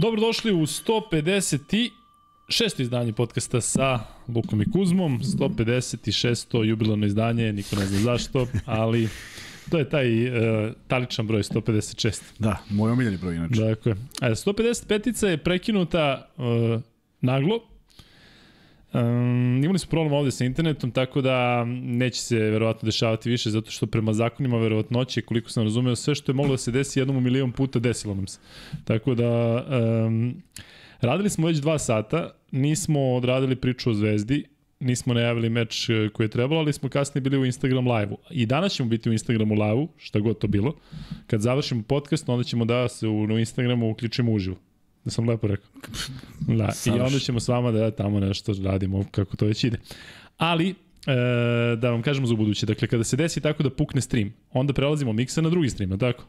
Dobrodošli u 150 šesto izdanje podcasta sa Lukom i Kuzmom, 156. jubilarno izdanje, niko ne zna zašto, ali to je taj uh, taličan broj 156. Da, moj omiljeni broj inače. Dakle, 155. je prekinuta uh, naglo, Um, imali smo problem ovde sa internetom, tako da neće se verovatno dešavati više, zato što prema zakonima verovatnoće, koliko sam razumeo, sve što je moglo da se desi jednom u milion puta, desilo nam se. Tako da, um, radili smo već dva sata, nismo odradili priču o Zvezdi, nismo najavili meč e, koji je trebalo, ali smo kasnije bili u Instagram live-u. I danas ćemo biti u Instagramu live-u, šta god to bilo. Kad završimo podcast, onda ćemo da se u, u Instagramu uključimo uživo. Da sam lepo rekao. Da, i onda ćemo s vama da tamo nešto radimo kako to već ide. Ali, e, da vam kažemo za buduće, dakle, kada se desi tako da pukne stream, onda prelazimo miksa na drugi stream, tako?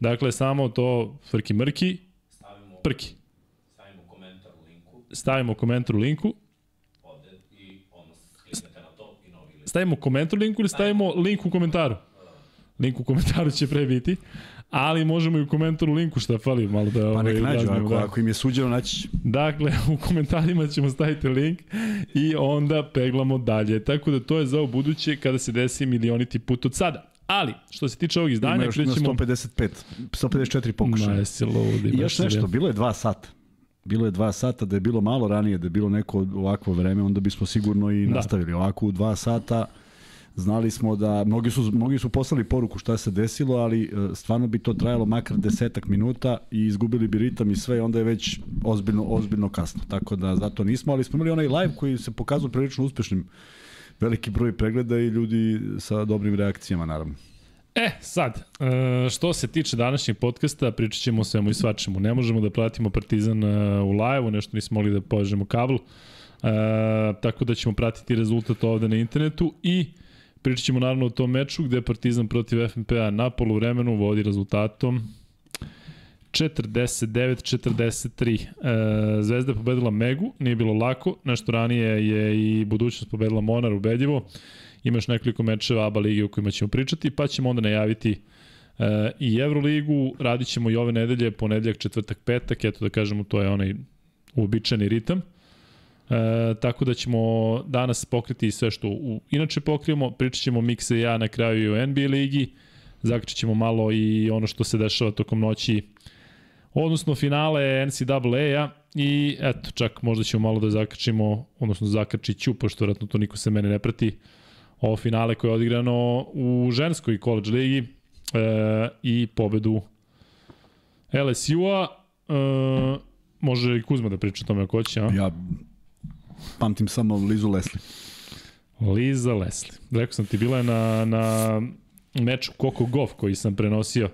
Dakle, samo to frki mrki, stavimo, prki. Stavimo komentar u linku. Stavimo komentar u linku. Ovde i ono kliknete na to i novi link. Stavimo komentar u linku ili stavimo link u komentaru? Link u komentaru će pre biti ali možemo i u komentaru linku šta fali malo da Pa ovaj, nek nađu, ako, da. ako im je suđeno naći. Dakle, u komentarima ćemo staviti link i onda peglamo dalje. Tako da to je za buduće kada se desi milioniti put od sada. Ali, što se tiče ovog izdanja, Ima još krećemo... 155, 154 pokušaja. Ma, jesi ludi. I još nešto, bilo je dva sata. Bilo je dva sata, da je bilo malo ranije, da je bilo neko ovakvo vreme, onda bismo sigurno i da. nastavili. Ovako u dva sata znali smo da, mnogi su, mnogi su poslali poruku šta se desilo, ali e, stvarno bi to trajalo makar desetak minuta i izgubili bi ritam i sve, onda je već ozbiljno, ozbiljno kasno. Tako da zato nismo, ali smo imali onaj live koji se pokazao prilično uspešnim veliki broj pregleda i ljudi sa dobrim reakcijama, naravno. E, sad, e, što se tiče današnjeg podcasta, pričat ćemo o svemu i svačemu. Ne možemo da pratimo Partizan e, u live-u, nešto nismo mogli da povežemo kablu, tako da ćemo pratiti rezultat ovde na internetu i Pričat ćemo naravno o tom meču gde Partizan protiv FNP-a na poluvremenu vodi rezultatom 49-43. E, Zvezda je pobedila Megu, nije bilo lako, nešto ranije je i budućnost pobedila Monar ubedljivo. Imaš nekoliko mečeva ABA lige o kojima ćemo pričati, pa ćemo onda najaviti e, i Euroligu, radit ćemo i ove nedelje, ponedeljak, četvrtak, petak, eto da kažemo to je onaj uobičajeni ritam. E, tako da ćemo danas pokriti sve što u, inače pokrijemo, pričat ćemo Mikse i ja na kraju i o NBA ligi, zakričat ćemo malo i ono što se dešava tokom noći, odnosno finale NCAA-a i eto, čak možda ćemo malo da zakrčimo, odnosno zakrčit ću, pošto vratno to niko se mene ne prati, ovo finale koje je odigrano u ženskoj college ligi e, i pobedu LSU-a. E, može i Kuzma da priča o tome ako hoće, a? Ja pamtim samo Lizu Leslie. Liza Leslie. Rekao sam ti, bila je na, na meču Koko Golf koji sam prenosio.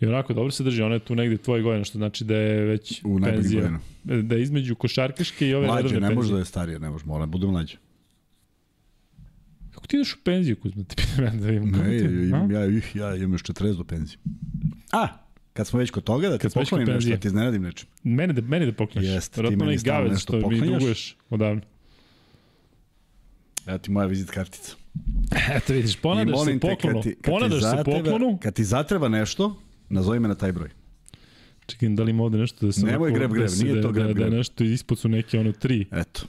I onako dobro se drži, ona je tu negde tvoje godine, što znači da je već U penzija. godina. Da je između košarkaške i ove mlađe, redovne ne penzije. može da je starije, ne može, mora bude mlađe. Kako ti ideš u penziju, Kuzma? Ti pitam ja da imam. Ne, imam, ja, ja imam još 40 do penzije. A, Kad smo već kod toga, da ti poklonim nešto, da ti iznenadim nečem. Mene da, mene da pokloniš. Jeste, ti meni stavno nešto što mi duguješ odavno. Evo ti moja vizit kartica. Eto vidiš, ponadaš se poklonu. Te, kad ti, kad ponadaš se poklonu. Kad ti zatreba nešto, nazovi me na taj broj. Čekaj, da li ima ovde nešto da se... Nemoj greb, greb, da nije to greb, da, greb. Da nešto ispod su neke ono tri. Eto.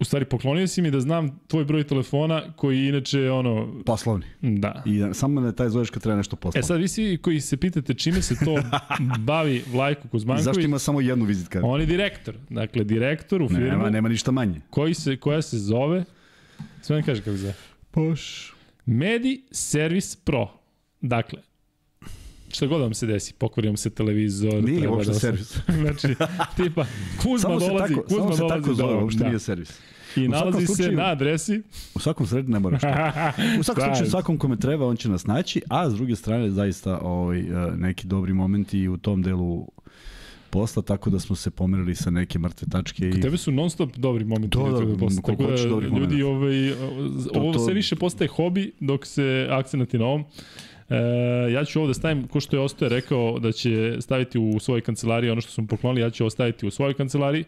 U stvari, poklonio si mi da znam tvoj broj telefona koji inače ono... Poslovni. Da. I samo da taj zoveš kad treba nešto poslovno. E sad vi svi koji se pitate čime se to bavi Vlajko Kuzmanković... Zašto ima samo jednu vizit kartu? On je direktor. Dakle, direktor u firmu... Nema, nema ništa manje. Koji se, koja se zove... Sve mi kaže kako se zove. Poš. Medi Service Pro. Dakle, šta god vam se desi, pokvari vam se televizor. Nije treba uopšte da se- servis. znači, tipa, Kuzma se dolazi, tako, Kuzma se dolazi tako zove, do- uopšte da. nije servis. I U nalazi se slučaju- na adresi. U svakom sredu ne moraš. U svakom Da. slučaju, svakom kome treba, on će nas naći, a s druge strane, zaista ovaj, eh, neki dobri momenti u tom delu posla, tako da smo se pomerili sa neke mrtve tačke. Kod I... tebe su non stop dobri momenti. Da, da, posle, koliko tako da ljudi ovaj, ovo to- sve više postaje hobi dok se akcenati na ovom. E, ja ću ovo da stavim, ko što je Ostoje rekao da će staviti u svojoj kancelariji ono što smo poklonili, ja ću ovo staviti u svojoj kancelariji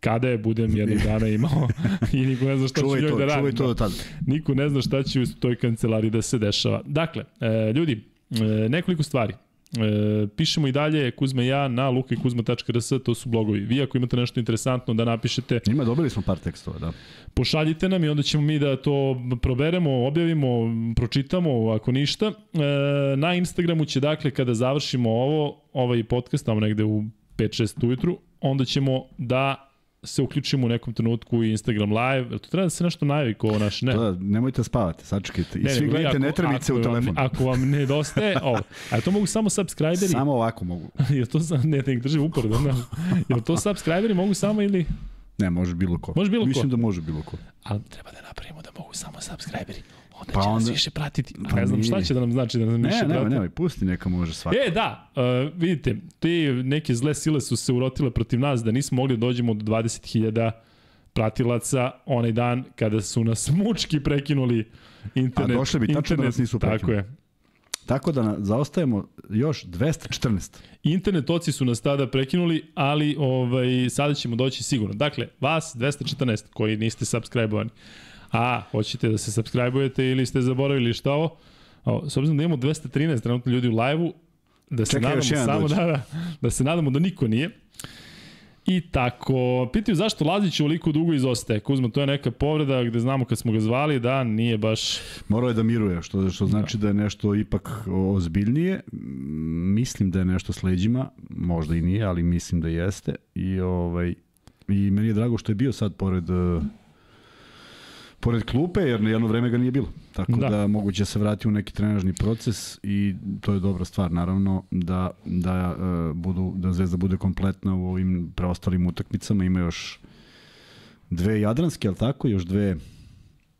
kada je budem jednog dana imao i niko ne zna šta Čuvaj ću to, da radim. čuvaj to do tada. Niko ne zna šta će u toj kancelariji da se dešava. Dakle, e, ljudi, e, nekoliko stvari. E, pišemo i dalje Kuzma i ja na lukakuzma.rs, to su blogovi. Vi ako imate nešto interesantno da napišete, Ima, dobili smo par tekstova, da. pošaljite nam i onda ćemo mi da to proberemo, objavimo, pročitamo, ako ništa. E, na Instagramu će, dakle, kada završimo ovo, ovaj podcast, tamo negde u 5-6 ujutru, onda ćemo da se uključimo u nekom trenutku u Instagram live. Jel to treba da se nešto najavi ko naš? Ne. Da, nemojte spavati, sačekajte. I Ne, svi gledajte netremice u vam- telefon. Ako vam nedostaje, ovo. A to mogu samo subscriberi? Samo ovako mogu. Jel to ne, ih drži uporno, da. Jel to subscriberi mogu samo ili... Ne, može bilo ko. Može bilo ko. Mislim da može bilo ko. Ali treba da napravimo da mogu samo subscriberi. Onda Pa će nas onda- više pratiti. Pa ne znam šta će da nam znači da nam Ne, više nemoj, prati. nemoj, pusti neka može svako. E, da, uh, vidite, te neke zle sile su se urotile protiv nas da nismo mogli da dođemo do 20.000 pratilaca onaj dan kada su nas mučki prekinuli internet. A došli bi tačno da nas nisu Tako prekinuli. je. Tako da na, zaostajemo još 214. Internet oci su nas tada prekinuli, ali ovaj, sada ćemo doći sigurno. Dakle, vas 214 koji niste subscribe-ovani. A, hoćete da se subscribe-ujete ili ste zaboravili šta ovo? O, s obzirom da imamo 213 trenutno ljudi u live-u, da se Čekaj, nadamo samo da, da, da se nadamo da niko nije. I tako, pitaju zašto Lazić ovoliko dugo izostaje. Kuzma, to je neka povreda gde znamo kad smo ga zvali da nije baš... Morao je da miruje, što, što znači da je nešto ipak ozbiljnije. Mislim da je nešto s leđima, možda i nije, ali mislim da jeste. I, ovaj, i meni je drago što je bio sad pored pored klupe, jer na jedno vreme ga nije bilo. Tako Da. da, da moguće se vrati u neki trenažni proces i to je dobra stvar, naravno, da, da, uh, budu, da Zvezda bude kompletna u ovim preostalim utakmicama. Ima još dve jadranske, ali tako? Još dve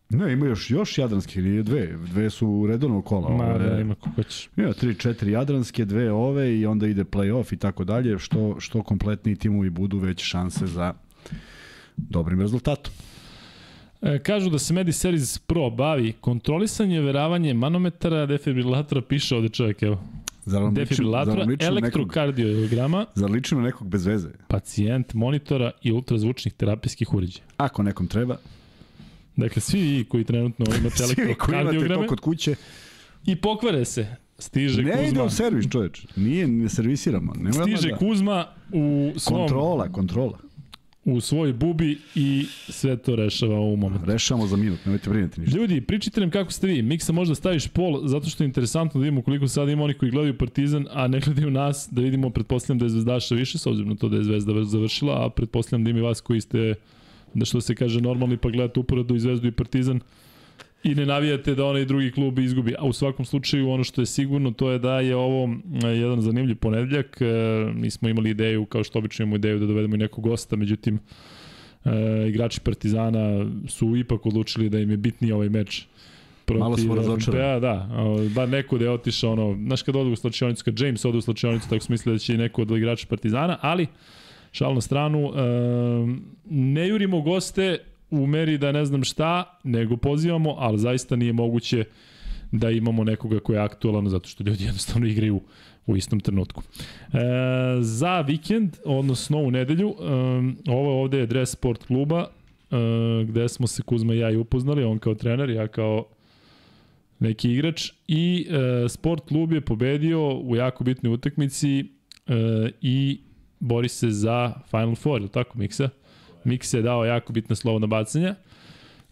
Ne, ima još, još jadranske, nije dve. Dve su u redovnog kola. Ma, ove- da, ima ko hoćeš. Ima tri, četiri jadranske, dve ove i onda ide play-off i tako dalje. Što, što kompletniji timovi budu veće šanse za dobrim rezultatom. E, kažu da se Medi Series Pro bavi kontrolisanje, veravanje manometara, defibrilatora, piše ovde čovjek, evo. Zar vam Defibrilatora, ličim elektrokardiograma, zar ličim na nekog bez veze? pacijent, monitora i ultrazvučnih terapijskih uređaja. Ako nekom treba, Dakle, svi vi koji trenutno imate svi koji imate elektrokardiograme to kod kuće, i pokvare se. Stiže ne ide Kuzma, u servis čoveč. Nije, ne servisiramo. Nema stiže da... Kuzma u, svom, Kontrola, kontrola. U svoj bubi i sve to rešava u momentu. Rešamo za minut, nemojte brinuti ništa. Ljudi, pričajte nam kako ste vi. Miksa možda staviš pol, zato što je interesantno da vidimo koliko sada ima onih koji gledaju Partizan, a ne gledaju nas, da vidimo, pretpostavljam da je Zvezdaša više, s obzirom na to da je Zvezda završila, a pretpostavljam da ima i vas koji ste, da što se kaže, normalni, pa gledate uporedu i Zvezdu i Partizan i ne navijate da onaj drugi klub izgubi. A u svakom slučaju ono što je sigurno to je da je ovo e, jedan zanimljiv ponedeljak. E, Mi smo imali ideju, kao što obično imamo ideju da dovedemo i nekog gosta, međutim e, igrači Partizana su ipak odlučili da im je bitniji ovaj meč protiv Malo smo razočarani. Da, o, bar neko da je otišao ono, znaš kad odu u slačionicu, kad James ode u slačionicu, tako su mislili da će neko od igrača Partizana, ali šal na stranu, e, ne jurimo goste u meri da ne znam šta, nego pozivamo, ali zaista nije moguće da imamo nekoga ko je aktualan zato što ljudi jednostavno igraju u istom trenutku. E, za vikend, odnosno u nedelju, e, ovo ovde je dres sport kluba, e, gde smo se Kuzma i ja i upoznali, on kao trener, ja kao neki igrač i e, sport klub je pobedio u jako bitnoj utakmici e, i bori se za Final Four, ili tako Miksa? Miksa je dao jako bitna slobodna bacanja.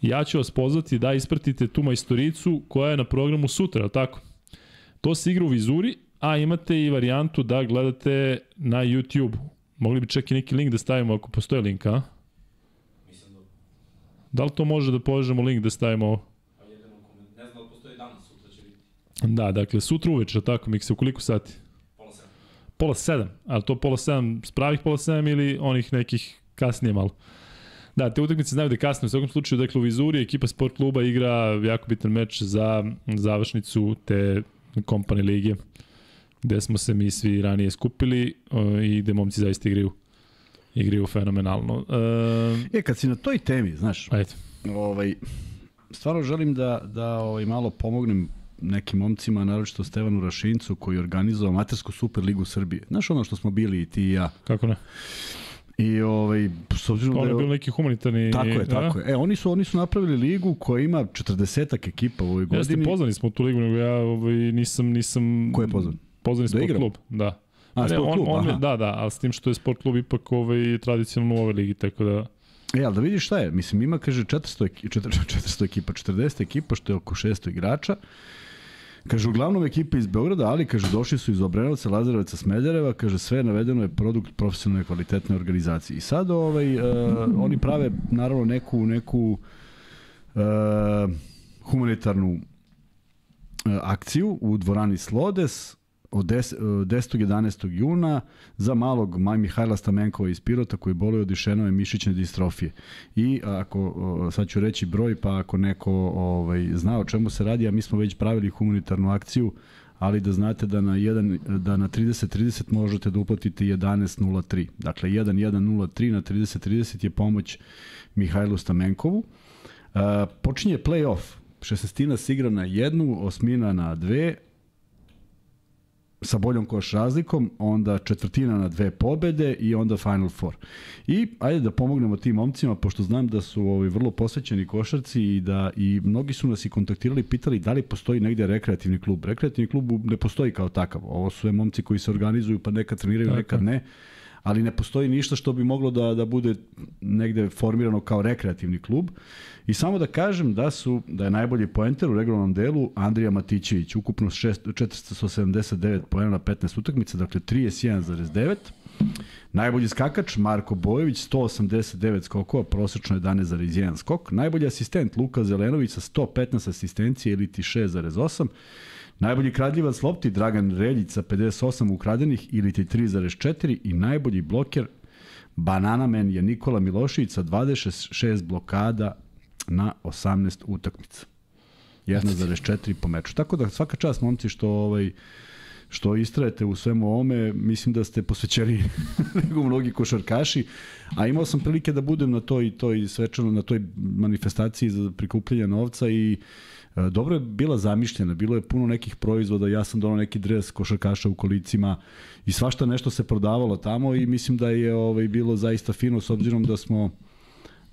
Ja ću vas pozvati da ispratite tu majstoricu koja je na programu sutra, tako? To se igra u Vizuri, a imate i varijantu da gledate na YouTube. Mogli bi čak i neki link da stavimo ako postoji link, a? Da li to može da povežemo link da stavimo da. Da, dakle, sutra uveče, tako, Mikse, u koliko sati? Pola sedam. Pola sedam, ali to pola sedam, s pravih pola sedam ili onih nekih kasnije malo? Da, te utakmice znaju da kasno, u svakom slučaju, dakle, u Vizuri ekipa sport kluba igra jako bitan meč za završnicu te kompani lige, gde smo se mi svi ranije skupili uh, i gde momci zaista igraju igraju fenomenalno. Uh, E, kad si na toj temi, znaš, ajde. ovaj, stvarno želim da, da ovaj, malo pomognem nekim momcima, naročito Stevanu Rašincu koji je organizovao Amatersku Superligu Srbije. Znaš ono što smo bili i ti i ja. Kako ne? I ovaj, s obzirom da je bio neki humanitarni... Tako je, da? tako je. E, oni su, oni su napravili ligu koja ima 40 ekipa u ovoj Jeste, godini. pozvani smo u tu ligu, nego ja ovaj, nisam, nisam... Ko je pozvan? pozvani sport igra? klub, da. A, Ne, on, klub, on, aha. Da, da, ali s tim što je sport klub ipak ovaj, tradicionalno u ovoj ligi, tako da... E, ali da vidiš šta je, mislim ima, kaže, 400, eki- 400, 400 ekipa, 40 ekipa, što je oko 600 igrača. Kaže, uglavnom ekipe iz Beograda, ali, kaže, došli su iz Obrenovca, Lazarevaca, Smedereva, kaže, sve navedeno je produkt profesionalne kvalitetne organizacije. I sad, ovaj, uh, oni prave, naravno, neku, neku uh, humanitarnu uh, akciju u dvorani Slodes, od 10. 10. 11. juna za malog Maj Mihajla Stamenkova iz Pirota koji boluje od išenove mišićne distrofije. I ako, o, sad ću reći broj, pa ako neko ovaj, zna o čemu se radi, a mi smo već pravili humanitarnu akciju, ali da znate da na, jedan, da na 30-30 možete da uplatite 11.03. Dakle, 1103 na 30-30 je pomoć Mihajlu Stamenkovu. Uh, počinje play-off. Šesestina se igra na jednu, osmina na dve, sa boljom koš razlikom, onda četvrtina na dve pobede i onda Final Four. I ajde da pomognemo tim momcima, pošto znam da su ovi vrlo posvećeni košarci i da i mnogi su nas i kontaktirali, pitali da li postoji negde rekreativni klub. Rekreativni klub ne postoji kao takav. Ovo su sve momci koji se organizuju pa nekad treniraju, Tako. nekad ne ali ne postoji ništa što bi moglo da, da bude negde formirano kao rekreativni klub. I samo da kažem da su da je najbolji poenter u regularnom delu Andrija Matićević, ukupno 6, 479 poena na 15 utakmica, dakle 31,9. Najbolji skakač Marko Bojović 189 skokova, prosečno 11,1 skok. Najbolji asistent Luka Zelenović sa 115 asistencije ili ti 6,8. Najbolji kradljivac lopti Dragan Reljić sa 58 ukradenih ili ti 3,4 i najbolji bloker Bananamen je Nikola Milošević sa 26 blokada na 18 utakmica. 1,4 po meču. Tako da svaka čast momci što ovaj što istrajete u svemu ovome, mislim da ste posvećeni nego mnogi košarkaši, a imao sam prilike da budem na toj, toj svečano, na toj manifestaciji za prikupljanje novca i e, dobro je bila zamišljena, bilo je puno nekih proizvoda, ja sam donao neki dres košarkaša u kolicima i svašta nešto se prodavalo tamo i mislim da je ovaj bilo zaista fino s obzirom da smo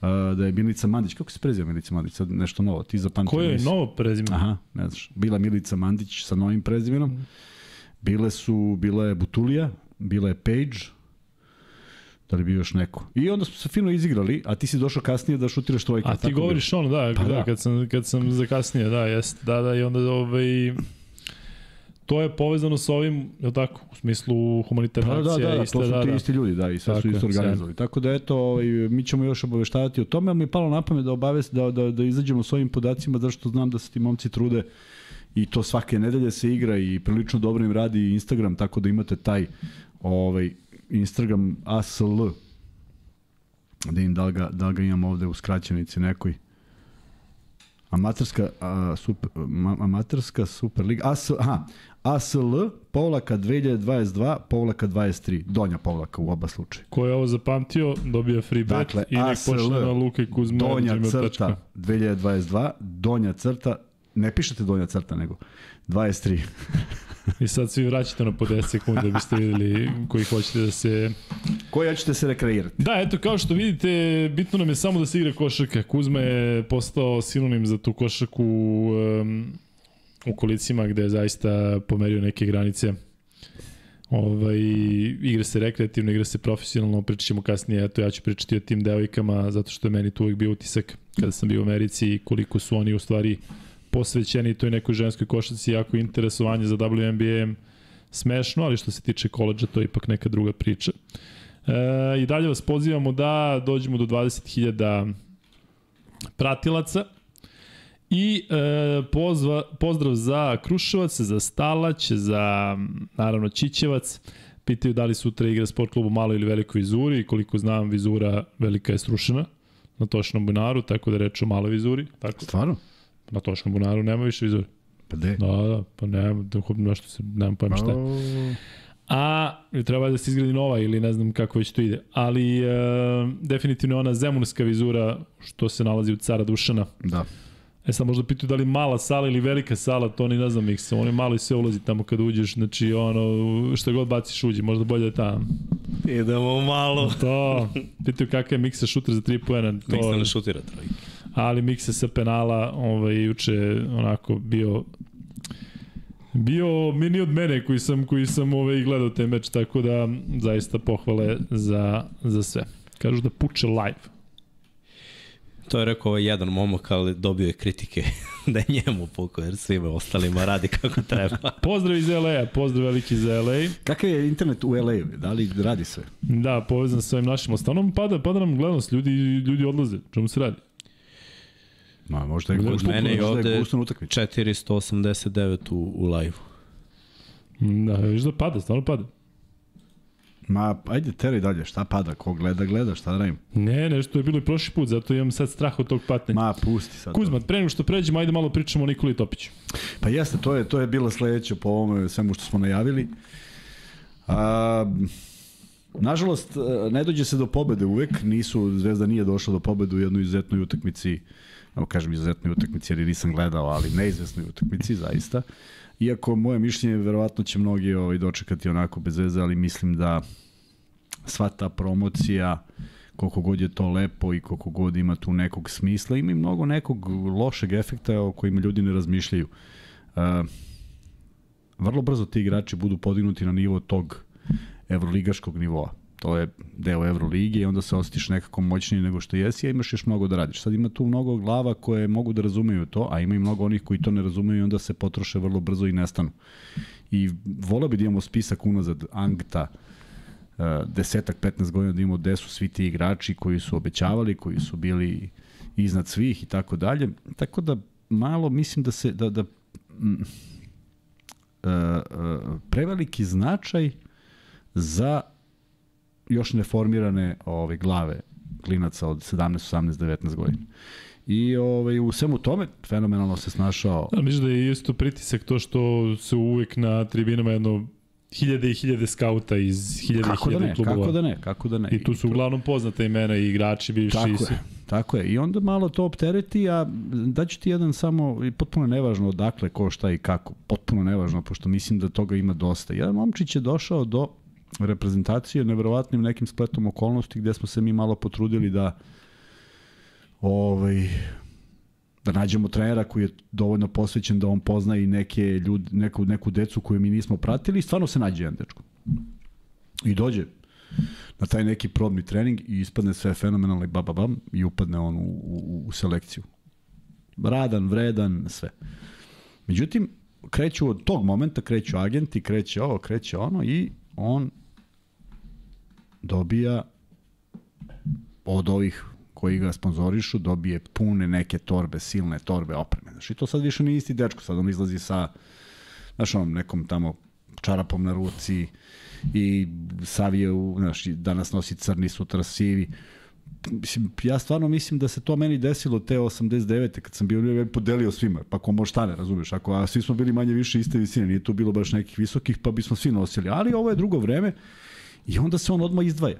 Uh, da je Milica Mandić, kako se preziva Milica Mandić, sad nešto novo, ti zapamtio Koje je novo prezime? Aha, ne znaš. Bila Milica Mandić sa novim prezimenom. Bile su, bila je Butulija, bila je Page, da li bi još neko. I onda smo se fino izigrali, a ti si došao kasnije da šutiraš trojke. A ti tako govoriš ono, da, Pa da, da. kad sam, kad sam zakasnije, da, jest, da, da, i onda ovaj, to je povezano sa ovim, je tako, u smislu humanitarne Pa da, da, da, iste, to su da, ti da. isti ljudi, da, i sve Tako su isto organizovali. Tako da eto, ovaj, mi ćemo još obaveštavati o tome, ali mi je palo na pamet da obavest, da, da, da izađemo s ovim podacima, zato što znam da se ti momci trude i to svake nedelje se igra i prilično dobro im radi Instagram, tako da imate taj ovaj, Instagram ASL, da im da ga, da ga imam ovde u skraćenici nekoj. Amaterska, a, super, ma, amaterska Superliga, AS, aha, ASL, povlaka 2022, povlaka 23, donja povlaka u oba slučaja. Ko je ovo zapamtio, dobija free bet Dakle, i nek ASL, počne na Luka i Kuzma. Donja crta 2022, donja crta, ne pišete donja crta, nego 23. I sad svi vraćate na po 10 sekundi da biste videli koji hoćete da se... Koja ćete se rekreirati? Da, eto, kao što vidite, bitno nam je samo da se igra košarka. Kuzma je postao sinonim za tu košarku um, u kolicima gde je zaista pomerio neke granice. Ovaj, igra se rekreativno, igra se profesionalno, pričat ćemo kasnije, eto ja ću pričati o tim devojkama, zato što je meni tu uvijek bio utisak kada sam bio u Americi koliko su oni u stvari posvećeni toj nekoj ženskoj košarci, jako interesovanje za WNBA smešno, ali što se tiče koleđa to je ipak neka druga priča. E, I dalje vas pozivamo da dođemo do 20.000 pratilaca i e, pozva, pozdrav za Kruševac, za Stalać, za naravno Čićevac. Pitaju da li sutra igra sport klub u maloj ili velikoj vizuri. Koliko znam, vizura velika je srušena na Tošnom bunaru, tako da reč o maloj vizuri. Tako, Stvarno? Na Tošnom bunaru nema više vizure. Pa de? Da, da, pa nema, da, nešto se, nemam pojma šta je. A treba da se izgradi nova ili ne znam kako već to ide. Ali e, definitivno ona zemunska vizura što se nalazi u cara Dušana. Da. E sad možda pitaju da li mala sala ili velika sala, to ni ne znam ih se. On je malo i sve ulazi tamo kad uđeš, znači ono, što god baciš uđe, možda bolje da je tamo. Idemo malo. To, pitaju kakav je miksa šuter za 3 poena. To, Miksa ne šutira trojke. Ali miksa sa penala ovaj, juče onako bio bio mini od mene koji sam koji sam ovaj gledao taj meč tako da zaista pohvale za za sve. Kažu da puče live. To je rekao ovaj jedan momak, ali dobio je kritike da je njemu pukao, jer svima ostalima radi kako treba. Pozdrav iz LA, pozdrav veliki za LA. Kakav je internet u LA? Da li radi sve? Da, povezan sa ovim našim ostanom, pada, pada nam gledanost, ljudi, ljudi odlaze, čemu se radi? Ma, možda je gusto, mene je ovde gusto utakmica. 489 u, u live-u. Da, viš da pada, stvarno pada. Ma, ajde, teraj dalje, šta pada, ko gleda, gleda, šta da radim? Ne, nešto je bilo i prošli put, zato imam sad strah od tog patnja. Ma, pusti sad. Kuzma, pre nego što pređemo, ajde malo pričamo o Nikoli Topiću. Pa jeste, to je, to je bilo sledeće po ovome svemu što smo najavili. A, nažalost, ne dođe se do pobede uvek, nisu, Zvezda nije došla do pobede u jednoj izuzetnoj utakmici, evo kažem izuzetnoj utakmici jer je nisam gledao, ali neizvesnoj utakmici, zaista. Iako moje mišljenje, verovatno će mnogi ovaj, dočekati onako bez veze, ali mislim da sva ta promocija, koliko god je to lepo i koliko god ima tu nekog smisla, ima i mnogo nekog lošeg efekta o kojima ljudi ne razmišljaju. Uh, vrlo brzo ti igrači budu podignuti na nivo tog evroligaškog nivoa. To je deo Evrolige i onda se osjetiš nekako moćniji nego što jesi, a imaš još mnogo da radiš. Sad ima tu mnogo glava koje mogu da razumeju to, a ima i mnogo onih koji to ne razumeju i onda se potroše vrlo brzo i nestanu. I voleo bi da imamo spisak unazad Angta, uh, desetak, 15 godina da imamo gde su svi ti igrači koji su obećavali, koji su bili iznad svih i tako dalje. Tako da malo mislim da se da da mm, uh, preveliki značaj za još neformirane ove glave klinaca od 17, 18, 19 godina. I ovaj, u svemu tome fenomenalno se snašao. Da, mislim da je isto pritisak to što se uvek na tribinama jedno hiljade i hiljade skauta iz hiljade kako i da hiljade ne, klubova. kako da ne, kako da ne. I tu su uglavnom poznate imena i igrači bivši. i Tako svi. je, tako je. I onda malo to optereti, a daću ti jedan samo, i potpuno nevažno odakle, ko, šta i kako. Potpuno nevažno, pošto mislim da toga ima dosta. Jedan momčić je došao do reprezentacije neverovatnim nekim spletom okolnosti gde smo se mi malo potrudili da ovaj, da nađemo trenera koji je dovoljno posvećen da on pozna i neke ljud, neku, neku decu koju mi nismo pratili i stvarno se nađe jedan dečko. I dođe na taj neki probni trening i ispadne sve fenomenalno i bababam i upadne on u, u, u selekciju. Radan, vredan, sve. Međutim, kreću od tog momenta, kreću agenti, kreće ovo, kreće ono i on dobija od ovih koji ga sponzorišu, dobije pune neke torbe, silne torbe opreme. Znaš, i to sad više nije isti dečko, sad on izlazi sa, znaš, onom nekom tamo čarapom na ruci i savije, u, znaš, danas nosi crni, sutra sivi. Mislim, ja stvarno mislim da se to meni desilo te 89. kad sam bio ja podelio svima, pa ko može šta ne, razumeš, ako a svi smo bili manje više iste visine, nije tu bilo baš nekih visokih, pa bismo svi nosili, ali ovo je drugo vreme i onda se on odmah izdvaja.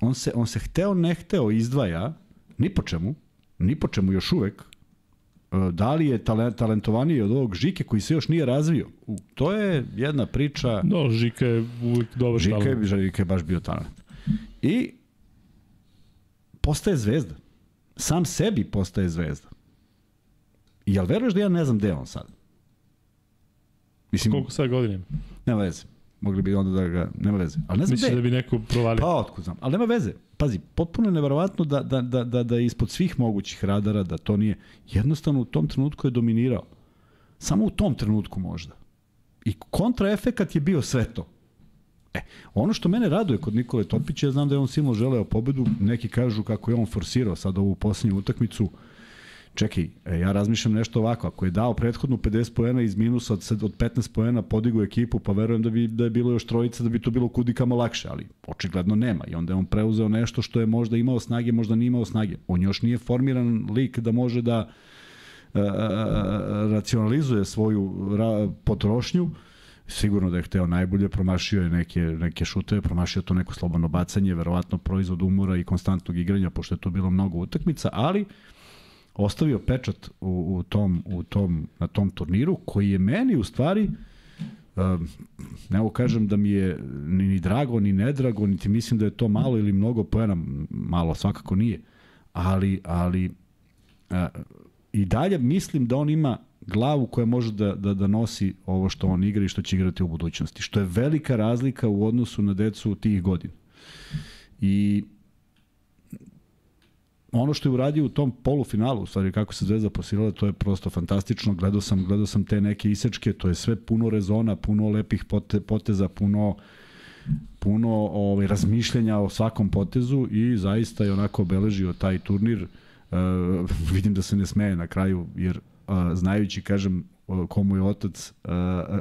On se, on se hteo, ne hteo izdvaja, ni po čemu, ni po čemu još uvek, E, da li je talent, talentovaniji od ovog Žike koji se još nije razvio. To je jedna priča, No, Žika je uvek dobar Žika talent. je, Žika je baš bio talent. I postaje zvezda. Sam sebi postaje zvezda. I jel veruješ da ja ne znam gde je on sad? Mislim, Koliko sad godina nema veze. Mogli bi onda da ga, nema veze. Ali ne znam Misliš da bi neko provalio? Pa otkud znam. Ali nema veze. Pazi, potpuno je neverovatno da, da, da, da, da je ispod svih mogućih radara, da to nije. Jednostavno u tom trenutku je dominirao. Samo u tom trenutku možda. I kontraefekat je bio sve to. E, ono što mene raduje kod Nikole Topića, ja znam da je on silno želeo pobedu, neki kažu kako je on forsirao sad ovu poslednju utakmicu, čekaj, e, ja razmišljam nešto ovako, ako je dao prethodnu 50 poena iz minusa od, od 15 poena, podigu ekipu, pa verujem da bi da je bilo još trojica, da bi to bilo kudikamo lakše, ali očigledno nema. I onda je on preuzeo nešto što je možda imao snage, možda nije imao snage. On još nije formiran lik da može da e, e, e, racionalizuje svoju ra, potrošnju, sigurno da je hteo najbolje, promašio je neke, neke šuteve, promašio to neko slobodno bacanje, verovatno proizvod umora i konstantnog igranja, pošto je to bilo mnogo utakmica, ali ostavio pečat u, u, tom, u tom, na tom turniru, koji je meni u stvari, um, ne mogu kažem da mi je ni, ni drago, ni nedrago, niti mislim da je to malo ili mnogo poena, malo svakako nije, ali, ali uh, i dalje mislim da on ima glavu koja može da, da, da nosi ovo što on igra i što će igrati u budućnosti. Što je velika razlika u odnosu na decu tih godina. I ono što je uradio u tom polufinalu, u stvari kako se Zvezda posirala, to je prosto fantastično. Gledao sam, gledao sam te neke isečke, to je sve puno rezona, puno lepih pote, poteza, puno puno ovaj, razmišljanja o svakom potezu i zaista je onako obeležio taj turnir. Uh, vidim da se ne smeje na kraju, jer znajući, kažem, komu je otac,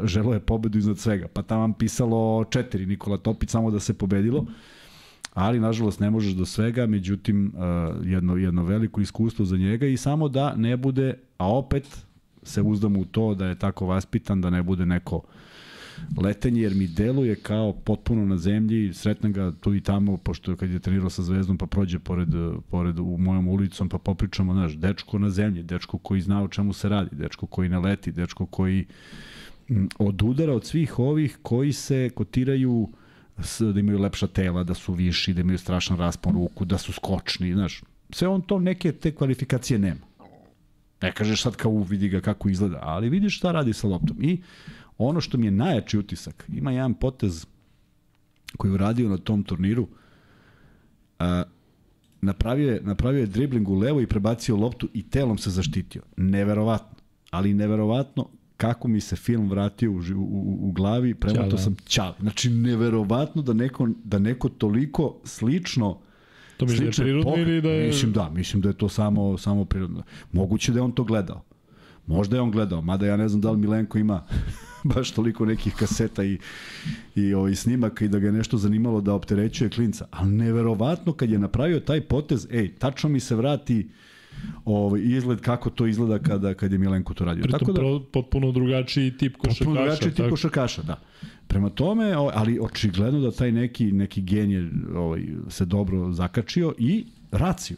želo je pobedu iznad svega. Pa tamo vam pisalo četiri Nikola Topić, samo da se pobedilo. Ali, nažalost, ne možeš do svega, međutim, jedno, jedno veliko iskustvo za njega i samo da ne bude, a opet se uzdamo u to da je tako vaspitan, da ne bude neko uh, letenje, jer mi deluje kao potpuno na zemlji, sretna ga tu i tamo, pošto kad je trenirao sa Zvezdom, pa prođe pored, pored u mojom ulicom, pa popričamo, znaš, dečko na zemlji, dečko koji zna o čemu se radi, dečko koji ne leti, dečko koji odudara od svih ovih koji se kotiraju da imaju lepša tela, da su viši, da imaju strašan raspon ruku, da su skočni, znaš, sve on to neke te kvalifikacije nema. Ne kažeš sad kao vidi ga kako izgleda, ali vidiš šta radi sa loptom. I Ono što mi je najjači utisak, ima jedan potez koji je uradio na tom turniru, a, napravio je, napravio je dribling u levo i prebacio loptu i telom se zaštitio. Neverovatno. Ali neverovatno kako mi se film vratio u, u, u glavi, premoto sam ćale. Znači, neverovatno da neko, da neko toliko slično To misliš da je prirodno ili da je... Mislim da, mislim da je to samo, samo prirodno. Moguće da je on to gledao. Možda je on gledao, mada ja ne znam da li Milenko ima baš toliko nekih kaseta i, i ovaj, snimaka i da ga je nešto zanimalo da opterećuje klinca. Ali neverovatno kad je napravio taj potez, ej, tačno mi se vrati ovaj izgled kako to izgleda kada kad je Milenko to radio. Pritom tako da potpuno drugačiji tip košarkaša. Potpuno drugačiji tip košarkaša, da. Prema tome, ali očigledno da taj neki neki genije ovaj se dobro zakačio i raciju.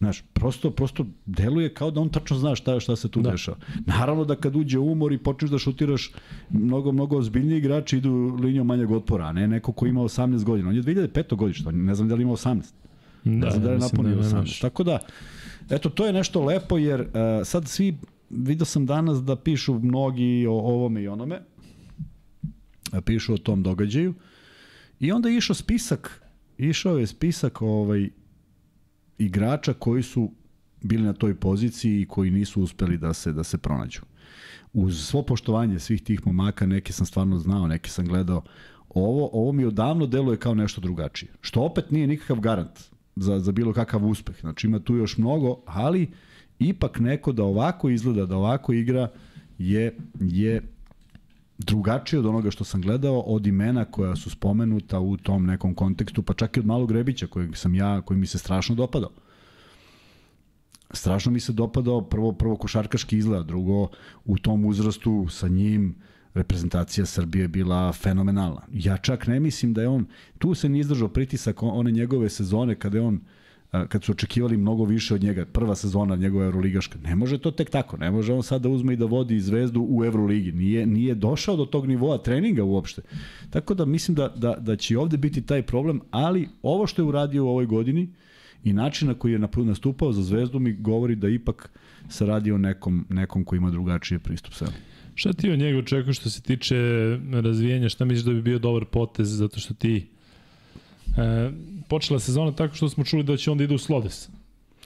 Znaš, prosto, prosto deluje kao da on tačno zna šta, šta se tu da. dešava. Naravno da kad uđe umor i počneš da šutiraš, mnogo, mnogo ozbiljniji igrači idu linijom manjeg otpora, a ne neko ko ima 18 godina. On je 2005. godište, ne znam da li ima 18. Da, ne znam da li je napunio da 18. Tako da, eto, to je nešto lepo, jer uh, sad svi, vidio sam danas da pišu mnogi o ovome i onome, pišu o tom događaju, i onda je išao spisak, išao je spisak ovaj, igrača koji su bili na toj poziciji i koji nisu uspeli da se da se pronađu. Uz svo poštovanje svih tih momaka, neke sam stvarno znao, neke sam gledao, ovo, ovo mi odavno deluje kao nešto drugačije. Što opet nije nikakav garant za, za bilo kakav uspeh. Znači ima tu još mnogo, ali ipak neko da ovako izgleda, da ovako igra je, je drugačije od onoga što sam gledao, od imena koja su spomenuta u tom nekom kontekstu, pa čak i od malog Rebića kojeg sam ja, koji mi se strašno dopadao. Strašno mi se dopadao prvo, prvo košarkaški izgled, drugo u tom uzrastu sa njim reprezentacija Srbije bila fenomenalna. Ja čak ne mislim da je on, tu se nije izdržao pritisak one njegove sezone kada je on uh, kad su očekivali mnogo više od njega, prva sezona njegove Euroligaška. Ne može to tek tako, ne može on sad da uzme i da vodi zvezdu u Euroligi. Nije, nije došao do tog nivoa treninga uopšte. Tako da mislim da, da, da će ovde biti taj problem, ali ovo što je uradio u ovoj godini i način na koji je nastupao za zvezdu mi govori da ipak se radi o nekom, nekom koji ima drugačiji pristup sve. Šta ti od njega očekuješ što se tiče razvijenja? Šta misliš da bi bio dobar potez zato što ti E, počela sezona tako što smo čuli da će onda ide u Slodes.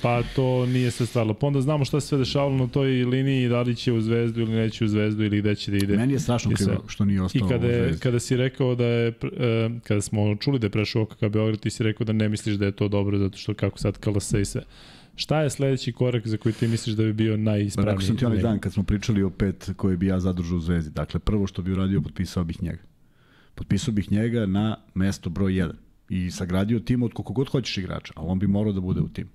Pa to nije sve stvarno. Pa onda znamo šta se sve dešavalo na toj liniji, da li će u Zvezdu ili neće u Zvezdu ili gde će da ide. Meni je strašno krivo što nije ostao I kada, je, kada si rekao da je, e, kada smo čuli da je prešao OKK Beograd, ti si rekao da ne misliš da je to dobro zato što kako sad kalasa i sve. Šta je sledeći korak za koji ti misliš da bi bio najispravniji? Rekao sam ti onaj dan kad smo pričali o pet koje bi ja zadržao u Zvezdi. Dakle, prvo što bi uradio, potpisao bih njega. Potpisao bih njega na mesto broj 1 i sagradio tim od koliko god hoćeš igrača, ali on bi morao da bude u timu.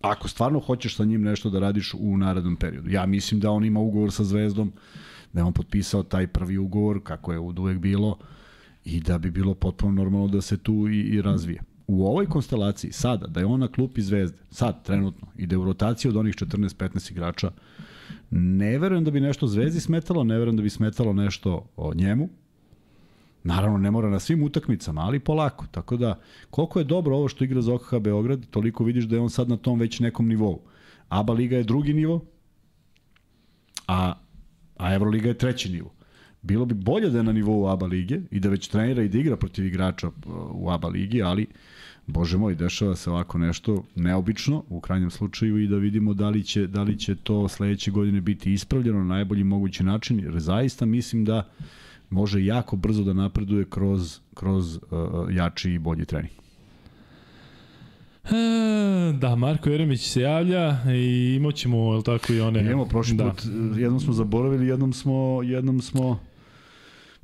Ako stvarno hoćeš sa njim nešto da radiš u narednom periodu. Ja mislim da on ima ugovor sa Zvezdom, da je on potpisao taj prvi ugovor, kako je od uvek bilo, i da bi bilo potpuno normalno da se tu i, i razvije. U ovoj konstelaciji, sada, da je on na klupi Zvezde, sad, trenutno, ide u rotaciju od onih 14-15 igrača, ne verujem da bi nešto Zvezdi smetalo, ne verujem da bi smetalo nešto o njemu, Naravno, ne mora na svim utakmicama, ali polako. Tako da, koliko je dobro ovo što igra za OKH Beograd, toliko vidiš da je on sad na tom već nekom nivou. ABA Liga je drugi nivo, a, a Euroliga je treći nivo. Bilo bi bolje da je na nivou ABA lige i da već trenira i da igra protiv igrača uh, u ABA ligi, ali Bože moj, dešava se ovako nešto neobično u krajnjem slučaju i da vidimo da li će, da li će to sledeće godine biti ispravljeno na najbolji mogući način, jer zaista mislim da može jako brzo da napreduje kroz, kroz uh, jači i bolji trening. E, da, Marko Jeremić se javlja i imaćemo, je tako, i one... Imamo prošli da. put, jednom smo zaboravili, jednom smo, jednom smo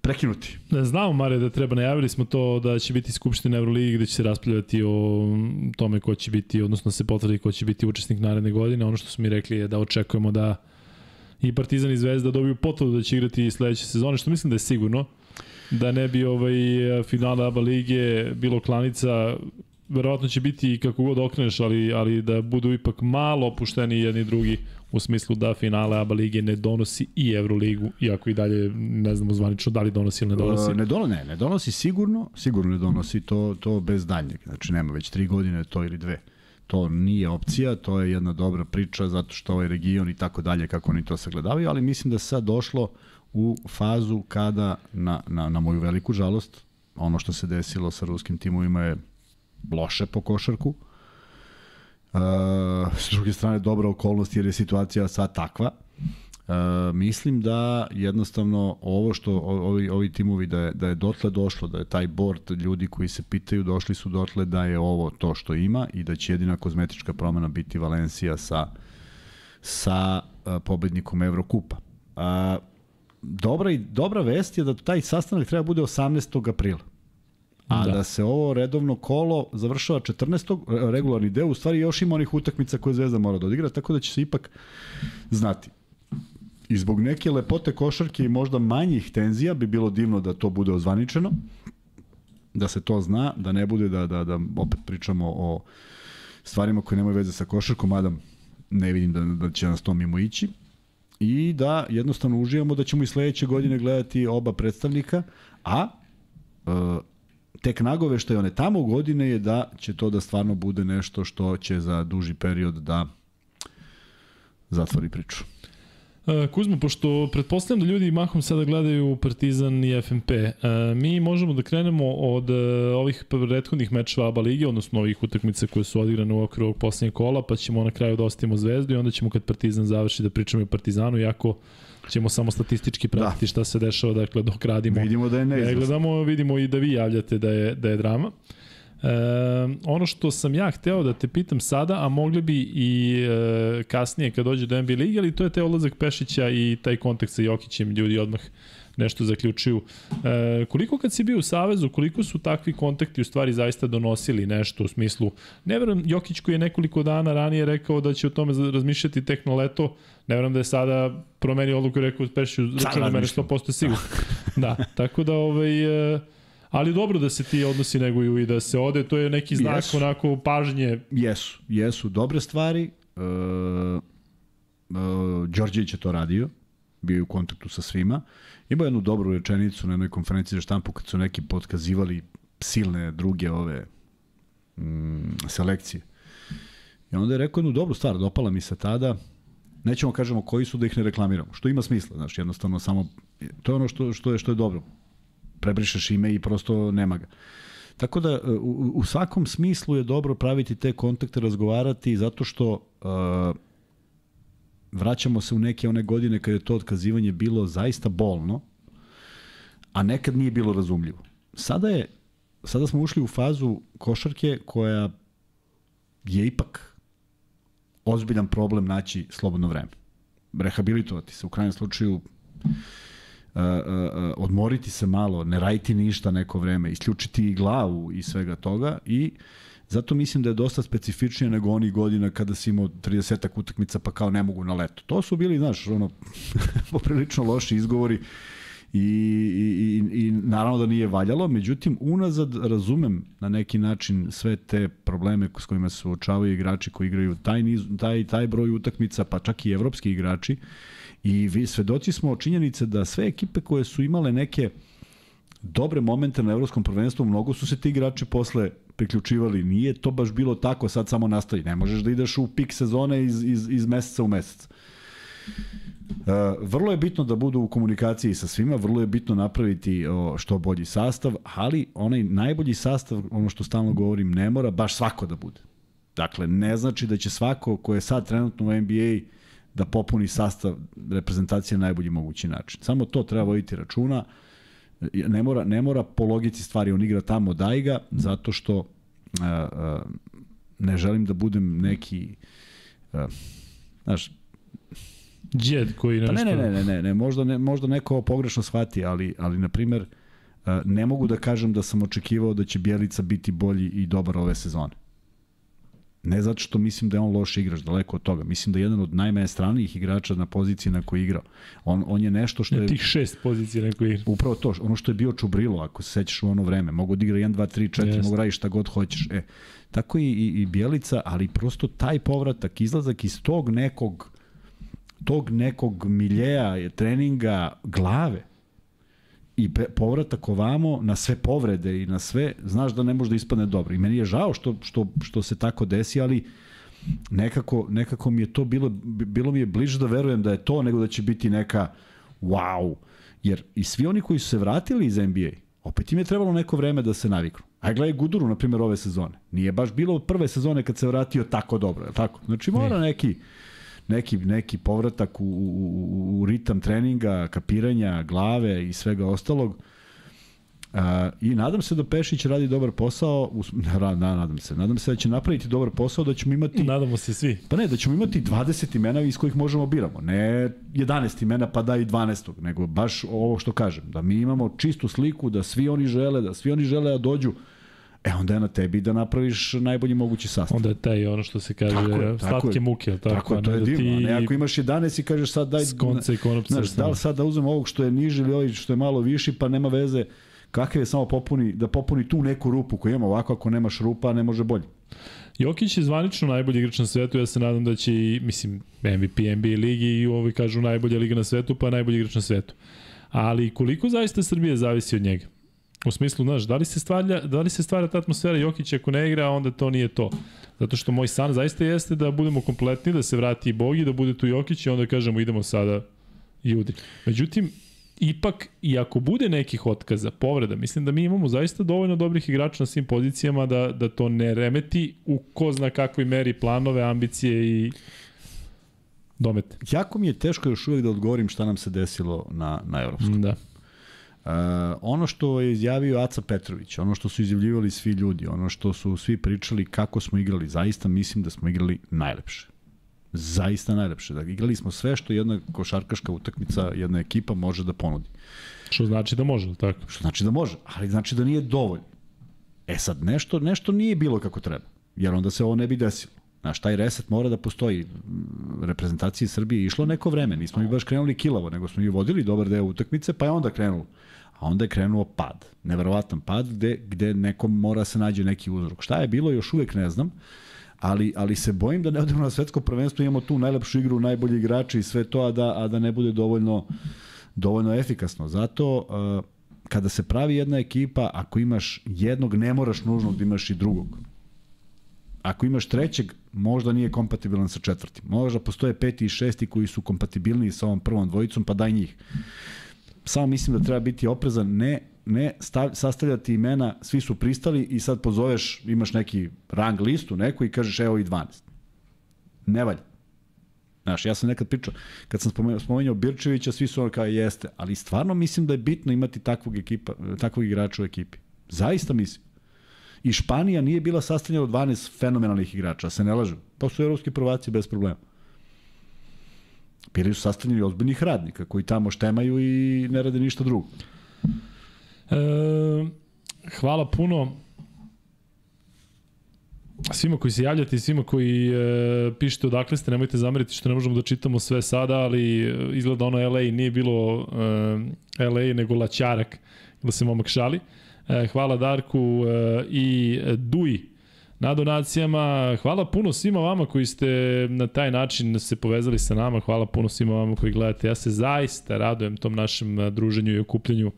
prekinuti. Da, znamo, Mare, da treba, najavili smo to da će biti Skupština Euroligi gde će se raspravljati o tome ko će biti, odnosno da se potvrdi ko će biti učesnik naredne godine. Ono što smo mi rekli je da očekujemo da i Partizan i Zvezda dobiju potvrdu da će igrati sledeće sezone, što mislim da je sigurno da ne bi ovaj finale ABA lige bilo klanica verovatno će biti kako god okreneš, ali, ali da budu ipak malo opušteni jedni drugi u smislu da finale ABA lige ne donosi i Euroligu, iako i dalje ne znamo zvanično da li donosi ili ne donosi. Uh, ne, dono, ne, ne donosi sigurno, sigurno ne donosi to, to bez daljnjeg. Znači nema već tri godine to ili dve. To nije opcija, to je jedna dobra priča zato što ovaj region i tako dalje kako oni to sagledavaju, ali mislim da sad došlo u fazu kada na, na, na moju veliku žalost ono što se desilo sa ruskim timovima je loše po košarku. Uh, s druge strane, dobra okolnost jer je situacija sad takva. Uh, mislim da jednostavno ovo što ovi, ovi timovi da je, da je dotle došlo, da je taj board ljudi koji se pitaju došli su dotle da je ovo to što ima i da će jedina kozmetička promena biti Valencija sa, sa uh, pobednikom Evrokupa. Uh, dobra, i, dobra vest je da taj sastanak treba bude 18. aprila. A da. da se ovo redovno kolo završava 14. regularni deo, u stvari još ima onih utakmica koje Zvezda mora da odigra, tako da će se ipak znati. I zbog neke lepote košarke i možda manjih tenzija bi bilo divno da to bude ozvaničeno, da se to zna, da ne bude da, da, da opet pričamo o stvarima koje nemaju veze sa košarkom, mada ne vidim da, da će nas to mimo ići i da jednostavno uživamo da ćemo i sledeće godine gledati oba predstavnika, a e, tek nagoveštaj one tamo godine je da će to da stvarno bude nešto što će za duži period da zatvori priču. E, Kuzmo, pošto pretpostavljam da ljudi mahom sada gledaju Partizan i FNP, e, mi možemo da krenemo od e, ovih prethodnih mečeva ABA lige, odnosno ovih utakmica koje su odigrane u okviru ovog poslednjeg kola, pa ćemo na kraju da ostavimo Zvezdu i onda ćemo kad Partizan završi da pričamo i o Partizanu, iako ćemo samo statistički pratiti da. šta se dešava, dakle dok radimo. Vidimo da je neizvesno. gledamo, vidimo i da vi javljate da je, da je drama. E, ono što sam ja hteo da te pitam sada, a mogli bi i e, kasnije kad dođe do NBA lige, ali to je te odlazak Pešića i taj kontakt sa Jokićem, ljudi odmah nešto zaključuju. E, koliko kad si bio u Savezu, koliko su takvi kontakti u stvari zaista donosili nešto u smislu, ne verujem, Jokić koji je nekoliko dana ranije rekao da će o tome razmišljati tek na leto, ne verujem da je sada promenio odluku i rekao Pešiću, računa mene 100% sigurno. da, tako da ovaj... E, ali dobro da se ti odnosi neguju i da se ode, to je neki znak jesu. onako pažnje. Jesu, jesu dobre stvari. E, e, Đorđević je to radio, bio je u kontaktu sa svima. Imao jednu dobru rečenicu na jednoj konferenciji za štampu kad su neki podkazivali silne druge ove mm, selekcije. I onda je rekao jednu dobru stvar, dopala mi se tada, nećemo kažemo koji su da ih ne reklamiramo, što ima smisla, znači jednostavno samo, to je ono što, što, je, što je dobro, prebrišeš ime i prosto nema ga. Tako da u, u svakom smislu je dobro praviti te kontakte, razgovarati, zato što uh, vraćamo se u neke one godine kada je to otkazivanje bilo zaista bolno, a nekad nije bilo razumljivo. Sada je sada smo ušli u fazu košarke koja je ipak ozbiljan problem naći slobodno vreme. Rehabilitovati se, u krajnjem slučaju uh, uh, uh, odmoriti se malo, ne raditi ništa neko vreme, isključiti glavu i svega toga i uh, Zato mislim da je dosta specifičnije nego onih godina kada si imao 30 utakmica pa kao ne mogu na leto. To su bili, znaš, ono, poprilično loši izgovori i, i, i, i naravno da nije valjalo, međutim unazad razumem na neki način sve te probleme s kojima se suočavaju igrači koji igraju taj, niz, taj, taj broj utakmica, pa čak i evropski igrači i vi svedoci smo činjenice da sve ekipe koje su imale neke dobre momente na evropskom prvenstvu, mnogo su se ti igrači posle priključivali. Nije to baš bilo tako, sad samo nastavi. Ne možeš da ideš u pik sezone iz, iz, iz meseca u mesec. vrlo je bitno da budu u komunikaciji sa svima, vrlo je bitno napraviti o, što bolji sastav, ali onaj najbolji sastav, ono što stalno govorim, ne mora baš svako da bude. Dakle, ne znači da će svako ko je sad trenutno u NBA da popuni sastav reprezentacije na najbolji mogući način. Samo to treba voditi računa. Ne mora, ne mora po logici stvari on igra tamo da iga, zato što uh, uh, ne želim da budem neki uh, znaš, Džed koji nešto... Pa ne, ne, ne, ne, ne, možda, ne, možda neko pogrešno shvati, ali, ali na primer, ne mogu da kažem da sam očekivao da će Bjelica biti bolji i dobar ove sezone. Ne zato što mislim da je on loš igrač, daleko od toga. Mislim da je jedan od najmajestranijih igrača na poziciji na kojoj igrao. On, on je nešto što je... Tih šest pozicija na kojoj igra. Upravo to, ono što je bio Čubrilo, ako se sećaš u ono vreme. Mogu da igra 1, 2, 3, 4, yes. mogu raditi šta god hoćeš. E, tako i, i, i Bjelica, ali prosto taj povratak, izlazak iz tog nekog tog nekog miljeja, treninga, glave i povratak ovamo na sve povrede i na sve, znaš da ne može da ispadne dobro. I meni je žao što, što, što se tako desi, ali nekako, nekako mi je to bilo, bilo mi je bliže da verujem da je to nego da će biti neka wow. Jer i svi oni koji su se vratili iz NBA, opet im je trebalo neko vreme da se naviknu. Aj gledaj Guduru, na primjer, ove sezone. Nije baš bilo prve sezone kad se vratio tako dobro, je tako? Znači mora neki neki, neki povratak u, u, u ritam treninga, kapiranja, glave i svega ostalog. Uh, I nadam se da Pešić radi dobar posao, u, da, nadam se, nadam se da će napraviti dobar posao, da ćemo imati... Nadamo se svi. Pa ne, da ćemo imati 20 imena iz kojih možemo biramo, ne 11 imena pa da i 12. nego baš ovo što kažem, da mi imamo čistu sliku, da svi oni žele, da svi oni žele da dođu, E onda je na tebi da napraviš najbolji mogući sastav. Onda je taj ono što se kaže tako je, slatke tako muke, tako, tako to je da divno. Ti... Ne, ako imaš 11 i kažeš sad daj skonce i konopce. Znaš, da li sad da uzmem ovog što je niži ili ovaj što je malo viši, pa nema veze kakav je samo popuni, da popuni tu neku rupu koju ima ovako, ako nemaš rupa, ne može bolje. Jokić je zvanično najbolji igrač na svetu, ja se nadam da će i, mislim, MVP NBA ligi i ovi kažu najbolja liga na svetu, pa najbolji igrač na svetu. Ali koliko zaista Srbije zavisi od njega? U smislu, znaš, da li se stvara, da li se stvara ta atmosfera Jokić ako ne igra, onda to nije to. Zato što moj san zaista jeste da budemo kompletni, da se vrati i Bogi, da bude tu Jokić i onda kažemo idemo sada i udri. Međutim, ipak, i ako bude nekih otkaza, povreda, mislim da mi imamo zaista dovoljno dobrih igrača na svim pozicijama da, da to ne remeti u ko zna kakvoj meri planove, ambicije i domete. Jako mi je teško još uvijek da odgovorim šta nam se desilo na, na Evropskom. Da. Uh, ono što je izjavio Aca Petrović, ono što su izjavljivali svi ljudi, ono što su svi pričali kako smo igrali, zaista mislim da smo igrali najlepše. Zaista najlepše. Da igrali smo sve što jedna košarkaška utakmica, jedna ekipa može da ponudi. Što znači da može, tako? Što znači da može, ali znači da nije dovoljno. E sad, nešto, nešto nije bilo kako treba, jer onda se ovo ne bi desilo. Znaš, taj reset mora da postoji. Reprezentaciji Srbije išlo neko vreme, nismo mi baš krenuli kilavo, nego smo mi vodili dobar deo utakmice, pa je onda krenulo. A onda je krenuo pad, neverovatan pad gde, gde nekom mora se nađe neki uzrok. Šta je bilo, još uvek ne znam, ali, ali se bojim da ne odemo na svetsko prvenstvo, imamo tu najlepšu igru, najbolji igrači i sve to, a da, a da ne bude dovoljno, dovoljno efikasno. Zato, uh, kada se pravi jedna ekipa, ako imaš jednog, ne moraš nužno da imaš i drugog. Ako imaš trećeg, možda nije kompatibilan sa četvrtim. Možda postoje peti i šesti koji su kompatibilni sa ovom prvom dvojicom, pa daj njih samo mislim da treba biti oprezan, ne, ne stav, sastavljati imena, svi su pristali i sad pozoveš, imaš neki rang listu neku i kažeš evo i 12. Ne valja. Znaš, ja sam nekad pričao, kad sam spomenuo, spomenuo Birčevića, svi su ono kao jeste, ali stvarno mislim da je bitno imati takvog, ekipa, takvog igrača u ekipi. Zaista mislim. I Španija nije bila sastavljena od 12 fenomenalnih igrača, se ne lažem. Pa su evropski prvaci bez problema. Bili su sastavljeni ozbiljnih radnika koji tamo štemaju i ne rade ništa drugo. E, hvala puno svima koji se javljate i svima koji e, pišete odakle ste, nemojte zameriti što ne možemo da čitamo sve sada, ali e, izgleda ono LA nije bilo e, LA nego Laćarak, da se momak šali. E, hvala Darku e, i Duji na donacijama. Hvala puno svima vama koji ste na taj način se povezali sa nama. Hvala puno svima vama koji gledate. Ja se zaista radujem tom našem druženju i okupljanju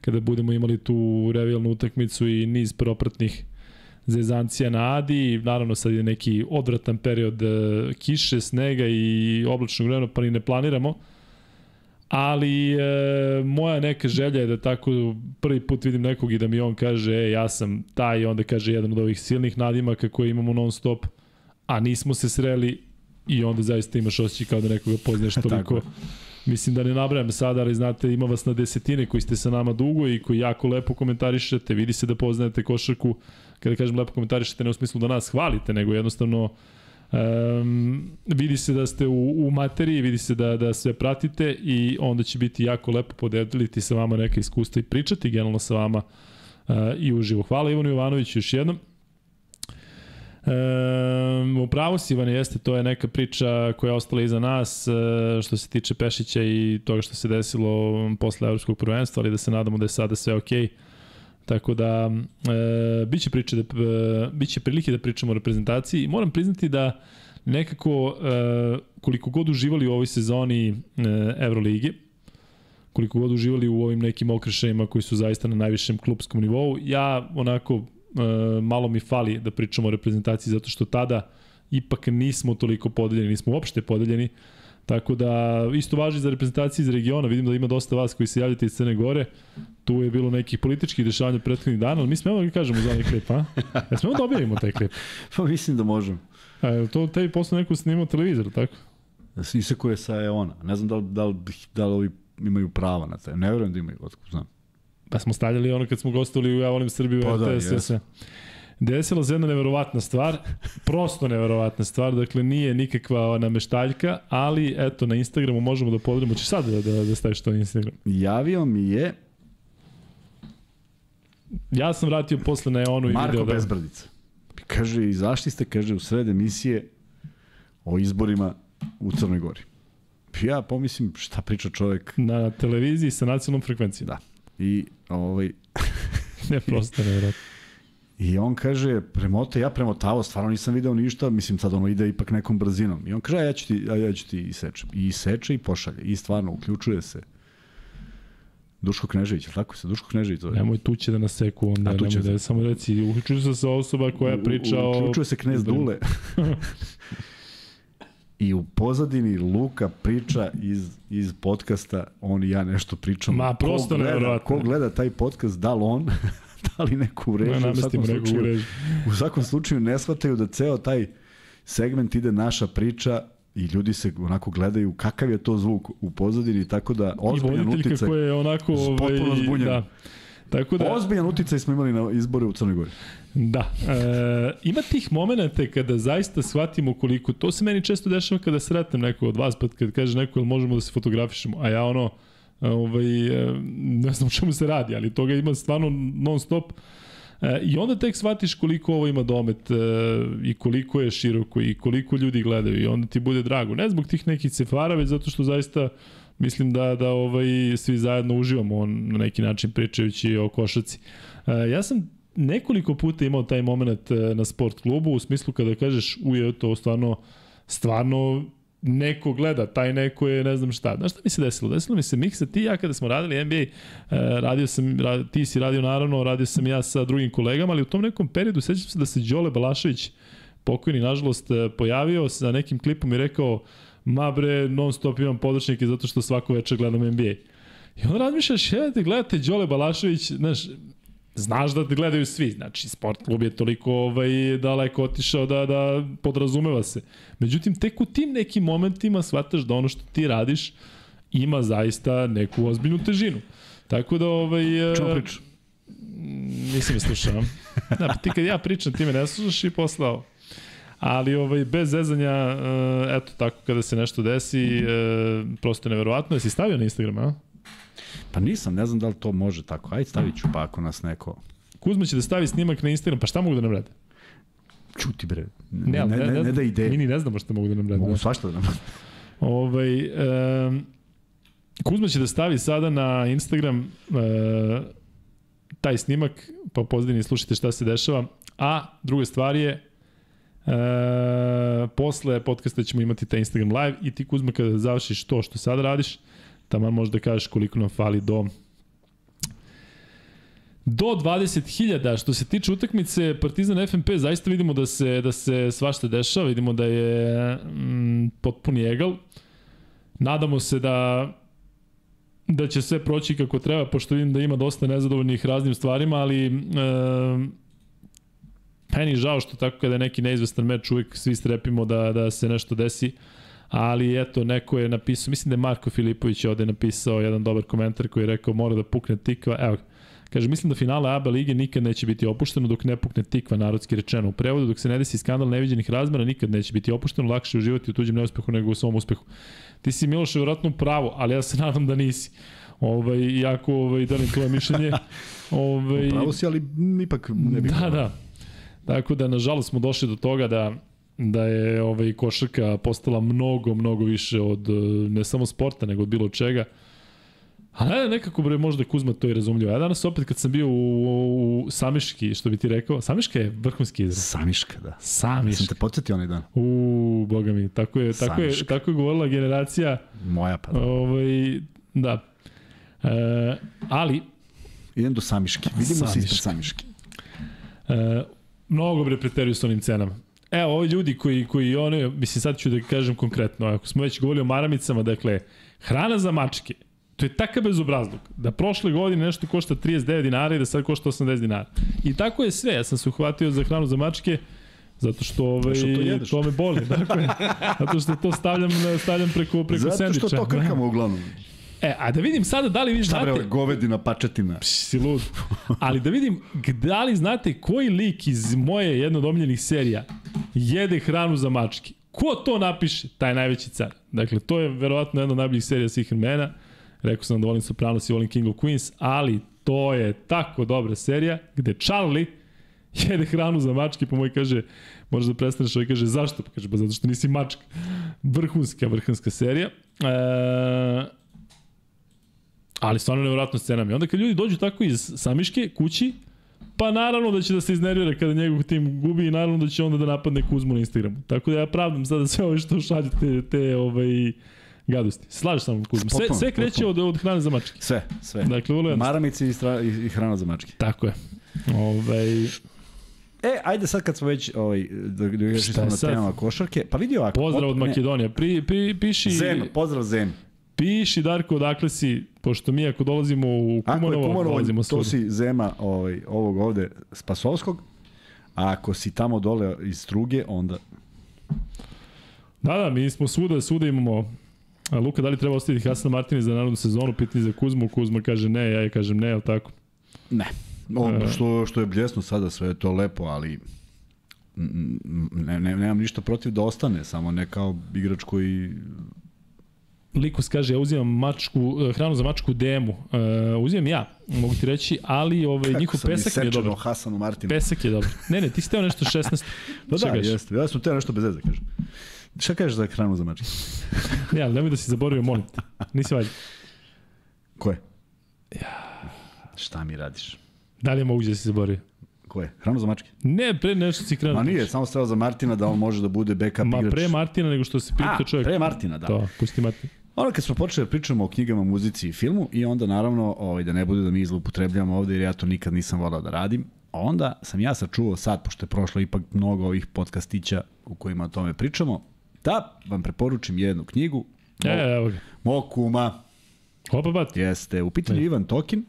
kada budemo imali tu revijalnu utakmicu i niz propratnih zezancija na Adi, naravno sad je neki odvratan period kiše, snega i oblačnog vremena, pa ni ne planiramo, ali e, moja neka želja je da tako prvi put vidim nekog i da mi on kaže, e, ja sam taj, i onda kaže jedan od ovih silnih nadimaka koje imamo non stop, a nismo se sreli i onda zaista imaš osjećaj kao da nekoga poznaješ toliko. Mislim da ne nabrajam sada, ali znate, ima vas na desetine koji ste sa nama dugo i koji jako lepo komentarišete, vidi se da poznajete košarku, kada kažem lepo komentarišete, ne u smislu da nas hvalite, nego jednostavno Um, vidi se da ste u, u materiji, vidi se da, da sve pratite i onda će biti jako lepo podeliti sa vama neka iskustva i pričati generalno sa vama uh, i uživo. Hvala Ivanu Jovanoviću još jednom. Um, upravo si Ivane jeste, to je neka priča koja je ostala iza nas uh, što se tiče Pešića i toga što se desilo posle evropskog prvenstva, ali da se nadamo da je sada sve okej. Okay Tako da, e, biće, priče da, e, biće prilike da pričamo o reprezentaciji. Moram priznati da nekako, e, koliko god uživali u ovoj sezoni e, Euroligi, koliko god uživali u ovim nekim okrešajima koji su zaista na najvišem klubskom nivou, ja onako e, malo mi fali da pričamo o reprezentaciji zato što tada ipak nismo toliko podeljeni, nismo uopšte podeljeni. Tako da, isto važi za reprezentaciju iz regiona, vidim da ima dosta vas koji se javljate iz Crne Gore, tu je bilo nekih političkih dešavanja prethodnih dana, ali mi smemo da kažemo za onaj klip, a? Ja smemo da objavimo taj klip? Pa mislim da možemo. A, je to tebi posle neko snimao televizor, tako? Iseko je sa Eona. Ne znam da li, da li, da li ovi imaju prava na to. Ne verujem da imaju, otko znam. Pa smo stavljali ono kad smo gostovali u Ja volim Srbiju, pa RTS, da, sve. Desila se jedna neverovatna stvar, prosto neverovatna stvar, dakle nije nikakva nameštaljka, ali eto na Instagramu možemo da podelimo, ćeš sad da, da, da staviš to na Instagram. Javio mi je Ja sam vratio posle na onu i Marko video da... Bezbradica. Kaže, izašli ste, kaže, u sred emisije o izborima u Crnoj Gori. Ja pomislim šta priča čovek. Na televiziji sa nacionalnom frekvencijom. Da. I ovaj... ne, prosto nevjerojatno. I on kaže, premote, ja premotavo, stvarno nisam video ništa, mislim sad ono ide ipak nekom brzinom. I on kaže, ja ću ti, ja, ja ću ti isečem. I seče i pošalje. I stvarno, uključuje se. Duško Knežević, tako se, Duško Knežević zove. Nemoj tu će da nas seku onda, nemoj da, da samo reci, uključuje se sa osoba koja priča o... Uključuje se Knez Dule. I u pozadini Luka priča iz, iz podcasta, on i ja nešto pričamo. Ma, prosto ko gleda, nevjerojatno. Ko gleda taj podcast, da li on, da li neku urežu. Ne, u, svakom slučaju, urežu. u svakom slučaju ne shvataju da ceo taj segment ide naša priča i ljudi se onako gledaju kakav je to zvuk u pozadini, tako da ozbiljan uticaj. I je onako... Ovaj, potpuno zbunjen. Da. Tako da, Ozbiljan uticaj smo imali na izbore u Crnoj Gori. Da. E, ima tih momenta kada zaista shvatimo koliko, to se meni često dešava kada sretnem neko od vas, pa kad kaže neko, možemo da se fotografišemo, a ja ono, ovaj, e, ne znam čemu se radi, ali toga ima stvarno non stop. E, I onda tek shvatiš koliko ovo ima domet e, i koliko je široko i koliko ljudi gledaju i onda ti bude drago. Ne zbog tih nekih cefara, već zato što zaista mislim da da ovaj svi zajedno uživamo on na neki način pričajući o košaci. Ja sam nekoliko puta imao taj moment na sport klubu u smislu kada kažeš uje to stvarno stvarno neko gleda, taj neko je ne znam šta. Znaš šta mi se desilo? Desilo mi se Miksa, ti ja kada smo radili NBA, eh, radio sam, rad, ti si radio naravno, radio sam ja sa drugim kolegama, ali u tom nekom periodu sećam se da se Đole Balašević, pokojni, nažalost, eh, pojavio sa nekim klipom i rekao ma bre, non stop imam podršnike zato što svako večer gledam NBA. I onda razmišljaš, ja te gledate Đole Balašević, znaš, znaš da te gledaju svi, znači sport klub je toliko ovaj, daleko otišao da, da podrazumeva se. Međutim, tek u tim nekim momentima shvataš da ono što ti radiš ima zaista neku ozbiljnu težinu. Tako da, ovaj... Čemu priču? Nisam je slušao. Da, ti kad ja pričam, ti me ne slušaš i posle ovo. Ali ovaj, bez zezanja, eh, eto tako, kada se nešto desi, eh, prosto je neverovatno. Jesi stavio na Instagram, a? Pa nisam, ne znam da li to može tako. Ajde stavit ću pa ako nas neko... Kuzma će da stavi snimak na Instagram, pa šta mogu da nam rade? Čuti bre. Ne, ne, ne, ne, ne da ide. Mi ni ne znamo šta mogu da nam rade. Mogu svašta da nam rade. Ovaj, um, Kuzma će da stavi sada na Instagram uh, taj snimak, pa pozdini slušajte šta se dešava. A druga stvar je, uh, posle podcasta ćemo imati taj Instagram live i ti Kuzma kada završiš to što sad radiš, tamo možda kažeš koliko nam fali do do 20.000. Što se tiče utakmice Partizan FNP, zaista vidimo da se, da se svašta dešava, vidimo da je mm, potpuni egal. Nadamo se da da će sve proći kako treba, pošto vidim da ima dosta nezadovoljnih raznim stvarima, ali e, meni žao što tako kada je neki neizvestan meč uvijek svi strepimo da, da se nešto desi, ali eto, neko je napisao, mislim da je Marko Filipović ovde napisao jedan dobar komentar koji je rekao mora da pukne tikva, evo Kaže, mislim da finale ABA lige nikad neće biti opušteno dok ne pukne tikva, narodski rečeno. U prevodu, dok se ne desi skandal neviđenih razmera, nikad neće biti opušteno, lakše uživati u tuđem neuspehu nego u svom uspehu. Ti si Miloš vjerojatno pravo, ali ja se nadam da nisi. Ovaj, jako ovaj, delim tvoje mišljenje. Ovaj, pravo si, ali ipak ne bih. Da, da. Tako da, nažalost, smo došli do toga da da je ovaj košarka postala mnogo, mnogo više od ne samo sporta, nego od bilo čega. A ne, nekako bre možda Kuzma to i razumljivo. Ja danas opet kad sam bio u, u, Samiški, što bi ti rekao, Samiška je vrhunski izraz. Samiška, da. Samiška. Sam te podsjetio onaj dan. U, boga mi, tako je, tako je, tako je govorila generacija. Moja pa da. Ovaj, da. E, ali... Idem do Samiške. Vidimo Samiška. se ispred Samiške. E, mnogo bre preteruju s onim cenama. Evo, ovi ljudi koji, koji one, mislim sad ću da kažem konkretno, ako smo već govorili o maramicama, dakle, hrana za mačke, To je takav bezobrazluk. Da prošle godine nešto košta 39 dinara i da sad košta 80 dinara. I tako je sve. Ja sam se uhvatio za hranu za mačke Zato što ovaj, to, to me boli, dakle. Zato što to stavljam, stavljam preko, preko Zato sendviča. Zato što to krkamo uglavnom. E, a da vidim sada da li vi znate... Šta bre, govedina, pačetina. Pš, si lud. Ali da vidim da li znate koji lik iz moje jedno od omiljenih serija jede hranu za mačke. Ko to napiše? Taj najveći car. Dakle, to je verovatno jedna od najboljih serija svih vremena. Rekao sam da volim Sopranos i volim King of Queens, ali to je tako dobra serija gde Charlie jede hranu za mačke, pa moj kaže, možeš da prestaneš, ovaj kaže, zašto? Pa kaže, pa zato što nisi mačka. Vrhunska, vrhunska serija. E, ali stvarno nevjerojatno scenami. Onda kad ljudi dođu tako iz Samiške, kući, pa naravno da će da se iznervira kada njegov tim gubi i naravno da će onda da napadne Kuzmu na Instagramu. Tako da ja pravdam sada sve ove što šalju te, te ovaj, gadosti. Slažeš samo Kuzma. Sve, sve kreće od, od hrane za mačke. Sve, sve. Dakle, vrlo Maramice i, stra, i, i hrana za mačke. Tako je. Ovaj... E, ajde sad kad smo već ovaj, da, da još smo na temama košarke, pa vidi ovako. Pozdrav od Makedonije. Pri, pri, piši... Zem, pozdrav Zem. Piši Darko odakle si, pošto mi ako dolazimo u Kumanovo, ako Kumanovo dolazimo to si Zema ovaj, ovog ovde Spasovskog, a ako si tamo dole iz Struge, onda... Da, da, mi smo svuda, svuda imamo A Luka, da li treba ostaviti Hasana Martinez za narodnu sezonu? Pitanje za Kuzmu. Kuzma kaže ne, ja je kažem ne, ali tako? Ne. E... što, što je bljesno sada, sve je to lepo, ali ne, ne, nemam ništa protiv da ostane, samo ne kao igrač koji Likus kaže, ja uzimam mačku, eh, hranu za mačku demu. Uh, uzimam ja, mogu ti reći, ali ovaj, Kako njihov pesak je dobro. Hasanu Martinu. Pesak je dobro. Ne, ne, ti si teo nešto 16. da, da, jeste. Ja sam teo nešto bez veze, kažem. Šta kažeš za hranu za mačke? ne, ali nemoj da si zaboravio, molim te. Nisi valjda. Ko je? Ja. Šta mi radiš? Da li je moguće da si zaboravio? Ko je? Hranu za mačke? Ne, pre nešto si krenuo. Ma nije, samo stao za Martina da on može da bude backup Ma, igrač. Ma pre Martina nego što se pita čovjek. pre Martina, da. To, pusti Martina. Ono kad smo počeli da pričamo o knjigama, muzici i filmu i onda naravno ovaj, da ne bude da mi zloupotrebljamo ovde jer ja to nikad nisam volao da radim, onda sam ja sačuvao sad, pošto je prošlo ipak mnogo ovih podcastića u kojima o tome pričamo, da vam preporučim jednu knjigu. E, evo ga. Mog kuma. Opa bat. Jeste, u pitanju Ivan Tokin.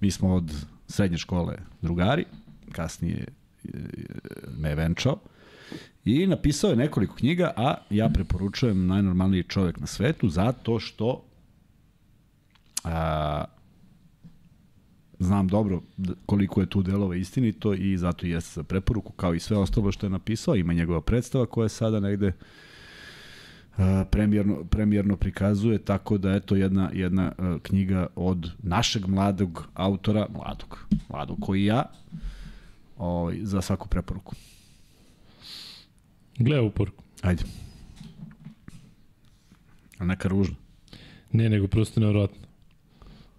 Mi smo od srednje škole drugari, kasnije e, me venčao. I napisao je nekoliko knjiga, a ja preporučujem najnormalniji čovjek na svetu zato što a, znam dobro koliko je tu delova istinito i zato jeste za preporuku kao i sve ostalo što je napisao. Ima njegova predstava koja je sada negde premijerno, premijerno prikazuje, tako da eto jedna, jedna knjiga od našeg mladog autora, mladog, mladog koji ja, ovaj, za svaku preporuku. Gle ovu poruku. Ajde. A neka ružna. Ne, nego prosto nevjerojatno.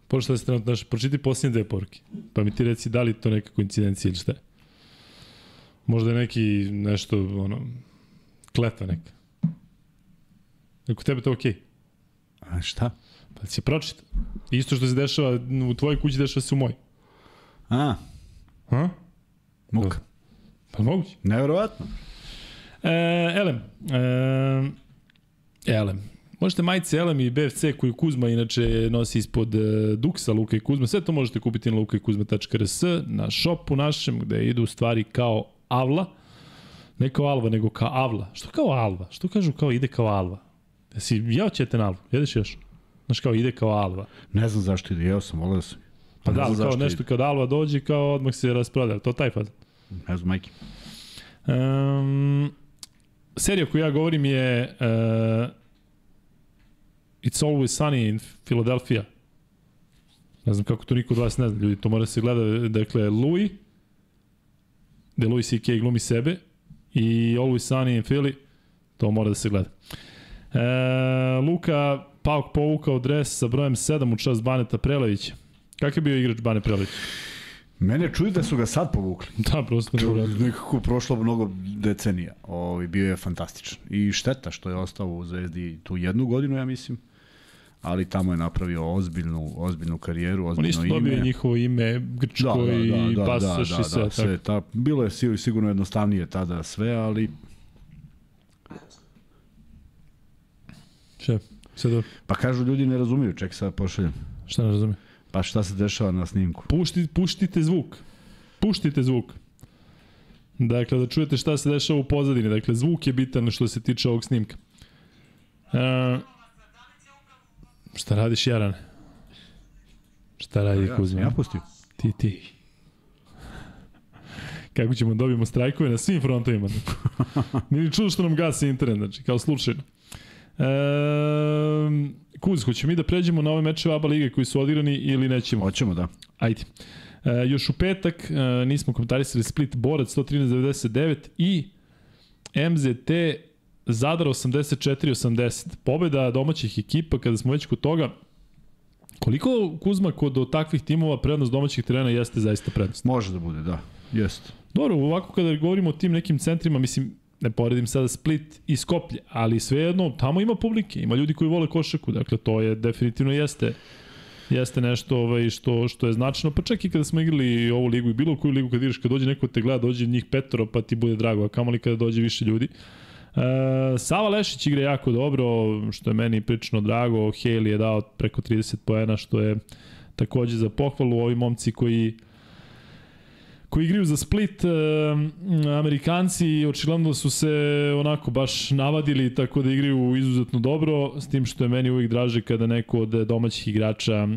Pošto ste trenutno naš, pročiti posljednje dve poruke. Pa mi ti reci da li to neka koincidencija ili šta je. Možda je neki nešto, ono, kletva neka. Ako tebe to okej. Okay. A šta? Pa si pročita. Isto što se dešava u tvojoj kući, dešava se u moj. A, Ha? muka. Pa moguće. Neverovatno. E, Elem. E, Elem. Možete majice Elem i BFC koju Kuzma inače nosi ispod e, Duksa Luka i Kuzma. Sve to možete kupiti na lukaikuzma.rs na shopu našem gde idu stvari kao avla. Ne kao alva, nego kao avla. Što kao alva? Što kažu kao ide kao alva? Jesi jeo ćete na alvu? Jedeš još? Znaš kao ide kao alva. Ne znam zašto ide, jeo sam, volio sam. Pa Ne da, kao nešto ide. kad alva dođe, kao odmah se rasprodaje. To taj faz. Ne znam, majke. Um, serija koju ja govorim je uh, It's Always Sunny in Philadelphia. Ne znam kako to niko od vas ne zna, ljudi, to mora se gleda. Dakle, Louis, gde Louis C.K. glumi sebe, i Always Sunny in Philly, to mora da se gleda. E, Luka Pauk povukao dres sa brojem 7 u čast Baneta Prelevića. Kakav je bio igrač Bane Prelević? Mene čuje da su ga sad povukli. Da, prosto uradio. Nekako prošlo mnogo decenija. Ovi, bio je fantastičan. I šteta što je ostao u Zvezdi tu jednu godinu, ja mislim. Ali tamo je napravio ozbiljnu, ozbiljnu karijeru, On ozbiljno isto ime. dobio njihovo ime, Grčko i pasoš i sve. da, sve ta, bilo je sig- sigurno jednostavnije tada sve, ali Še, sve dobro. pa kažu ljudi ne razumiju, ček sad pošaljem. Šta ne razumije? Pa šta se dešava na snimku? Pušti, puštite zvuk. Puštite zvuk. Dakle, da čujete šta se dešava u pozadini. Dakle, zvuk je bitan što se tiče ovog snimka. E, šta radiš, Jarane? Šta radi Ja, Kuzma? ja pustio. Ti, ti. Kako ćemo da dobijemo strajkove na svim frontovima. Nije ni čudo što nam gasi internet, znači, kao slučajno. E, Kuz, hoćemo mi da pređemo na ove mečeve ABA lige koji su odigrani ili nećemo? Hoćemo, da. Ajde. E, još u petak e, nismo komentarisali Split Borac 113-99 i MZT Zadar 84-80. Pobeda domaćih ekipa, kada smo već kod toga, koliko Kuzma kod od takvih timova prednost domaćih terena jeste zaista prednost? Može da bude, da. Jeste. Dobro, ovako kada govorimo o tim nekim centrima, mislim, ne poredim sada Split i Skoplje, ali svejedno, tamo ima publike, ima ljudi koji vole košaku, dakle to je definitivno jeste jeste nešto ovaj, što, što je značajno, pa čak i kada smo igrali ovu ligu i bilo koju ligu kad igraš, kad dođe neko te gleda, dođe njih petoro, pa ti bude drago, a kamoli kada dođe više ljudi. E, Sava Lešić igra jako dobro, što je meni prično drago, Haley je dao preko 30 poena, što je takođe za pohvalu, ovi momci koji koji igraju za Split, e, Amerikanci očigledno su se onako baš navadili tako da igraju izuzetno dobro, s tim što je meni uvijek draže kada neko od domaćih igrača e,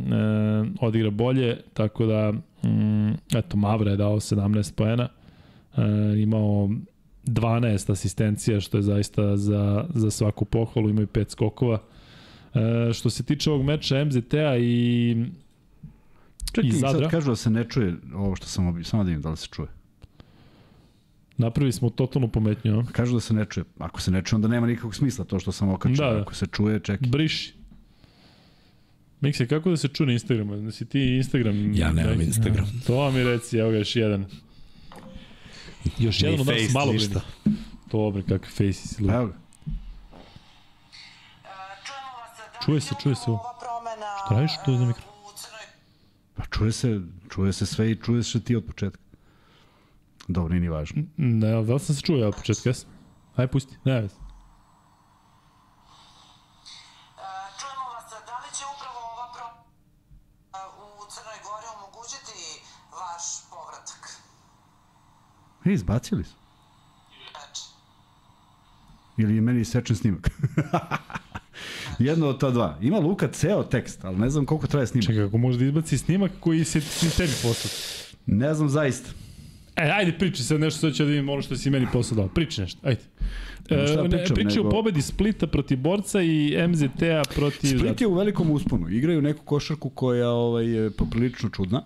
odigra bolje, tako da mm, eto Mavra je dao 17 poena, e, imao 12 asistencija, što je zaista za, za svaku pohvalu, imaju 5 skokova. E, što se tiče ovog meča MZT-a i Čekaj, I Zadra? sad kažu da se ne čuje ovo što sam obio. Samo da vidim da li se čuje. napravili smo totalnu pometnju. a? Kažu da se ne čuje. Ako se ne čuje, onda nema nikakvog smisla to što sam okačio. Da, da. Ako se čuje, čekaj. Briši. Mikse, kako da se čuje na Instagramu? Da si ti Instagram... Ja nemam Daj- Instagram. Ja, to mi reci, evo ga još jedan. Još jedan od nas face, malo ništa. Dobro, kakve face si. Evo ga. Čuje se, čuje se ovo. Šta radiš tu za mikro? Pa čuje se, čuje se sve i čuje se ti od početka. Dobro, nije ni važno. Ne, da li sam se čuo ja od početka, jesam? Ajde, pusti, ne vezi. Čujemo vas, da li će upravo ova pro... u Crnoj Gori omogućiti vaš povratak? E, izbacili su. Ili je meni sečen snimak. Jedno od ta dva. Ima Luka ceo tekst, ali ne znam koliko traje snimak. Čekaj, ako može da izbaci snimak koji se tebi poslao. Ne znam zaista. E, ajde priči sad nešto, sad ću da vidim ono što si meni posao dao. Priči nešto, ajde. Šta E, ne, pričam, priči o nego- pobedi Splita protiv Borca i MZT-a protiv... Split je u velikom usponu. Igraju neku košarku koja ovaj, je poprilično čudna,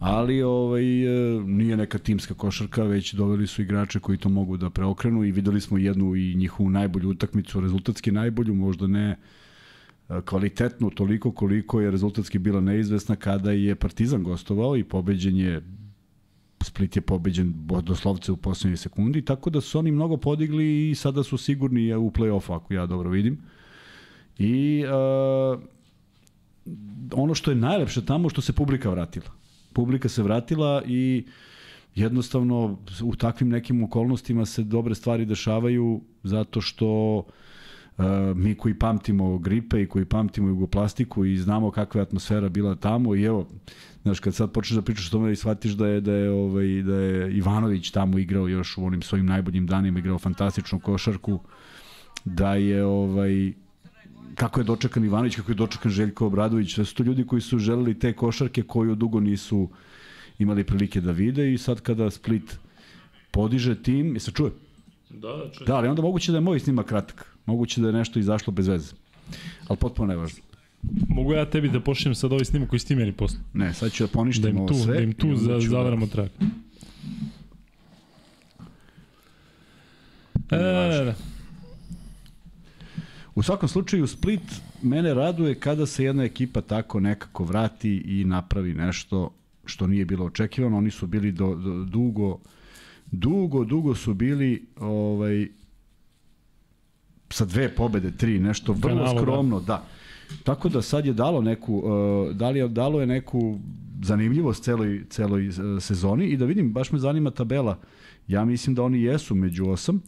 ali ovaj, e, nije neka timska košarka, već doveli su igrače koji to mogu da preokrenu i videli smo jednu i njihovu najbolju utakmicu, rezultatski najbolju, možda ne e, kvalitetnu toliko koliko je rezultatski bila neizvesna kada je Partizan gostovao i pobeđen je Split je pobeđen doslovce u poslednjoj sekundi, tako da su oni mnogo podigli i sada su sigurni u play-offu, ako ja dobro vidim. I uh, ono što je najlepše tamo što se publika vratila. publika se vratila i jednostavno u takvim nekim okolnostima se dobre stvari dešavaju zato što uh, mi koji pamtimo gripe i koji pamtimo jugoplastiku i znamo kakva je atmosfera bila tamo i evo znaš kad sad počneš da pričaš o tome i shvatiš da je da je ovaj da je Ivanović tamo igrao još u onim svojim najboljim danima igrao fantastičnu košarku da je ovaj kako je dočekan Ivanović, kako je dočekan Željko Obradović, da su to ljudi koji su želeli te košarke koju dugo nisu imali prilike da vide i sad kada Split podiže tim, i se čuje? Da, čujem. Da, ali onda moguće da je moj snimak kratak. Moguće da je nešto izašlo bez veze. Ali potpuno nevažno. Mogu ja tebi da pošljem sad ovaj snimak koji ste meni posle. Ne, sad ću da Da poništim im ovo tu, sve. da im tu za, da- zavaramo trak. E, da, da. U svakom slučaju Split mene raduje kada se jedna ekipa tako nekako vrati i napravi nešto što nije bilo očekivano. Oni su bili do, do, dugo dugo, dugo su bili ovaj sa dve pobede, tri, nešto vrlo da. skromno, da. da. Tako da sad je dalo neku, uh, da li je, dalo je neku zanimljivost celoj, celoj uh, sezoni i da vidim, baš me zanima tabela. Ja mislim da oni jesu među osam,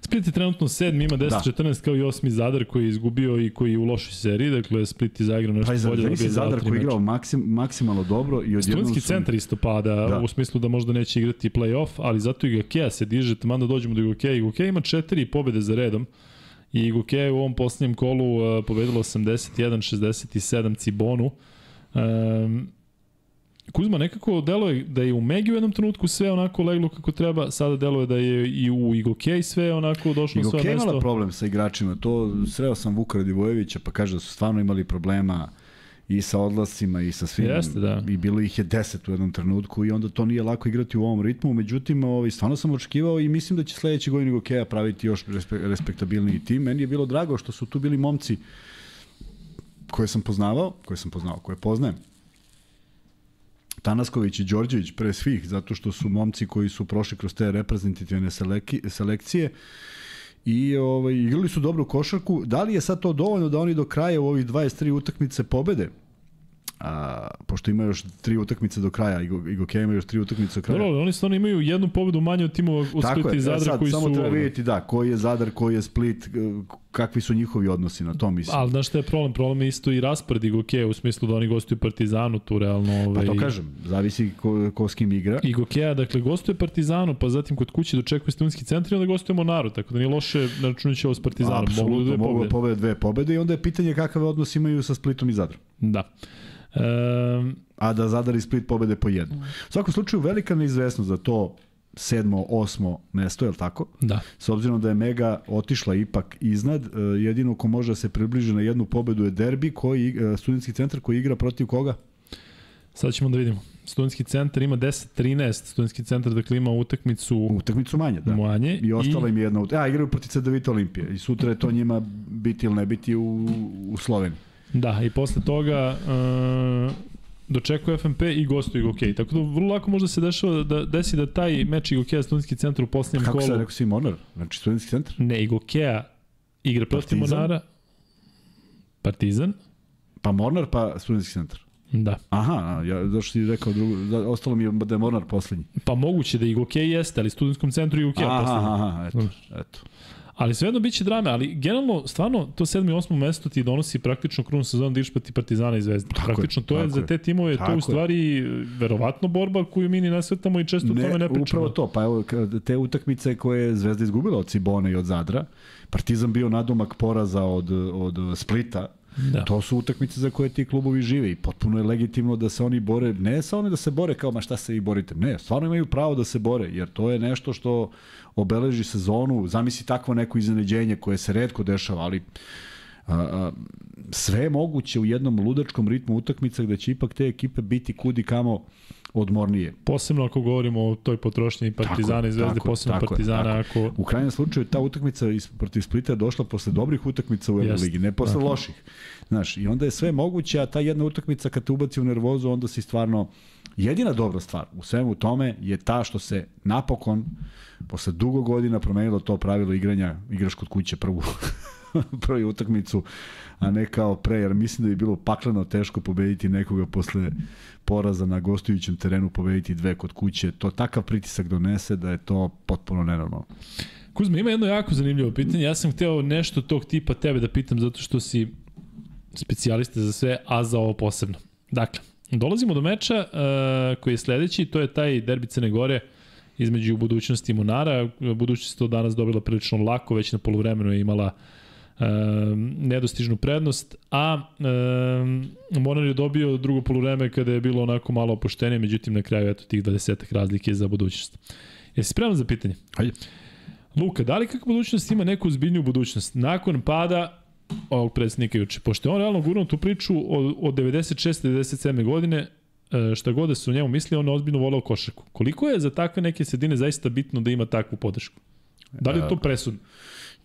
Split je trenutno sedmi, ima 10-14 kao i osmi Zadar koji je izgubio i koji je u lošoj seriji, dakle Split je zaigrao nešto Pa bolje. da je dva, Zadar koji je igrao maksim, maksimalno dobro i odjednom Studentski su... centar isto pada Da. da. u smislu da možda neće igrati play-off, ali zato i Gokea se diže, taman da dođemo do Gokea. I Gokea ima četiri pobede za redom i Gokea je u ovom posljednjem kolu uh, pobedila 81-67 Cibonu. Um, Kuzma, nekako deluje da je u Megi u jednom trenutku sve onako leglo kako treba, sada deluje da je i u Igokej sve onako došlo I na svoje Goke mesto. imala problem sa igračima, to sreo sam Vuka Radivojevića pa kaže da su stvarno imali problema i sa odlascima i sa svim. Jeste, da. I bilo ih je 10 u jednom trenutku i onda to nije lako igrati u ovom ritmu. Međutim, ovaj, stvarno sam očekivao i mislim da će sledeće godine Gokeja praviti još respe, respektabilniji tim. Meni je bilo drago što su tu bili momci koje sam poznavao, koje sam poznao, koje poznajem. Tanasković i Đorđević pre svih, zato što su momci koji su prošli kroz te reprezentativne selekcije i ovaj, igrali su dobru košarku. Da li je sad to dovoljno da oni do kraja u ovih 23 utakmice pobede? A, pošto ima još tri utakmice do kraja, Igo, Igo Kea ima još tri utakmice do kraja. Dobro, oni stvarno imaju jednu pobedu manje od timova u Tako Splita i Zadra sad, koji samo su... treba vidjeti da, koji je Zadar, koji je Split, eh, kakvi su njihovi odnosi na to, mislim. Ali znaš šta je problem? Problem je isto i raspored Igokeja u smislu da oni gostuju Partizanu tu realno. Pa Ovaj, to kažem, zavisi ko, ko s kim igra. Igokeja, dakle, gostuje Partizanu, pa zatim kod kuće dočekuje studentski centar i onda gostuje Monaru, tako da nije loše računajući ovo s Partizanom. Mogu Apsolutno, mogu da pobede dve pobede i onda je pitanje kakav odnos imaju sa Splitom i Zadrom. Da. Um, a da Zadar i Split pobede po jednu. U svakom slučaju velika neizvesnost za to sedmo, osmo mesto, je li tako? da. S obzirom da je Mega otišla ipak iznad, e, jedino ko može da se približi na jednu pobedu je Derbi, koji, e, studentski centar koji igra protiv koga? Sad ćemo da vidimo. Studentski centar ima 10-13, studentski centar dakle ima utakmicu Utakmicu manje, da. manje. I ostala im je jedna utakmica. A, igraju protiv CDVita Olimpije. I sutra je to njima biti ili ne biti u, u Sloveniji. Da, i posle toga uh, dočekuje FNP i gostuje Igokej. Tako da vrlo lako može da se dešava da desi da taj meč Igokeja studentski centar u posljednjem Kako kolu... se rekao si Mornar? Znači studentski centar? Ne, Igokeja igra protiv? Monara. Partizan? Pa Mornar, pa studentski centar. Da. Aha, ja, zašto si rekao drugo, da, ostalo mi je da je Mornar poslednji. Pa moguće da Igokej jeste, ali u studentskom centru Igokeja Aha, poslednji. aha, aha, eto, eto. Ali svejedno biće drame, ali generalno, stvarno, to sedmo i osmo mesto ti donosi praktično krunu sezonu da ideš protiv Partizana i Zvezde. Tako je, praktično, to je za je. te timove, to je. u stvari verovatno borba koju mi ni nasvetamo i često o tome ne pričamo. upravo to, pa evo te utakmice koje je Zvezda izgubila od Cibone i od Zadra, Partizan bio nadomak poraza od, od Splita, Da. To su utakmice za koje ti klubovi žive i potpuno je legitimno da se oni bore, ne sa one da se bore kao ma šta se vi borite, ne, stvarno imaju pravo da se bore, jer to je nešto što obeleži sezonu, zamisli takvo neko iznenađenje koje se redko dešava, ali a, a, sve moguće u jednom ludačkom ritmu utakmica gde će ipak te ekipe biti kudi kamo odmornije. Posebno ako govorimo o toj potrošnji Partizana i Zvezde, tako, posebno tako Partizana ako... U krajnjem slučaju ta utakmica iz, protiv Splita je došla posle dobrih utakmica u Euroligi, ne posle tako. loših. Znaš, i onda je sve moguće, a ta jedna utakmica kad te ubaci u nervozu, onda si stvarno jedina dobra stvar u svemu tome je ta što se napokon posle dugo godina promenilo to pravilo igranja, igraš kod kuće prvu prvi utakmicu, a ne kao pre, jer mislim da je bilo pakleno teško pobediti nekoga posle poraza na gostujućem terenu, pobediti dve kod kuće. To takav pritisak donese da je to potpuno nenormalno. Kuzma, ima jedno jako zanimljivo pitanje. Ja sam hteo nešto tog tipa tebe da pitam zato što si specijalista za sve, a za ovo posebno. Dakle, dolazimo do meča uh, koji je sledeći, to je taj derbi Crne Gore između budućnosti Monara. Budućnost to danas dobila prilično lako, već na polovremenu je imala uh, nedostižnu prednost, a uh, Monar je dobio drugo polovreme kada je bilo onako malo opuštenije, međutim na kraju eto tih 20 razlike za budućnost. Jesi spreman za pitanje? Hajde. Luka, da li kakva budućnost ima neku zbiljniju budućnost? Nakon pada ovog predsednika juče, pošto je on realno gurnuo tu priču od, od 96. 97. godine, e, šta god da se o njemu misli, on je ozbiljno volao košarku. Koliko je za takve neke sredine zaista bitno da ima takvu podršku? Da li je to presudno?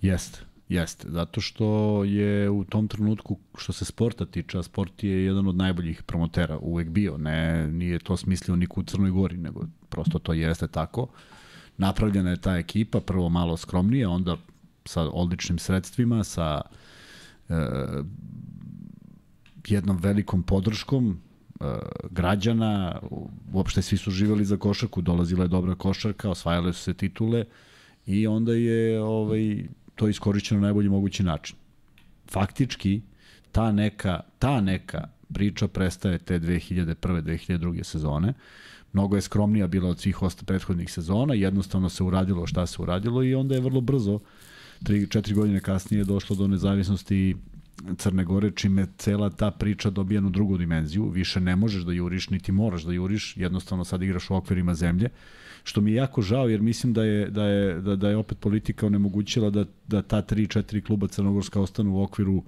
Jeste, jeste. Zato što je u tom trenutku, što se sporta tiče, sport je jedan od najboljih promotera uvek bio. Ne, nije to smislio niko u Crnoj Gori, nego prosto to jeste tako. Napravljena je ta ekipa, prvo malo skromnije, onda sa odličnim sredstvima, sa e, jednom velikom podrškom e, građana, uopšte svi su živeli za košarku, dolazila je dobra košarka, osvajale su se titule i onda je ovaj, to iskorišćeno na najbolji mogući način. Faktički, ta neka, ta neka priča prestaje te 2001. 2002. sezone. Mnogo je skromnija bila od svih osta prethodnih sezona, jednostavno se uradilo šta se uradilo i onda je vrlo brzo, 3-4 godine kasnije, došlo do nezavisnosti Crne Gore, čime cela ta priča dobija jednu drugu dimenziju. Više ne možeš da juriš, niti moraš da juriš, jednostavno sad igraš u okvirima zemlje što mi je jako žao jer mislim da je da je da, da je opet politika onemogućila da da ta 3-4 kluba crnogorska ostanu u okviru uh,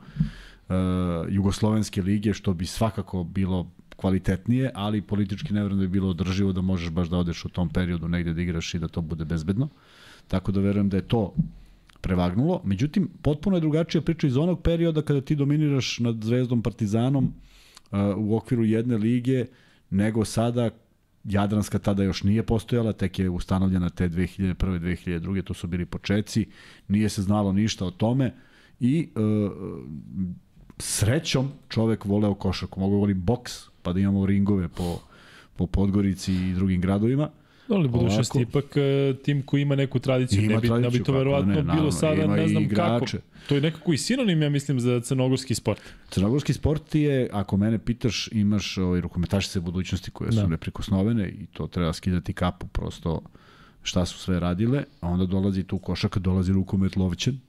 jugoslovenske lige što bi svakako bilo kvalitetnije, ali politički ne verujem da bi bilo održivo da možeš baš da odeš u tom periodu negde da igraš i da to bude bezbedno. Tako da verujem da je to prevagnulo. Međutim, potpuno je drugačija priča iz onog perioda kada ti dominiraš nad Zvezdom Partizanom uh, u okviru jedne lige nego sada Jadranska tada još nije postojala, tek je ustanovljena te 2001. 2002. To su bili počeci, nije se znalo ništa o tome i e, srećom čovek voleo košarku, mogu voli boks, pa da imamo ringove po, po Podgorici i drugim gradovima. Ali budućnost je ipak e, tim koji ima neku tradiciju. Ima ne bi, tradiciju, ne bi to kako verovatno ne, bilo sada, ne znam kako. igrače. To je nekako i sinonim, ja mislim, za crnogorski sport. Crnogorski sport je, ako mene pitaš, imaš ovaj, rukometašice budućnosti koje su Da. neprikosnovene i to treba skidati kapu prosto šta su sve radile, a onda dolazi tu košaka, dolazi rukomet Lovćen,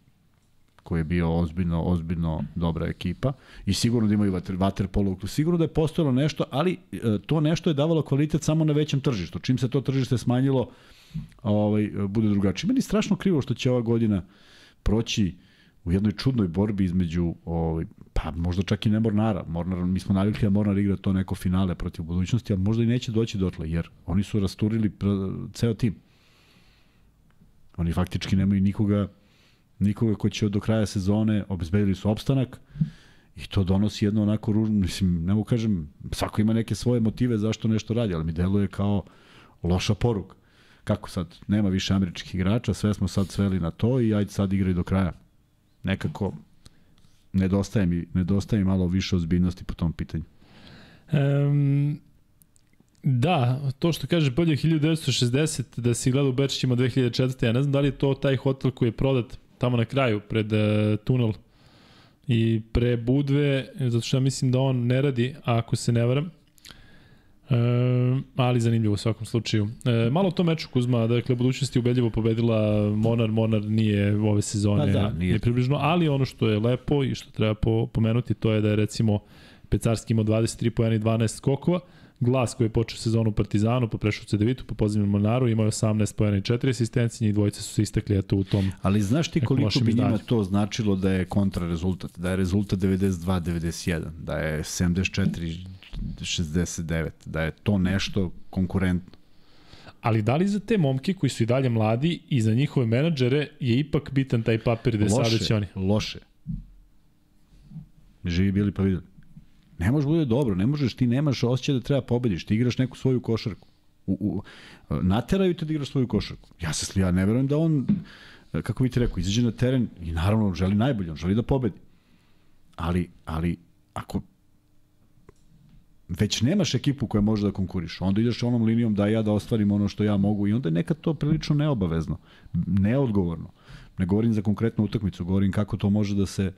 koji je bio ozbiljno, ozbiljno dobra ekipa i sigurno da imaju vater, vaterpolo, sigurno da je postojalo nešto, ali e, to nešto je davalo kvalitet samo na većem tržištu. Čim se to tržište smanjilo, ovaj, bude drugačije. Meni je strašno krivo što će ova godina proći u jednoj čudnoj borbi između ovaj, pa možda čak i ne Mornara. Mornar, mi smo navikli da Mornar igra to neko finale protiv budućnosti, ali možda i neće doći dotle, jer oni su rasturili ceo tim. Oni faktički nemaju nikoga nikoga ko će do kraja sezone obezbedili su opstanak i to donosi jedno onako ružno, mislim, ne mogu kažem, svako ima neke svoje motive zašto nešto radi, ali mi deluje kao loša poruka. Kako sad? Nema više američkih igrača, sve smo sad sveli na to i ajde sad igraj do kraja. Nekako nedostaje mi, nedostaje mi malo više ozbiljnosti po tom pitanju. Um, da, to što kaže bolje 1960 da si gledao u Bečićima 2004. Ja ne znam da li je to taj hotel koji je prodat tamo na kraju pred uh, tunel i pre Budve, zato što ja mislim da on ne radi, ako se ne varam. E, ali zanimljivo u svakom slučaju. E, malo o tom meču Kuzma, dakle, budućnosti ubedljivo pobedila Monar, Monar nije ove sezone Pa da, nije. nije približno, ali ono što je lepo i što treba po, pomenuti, to je da je recimo Pecarski imao 23 pojena i 12 skokova, Glas koji je počeo sezonu u Partizanu, pa prešao u Cedevitu, pa pozivio Monaru, imao je 18 pojena i 4 asistencije, njih dvojice su se istakli eto u tom Ali znaš ti koliko bi njima to značilo da je kontra rezultat? Da je rezultat 92-91, da je 74-69, da je to nešto konkurentno. Ali da li za te momke koji su i dalje mladi i za njihove menadžere je ipak bitan taj papir da sada će oni? loše. Živi bili pa videli. Ne može bude dobro, ne možeš, ti nemaš osjećaj da treba pobediš, ti igraš neku svoju košarku. U, u, nateraju te da igraš svoju košarku. Ja se sli- ja ne verujem da on kako bi ti rekao, izađe na teren i naravno želi najbolje, on želi da pobedi. Ali, ali ako već nemaš ekipu koja može da konkuriš, onda ideš onom linijom da ja da ostvarim ono što ja mogu i onda je nekad to prilično neobavezno, neodgovorno. Ne govorim za konkretnu utakmicu, govorim kako to može da se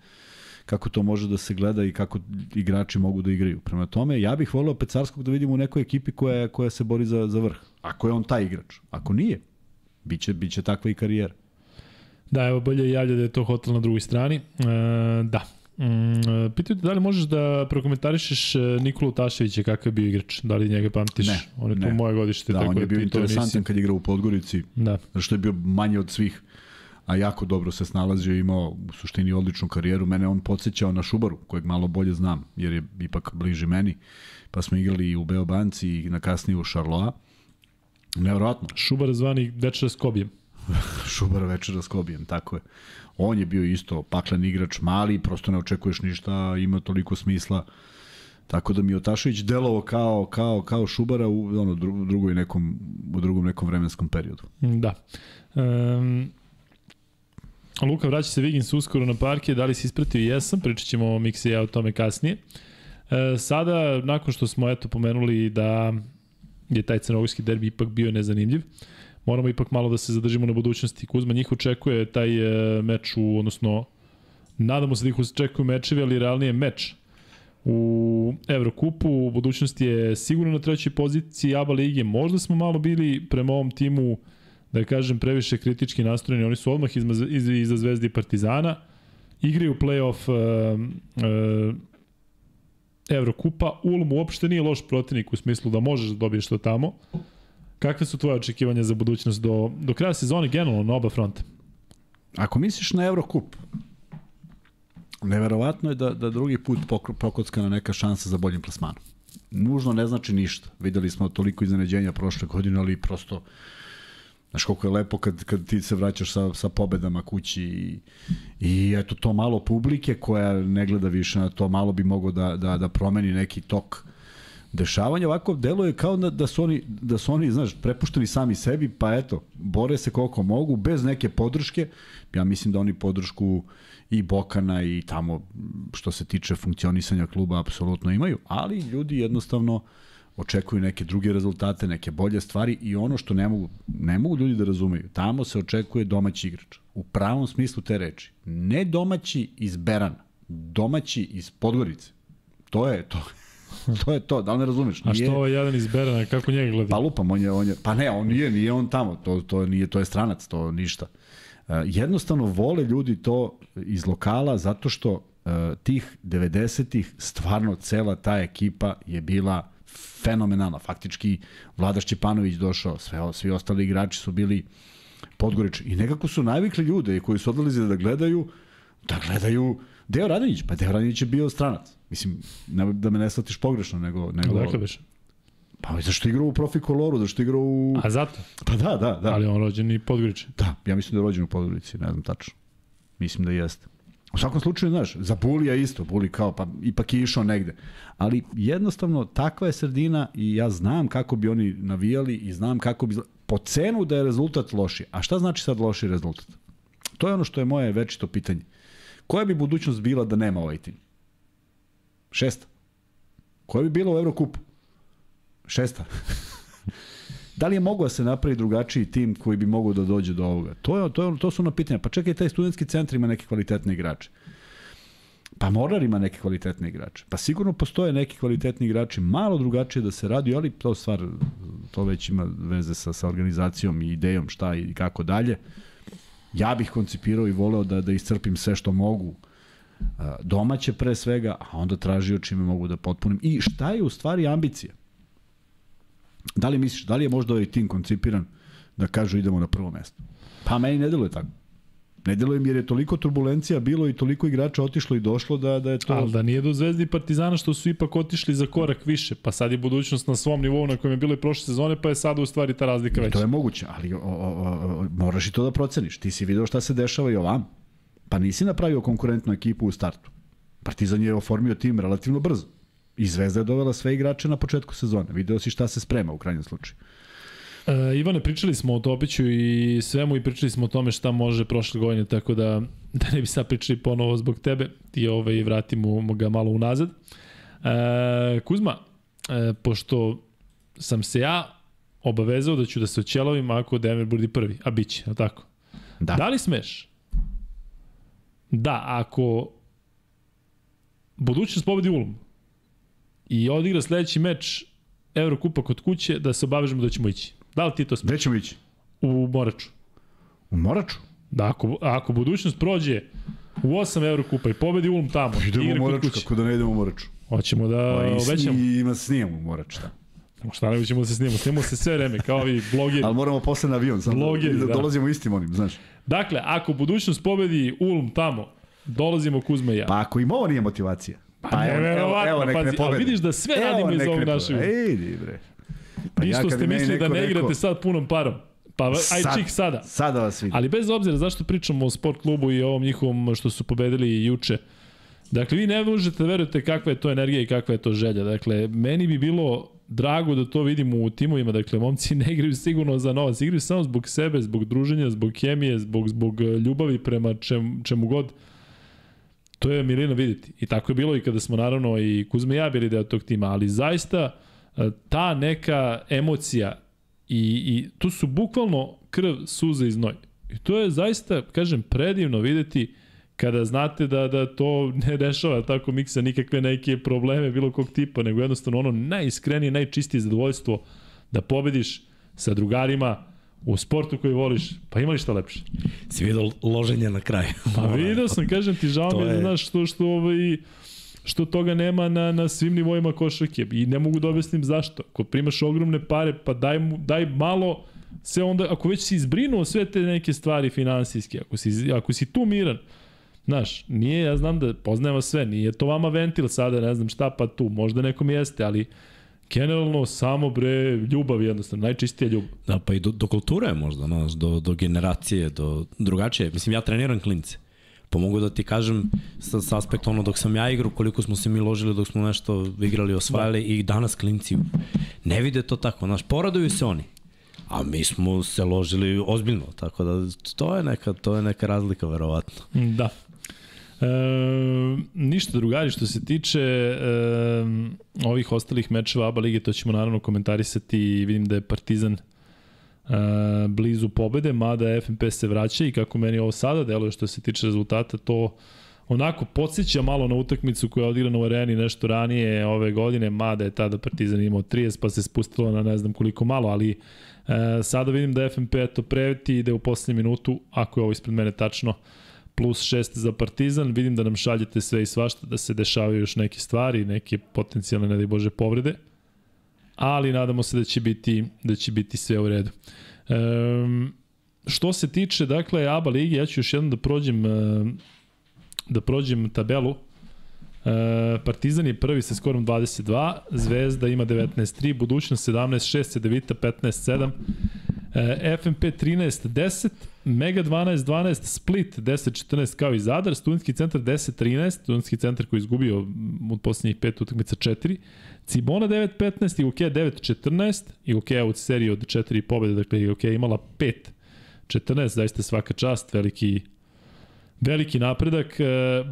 kako to može da se gleda i kako igrači mogu da igraju. Prema tome, ja bih voleo Pecarskog da vidimo u nekoj ekipi koja, koja se bori za, za vrh. Ako je on taj igrač. Ako nije, biće, biće takva i karijera. Da, evo bolje javlja da je to hotel na drugoj strani. E, da. Mm, pitaju te da li možeš da prokomentarišeš e, Nikolu Taševića kakav je bio igrač, da li njega pamtiš? Ne, on je ne. moje godište. Da, tako on je da bio to interesantan nisi- kad je igrao u Podgorici, Da. zato što je bio manje od svih a jako dobro se snalazio imao u suštini odličnu karijeru. Mene on podsjećao na Šubaru, kojeg malo bolje znam, jer je ipak bliži meni. Pa smo igrali i u Beobanci i na kasnije u Šarloa. Nevjerojatno. Šubar zvani Večera s Kobijem. Šubara večera s Kobijem, tako je. On je bio isto paklen igrač, mali, prosto ne očekuješ ništa, ima toliko smisla. Tako da mi Otašević delovao kao, kao, kao Šubara u ono, dru- drugoj nekom, u drugom nekom vremenskom periodu. Da. Um, Luka, vraća se Vigins uskoro na parke, da li si ispratio? Jesam, pričat ćemo Mikse i ja o tome kasnije. E, sada, nakon što smo eto pomenuli da je taj crnogorski derbi ipak bio nezanimljiv, moramo ipak malo da se zadržimo na budućnosti. Kuzma, njih očekuje taj e, meč u, odnosno, nadamo se da ih očekuju mečevi, ali realnije meč u Evrokupu. U budućnosti je sigurno na trećoj poziciji ABA lige. Možda smo malo bili prema ovom timu da kažem, previše kritički nastrojeni. Oni su odmah izma, iz, iza Zvezde i Partizana. Igraju play-off uh, uh, Evrokupa. Ulm uopšte nije loš protivnik u smislu da možeš da dobiješ to tamo. Kakve su tvoje očekivanja za budućnost do, do kraja sezone generalno na oba fronta? Ako misliš na Eurocup, neverovatno je da, da drugi put prokockana neka šansa za boljim plasmanom. Nužno ne znači ništa. Videli smo toliko iznenađenja prošle godine, ali prosto Znaš koliko je lepo kad, kad ti se vraćaš sa, sa pobedama kući i, i eto to malo publike koja ne gleda više na to, malo bi moglo da, da, da promeni neki tok dešavanja. Ovako deluje kao da, da, su oni, da su oni, znaš, prepušteni sami sebi, pa eto, bore se koliko mogu, bez neke podrške. Ja mislim da oni podršku i Bokana i tamo što se tiče funkcionisanja kluba apsolutno imaju, ali ljudi jednostavno očekuju neke druge rezultate, neke bolje stvari i ono što ne mogu, ne mogu ljudi da razumeju, tamo se očekuje domaći igrač. U pravom smislu te reči. Ne domaći iz Berana, domaći iz Podgorice. To je to. to je to, da li ne razumeš? A što ovaj jedan iz Berana, kako njega gleda? Pa lupam, on je, on je, pa ne, on nije, nije on tamo, to, to, nije, to je stranac, to ništa. Uh, jednostavno vole ljudi to iz lokala zato što uh, tih 90-ih stvarno cela ta ekipa je bila fenomenalna. Faktički Vlada Šćepanović došao, sve, svi ostali igrači su bili podgorični. I nekako su navikli ljude koji su odlazili da gledaju, da gledaju Deo Radonjić. Pa Deo Radonjić je bio stranac. Mislim, ne, da me ne shvatiš pogrešno, nego... nego Odakle beš? Pa zašto igrao u Profi Koloru, zašto igrao u... A zato? Pa da, da, da. Ali on rođen i Podgoriče. Da, ja mislim da je rođen u Podgorici, ne znam tačno. Mislim da jeste. U svakom slučaju, znaš, za Bulija isto, Buli kao, pa ipak je išao negde. Ali jednostavno, takva je sredina i ja znam kako bi oni navijali i znam kako bi... Po cenu da je rezultat loši. A šta znači sad loši rezultat? To je ono što je moje večito pitanje. Koja bi budućnost bila da nema ovaj tim? Šesta. Koja bi bila u Evrokupu? Šesta. da li je mogao da se napravi drugačiji tim koji bi mogao da dođe do ovoga? To, je, to, je, to su na pitanja. Pa čekaj, taj studentski centar ima neke kvalitetne igrače. Pa Morar ima neke kvalitetne igrače. Pa sigurno postoje neki kvalitetni igrači, malo drugačije da se radi, ali to stvar, to već ima veze sa, sa organizacijom i idejom šta i kako dalje. Ja bih koncipirao i voleo da, da iscrpim sve što mogu domaće pre svega, a onda tražio čime mogu da potpunim. I šta je u stvari ambicija? Da li misliš, da li je možda ovaj tim koncipiran da kažu idemo na prvo mesto? Pa meni ne deluje tako. Ne deluje mi jer je toliko turbulencija bilo i toliko igrača otišlo i došlo da, da je to... Ali da nije do Zvezde i Partizana što su ipak otišli za korak više, pa sad je budućnost na svom nivou na kojem je bilo i prošle sezone, pa je sada u stvari ta razlika veća. To je moguće, ali o, o, o, moraš i to da proceniš. Ti si video šta se dešava i ovam. Pa nisi napravio konkurentnu ekipu u startu. Partizan je oformio tim relativno brzo. I Zvezda je dovela sve igrače na početku sezone. Video si šta se sprema u krajnjem slučaju. E, Ivane, pričali smo o Topiću i svemu i pričali smo o tome šta može prošle godine, tako da, da ne bi sad pričali ponovo zbog tebe i ovaj, vratimo ga malo unazad. E, Kuzma, e, pošto sam se ja obavezao da ću da se oćelovim ako Denver bude prvi, a bit će, tako? Da. Da li smeš? Da, ako budućnost pobedi Ulm i odigra sledeći meč Evrokupa kod kuće, da se obavežemo da ćemo ići. Da li ti to smeš? Gde ćemo ići? U Moraču. U Moraču? Da, ako, ako budućnost prođe u 8 Evrokupa i pobedi Ulm tamo, Idemo igra u Moraču, kako da ne idemo u Moraču. hoćemo da Pa i, obećamo. sni, ima snijemo u Moraču. Da. Šta nego ćemo da se snimamo? Snimamo se sve vreme, kao ovi blogeri. Ali moramo posle na avion, sad Blogeri, da, da. dolazimo istim onim, znaš. Dakle, ako budućnost pobedi Ulm tamo, dolazimo Kuzma i ja. Pa ako im ovo nije motivacija. Pa, neverovatno, nek me pazi, ali pobede. vidiš da sve Evo, radimo iz nek ovog našeg. Ejdi bre. Pa Vi što kad ste mislili da neko ne igrate sad punom parom. Pa aj Sad. čik sada. Sada vas vidim. Ali bez obzira zašto pričamo o sport klubu i ovom njihovom što su pobedili juče. Dakle, vi ne možete da verujete kakva je to energija i kakva je to želja. Dakle, meni bi bilo drago da to vidimo u timovima. Dakle, momci ne igraju sigurno za novac, igraju samo zbog sebe, zbog druženja, zbog hemije, zbog, zbog ljubavi prema čem, čemu god. To je milina videti. I tako je bilo i kada smo naravno i Kuzma i ja bili deo tog tima, ali zaista e, ta neka emocija i, i tu su bukvalno krv, suza i znoj. I to je zaista, kažem, predivno videti kada znate da da to ne dešava tako miksa nikakve neke probleme bilo kog tipa, nego jednostavno ono najiskrenije, najčistije zadovoljstvo da pobediš sa drugarima u sportu koji voliš, pa ima li šta lepše? Si vidio loženje na kraju. Pa video sam, kažem ti, žao mi je, je- znaš, što, što, ovaj, što toga nema na, na svim nivoima košarke i ne mogu da objasnim zašto. Ako primaš ogromne pare, pa daj, mu, daj malo sve onda, ako već si izbrinuo sve te neke stvari finansijske, ako si, ako si tu miran, Znaš, nije, ja znam da poznajem vas sve, nije to vama ventil sada, ne znam šta, pa tu, možda nekom jeste, ali generalno samo bre, ljubav jednostavno, najčistija ljubav. Da, pa i do, do kulture možda, znaš, do, do generacije, do drugačije. Mislim, ja treniram klince. Pa mogu da ti kažem sa, sa aspekta ono dok sam ja igrao, koliko smo se mi ložili dok smo nešto igrali, osvajali i danas klinci ne vide to tako, znaš, poraduju se oni. A mi smo se ložili ozbiljno, tako da to je neka, to je neka razlika verovatno. Da. E, ništa drugari što se tiče e, ovih ostalih mečeva ABA lige, to ćemo naravno komentarisati vidim da je Partizan e, blizu pobede, mada FNP se vraća i kako meni ovo sada deluje što se tiče rezultata, to onako podsjeća malo na utakmicu koja je odigrana u areni nešto ranije ove godine, mada je tada Partizan imao 30 pa se spustilo na ne znam koliko malo, ali e, sada vidim da FNP to preveti i da je u poslednjem minutu, ako je ovo ispred mene tačno, plus 6 za Partizan. Vidim da nam šaljete sve i svašta, da se dešavaju još neke stvari, neke potencijalne, ne daj Bože, povrede. Ali nadamo se da će biti, da će biti sve u redu. Um, što se tiče, dakle, ABA ligi, ja ću još jednom da prođem, da prođem tabelu. Uh, Partizan je prvi sa skorom 22, Zvezda ima 19-3, Budućnost 17-6, Cedevita 15-7, E, FNP 13-10, Mega 12-12, Split 10-14 kao i Zadar, Studentski centar 10-13, Studentski centar koji je izgubio od posljednjih pet utakmica 4, Cibona 9-15, Igoke 9-14, Igoke od serije od 4 pobjede, dakle Igoke imala 5-14, zaista svaka čast, veliki veliki napredak. E,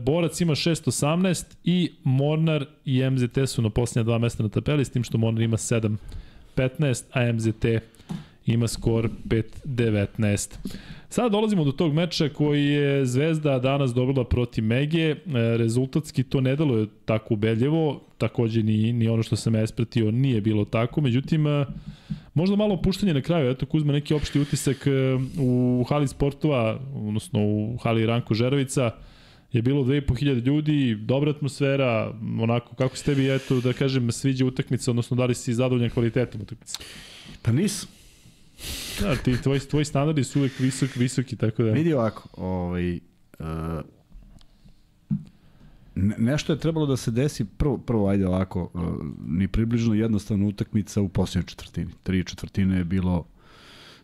Borac ima 6-18 i Mornar i MZT su na posljednja dva mesta na tabeli, s tim što Mornar ima 7-15, a MZT ima skor 5-19. Sada dolazimo do tog meča koji je Zvezda danas dobila protiv Mege. E, rezultatski to ne delo je tako ubedljivo, takođe ni, ni ono što sam ja ispratio nije bilo tako, međutim e, možda malo opuštanje na kraju, eto Kuzma neki opšti utisak e, u hali sportova, odnosno u hali Ranko Žerovica, je bilo 2500 ljudi, dobra atmosfera, onako kako se tebi, eto, da kažem, sviđa utakmica, odnosno da li si zadovoljan kvalitetom utakmice? Pa nisam. Da, ti, tvoj, tvoj standardi su uvek visok, visoki, tako da... Vidi ovako, ovaj, uh, ne, nešto je trebalo da se desi, prvo, prvo ajde ovako, uh, ni približno jednostavna utakmica u posljednjoj četvrtini. Tri četvrtine je bilo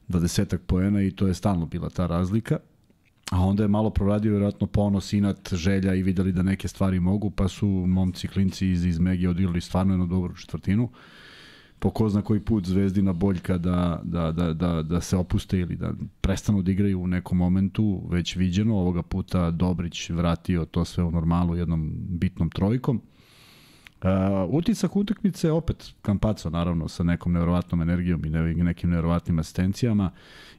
dvadesetak poena i to je stalno bila ta razlika. A onda je malo proradio vjerojatno ponos, inat, želja i videli da neke stvari mogu, pa su momci klinci iz, iz Megi odigrali stvarno jednu dobru četvrtinu. Po ko zna koji put Zvezdina boljka da, da, da, da, da se opuste ili da prestanu da igraju u nekom momentu, već viđeno, ovoga puta Dobrić vratio to sve u normalu jednom bitnom trojkom. Uh, utisak utakmice opet Kampaco naravno sa nekom nevjerovatnom energijom i ne- nekim nevjerovatnim asistencijama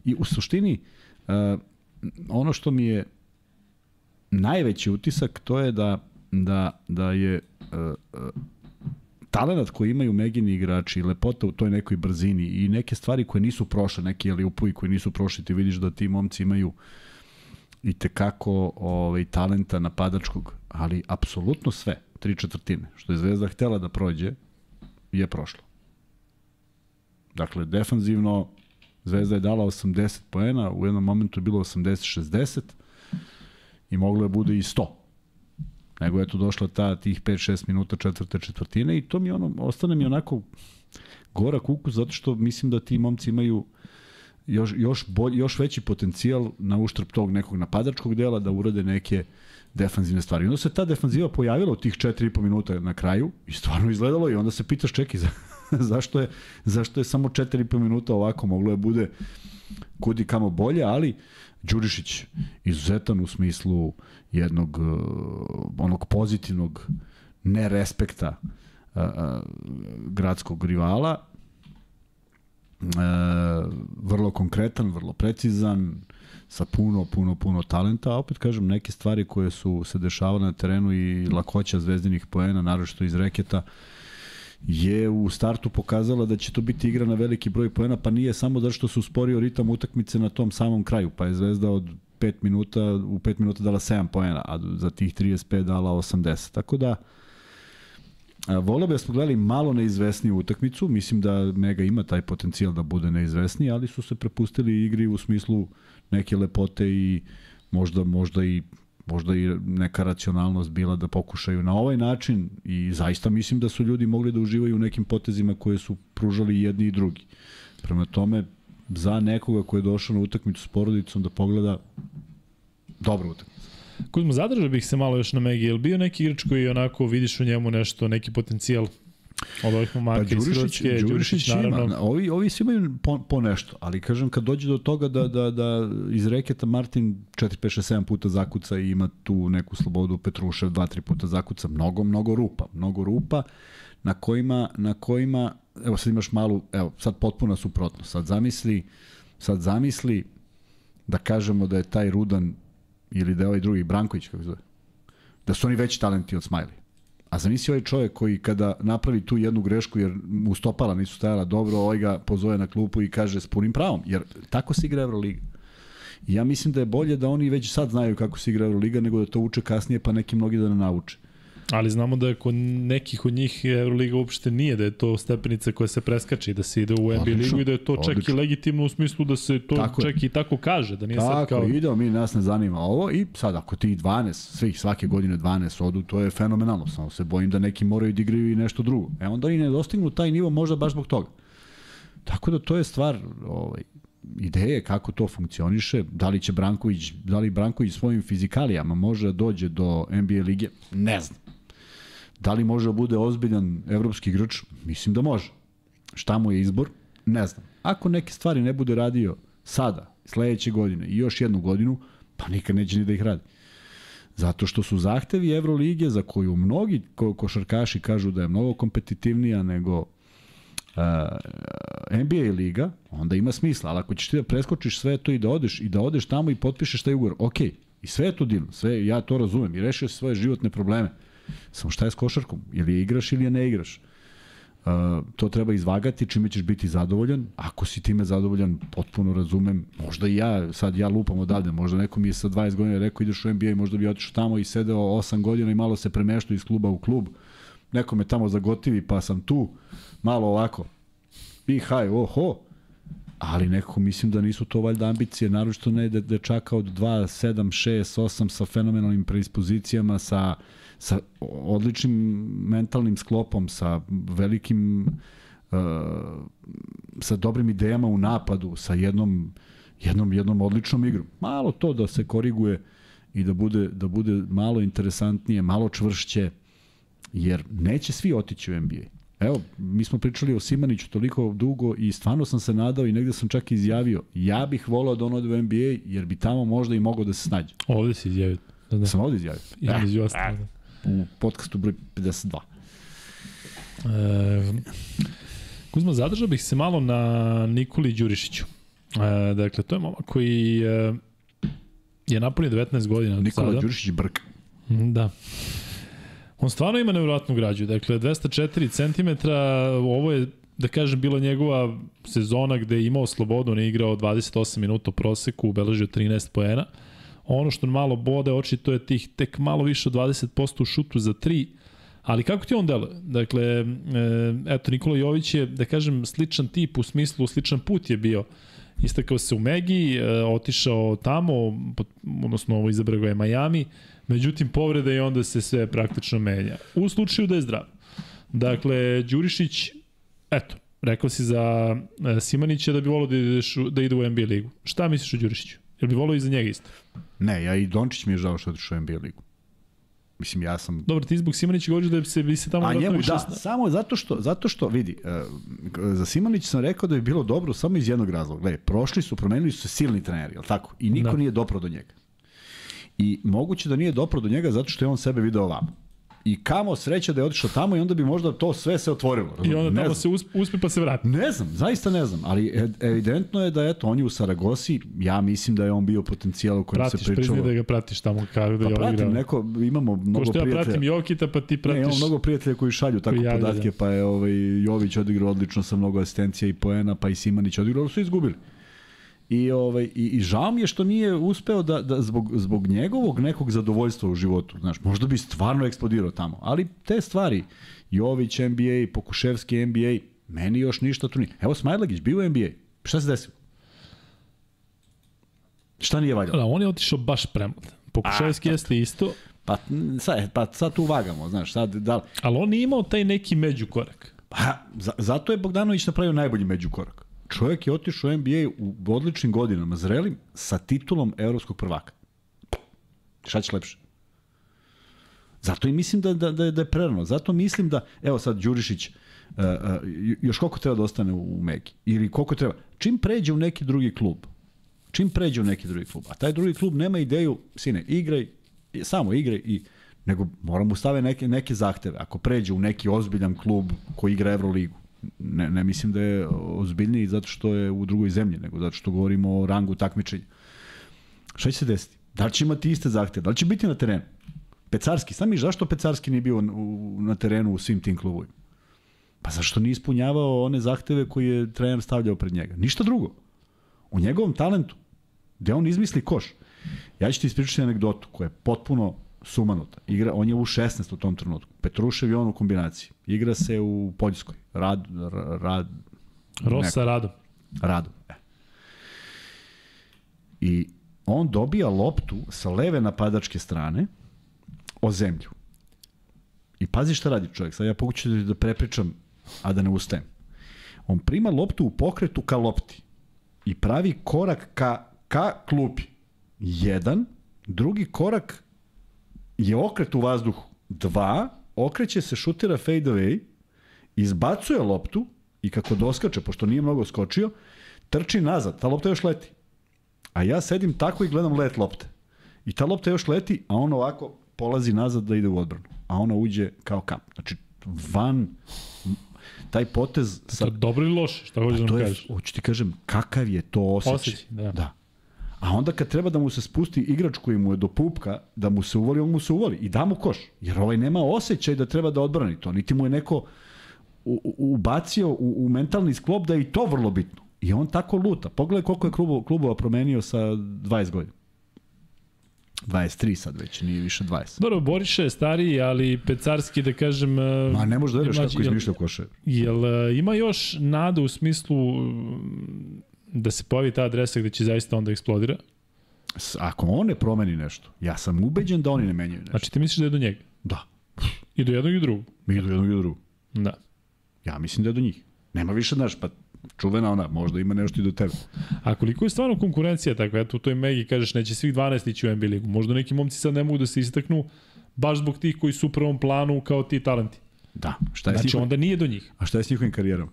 i u suštini uh, ono što mi je najveći utisak to je da da da je uh, uh, talenat koji imaju Megini igrači lepota u toj nekoj brzini i neke stvari koje nisu prošle, neki ali upuji koji nisu prošli, ti vidiš da ti momci imaju i tekako ovaj, talenta napadačkog, ali apsolutno sve, tri četvrtine, što je Zvezda htela da prođe, je prošlo. Dakle, defanzivno Zvezda je dala 80 poena, u jednom momentu je bilo 80-60 i moglo je bude i 100 nego je tu došla ta tih 5-6 minuta četvrte četvrtine i to mi ono ostane mi onako gorak ukus zato što mislim da ti momci imaju još još bolj, još veći potencijal na uštrb tog nekog napadačkog dela da urade neke defanzivne stvari. Onda se ta defanziva pojavila u tih 4,5 minuta na kraju i stvarno izgledalo i onda se pitaš čeki za, zašto je zašto je samo 4,5 minuta ovako moglo je bude kudi kamo bolje, ali Đurišić izuzetan u smislu jednog uh, onog pozitivnog nerespekta uh, uh, gradskog rivala. Uh, vrlo konkretan, vrlo precizan sa puno, puno, puno talenta, a opet kažem neke stvari koje su se dešavale na terenu i lakoća zvezdinih poena, naročito iz reketa, je u startu pokazala da će to biti igra na veliki broj poena, pa nije samo zato što se usporio ritam utakmice na tom samom kraju, pa je Zvezda od 5 minuta, u 5 minuta dala 7 poena, a za tih 35 dala 80. Tako da, voleo bi da smo gledali malo neizvesniju utakmicu, mislim da Mega ima taj potencijal da bude neizvesniji, ali su se prepustili igri u smislu neke lepote i možda, možda i možda i neka racionalnost bila da pokušaju na ovaj način i zaista mislim da su ljudi mogli da uživaju u nekim potezima koje su pružali jedni i drugi. Prema tome, za nekoga ko je došao na utakmicu s porodicom da pogleda dobra utakmica. Kuzmo, zadržao bih se malo još na Megi. Je li bio neki igrač koji onako vidiš u njemu nešto, neki potencijal od ovih momaka Pa iz Đurišić, Hrvatske? Đurišić naravno. ima, ovi, ovi svi imaju po, po nešto, ali kažem kad dođe do toga da, da, da iz reketa Martin 4, 5, 6, 7 puta zakuca i ima tu neku slobodu, Petrušev 2, 3 puta zakuca, mnogo, mnogo rupa, mnogo rupa na kojima, na kojima, evo sad imaš malu, evo sad potpuno suprotno, sad zamisli, sad zamisli da kažemo da je taj Rudan ili da je ovaj drugi Branković, kako zove, da su oni veći talenti od Smiley. A zamisli ovaj čovjek koji kada napravi tu jednu grešku jer mu stopala nisu stajala dobro, ovaj ga pozove na klupu i kaže s punim pravom, jer tako se igra Euroliga. Ja mislim da je bolje da oni već sad znaju kako se igra Euroliga nego da to uče kasnije pa neki mnogi da ne nauče. Ali znamo da je kod nekih od njih Euroliga uopšte nije, da je to stepenica koja se preskače i da se ide u NBA Odlično, ligu i da je to čak i odlično. legitimno u smislu da se to Tako je. čak i tako kaže, da nije sad Tako, kao... idemo, mi nas ne zanima ovo i sad ako ti 12, svih svake godine 12 odu, to je fenomenalno, samo se bojim da neki moraju da igraju i nešto drugo. E onda i ne dostignu taj nivo možda baš zbog toga. Tako da to je stvar ovaj, ideje kako to funkcioniše, da li će Branković, da li Branković svojim fizikalijama može da dođe do NBA lige, ne znam. Da li može da bude ozbiljan evropski igrač? Mislim da može. Šta mu je izbor? Ne znam. Ako neke stvari ne bude radio sada, sledeće godine i još jednu godinu, pa nikad neće ni da ih radi. Zato što su zahtevi Evrolige za koju mnogi ko košarkaši kažu da je mnogo kompetitivnija nego uh, NBA liga, onda ima smisla, ali ako ćeš ti da preskočiš sve to i da odeš i da odeš tamo i potpišeš taj ugovor, ok, i sve je to divno, sve, ja to razumem i rešio svoje životne probleme. Samo šta je s košarkom? Ili je igraš ili je ne igraš? Uh, to treba izvagati čime ćeš biti zadovoljan. Ako si time zadovoljan, potpuno razumem. Možda i ja, sad ja lupam odavde, možda neko mi je sa 20 godina rekao ideš u NBA i možda bi otišao tamo i sedeo 8 godina i malo se premeštao iz kluba u klub. Neko me tamo zagotivi pa sam tu, malo ovako. I haj, oho. Ali nekako mislim da nisu to valjda ambicije, naročito ne de, dečaka od 2, 7, 6, 8 sa fenomenalnim predispozicijama, sa sa odličnim mentalnim sklopom, sa velikim uh, sa dobrim idejama u napadu, sa jednom jednom jednom odličnom igrom. Malo to da se koriguje i da bude da bude malo interesantnije, malo čvršće jer neće svi otići u NBA. Evo, mi smo pričali o Simaniću toliko dugo i stvarno sam se nadao i negde sam čak izjavio, ja bih volao da on ode u NBA jer bi tamo možda i mogao da se snađe. Ovde si izjavio. Da, da. Sam ovde izjavio. Ja, ostalog. U podcastu broj 52. E, Kuzma, zadržao bih se malo na Nikoli Đurišiću. E, dakle, to je momak koji e, je napunio 19 godina. Nikola sada. Đurišić Brk. Da. On stvarno ima nevjerojatnu građu. Dakle, 204 cm, ovo je, da kažem, bila njegova sezona gde je imao slobodu, on je igrao 28 minuta u proseku, ubeležio 13 poena. Ono što malo bode oči, to je tih tek malo više od 20% u šutu za 3, Ali kako ti on deluje? Dakle, e, eto, Nikola Jović je, da kažem, sličan tip u smislu, sličan put je bio. Istakao se u Megi, e, otišao tamo, odnosno izabrao ga je Miami, međutim povreda i onda se sve praktično menja. U slučaju da je zdrav. Dakle, Đurišić, eto, rekao si za e, Simanića da bi volao da, da ide u NBA ligu. Šta misliš o Đurišiću? Jel bi volao i za njega isto? Ne, ja i Dončić mi je žao što otišao u NBA ligu. Mislim, ja sam Dobro, ti zbog Simanića govoriš da bi se, bi se tamo A njemu da, sna- samo zato što, zato što vidi, uh, za Simanić sam rekao da bi bilo dobro samo iz jednog razloga. Gledaj, prošli su, promenili su se silni treneri, jel tako? I niko da. nije dopro do njega. I moguće da nije dopro do njega zato što je on sebe video ovamo. I kamo sreća da je otišao tamo i onda bi možda to sve se otvorilo. I onda Ne tamo znam. se uspe, pa se vrati. Ne znam, zaista ne znam, ali e- evidentno je da eto, on je u Saragosi, ja mislim da je on bio potencijal o kojem Pratiš, se pričalo. priznaj da ga pratiš tamo kako da Pa je pratim, odigrao. neko, imamo mnogo Ko što ja prijatelja. pratim Jokita, pa ti Ne, pratiš... imamo mnogo prijatelja koji šalju tako Koji podatke, da. pa je ovaj, Jović odigrao odlično sa mnogo asistencija i poena, pa i Simanić odigrao, su izgubili. I, ovaj, i, I žao mi je što nije uspeo da, da zbog, zbog njegovog nekog zadovoljstva u životu, znaš, možda bi stvarno eksplodirao tamo, ali te stvari, Jović NBA, Pokuševski NBA, meni još ništa tu nije. Evo Smajlagić, bio u NBA, šta se desilo? Šta nije valjalo? Da, on je otišao baš premlad. Pokušajski jeste isto, Pa, sad, pa sad tu vagamo, znaš, sad, da li, ali on nije imao taj neki međukorak. Pa, za, zato je Bogdanović napravio najbolji međukorak. Čovjek je otišao u NBA u odličnim godinama, zrelim, sa titulom evropskog prvaka. Šta će lepše? Zato i mislim da, da, da, je, da je prerano. Zato mislim da, evo sad Đurišić, uh, uh, još koliko treba da ostane u, u Megi? Ili koliko treba? Čim pređe u neki drugi klub, čim pređe u neki drugi klub, a taj drugi klub nema ideju, sine, igraj, samo igraj i nego moram mu stave neke, neke zahteve. Ako pređe u neki ozbiljan klub koji igra Euroligu, ne, ne mislim da je ozbiljniji zato što je u drugoj zemlji, nego zato što govorimo o rangu takmičenja. Šta će se desiti? Da li će imati iste zahteve? Da li će biti na terenu? Pecarski, sam mi zašto Pecarski nije bio na terenu u svim tim klubovima? Pa zašto nije ispunjavao one zahteve koje je trener stavljao pred njega? Ništa drugo. U njegovom talentu, gde on izmisli koš. Ja ću ti ispričati anegdotu koja je potpuno sumanuta. Igra, on je u 16 u tom trenutku. Petrušev i on u kombinaciji. Igra se u Poljskoj. Rad, rad, Rosa Rado. Rado. E. I on dobija loptu sa leve napadačke strane o zemlju. I pazi šta radi čovjek. Sad ja pokuću da prepričam, a da ne ustajem. On prima loptu u pokretu ka lopti i pravi korak ka, ka klupi. Jedan, drugi korak je okret u vazduhu. Dva, okreće se, šutira fade away, izbacuje loptu i kako doskače, pošto nije mnogo skočio, trči nazad, ta lopta još leti. A ja sedim tako i gledam let lopte. I ta lopta još leti, a on ovako polazi nazad da ide u odbranu. A ona uđe kao kamp. Znači, van taj potez sa... To je dobro ili loše, šta hoćeš da to nam je, kažeš? hoću ti kažem, kakav je to osjećaj. Osjećaj, da. da. A onda kad treba da mu se spusti igrač koji mu je do pupka, da mu se uvoli, on mu se uvoli i da mu koš. Jer ovaj nema osjećaj da treba da odbrani to. Niti mu je neko ubacio u, u mentalni sklop da je i to vrlo bitno. I on tako luta. Pogledaj koliko je klubova, klubova promenio sa 20 godina. 23 sad već, nije više 20. Dobro, Boriša je stariji, ali Pecarski, da kažem... Ma ne možeš da veriš kako. Jel- izmišlja koše. Jel e, ima još nada u smislu da se pojavi ta adresa gde će zaista onda eksplodira? Ako on ne promeni nešto, ja sam ubeđen da oni ne menjaju nešto. Znači ti misliš da je do njega? Da. I do jednog i do drugog? Mi do jednog i do drugog. Da. Ja mislim da je do njih. Nema više, znaš, pa čuvena ona, možda ima nešto i do tebe. A koliko je stvarno konkurencija takva? Eto u toj Megi kažeš neće svih 12 ići u NBA ligu. Možda neki momci sad ne mogu da se istaknu baš zbog tih koji su u prvom planu kao ti talenti. Da. Šta je Znači, njihovim, onda nije do njih. A šta je s njihovim karijerama?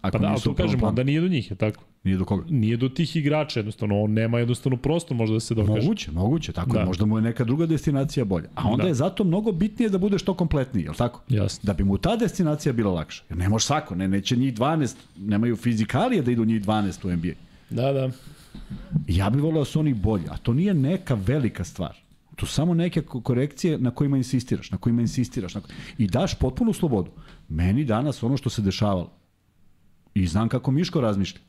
Ako Pa da, ali to kažemo, onda nije do njih, je tako? Nije do koga? Nije do tih igrača, jednostavno, on nema jednostavno prostor možda da se dokaže. Moguće, moguće, tako da. Da. možda mu je neka druga destinacija bolja. A onda Da. je zato mnogo bitnije da bude što kompletniji, je li tako? Jasno. Da bi mu ta destinacija bila lakša. Jer ne može svako, ne, neće njih 12, nemaju fizikalije da idu njih 12 u NBA. Da, da. Ja bih volio da su oni bolji, a to nije neka velika stvar. To su samo neke ko- korekcije na kojima insistiraš, na kojima insistiraš. Na... ko- I daš potpunu slobodu. Meni danas ono što se dešavalo, i znam kako Miško razmišlja,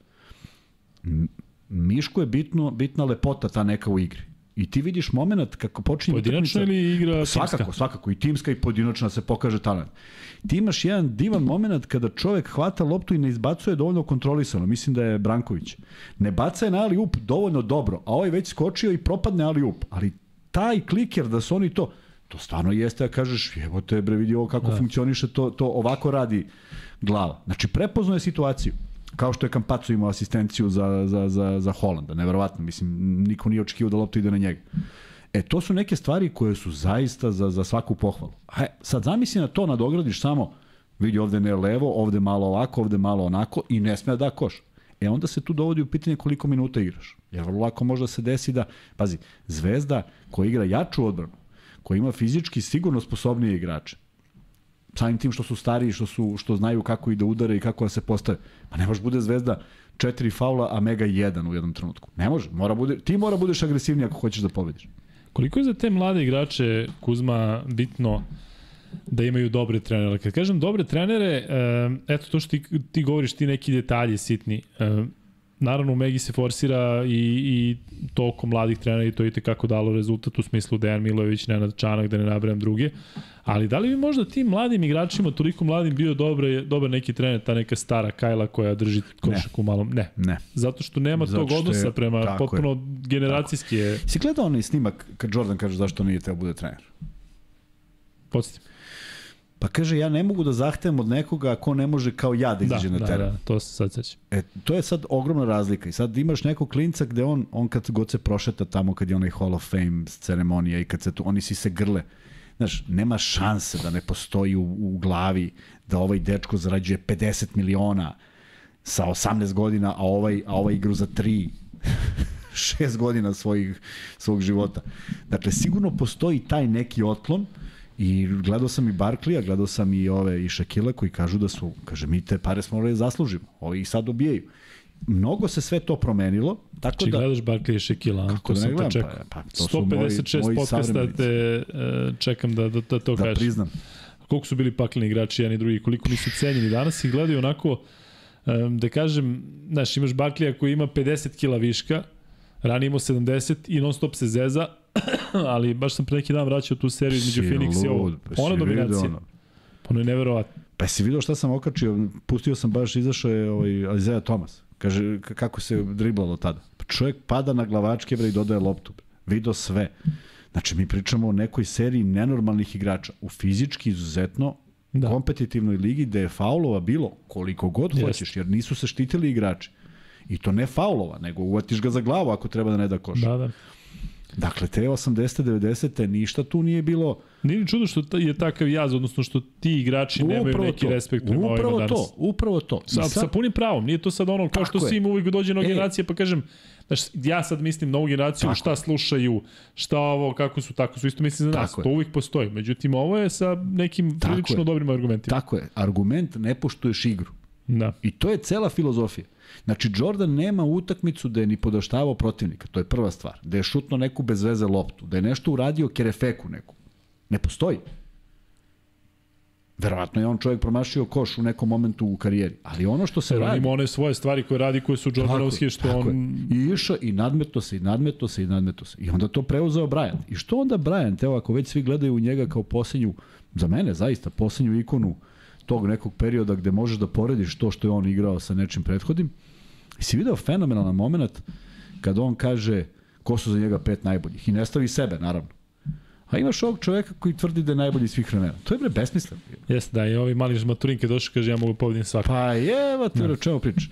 Miško je bitno, bitna lepota ta neka u igri. I ti vidiš moment kako počinje Pojedinačno utakmica- ili igra Svakako, timska? svakako. I timska i pojedinačna se pokaže talent. Ti imaš jedan divan moment kada čovek hvata loptu i ne izbacuje dovoljno kontrolisano. Mislim da je Branković. Ne baca je na ali up dovoljno dobro, a ovaj već skočio i propadne ali up. Ali taj kliker da su oni to, to stvarno jeste da kažeš, evo te bre vidi ovo kako da. funkcioniše, to, to ovako radi glava. Znači prepoznao je situaciju. Kao što je Kampaco imao asistenciju za, za, za, za Holanda, neverovatno, mislim, niko nije očekivao da lopta ide na njega. E, to su neke stvari koje su zaista za, za svaku pohvalu. A sad zamisli na to nadogradiš samo, vidi ovde ne levo, ovde malo ovako, ovde malo onako i ne sme da koš. E onda se tu dovodi u pitanje koliko minuta igraš. Jer vrlo lako može da se desi da, pazi, Zvezda koja igra jaču odbranu, koja ima fizički sigurno sposobnije igrače, samim tim što su stariji, što su što znaju kako i da udare i kako da se postave. Pa ne može bude Zvezda četiri faula, a Mega jedan u jednom trenutku. Ne može. Mora bude, ti mora budeš agresivniji ako hoćeš da pobediš. Koliko je za te mlade igrače, Kuzma, bitno da imaju dobre trenere? Kad kažem dobre trenere, e, eto to što ti, ti govoriš, ti neki detalji sitni. Naravno u Megi se forsira i, i toliko mladih trenera i to je tekako dalo rezultat u smislu Dejan Milojević, Nenad Čanak, da ne nabrajam druge. Ali da li bi možda tim mladim igračima, toliko mladim bio dobar, dobar neki trener, ta neka stara Kajla koja drži košak u malom? Ne. Ne. Zato što nema Zato tog što je- odnosa prema tako je. potpuno generacijski je. Si gledao onaj snimak kad Jordan kaže zašto nije teo bude trener? Podsjetim. Pa kaže ja ne mogu da zahtevam od nekoga ko ne može kao ja da Da, izađe na da, teren. da, to se sad sećam. E, to je sad ogromna razlika. I sad imaš nekog klinca gde on, on kad god se prošeta tamo kad je onaj Hall of Fame ceremonija i kad se tu, oni si se grle. Znaš, nema šanse da ne postoji u, u glavi da ovaj dečko zarađuje 50 miliona sa 18 godina, a ovaj, a ovaj igru za 3 šest godina svojih, svog života. Dakle, sigurno postoji taj neki otklon i gledao sam i Barklija, gledao sam i ove i Šakila koji kažu da su, kaže, mi te pare smo morali da zaslužimo, ovi ih sad dobijaju. Mnogo se sve to promenilo, tako Či da... gledaš Barkley i Shaquille, a? Kako da ne te gledam, čekao. pa- pa to su moji- 156 moji podcasta te e, čekam da, da, da to Da kažeš. priznam. Koliko su bili pakleni igrači, jedan i drugi, koliko nisu cenjeni. Danas ih gledaju onako, da kažem, znaš, imaš Barkleya koji ima 50 kila viška, ranije imao 70 i non stop se zeza, ali baš sam pre neki dan vraćao tu seriju između Phoenix i ovo. pa Ona dominacija. ono. Ono je neverovatno. Pa si vidio šta sam okačio? Pustio sam baš, izašao je ovaj Isaiah Thomas. Kaže, kako se driblalo tada. Pa čovjek pada na glavačke bre, i dodaje loptu. Video sve. Znači, mi pričamo o nekoj seriji nenormalnih igrača. U fizički izuzetno Da. da. kompetitivnoj ligi gde je faulova bilo koliko god Jest. hoćeš, jer nisu se štitili igrači. I to ne faulova, nego uvatiš ga za glavu ako treba da ne da koš. Da, da. Dakle, te 80. 90. ništa tu nije bilo Nije ni čudo što je takav jaz, odnosno što ti igrači nemaju neki to. respekt prema ovima Upravo danas. to, upravo to. I Sa, sa punim pravom, nije to sad ono kao što Tako je. svi im uvijek dođe nova E. generacija pa kažem, znaš, ja sad mislim novu generaciju, Tako šta slušaju, šta ovo, kako su, tako su, isto mislim za nas, Tako je. to uvijek postoji. Međutim, ovo je sa nekim Tako prilično je. dobrim argumentima. Tako je, argument ne poštuješ igru. Da. I to je cela filozofija. Znači, Jordan nema utakmicu da je ni podaštavao protivnika, to je prva stvar. Da je šutno neku bez veze loptu, da je nešto uradio kerefeku neku. Ne postoji. Verovatno je on čovjek promašio koš u nekom momentu u karijeri. Ali ono što se On radi... ima one svoje stvari koje radi, koje su Jordanovske, što tako on... Je. I išao i nadmeto se, i nadmeto se, i nadmeto se. I onda to preuzeo Bryant. I što onda Bryant, evo ako već svi gledaju u njega kao posljednju, za mene zaista, posljednju ikonu tog nekog perioda gde možeš da porediš to što je on igrao sa nečim prethodnim. I si video fenomenalan moment kad on kaže ko su za njega pet najboljih. I ne stavi sebe, naravno. A imaš ovog čoveka koji tvrdi da je najbolji svih vremena. To je bre besmisleno. Jeste, da, i ovi mali žmaturin kad došao kaže ja mogu pobedim svakog. Pa evo te o čemu pričaš.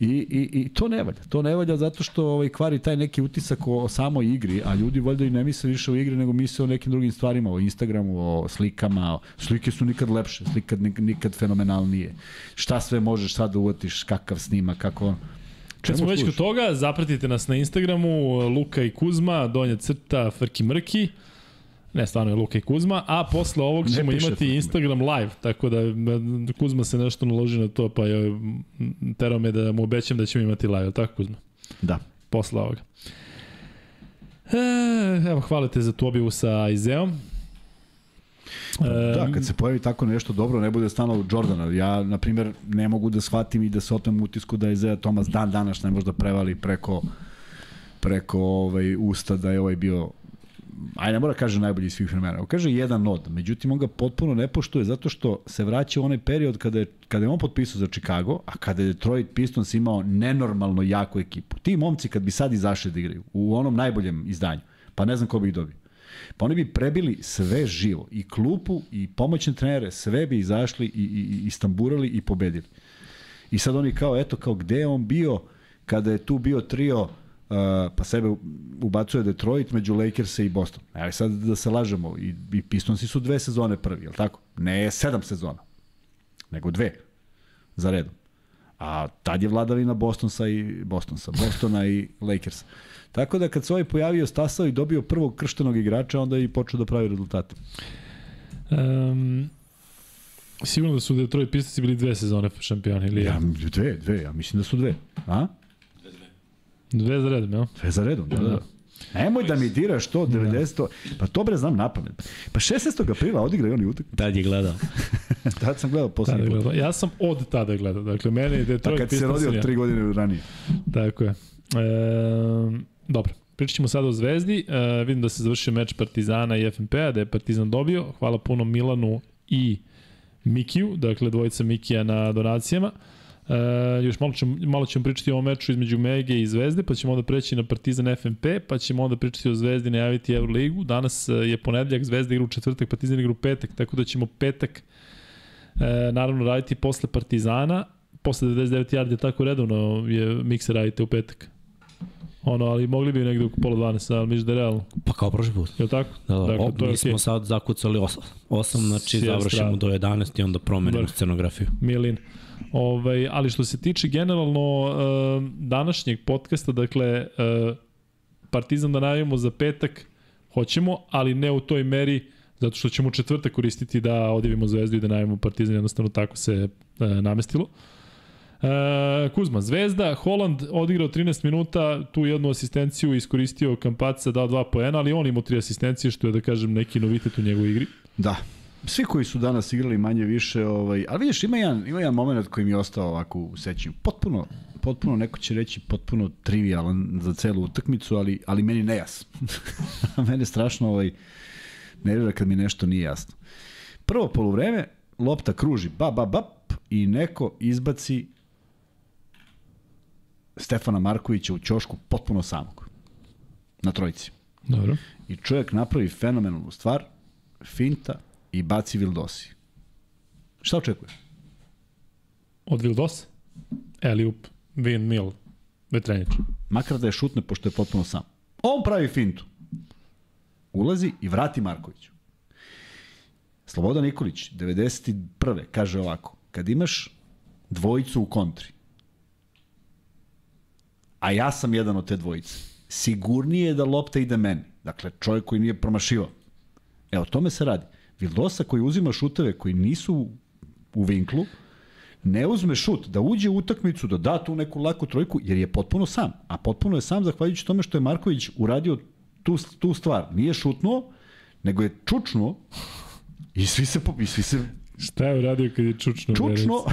I, i, I to ne valja. To ne valja zato što ovaj, kvari taj neki utisak o, o samoj igri, a ljudi valjda i ne misle više o igri, nego misle o nekim drugim stvarima, o Instagramu, o slikama. O, slike su nikad lepše, slika nik- nikad fenomenalnije. Šta sve možeš sad da uvatiš, kakav snima, kako on. Kad smo već kod toga, zapratite nas na Instagramu, Luka i Kuzma, donja crta, Frki Mrki. Ne, stvarno je Luka i Kuzma, a posle ovog Ne ćemo imati Instagram live, tako da m, Kuzma se nešto naloži na to, pa je m, terao me da mu obećam da ćemo imati live, tako Kuzma? Da. Posle ovoga. E, evo, hvala te za tu objavu sa Izeom. Da, kad se pojavi tako nešto dobro, ne bude stano Jordana. Ja, na primjer, ne mogu da shvatim i da se otmem utisku da je Isaiah Thomas dan danas ne može da prevali preko preko ovaj, usta da je ovaj bio aj ne mora kaže najbolji iz svih vremena, kaže jedan od, međutim on ga potpuno ne poštuje zato što se vraća u onaj period kada je, kada je on potpisao za Chicago, a kada je Detroit Pistons imao nenormalno jaku ekipu. Ti momci kad bi sad izašli da igraju u onom najboljem izdanju, pa ne znam ko bi ih dobio. Pa oni bi prebili sve živo, i klupu, i pomoćne trenere, sve bi izašli i, i, i stamburali i pobedili. I sad oni kao, eto, kao gde je on bio kada je tu bio trio, uh, pa sebe ubacuje Detroit među Lakersa i Boston. Evo sad da se lažemo, i, i Pistonsi su dve sezone prvi, jel tako? Ne sedam sezona, nego dve za redom. A tad je vladavina Bostonsa i Bostonsa, Bostona i Lakersa. Tako da kad se ovaj pojavio, stasao i dobio prvog krštenog igrača, onda je i počeo da pravi rezultate. Um, sigurno da su Detroit Pistons bili dve sezone šampioni ili Ja, dve, dve, ja mislim da su dve. A? Dve za redom, jel? Dve za redom, da, da. Nemoj da mi diraš to 90. Pa to bre znam na pamet. Pa 16. aprila odigraju oni utak. Tad je gledao. Tad sam gledao poslednji put. gledao. Ja sam od tada gledao. Dakle, mene je Pa Detroit kad si se Pistons rodio ja. tri godine ranije. Tako je. E, dobro, pričat ćemo sada o Zvezdi. E, vidim da se završio meč Partizana i FNP-a, da je Partizan dobio. Hvala puno Milanu i Mikiju, dakle dvojica Mikija na donacijama. E, još malo ćemo, malo ćemo pričati o ovom meču između Mege i Zvezde, pa ćemo onda preći na Partizan FNP, pa ćemo onda pričati o Zvezdi najaviti Euroligu. Danas e, je ponedeljak, Zvezda igra u četvrtak, Partizan igra u petak, tako da ćemo petak e, naravno raditi posle Partizana, posle 99 yardi, tako redovno je mikse radite u petak. Ono, ali mogli bi negde oko pola 12, ali misliš da je realno. Pa kao prošli put. Je li tako? Da, da, dakle, o, to je mi smo okej. sad zakucali 8, 8 znači Sjesta. završimo do 11 i onda promenimo Vrh. scenografiju. Milin. Ovaj, ali što se tiče generalno uh, današnjeg podcasta, dakle, uh, Partizan da najavimo za petak, hoćemo, ali ne u toj meri, zato što ćemo u četvrtak koristiti da odjavimo Zvezdu i da najavimo Partizan, jednostavno tako se uh, namestilo. E, Kuzma, Zvezda, Holand odigrao 13 minuta, tu jednu asistenciju iskoristio Kampaca, dao dva poena, ali on imao tri asistencije, što je da kažem neki novitet u njegovoj igri. Da. Svi koji su danas igrali manje više, ovaj, ali vidiš, ima jedan, ima jedan moment koji mi je ostao ovako u sećanju. Potpuno, potpuno, neko će reći potpuno trivialan za celu utakmicu, ali, ali meni nejas. Mene strašno ovaj, nervira kad mi nešto nije jasno. Prvo poluvreme, lopta kruži, bap, bap, bap, i neko izbaci Stefana Markovića u ćošku potpuno samog. Na trojici. Dobro. I čovjek napravi fenomenalnu stvar, finta i baci Vildosi. Šta očekuje? Od Vildos? Eliup, Vin Mill, Vetrenjač. Makar da je šutne, pošto je potpuno sam. On pravi fintu. Ulazi i vrati Markoviću. Slobodan Nikolić, 91. kaže ovako, kad imaš dvojicu u kontri, a ja sam jedan od te dvojice, sigurnije je da lopta ide meni. Dakle, čovjek koji nije promašivao. E, o tome se radi. Vildosa koji uzima šuteve koji nisu u vinklu, ne uzme šut, da uđe u utakmicu, da da tu neku laku trojku, jer je potpuno sam. A potpuno je sam zahvaljujući tome što je Marković uradio tu, tu stvar. Nije šutnuo, nego je čučnuo i svi se, i svi se Šta je uradio kad je čučno? čučno.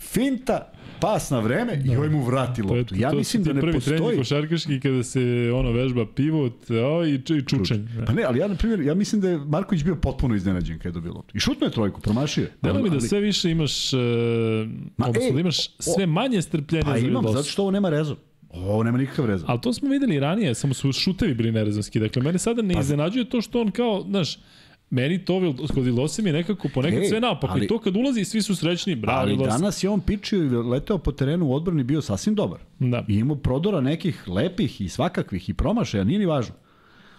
Finta, pas na vreme i ovaj mu vrati loptu. Ja to mislim da ne prvi postoji... košarkaški kada se ono vežba pivot o, i, i čučanj. Pa ne, ali ja, na primjer, ja mislim da je Marković bio potpuno iznenađen kada je dobio loptu. I šutno je trojku, promašio. Delo mi da Ali- sve više imaš, uh, Ma, odnosno ej, da imaš sve manje strpljenja Pa za imam, zato što ovo nema rezon. Ovo nema nikakav rezon. Ali to smo videli ranije, samo su šutevi bili nerezonski. Dakle, mene sada ne iznenađuje to što on kao, znaš, meni to kod Vildosa mi nekako ponekad Ej, sve naopako. ali- I to kad ulazi svi su srećni, bravo Ali danas je on pičio i leteo po terenu u odbrani bio sasvim dobar. Da. I imao prodora nekih lepih i svakakvih i promašaja, nije ni važno.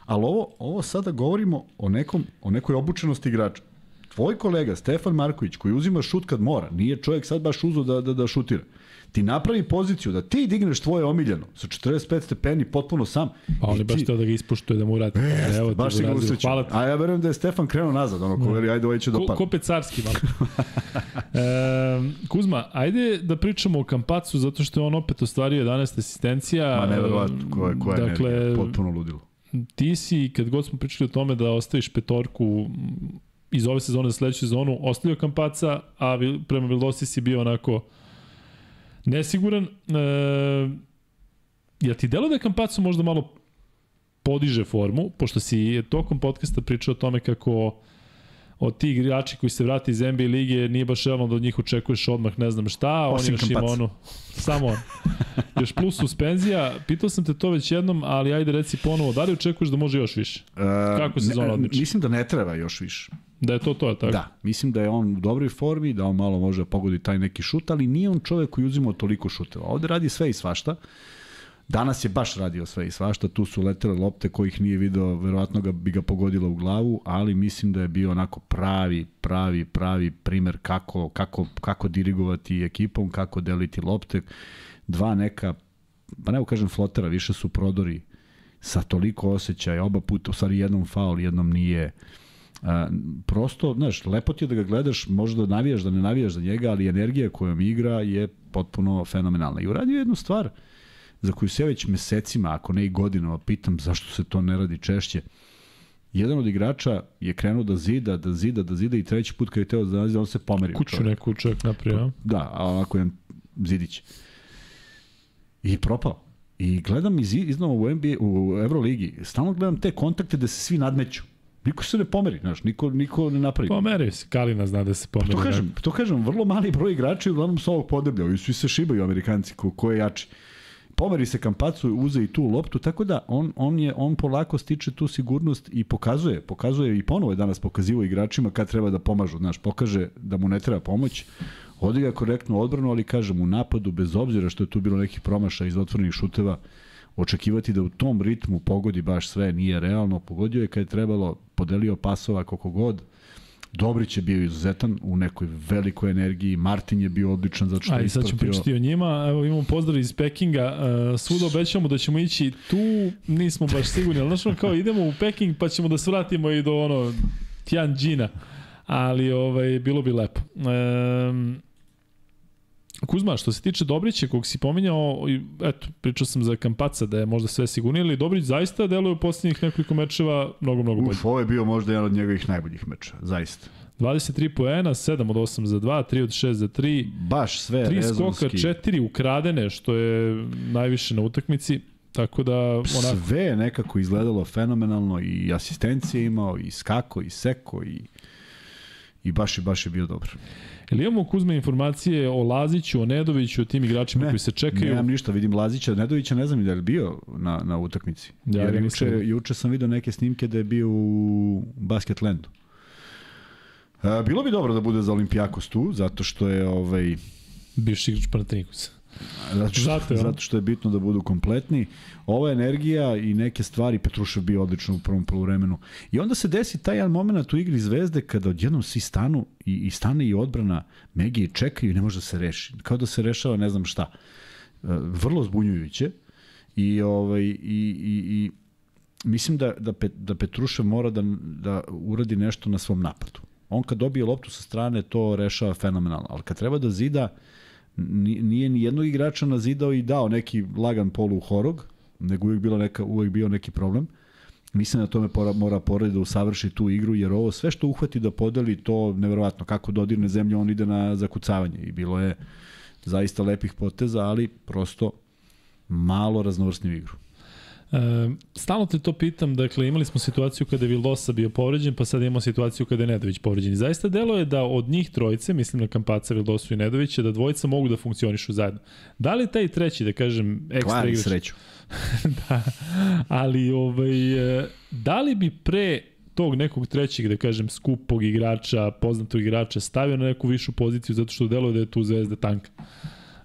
Ali ovo, ovo sada govorimo o, nekom, o nekoj obučenosti igrača. Tvoj kolega Stefan Marković koji uzima šut kad mora, nije čovjek sad baš uzo da, da, da šutira. Ti napravi poziciju da ti digneš tvoje omiljeno sa 45 stepeni potpuno sam. Pa on i je baš ti- teo da ga ispuštuje, da mu. Jeste, Evo baš si ga usrećio. Hvala ti. A ja verujem da je Stefan krenuo nazad, ono ko veli, ajde ovaj će Ko, dopadne. ko pecarski malo. e, Kuzma, ajde da pričamo o Kampacu, zato što je on opet ostvario 11 asistencija. Ma neverovatno, ko je, ko je dakle, energija, potpuno ludilo. ti si, kad god smo pričali o tome da ostaviš petorku iz ove sezone za sledeću sezonu, ostavio Kampaca, a prema Vildosi si bio onako nesiguran. E, jel ti delo da je Kampacu možda malo podiže formu, pošto si tokom podcasta pričao o tome kako od tih igrači koji se vrati iz NBA lige nije baš realno da od njih očekuješ odmah ne znam šta, on Osim još ima Kampaca. ono, samo on. Još plus suspenzija, pitao sam te to već jednom, ali ajde reci ponovo, da li očekuješ da može još više? E, Kako sezona ne- odmiče? Mislim da ne treba još više. Da je to to, tako? Da, mislim da je on u dobroj formi, da on malo može da pogodi taj neki šut, ali nije on čovek koji uzima toliko šuteva. Ovde radi sve i svašta. Danas je baš radio sve i svašta, tu su letele lopte kojih nije video, verovatno ga, bi ga pogodila u glavu, ali mislim da je bio onako pravi, pravi, pravi primer kako, kako, kako dirigovati ekipom, kako deliti lopte. Dva neka, pa ne kažem flotera, više su prodori sa toliko osjećaja, oba puta, u stvari jednom faul, jednom nije. A, prosto, znaš, lepo ti je da ga gledaš, možda da navijaš, da ne navijaš za njega, ali energija kojom igra je potpuno fenomenalna. I uradio je jednu stvar za koju se ja već mesecima, ako ne i godinama, pitam zašto se to ne radi češće. Jedan od igrača je krenuo da zida, da zida, da zida i treći put kad je teo da zida, on se pomeri. Kuću neku čovjek napravio, a? Da, a ovako jedan zidić. I propao. I gledam iz, iznova u, NBA, u Euroligi, stalno gledam te kontakte da se svi nadmeću. Niko se ne pomeri, znaš, niko, niko ne napravi. Pomeri se, Kalina zna da se pomeri. To kažem, to kažem, vrlo mali broj igrača i uglavnom sa ovog podeblja, i svi se šibaju Amerikanci, ko, ko je jači. Pomeri se Kampacu, uze i tu loptu, tako da on, on, je, on polako stiče tu sigurnost i pokazuje, pokazuje i ponovo je danas pokazivo igračima kad treba da pomažu, znaš, pokaže da mu ne treba pomoć, odigra korektnu odbranu, ali kažem, u napadu, bez obzira što je tu bilo nekih promaša iz otvornih šuteva, očekivati da u tom ritmu pogodi baš sve nije realno, pogodio je kad je trebalo, podelio pasova koliko god, Dobrić je bio izuzetan u nekoj velikoj energiji, Martin je bio odličan zato što je Ajde, sad ćemo ispratio... pričati o njima. Evo imamo pozdrav iz Pekinga. Uh, svuda obećamo da ćemo ići tu, nismo baš sigurni, ali znaš ono kao idemo u Peking pa ćemo da svratimo i do ono Tianjina. Ali ovaj, bilo bi lepo. Um, Kuzma, što se tiče Dobrića, kog si pominjao, eto, pričao sam za Kampaca da je možda sve sigurnije, ali Dobrić zaista deluje u posljednjih nekoliko mečeva mnogo, mnogo bolje. Uf, ovo je bio možda jedan od njegovih najboljih meča, zaista. 23 poena, 7 od 8 za 2, 3 od 6 za 3, Baš sve 3 rezonski. skoka, 4 ukradene, što je najviše na utakmici. Tako da, onako, Sve je nekako izgledalo fenomenalno i asistencije imao, i skako, i seko, i, i baš i baš je bio dobar. ili imamo Kuzme informacije o Laziću, o Nedoviću, o tim igračima koji se čekaju? Nemam ništa, vidim Lazića, Nedovića, ne znam ni da je li bio na, na utakmici. Ja Jer juče, juče sam vidio neke snimke da je bio u Basketlandu. E, bilo bi dobro da bude za Olimpijakos tu, zato što je ovaj, Bivši igrač Panathinaikosa. Zato što, Zato zato što je bitno da budu kompletni. Ova energija i neke stvari, Petrušev bio odlično u prvom poluvremenu. I onda se desi taj jedan moment u igri Zvezde kada odjednom svi stanu i, i stane i odbrana Megije čekaju i ne može da se reši. Kao da se rešava ne znam šta. E, Vrlo zbunjujuće. I, ovaj, i, i, i mislim da, da, Pet, da Petrušev mora da, da uradi nešto na svom napadu. On kad dobije loptu sa strane to rešava fenomenalno, ali kad treba da zida nije ni jednog igrača nazidao i dao neki lagan polu horog, nego uvijek, bilo neka, uvijek bio neki problem. Mislim da tome pora, mora poradi da usavrši tu igru, jer ovo sve što uhvati da podeli, to neverovatno. Kako dodirne zemlju, on ide na zakucavanje. I bilo je zaista lepih poteza, ali prosto malo raznovrsniju igru. E, stalno te to pitam, dakle imali smo situaciju kada je Vildosa bio povređen, pa sad imamo situaciju kada je Nedović povređen. I zaista delo je da od njih trojice, mislim na Kampaca, Vildosu i Nedovića, da dvojica mogu da funkcionišu zajedno. Da li taj treći, da kažem, ekstra Kvari igrač, sreću. da, ali ovaj, e, da li bi pre tog nekog trećeg, da kažem, skupog igrača, poznatog igrača stavio na neku višu poziciju zato što deluje da je tu zvezda tanka.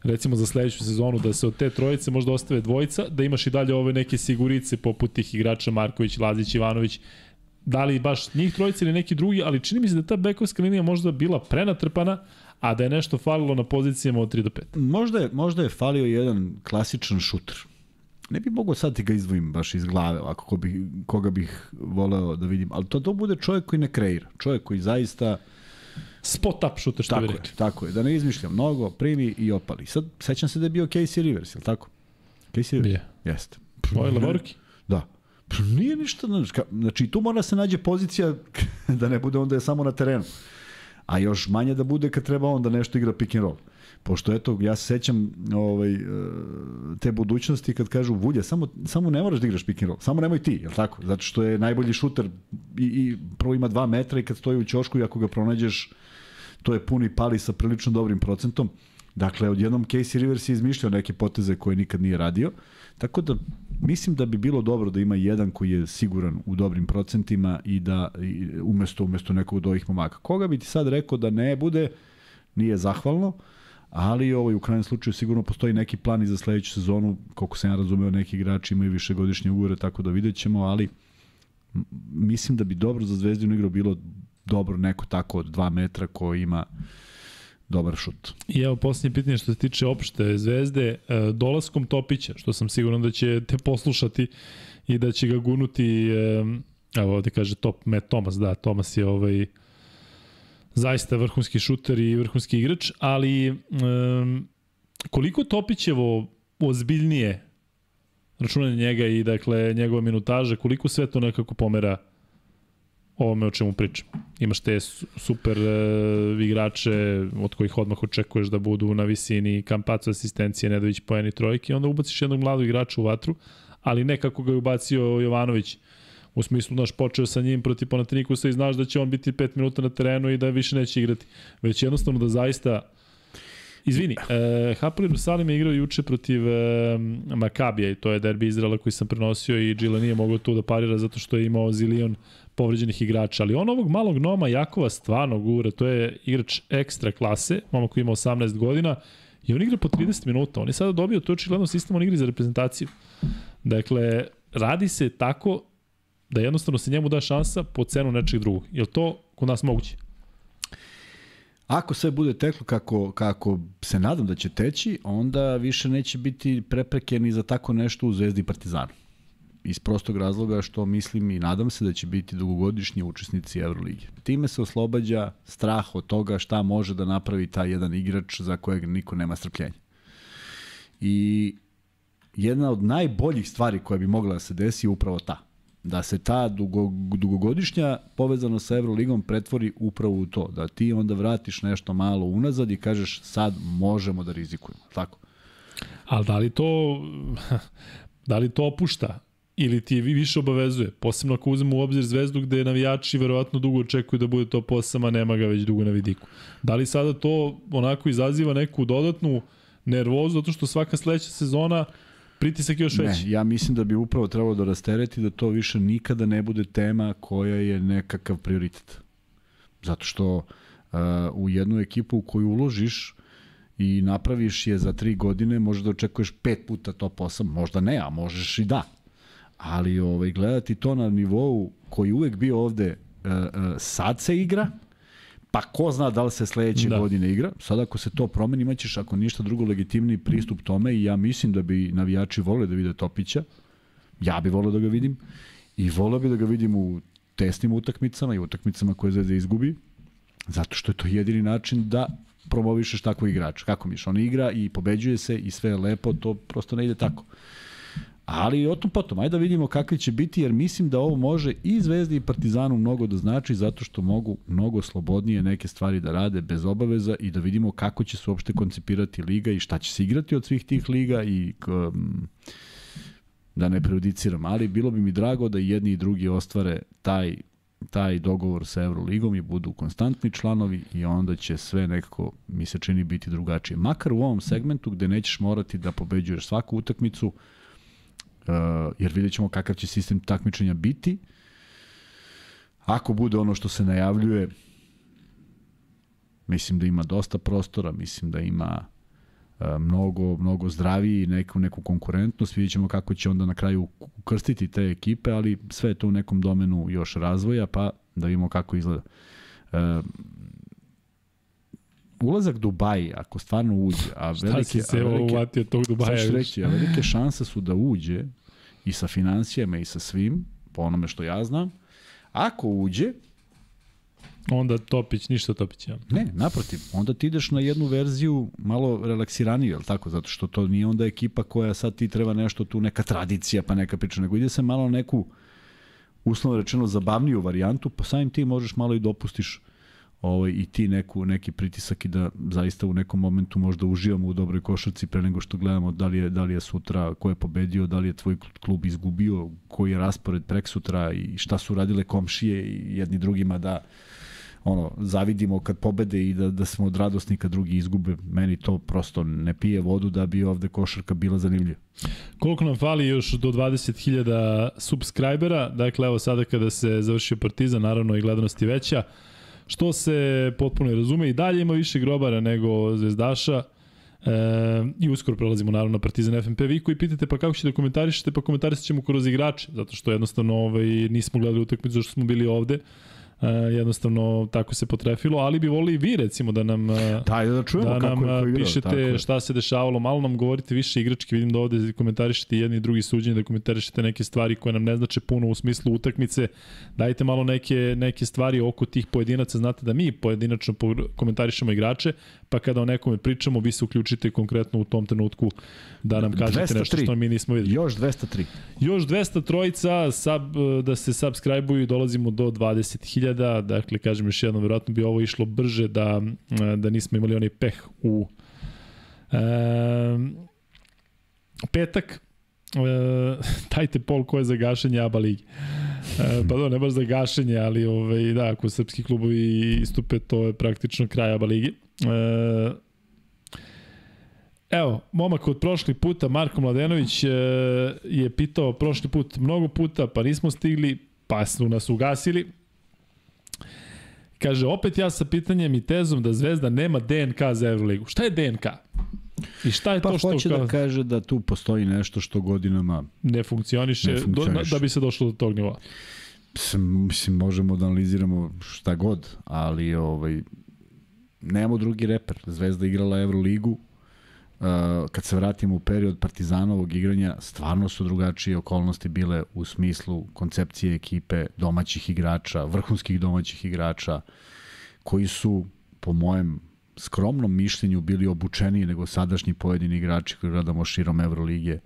Recimo za sledeću sezonu da se od te trojice možda ostave dvojica, da imaš i dalje ove neke sigurice poput tih igrača Marković, Lazić, Ivanović, da li baš njih trojice ili neki drugi, ali čini mi se da ta bekovska linija možda bila prenatrpana, a da je nešto falilo na pozicijama od 3 do 5. Možda je, možda je falio jedan klasičan šuter. Ne bi mogao sad ti ga izdvojim baš iz glave, ovako, ko bih, koga bih voleo da vidim. Ali to, to bude čovjek koji ne kreira. Čovjek koji zaista... Spot up šuter, što Tako bi je, rekli. tako je. Da ne izmišljam mnogo, primi i opali. Sad, sećam se da je bio Casey Rivers, je li tako? Casey Rivers? Bio. Jeste. Ovo je Lavorki. Da. Pa Nije ništa, znači tu mora se nađe pozicija da ne bude onda je samo na terenu. A još manje da bude kad treba on da nešto igra pick and roll. Pošto eto, ja se sećam ovaj, e, te budućnosti kad kažu Vulja, samo, samo ne moraš da igraš pick and roll, samo nemoj ti, je tako? Zato što je najbolji šuter i, i prvo ima dva metra i kad stoji u ćošku i ako ga pronađeš, to je puni pali sa prilično dobrim procentom. Dakle, odjednom Casey Rivers je izmišljao neke poteze koje nikad nije radio. Tako da mislim da bi bilo dobro da ima jedan koji je siguran u dobrim procentima i da i, umesto umesto nekog od ovih momaka. Koga bi ti sad rekao da ne bude, nije zahvalno, ali ovaj, u krajnjem slučaju sigurno postoji neki plan i za sledeću sezonu, koliko sam ja razumeo, neki igrači imaju višegodišnje ugovore, tako da vidjet ćemo, ali mislim da bi dobro za Zvezdinu igru bilo dobro neko tako od 2 metra koji ima dobar šut. I evo posljednje pitanje što se tiče opšte zvezde, e, dolaskom Topića, što sam siguran da će te poslušati i da će ga gunuti, e, evo ovde kaže top Matt Thomas, da, Thomas je ovaj zaista vrhunski šuter i vrhunski igrač, ali um, koliko Topićevo ozbiljnije računanje njega i dakle njegova minutaža, koliko sve to nekako pomera ovome o čemu pričam. Imaš te su- super uh, igrače od kojih odmah očekuješ da budu na visini Kampacu asistencije, Nedović poeni trojke onda ubaciš jednog mladog igrača u vatru, ali ne kako ga je ubacio Jovanović u smislu, znaš, počeo sa njim protiv Panatinikusa i znaš da će on biti 5 minuta na terenu i da više neće igrati. Već jednostavno da zaista Izvini, e, Hapoel Jerusalim je igrao juče protiv e, Makabija i to je derbi Izraela koji sam prenosio i Džila nije mogao tu da parira zato što je imao zilion povređenih igrača, ali on ovog malog Noma Jakova stvarno gura, to je igrač ekstra klase, momak koji ima 18 godina i on igra po 30 minuta, on je sada dobio to očigledno sistem, on igra za reprezentaciju. Dakle, radi se tako da jednostavno se njemu da šansa po cenu nečeg drugog. Je li to kod nas moguće? Ako sve bude teklo kako, kako se nadam da će teći, onda više neće biti prepreke ni za tako nešto u Zvezdi i Partizanu. Iz prostog razloga što mislim i nadam se da će biti dugogodišnji učesnici Evrolige. Time se oslobađa strah od toga šta može da napravi taj jedan igrač za kojeg niko nema strpljenja. I jedna od najboljih stvari koja bi mogla da se desi je upravo ta. Da se ta dugo, dugogodišnja povezanost sa Evroligom pretvori upravo u to. Da ti onda vratiš nešto malo unazad i kažeš sad možemo da rizikujemo. Tako. Ali da li to da li to opušta ili ti vi više obavezuje, posebno ako uzmemo u obzir zvezdu gde navijači verovatno dugo očekuju da bude to posama, nema ga već dugo na vidiku. Da li sada to onako izaziva neku dodatnu nervozu, zato što svaka sledeća sezona pritisak je još veći? Ne, ja mislim da bi upravo trebalo da rastereti da to više nikada ne bude tema koja je nekakav prioritet. Zato što uh, u jednu ekipu u koju uložiš i napraviš je za tri godine, možeš da očekuješ pet puta top 8, možda ne, a možeš i da. Ali ovaj, gledati to na nivou koji uvek bio ovde, uh, uh, sad se igra, pa ko zna da li se sledeće Da. godine igra. Sad ako se to promeni, imaćeš ako ništa drugo legitimni pristup tome i ja mislim da bi navijači voleli da vide Topića. Ja bi voleo da ga vidim i voleo bi da ga vidim u tesnim utakmicama i utakmicama koje Zvezda izgubi, zato što je to jedini način da promovišeš takvog igrača. Kako miš, on igra i pobeđuje se i sve je lepo, to prosto ne ide tako. Ali o tom potom, ajde da vidimo kakvi će biti, jer mislim da ovo može i Zvezdi i Partizanu mnogo da znači, zato što mogu mnogo slobodnije neke stvari da rade bez obaveza i da vidimo kako će se uopšte koncipirati liga i šta će se igrati od svih tih liga i um, da ne prejudiciram, ali bilo bi mi drago da jedni i drugi ostvare taj taj dogovor sa Euroligom i budu konstantni članovi i onda će sve nekako, mi se čini, biti drugačije. Makar u ovom segmentu gde nećeš morati da pobeđuješ svaku utakmicu, jer vidjet ćemo kakav će sistem takmičenja biti, ako bude ono što se najavljuje, mislim da ima dosta prostora, mislim da ima e, mnogo, mnogo zdraviji neku, neku konkurentnost, vidjet ćemo kako će onda na kraju ukrstiti te ekipe, ali sve je to u nekom domenu još razvoja, pa da vidimo kako izgleda. E, ulazak Dubaji, ako stvarno uđe, a Šta velike, si se a velike, uvatio tog Dubaja? još? reći, a velike šanse su da uđe i sa financijama i sa svim, po onome što ja znam. Ako uđe, Onda Topić, ništa Topić. Ja. ne, naprotiv, onda ti ideš na jednu verziju malo relaksiraniju, je tako? Zato što to nije onda ekipa koja sad ti treba nešto tu, neka tradicija, pa neka priča, nego ide se malo neku, uslovno rečeno, zabavniju varijantu, pa samim ti možeš malo i dopustiš ovaj, i ti neku, neki pritisak i da zaista u nekom momentu možda uživamo u dobroj košarci pre nego što gledamo da li je, da li je sutra, ko je pobedio, da li je tvoj klub izgubio, koji je raspored prek sutra i šta su radile komšije i jedni drugima da ono, zavidimo kad pobede i da, da smo od radosni kad drugi izgube. Meni to prosto ne pije vodu da bi ovde košarka bila zanimljiva. Koliko nam fali još do 20.000 subscribera, dakle evo sada kada se završio Partizan, naravno i gledanost je veća, što se potpuno razume i dalje ima više grobara nego Zvezdaša, E, I uskoro prelazimo naravno na Partizan FNP. Vi koji pitate pa kako ćete da komentarišete, pa komentarisat ćemo kroz igrače, zato što jednostavno ovaj, nismo gledali utakmicu zašto smo bili ovde. E, jednostavno tako se potrefilo, ali bi volili i vi recimo da nam e, Daj da čujemo da kako nam je ko a, igrao. pišete tako je. šta se dešavalo, malo nam govorite više igrački, vidim da ovde komentarišete jedni i drugi suđenje, da komentarišete neke stvari koje nam ne znače puno u smislu utakmice, dajte malo neke, neke stvari oko tih pojedinaca, znate da mi pojedinačno po- komentarišemo igrače, pa kada o nekome pričamo, vi se uključite konkretno u tom trenutku da nam kažete nešto 203. što mi nismo videli. Još 203. Još 200 trojica sub, da se subscribe-uju i dolazimo do 20.000. Dakle, kažem još jednom, verovatno bi ovo išlo brže da, da nismo imali onaj peh u e, petak. E, dajte pol ko je za gašenje ABA ligi. E, pa da, ne baš za gašenje, ali ovaj, da, ako srpski klubovi istupe, to je praktično kraj ABA ligi. E, Evo, momak od prošli puta, Marko Mladenović e, je pitao prošli put mnogo puta, pa nismo stigli, pa su nas ugasili. Kaže, opet ja sa pitanjem i tezom da Zvezda nema DNK za Euroligu. Šta je DNK? I šta je Pa to što hoće kao, da kaže da tu postoji nešto što godinama ne funkcioniše, Ne funkcioniše. Do, da bi se došlo do tog nivoa? Mislim, možemo da analiziramo šta god, ali ovaj, nemamo drugi reper. Zvezda igrala Euroligu, kad se vratimo u period Partizanovog igranja, stvarno su drugačije okolnosti bile u smislu koncepcije ekipe, domaćih igrača, vrhunskih domaćih igrača, koji su, po mojem skromnom mišljenju, bili obučeniji nego sadašnji pojedini igrači koji gledamo širom Evrolige.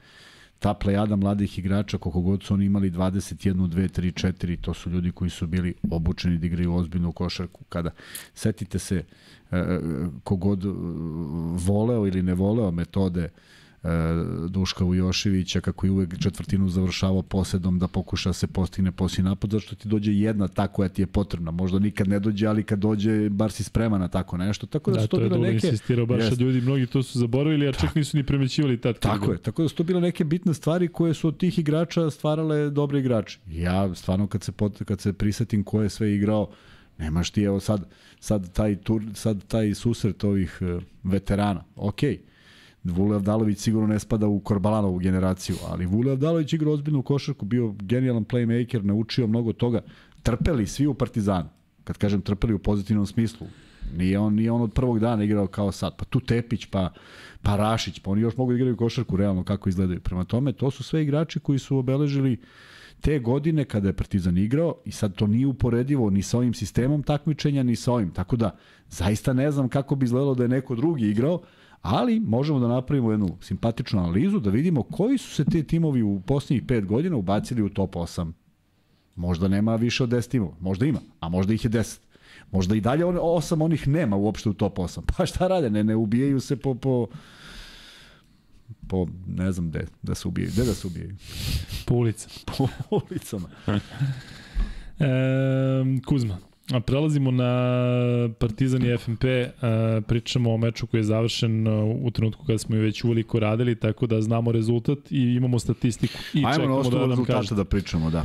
Ta plejada mladih igrača, koliko god su oni imali 21, 2, 3, 4, to su ljudi koji su bili obučeni da igraju ozbiljnu košarku. Kada setite se e, kogod e, voleo ili ne voleo metode e, Duška Vujoševića, kako je uvek četvrtinu završavao posedom da pokuša da se postigne poslije napad, zašto ti dođe jedna ta koja ti je potrebna. Možda nikad ne dođe, ali kad dođe, bar si spreman na tako nešto. Tako da, Da, su to, to je bile neke... insistirao baš Jeste. yes. ljudi, mnogi to su zaboravili, a čak nisu ni primećivali tad. Tako je, tako da su to bile neke bitne stvari koje su od tih igrača stvarale dobre igrače. Ja stvarno kad se, pot, kad se prisetim ko je sve igrao, nemaš ti evo sad, sad, taj, tur, sad taj susret ovih eh, veterana. Okej, Vule Avdalović sigurno ne spada u Korbalanovu generaciju, ali Vule Avdalović igrao ozbiljnu košarku, bio genijalan playmaker, naučio mnogo toga. Trpeli svi u Partizanu. Kad kažem trpeli u pozitivnom smislu, Nije on, nije on od prvog dana igrao kao sad. Pa tu Tepić, pa, pa Rašić, pa oni još mogu da igraju košarku realno kako izgledaju. Prema tome, to su sve igrači koji su obeležili te godine kada je Partizan igrao i sad to nije uporedivo ni sa ovim sistemom takmičenja, ni sa ovim. Tako da, zaista ne znam kako bi izgledalo da je neko drugi igrao, ali možemo da napravimo jednu simpatičnu analizu, da vidimo koji su se te timovi u posljednjih pet godina ubacili u top 8. Možda nema više od 10 timova, možda ima, a možda ih je 10. Možda i dalje on, osam onih nema uopšte u top 8. Pa šta rade? Ne, ne ubijaju se po, po, po ne znam gde da se ubijaju. Gde da se ubijaju? Po ulici. Po ulicama. E, Kuzma. A prelazimo na Partizan i FNP, pričamo o meču koji je završen u trenutku kada smo je već uveliko radili, tako da znamo rezultat i imamo statistiku. I Ajmo na čekamo osnovu da nam rezultata kažete. da pričamo, da.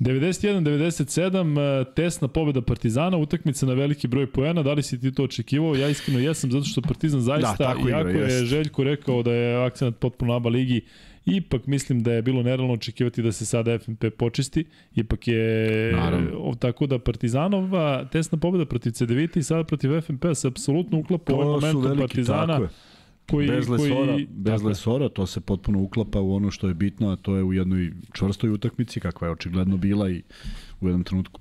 91-97, e, tesna pobeda Partizana, utakmica na veliki broj poena, da li si ti to očekivao? Ja iskreno jesam, zato što Partizan zaista, Da, tako igra, iako je jest. Željko rekao da je akcenat potpuno aba ligi, ipak mislim da je bilo nerealno očekivati da se sada FNP počisti, ipak je o, tako da Partizanova tesna pobeda protiv CDVita i sada protiv FNP se apsolutno uklapa u ovaj momentum Partizana tako je. koji, bez lesora, koji, bez tako lesora, to se potpuno uklapa u ono što je bitno, a to je u jednoj čvrstoj utakmici, kakva je očigledno bila i u jednom trenutku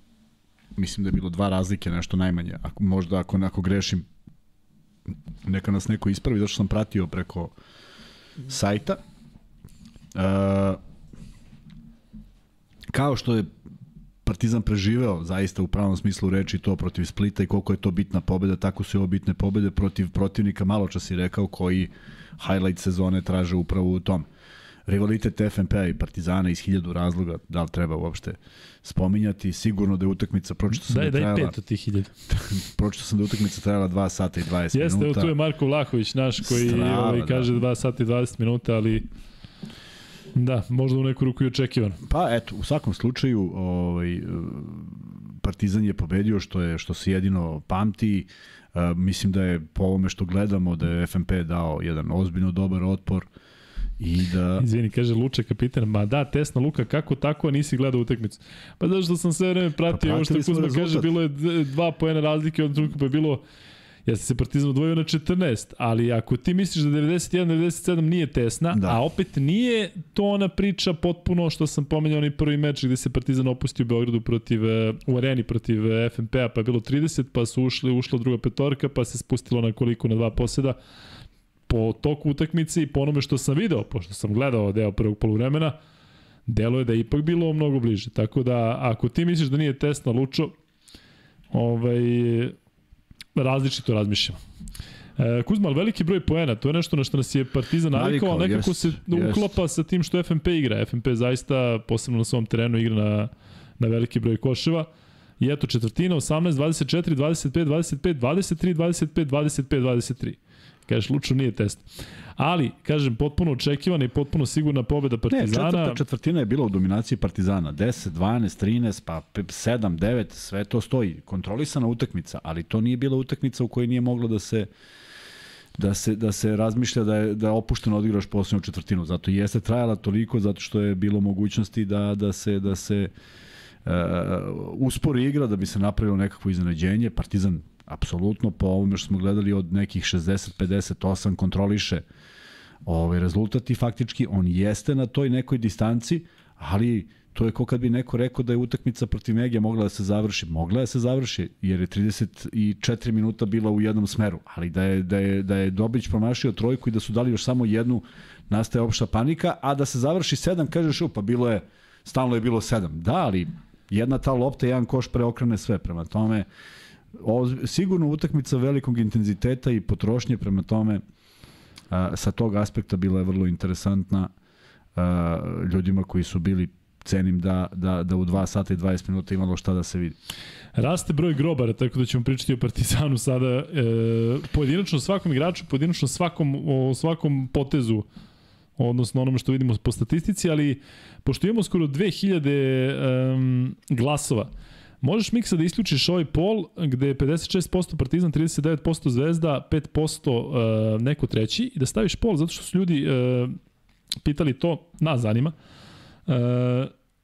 mislim da je bilo dva razlike, nešto najmanje. Ako, možda ako, ako grešim, neka nas neko ispravi, zato što sam pratio preko sajta. Kao što je Partizan preživeo zaista u pravom smislu reči to protiv Splita i koliko je to bitna pobeda, tako su i ovo bitne pobede protiv protivnika, malo čas si rekao, koji highlight sezone traže upravo u tom. Rivalitet FNP-a i Partizana iz hiljadu razloga, da li treba uopšte spominjati, sigurno da je utakmica, pročito sam Daj, da je daj trajala, pet od tih hiljada. pročito sam da je utakmica trajala 2 sata i 20 Jeste, minuta. tu je Marko Vlahović naš koji Strava, ovaj, da. kaže 2 sata i 20 minuta, ali da, možda u neku ruku i očekivan. Pa eto, u svakom slučaju ovaj e, Partizan je pobedio što je što se jedino pamti. E, mislim da je po ovome što gledamo da je FNP dao jedan ozbiljno dobar otpor i da Izvini, kaže Luče kapitan, ma da, tesna Luka, kako tako, nisi gledao utakmicu? Pa zato što sam sve vreme pratio, Pa ovo što Kuzma kaže, bilo je dva poena razlike, od trenutku pa je bilo Jeste se Partizan odvojio na 14, ali ako ti misliš da 91-97 nije tesna, Da. a opet nije to ona priča potpuno što sam pomenjao onaj prvi meč gde se Partizan opustio u Beogradu protiv, e, u areni protiv e, FNP-a, pa je bilo 30, pa su ušli, ušla druga petorka, pa se spustilo na koliko, na dva poseda po toku utakmice i po onome što sam video, pošto sam gledao deo prvog poluvremena, delo je da je ipak bilo mnogo bliže. Tako da, ako ti misliš da nije test na Lučo, ovaj, različito razmišljamo. E, Kuzma, ali veliki broj poena, to je nešto na što nas je Partizan navikao, ali nekako jest, se jest. uklapa sa tim što FNP igra. FNP zaista, posebno na svom terenu, igra na, na veliki broj koševa. I eto, četvrtina, 18, 24, 25, 25, 23, 25, 25, 23. Kažeš, Lučo nije test. Ali, kažem, potpuno očekivana i potpuno sigurna pobeda Ne, Partizana. četvrta četvrtina je bila u dominaciji Partizana. 10, 12, 13, pa 7, 9, sve to stoji. Kontrolisana utakmica, ali to nije bila utakmica u kojoj nije moglo da se da se, da se razmišlja da je, da je opušteno odigraš poslednju četvrtinu. Zato i jeste trajala toliko, zato što je bilo mogućnosti da, da se, da se uh, uspori igra, da bi se napravilo nekakvo iznenađenje. Partizan apsolutno po ovome što smo gledali od nekih 60-58 kontroliše ovaj rezultat i faktički on jeste na toj nekoj distanci, ali to je kao kad bi neko rekao da je utakmica protiv Megija mogla da se završi. Mogla da se završi, jer je 34 minuta bila u jednom smeru, ali da je, da je, da je Dobić promašio trojku i da su dali još samo jednu, nastaje opšta panika, a da se završi sedam, kažeš, u, pa bilo je, stalno je bilo sedam. Da, ali jedna ta lopta, jedan koš preokrene sve. Prema tome, o, sigurno utakmica velikog intenziteta i potrošnje, prema tome, a, sa tog aspekta bila je vrlo interesantna a, ljudima koji su bili cenim da, da, da u 2 sata i 20 minuta imalo šta da se vidi. Raste broj grobara, tako da ćemo pričati o Partizanu sada. E, pojedinačno svakom igraču, pojedinačno svakom, o svakom potezu, odnosno onome što vidimo po statistici, ali pošto imamo skoro 2000 um, glasova, možeš Miksa da isključiš ovaj pol gde je 56% Partizan, 39% Zvezda, 5% uh, neko treći i da staviš pol zato što su ljudi uh, pitali to, nas zanima. Uh,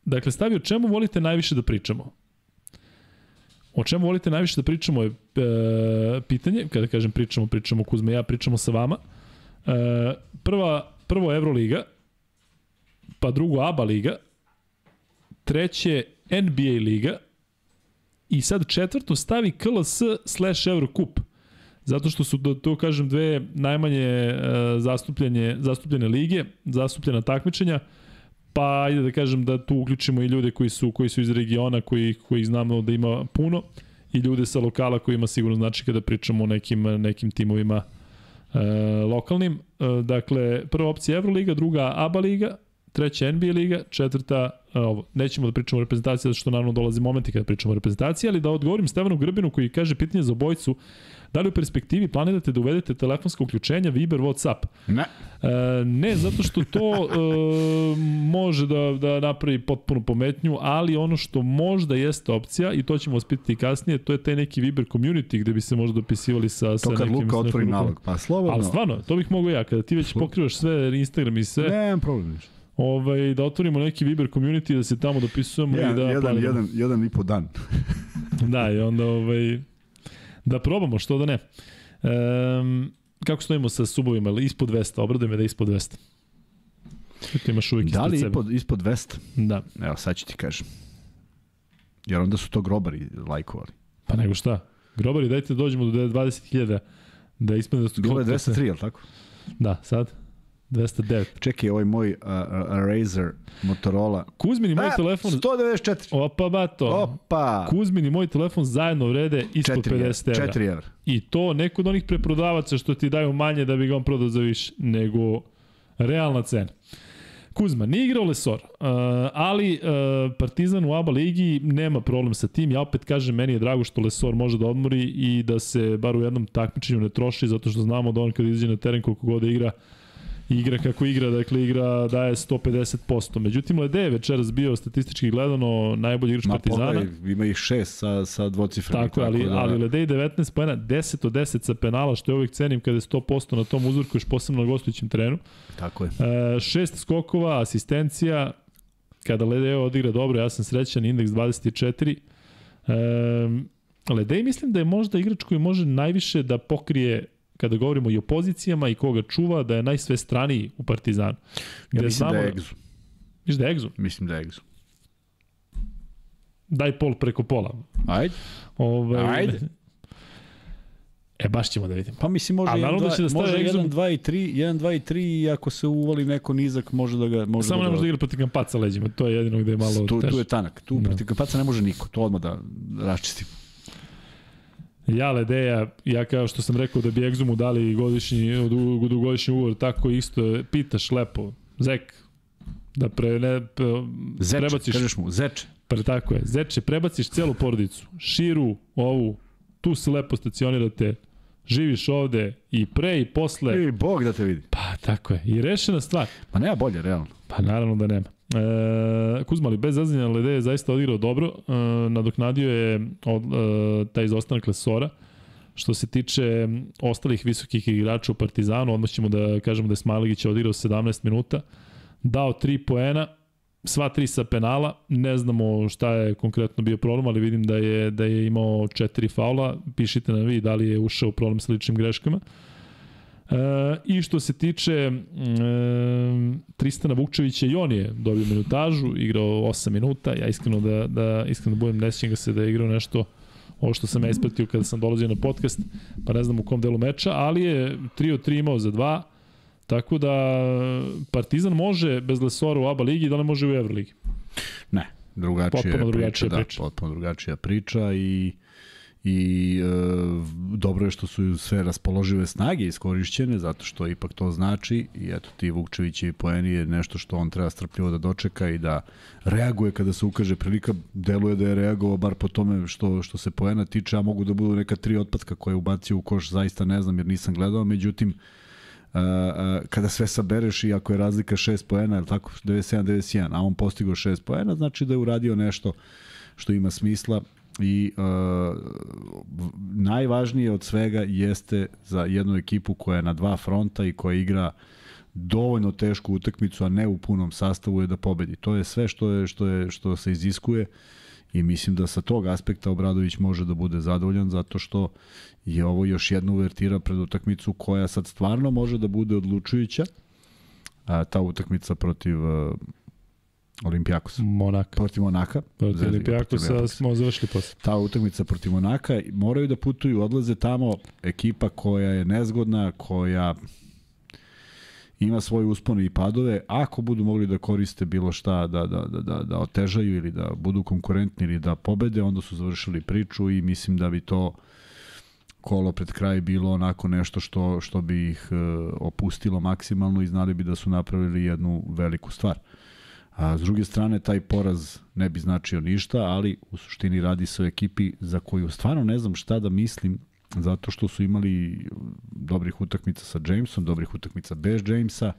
dakle, stavi o čemu volite najviše da pričamo. O čemu volite najviše da pričamo je e, pitanje, kada kažem pričamo, pričamo Kuzma i ja, pričamo sa vama. E, prva, prvo Euroliga, pa drugo ABA liga, treće NBA liga i sad četvrto stavi KLS slash Eurocup. Zato što su, da to kažem, dve najmanje e, zastupljene, zastupljene lige, zastupljena takmičenja, pa ajde da kažem da tu uključimo i ljude koji su koji su iz regiona, koji koji znamo da ima puno i ljude sa lokala koji ima sigurno znači kada pričamo o nekim nekim timovima e, lokalnim. E, dakle, prva opcija Evroliga, druga ABA liga, treća NBA liga, četvrta ovo, nećemo da pričamo o reprezentaciji, zato što naravno dolazi momenti kada pričamo o reprezentaciji, ali da odgovorim Stevanu Grbinu koji kaže pitanje za obojcu, da li u perspektivi planirate da uvedete telefonsko uključenje, Viber, Whatsapp? Ne. E, ne, zato što to e, može da, da napravi potpunu pometnju, ali ono što možda jeste opcija, i to ćemo vas pitati kasnije, to je taj neki Viber community gde bi se možda dopisivali sa, sa To kad nekim... Luka sa nekom otvori nalog, pa slobodno. Ali stvarno, to bih mogao ja, kada ti već pokrivaš sve Instagram i sve, Nemam problem više. Ovaj, da otvorimo neki Viber community, da se tamo dopisujemo Jedan, i da jedan, planiramo. jedan, jedan i po dan. Da, i onda ovaj, da probamo, što da ne. Um, kako stojimo sa subovima? Ispod 200, obraduje me da je ispod 200. Kako imaš uvijek Da li sebe. ispod, ispod 200? Da, Evo, sad ću ti kažem. Jer onda su to grobari lajkovali. pa nego šta. Grobari, dajte da dođemo do 20.000 da ispadne da su... Bilo je 203, je li tako? Da, sad. 209. Čekaj, ovaj moj uh, Razer Motorola. Kuzmin i moj A, telefon... 194. Opa, bato. Opa! Kuzmin i moj telefon zajedno vrede ispod 4 50 evra. 4 evra. I to neko od onih preprodavaca što ti daju manje da bi ga on prodao za više, nego realna cena. Kuzma, nije igrao Lesor, uh, ali uh, Partizan u ABA ligi nema problem sa tim. Ja opet kažem, meni je drago što Lesor može da odmori i da se bar u jednom takmičenju ne troši, zato što znamo da on kad izađe na teren koliko god da igra, igra kako igra, dakle igra daje 150%. Međutim, Lede je večeras bio statistički gledano najbolji igrač Ma Partizana. pogledaj, ima ih šest sa, sa dvocifrenim. Tako, je, ali, da, ali Ledej 19 pojena, 10 od 10 sa penala, što je uvijek cenim kada je 100% na tom uzorku, još posebno na gostujućem terenu. Tako je. E, šest skokova, asistencija, kada Ledej odigra dobro, ja sam srećan, indeks 24. E, Ledej mislim da je možda igrač koji može najviše da pokrije kada govorimo i o pozicijama i koga čuva, da je najsvestraniji u Partizanu. Ja Gde mislim da je znamo- Egzu. Misliš da je Egzu? Mislim da je Egzu. Daj pol preko pola. Ajde. Ovaj, Ajde. E, baš ćemo da vidimo. Pa mislim može A 1, naravno da će da 2, stave može Egzu- 1, 2 i 3, 1, 2 i 3 i ako se uvali neko nizak može da ga može Samo da ne može da igra protiv kampaca leđima, to je jedino gde je malo tu, tu je tanak. Tu Da. protiv Kapaca ne može niko. To odmah da raščistim. Ja Ledeja, ja kao što sam rekao da bi Egzumu dali godišnji, du- dugogodišnji ugovor, tako isto pitaš lepo, Zek, da pre, ne, pre, Zeče, prebaciš, kažeš mu, zeče. pre, tako je, Zeče, prebaciš celu porodicu, širu, ovu, tu se lepo stacionirate, živiš ovde i pre i posle, I Bog da te vidi. pa tako je, i rešena stvar. Pa nema bolje, realno. Pa naravno da nema. E, Kuzma, ali bez zazanja Lede je zaista odigrao dobro. E, nadoknadio je od, e, taj izostanak Lesora. Što se tiče ostalih visokih igrača u Partizanu, odmah ćemo da kažemo da je Smajlegić odigrao 17 minuta. Dao 3 poena, sva tri sa penala. Ne znamo šta je konkretno bio problem, ali vidim da je da je imao četiri faula. Pišite nam vi da li je ušao u problem sa ličnim greškama. E, I što se tiče e, Tristana Vukčevića, i on je dobio minutažu, igrao 8 minuta, ja iskreno da, da, iskreno da budem nesjećan ga se da je igrao nešto ovo što sam ja ispratio kada sam dolazio na podcast, pa ne znam u kom delu meča, ali je 3 od 3 imao za 2, tako da Partizan može bez Lesora u ABA ligi, da li može u Euroligi? Ne, drugačija Potpuno drugačija priča, priča. Da, potpuno drugačija priča i i e, dobro je što su sve raspoložive snage iskorišćene, zato što ipak to znači i eto ti Vukčević i poeni je nešto što on treba strpljivo da dočeka i da reaguje kada se ukaže. Prilika, deluje da je reagovao bar po tome što, što se poena tiče, a mogu da budu neka tri otpatka koje je ubacio u koš, zaista ne znam jer nisam gledao, međutim Uh, kada sve sabereš i ako je razlika 6 poena, je tako, 97-91, a on postigao 6 poena, znači da je uradio nešto što ima smisla i v- najvažnije od svega jeste za jednu ekipu koja je na dva fronta i koja igra dovoljno tešku utakmicu, a ne u punom sastavu je da pobedi. To je sve što je što je što se iziskuje i mislim da sa tog aspekta Obradović može da bude zadovoljan zato što je ovo još jedna uvertira pred utakmicu koja sad stvarno može da bude odlučujuća. A, ta utakmica protiv uh, Olimpijakosa. Monaka. Protiv Monaka. Protiv Olimpijakosa smo završili posle. ta utakmica protiv Monaka, moraju da putuju, odlaze tamo ekipa koja je nezgodna, koja ima svoje uspone i padove, ako budu mogli da koriste bilo šta da, da, da, da, da otežaju ili da budu konkurentni ili da pobede, onda su završili priču i mislim da bi to kolo pred kraj bilo onako nešto što, što bi ih e, opustilo maksimalno i znali bi da su napravili jednu veliku stvar. A s druge strane, taj poraz ne bi značio ništa, ali u suštini radi se o ekipi za koju stvarno ne znam šta da mislim, zato što su imali dobrih utakmica sa Jamesom, dobrih utakmica bez Jamesa.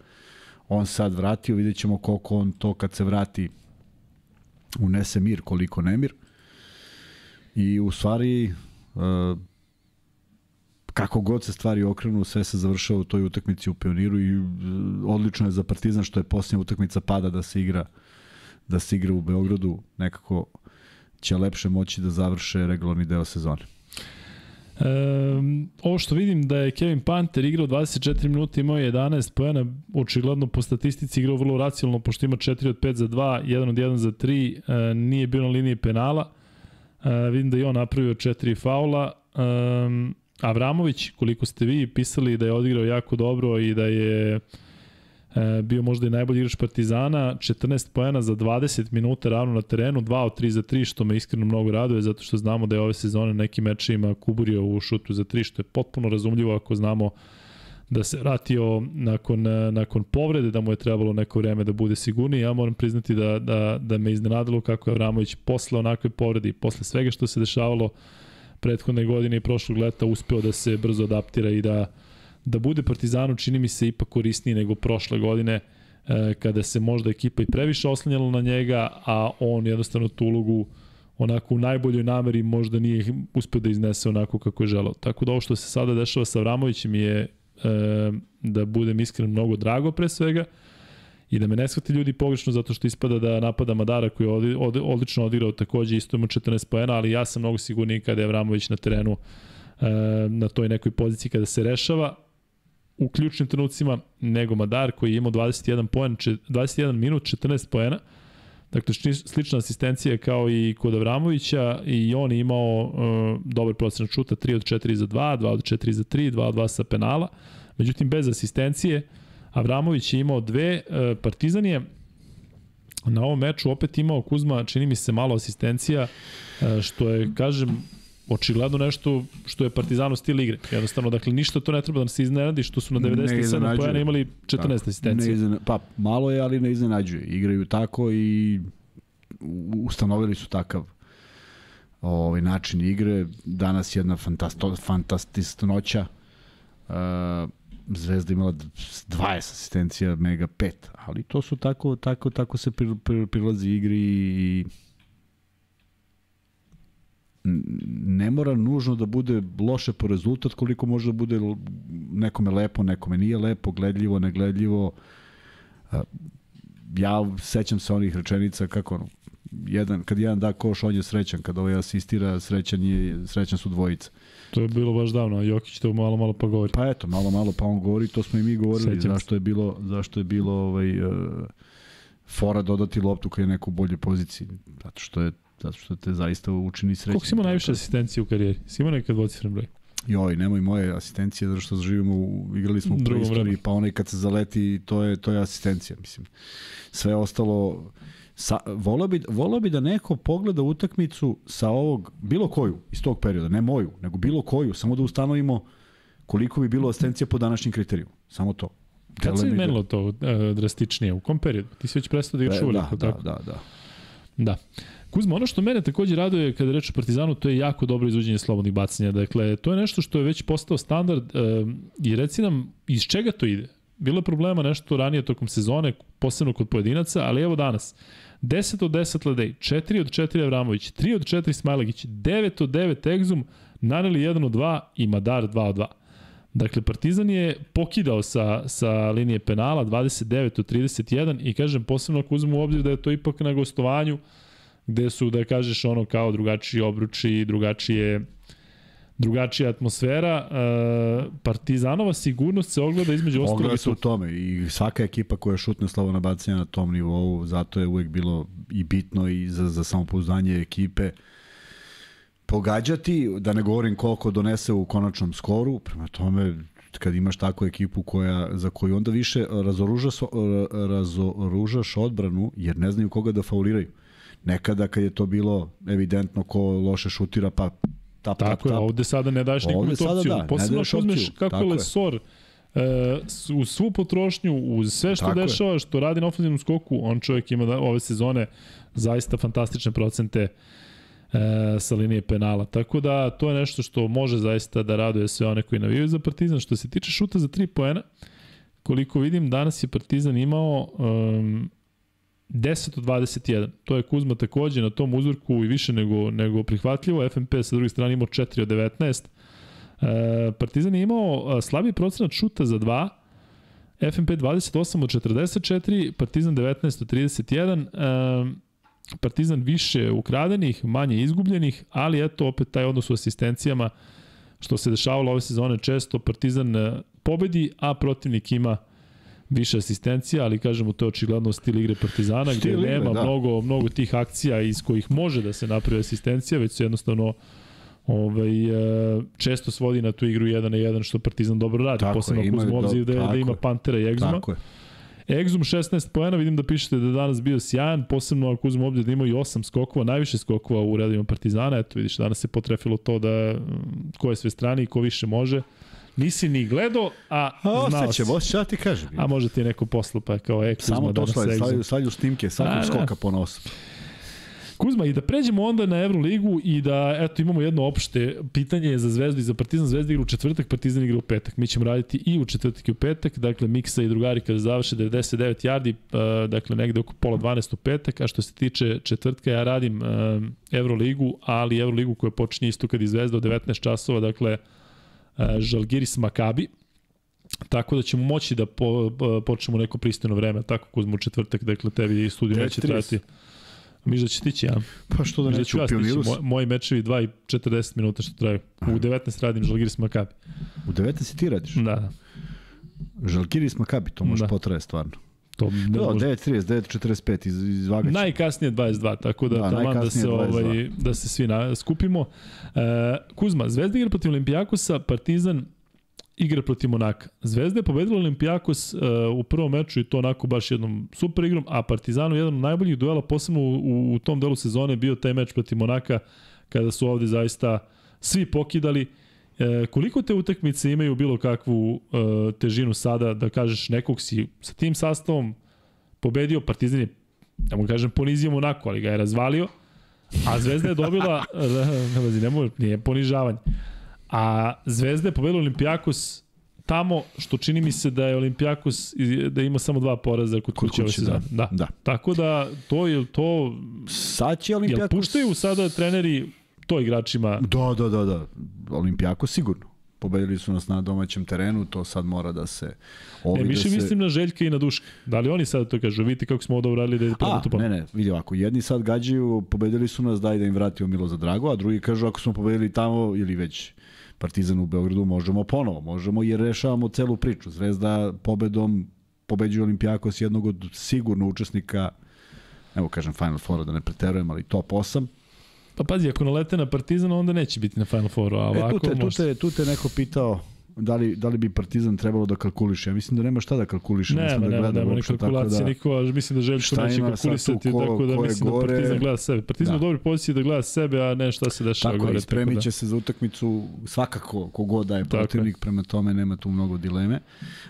On sad vratio, vidjet ćemo koliko on to kad se vrati unese mir, koliko nemir. I u stvari, uh, kako god se stvari okrenu, sve se završava u toj utakmici u Pioniru i uh, odlično je za Partizan što je posljednja utakmica pada da se igra da se igra u Beogradu, nekako će lepše moći da završe regularni deo sezone. E, ovo što vidim da je Kevin Panter igrao 24 minuta, imao je 11 pojena, očigledno po statistici igrao vrlo racionalno, pošto ima 4 od 5 za 2, 1 od 1 za 3, e, nije bio na liniji penala. E, vidim da je on napravio 4 faula. E, Avramović, koliko ste vi pisali da je odigrao jako dobro i da je e, bio možda i najbolji igrač Partizana, 14 poena za 20 minuta ravno na terenu, 2 od 3 za 3, što me iskreno mnogo raduje, zato što znamo da je ove sezone nekim mečima kuburio u šutu za 3, što je potpuno razumljivo ako znamo da se vratio nakon, nakon povrede, da mu je trebalo neko vreme da bude sigurniji. Ja moram priznati da, da, da me iznenadilo kako je Avramović posle onakve povrede i posle svega što se dešavalo prethodne godine i prošlog leta uspeo da se brzo adaptira i da, da bude Partizanu čini mi se ipak korisniji nego prošle godine e, kada se možda ekipa i previše oslanjala na njega, a on jednostavno tu ulogu onako u najboljoj nameri možda nije uspeo da iznese onako kako je želao. Tako da ovo što se sada dešava sa Vramovićem je e, da budem iskren mnogo drago pre svega i da me ne shvate ljudi pogrešno zato što ispada da napada Madara koji je od, od, odlično odigrao takođe isto ima 14 poena, ali ja sam mnogo sigurniji kada je Vramović na terenu e, na toj nekoj poziciji kada se rešava u ključnim trenucima nego Madar koji je imao 21 poen, 21 minut 14 poena. Dakle, slična asistencija kao i kod Avramovića i on je imao uh, dobar procenat šuta, 3 od 4 za 2, 2 od 4 za 3, 2 od 2 sa penala. Međutim, bez asistencije, Avramović je imao dve, uh, Partizan je na ovom meču opet imao Kuzma, čini mi se malo asistencija, uh, što je, kažem, očigledno nešto što je Partizano stil igre. Jednostavno, dakle, ništa to ne treba da se iznenadi što su na 97 pojena imali 14 asistencije. Ne pa, malo je, ali ne iznenađuje. Igraju tako i ustanovili su takav ovaj način igre. Danas jedna fantasto, fantastičnoća. Uh, Zvezda imala 20 asistencija, Mega 5, ali to su tako, tako, tako se prilazi igri i ne mora nužno da bude loše po rezultat koliko može da bude nekome lepo, nekome nije lepo, gledljivo, negledljivo. Ja sećam se onih rečenica kako jedan, kad jedan da koš, on je srećan, kada ovaj asistira, srećan, je, srećan su dvojica. To je bilo baš davno, a Jokić to malo malo pa govori. Pa eto, malo malo pa on govori, to smo i mi govorili, Sećam zašto je bilo, zašto je bilo ovaj, uh, fora dodati loptu kad je neko u boljoj poziciji, zato što je zato što te zaista učini srećnim. Koliko si imao najviše asistencije u karijeri? Si imao nekad dvocifren broj? Joj, nemoj moje asistencije, zato što živimo u, igrali smo u preistoriji, pa onaj kad se zaleti, to je, to je asistencija, mislim. Sve ostalo, sa, volao, bi, volao bi da neko pogleda utakmicu sa ovog, bilo koju, iz tog perioda, ne moju, nego bilo koju, samo da ustanovimo koliko bi bilo asistencija po današnjim kriterijima. Samo to. Kad se izmenilo to uh, drastičnije? U kom periodu? Ti si već prestao da igraš e, uvijek, da, da, da, da. Da. Kuzma, ono što mene takođe raduje kada reče o Partizanu, to je jako dobro izvođenje slobodnih bacanja. Dakle, to je nešto što je već postao standard e, i reci nam iz čega to ide. Bilo je problema nešto ranije tokom sezone, posebno kod pojedinaca, ali evo danas. 10 od 10 Ledej, 4 od 4 Avramović, 3 od 4 Smajlagić, 9 od 9 Egzum, Naneli 1 od 2 i Madar 2 od 2. Dakle, Partizan je pokidao sa, sa linije penala 29 od 31 i kažem posebno ako uzmemo u obzir da je to ipak na gostovanju, gde su, da kažeš, ono kao drugačiji obruči, drugačije drugačija atmosfera. Uh, Partizanova sigurnost se ogleda između ostalog. Ogleda se u tome i svaka ekipa koja šutne slovo bacanje na tom nivou, zato je uvek bilo i bitno i za, za samopouzdanje ekipe pogađati, da ne govorim koliko donese u konačnom skoru, prema tome kad imaš takvu ekipu koja, za koju onda više razoružaš, razoružaš odbranu jer ne znaju koga da fauliraju. Nekada kad je to bilo evidentno ko loše šutira, pa tap, Tako tap, je, ovde sada ne daješ nikome opciju. Da, Posebno ako uzmeš kako je Lesor e, uz svu potrošnju, uz sve što Tako je. dešava, što radi na ofenzivnom skoku, on čovjek ima da, ove sezone zaista fantastične procente e, sa linije penala. Tako da to je nešto što može zaista da raduje sve one koji navijaju za Partizan. Što se tiče šuta za 3 poena, koliko vidim, danas je Partizan imao um, 10 od 21. To je Kuzma takođe na tom uzorku i više nego, nego prihvatljivo. FNP sa druge strane imao 4 od 19. E, Partizan je imao a, slabiji procenat šuta za 2, FNP 28 od 44, Partizan 19 od 31. E, Partizan više ukradenih, manje izgubljenih, ali eto opet taj odnos u asistencijama što se dešavalo ove sezone često Partizan e, pobedi, a protivnik ima više asistencija, ali kažemo to je očigledno stil igre Partizana Stil gde igre, nema da. mnogo mnogo tih akcija iz kojih može da se napravi asistencija, već se jednostavno ovaj, e, često svodi na tu igru 1 na 1 što Partizan dobro radi. Tako Posebno ako do- obzir da, da ima. Pantera i Egzuma. Tako je. Egzum 16 poena, vidim da pišete da je danas bio sjajan, posebno ako uzmemo obzir da ima i 8 skokova, najviše skokova u redovima Partizana, eto vidiš, danas se potrefilo to da mm, ko je sve strani i ko više može. Nisi ni gledao, a, A znao si. ostaće, ja ti kažem. A možda ti neko poslu, pa kao e, Kuzma Samo to slaju, Egzum. slaju, slaju snimke A, svakog da. skoka po nosu. Kuzma, i da pređemo onda na Euroligu i da, eto, imamo jedno opšte pitanje za Zvezdu i za Partizan. Zvezda igra u četvrtak, Partizan igra u petak. Mi ćemo raditi i u četvrtak i u petak, dakle, Miksa i drugari kada završe 99 yardi, uh, dakle, negde oko pola 12 u petak, a što se tiče četvrtka, ja radim uh, Euroligu, ali Euroligu koja počinje isto kad je Zvezda od 19 časova, dakle, Žalgiris Makabi, Tako da ćemo moći da po, po, počnemo neko pristojno vreme, tako Kuzma u četvrtak, dakle tebi studiju neće 9:30. trajati. Miš da će tići, ja? Pa što da neću ću u ja stići. pioniru? Moj, moji mečevi 2 i 40 minuta što traju. U 19 radim Žalgiris Makabi. U 19 si ti radiš? Da, da. Žalgiris Makabi, to može Da. potraje stvarno. To ne Da, može. 9.30, 9.45 iz, izvagaću. Najkasnije 22, tako da, Da, da taman da se 22. ovaj da se svi na, skupimo. E, Kuzma, Zvezda igra protiv Olimpijakosa, Partizan igra protiv Monaka. Zvezda je pobedila Olimpijakos uh, u prvom meču i to onako baš jednom super igrom, a Partizanu jedan od najboljih duela, posebno u, u, u tom delu sezone, bio taj meč protiv Monaka, kada su ovde zaista svi pokidali. E, koliko te utakmice imaju bilo kakvu e, težinu sada, da kažeš nekog si sa tim sastavom pobedio, Partizan je, da mu kažem, ponizio Monako, ali ga je razvalio, a Zvezda je dobila, ne, ne, ne, može, nije ponižavanje, a Zvezda je pobedila Olimpijakos tamo što čini mi se da je Olimpijakos da ima samo dva poraza kod, Kod kuće kuće, sezone. Da. Da. Tako da to je to Sad će jel Olimpijakos... puštaju sada treneri to igračima Da, da, da, da. Olimpijako sigurno. Pobedili su nas na domaćem terenu, to sad mora da se... Ovi E, više da se... mislim na Željka i na Duška. Da li oni sad to kažu? Vidite kako smo ovo radili da je prvo ne, ne, vidi ovako, jedni sad gađaju, pobedili su nas, daj da im vratimo Milo za drago, a drugi kažu ako smo pobedili tamo ili već Partizan u Beogradu, možemo ponovo, možemo jer rešavamo celu priču. Zvezda pobedom pobeđuje Olimpijakos jednog od sigurno učesnika, evo kažem Final Four da ne preterujem, ali top 8. Pa pazi, ako nalete na Partizan, onda neće biti na Final Fouru, a E, ovako tu, te, tu, možda... te, tu te neko pitao da li, da li bi Partizan trebalo da kalkuliše. Ja mislim da nema šta da kalkuliše. Nema, mislim da nema, nema ni tako kalkulacije, da- niko, mislim da Željko neće kalkulisati, tu ko- tako da mislim gore? da Partizan gleda sebe. Partizan Da. u dobroj poziciji da gleda sebe, a ne šta se dešava Tako gore. je, spremit tako će da. se za utakmicu svakako kogod da je Tako protivnik, prema tome nema tu mnogo dileme.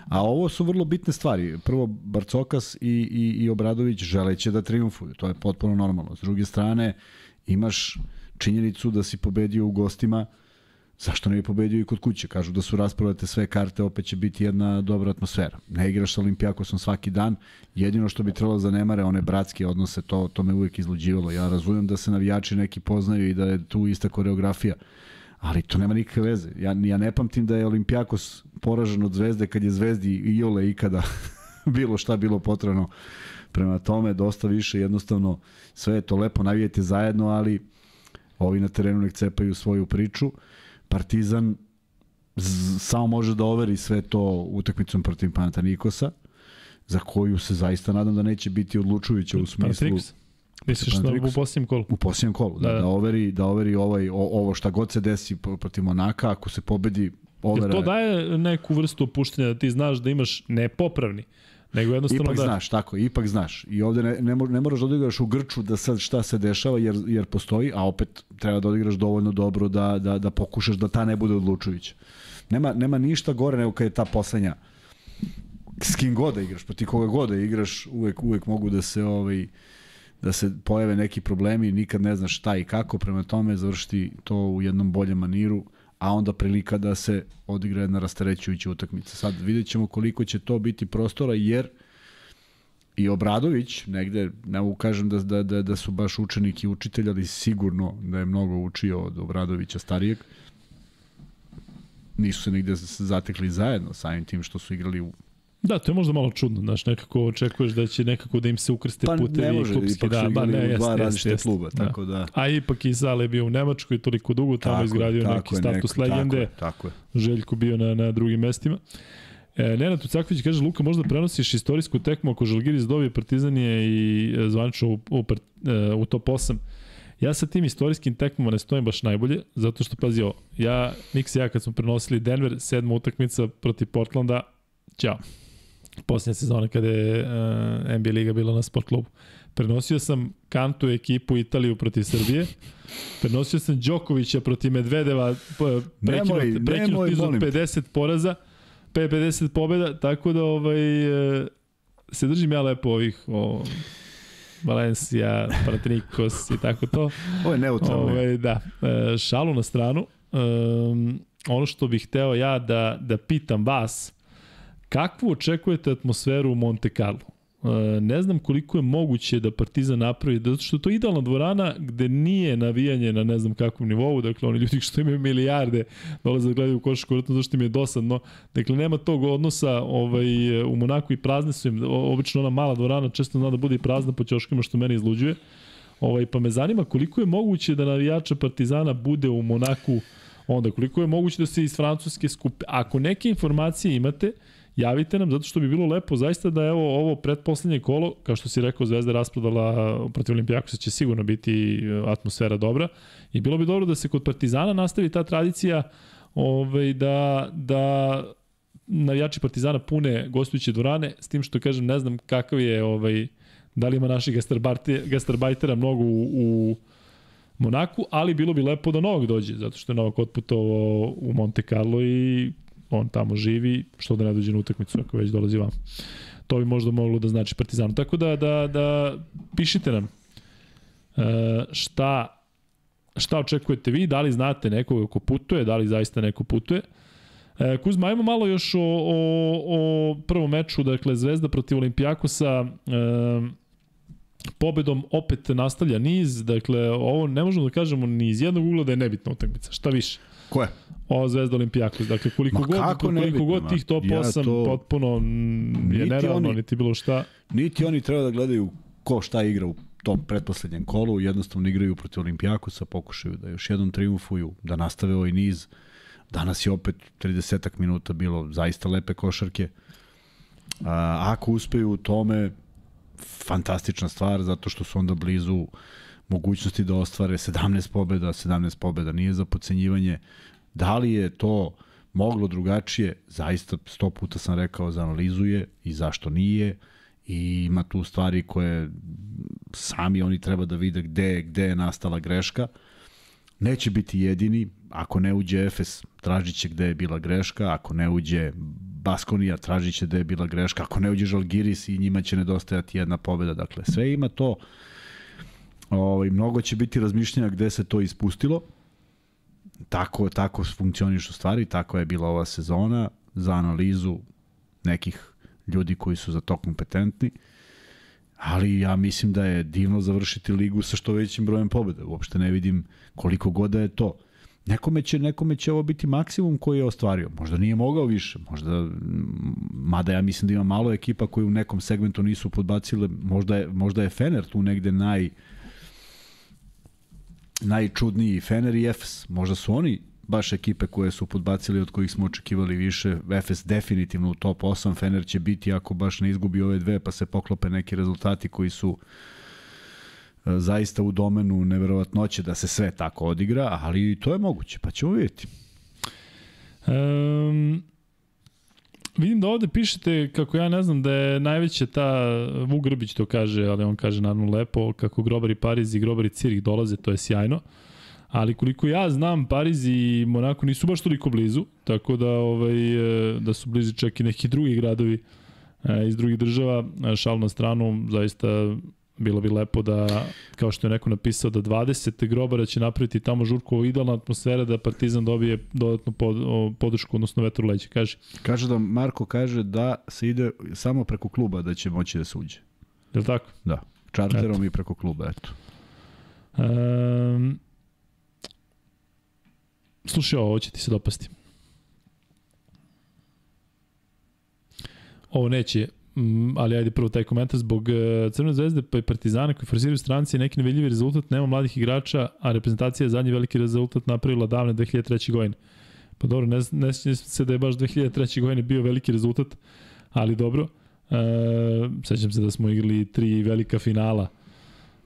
A ovo su vrlo bitne stvari. Prvo, Barcokas i, i, i Obradović želeće da triumfuju, to je potpuno normalno. S druge strane, imaš činjenicu da si pobedio u gostima, zašto ne bi pobedio i kod kuće? Kažu da su raspravate sve karte, opet će biti jedna dobra atmosfera. Ne igraš sa Olimpijakosom svaki dan, jedino što bi trebalo zanemare one bratske odnose, to, to me uvijek izluđivalo. Ja razumem da se navijači neki poznaju i da je tu ista koreografija, ali to nema nikakve veze. Ja, ja ne pamtim da je Olimpijakos poražen od Zvezde kad je Zvezdi i Iole ikada bilo šta bilo potrebno. Prema tome, dosta više, jednostavno, sve je to lepo, navijete zajedno, ali ovi na terenu nek cepaju svoju priču. Partizan samo može da overi sve to utakmicom protiv Panatanikosa, za koju se zaista nadam da neće biti odlučujuća u smislu Panathinaikos. Misliš na u posljednjem kolu? u posljednjem kolu, da, Da, da, da. overi, da overi ovaj, o, ovo šta god se desi protiv Monaka, ako se pobedi, Jer overa to je- daje neku vrstu opuštenja da ti znaš da imaš ne popravni, nego jednostavno Ipak da... znaš, tako, ipak znaš. I ovde ne, ne, ne moraš da odigraš u grču da sad šta se dešava jer, jer postoji, a opet treba da odigraš dovoljno dobro da, da, da pokušaš da ta ne bude odlučujuća. Nema, nema ništa gore nego kad je ta poslednja s kim god da igraš, proti koga god da igraš, uvek, uvek mogu da se ovaj, da se pojave neki problemi, nikad ne znaš šta i kako, prema tome završiti to u jednom boljem maniru, a onda prilika da se odigra jedna rastarećujuća utakmica. Sad vidjet ćemo koliko će to biti prostora, jer i Obradović, negde, ne mogu kažem da, da, da, da su baš učenik i učitelj, ali sigurno da je mnogo učio od Obradovića starijeg. Nisu se negde zatekli zajedno samim tim što su igrali u Da, to je možda malo čudno, znaš, nekako očekuješ da će nekako da im se ukrste Pa putevi ne može, klubski, ipak da, ba, ne, u jeste, dva različite jeste, kluba, tako da- A ipak i Zale je bio u Nemačkoj toliko dugo, tamo Tako izgradio tako neki je, status neko- legende, Tako je, tako je. Željko bio na, na drugim mestima. E, Nenad Tucaković kaže, Luka, možda prenosiš istorijsku tekmu ako Žalgiris dobije Partizan je i e, zvanično u, u, e, u top 8. Ja sa tim istorijskim tekmama ne stojim baš najbolje, zato što, pazi ovo, ja, Nix i ja kad smo prenosili Denver, sedma utakmica protiv Portlanda, ćao. Posljednja sezona kada je uh, NBA Liga bila na sport klubu. Prenosio sam Kantu ekipu Italiju protiv Srbije. Prenosio sam Đokovića protiv Medvedeva, p- prekinut, prekinut nemoj, niz od molim te. 50 poraza, pe- 50 pobjeda, tako da ovaj, e, se držim ja lepo ovih o, Valencia, Panathinaikos i tako to. Ovo je neutralno. Ovaj, da, šalu na stranu. Um, ono što bih hteo ja da, da pitam vas, kakvu očekujete atmosferu u Monte Carlo? E, ne znam koliko je moguće da Partizan napravi, zato što to idealna dvorana gde nije navijanje na ne znam kakvom nivou, dakle oni ljudi što imaju milijarde dolaze da gledaju košarku, vjerojatno zašto im je dosadno, dakle nema tog odnosa ovaj, u Monaku i prazne su im, obično ona mala dvorana često zna da bude i prazna po ćoškima što mene izluđuje, ovaj, pa me zanima koliko je moguće da navijača Partizana bude u Monaku onda koliko je moguće da se iz Francuske skupe. Ako neke informacije imate, javite nam, zato što bi bilo lepo zaista da evo ovo pretposlednje kolo, kao što si rekao, Zvezda rasprodala protiv Olimpijakosa će sigurno biti e, atmosfera dobra. I bilo bi dobro da se kod Partizana nastavi ta tradicija ovaj, da, da navijači Partizana pune gostujuće dvorane, s tim što kažem ne znam kakav je ovaj, da li ima naših gastarbajte- gastarbajtera mnogo u, u Monaku, ali bilo bi lepo da Novak dođe, zato što je Novak otputovao u Monte Carlo i on tamo živi, što da ne dođe na utakmicu ako već dolazi vam. To bi možda moglo da znači Partizanu. Tako da, da, da pišite nam e, šta, šta očekujete vi, da li znate nekoga ko putuje, da li zaista neko putuje. E, Kuzma, ajmo malo još o, o, o prvom meču, dakle Zvezda protiv Olimpijakosa. E, pobedom opet nastavlja niz, dakle ovo ne možemo da kažemo ni iz jednog ugla da je nebitna utakmica, šta više. Ko je? O Zvezda Olimpijakos, dakle koliko Ma god koliko nebitno, god tih top Ja 8 to- potpuno je nerealno, oni- niti bilo šta. Niti oni treba da gledaju ko šta igra u tom pretposlednjem kolu, jednostavno igraju protiv Olimpijakosa, pokušaju da još jednom triumfuju, da nastave ovaj niz. Danas je opet 30 minuta bilo zaista lepe košarke. A, ako uspeju u tome, fantastična stvar, zato što su onda blizu mogućnosti da ostvare 17 pobeda, 17 pobeda nije za pocenjivanje. Da li je to moglo drugačije? Zaista sto puta sam rekao za analizuje i zašto nije i ima tu stvari koje sami oni treba da vide gde, gde je nastala greška. Neće biti jedini, ako ne uđe Efes, tražit će gde je bila greška, ako ne uđe Baskonija, tražit će gde je bila greška, ako ne uđe Žalgiris i njima će nedostajati jedna pobeda. Dakle, sve ima to, ovaj, mnogo će biti razmišljanja gde se to ispustilo, tako, tako funkcionišu stvari, tako je bila ova sezona za analizu nekih ljudi koji su za to kompetentni, ali ja mislim da je divno završiti ligu sa što većim brojem pobjeda. Uopšte ne vidim koliko god da je to. Nekome će, nekome će ovo biti maksimum koji je ostvario. Možda nije mogao više, možda, mada ja mislim da ima malo ekipa koji u nekom segmentu nisu podbacile, možda je, možda je Fener tu negde naj, najčudniji Fener i Efes. Možda su oni baš ekipe koje su podbacili od kojih smo očekivali više. Efes definitivno u top 8, Fener će biti ako baš ne izgubi ove dve pa se poklope neki rezultati koji su e, zaista u domenu neverovatnoće da se sve tako odigra, ali to je moguće, pa ćemo vidjeti. Um, vidim da ovde pišete kako ja ne znam da je najveća ta, Vuk Grbić to kaže, ali on kaže naravno lepo, kako Grobar i Pariz i Grobar i Cirih dolaze, to je sjajno. Ali koliko ja znam, Pariz i Monako nisu baš toliko blizu, tako da ovaj, da su blizu čak i neki drugi gradovi e, iz drugih država. E, Šal na stranu, zaista bilo bi lepo da, kao što je neko napisao, da 20. grobara će napraviti tamo žurku ovo idealna atmosfera da Partizan dobije dodatnu pod, o, podršku, odnosno vetru leđa. Kaže, Kaže da Marko kaže da se ide samo preko kluba da će moći da se uđe. je li tako? Da. Čarterom i preko kluba, eto. Um, slušaj ovo, će ti se dopasti. Ovo neće, ali ajde prvo taj komentar zbog uh, Crvene zvezde pa i Partizana koji forsiraju stranci neki nevidljivi rezultat, nema mladih igrača, a reprezentacija je zadnji veliki rezultat napravila davne 2003. godine. Pa dobro, ne, ne se da je baš 2003. godine bio veliki rezultat, ali dobro. E, sećam se da smo igrali tri velika finala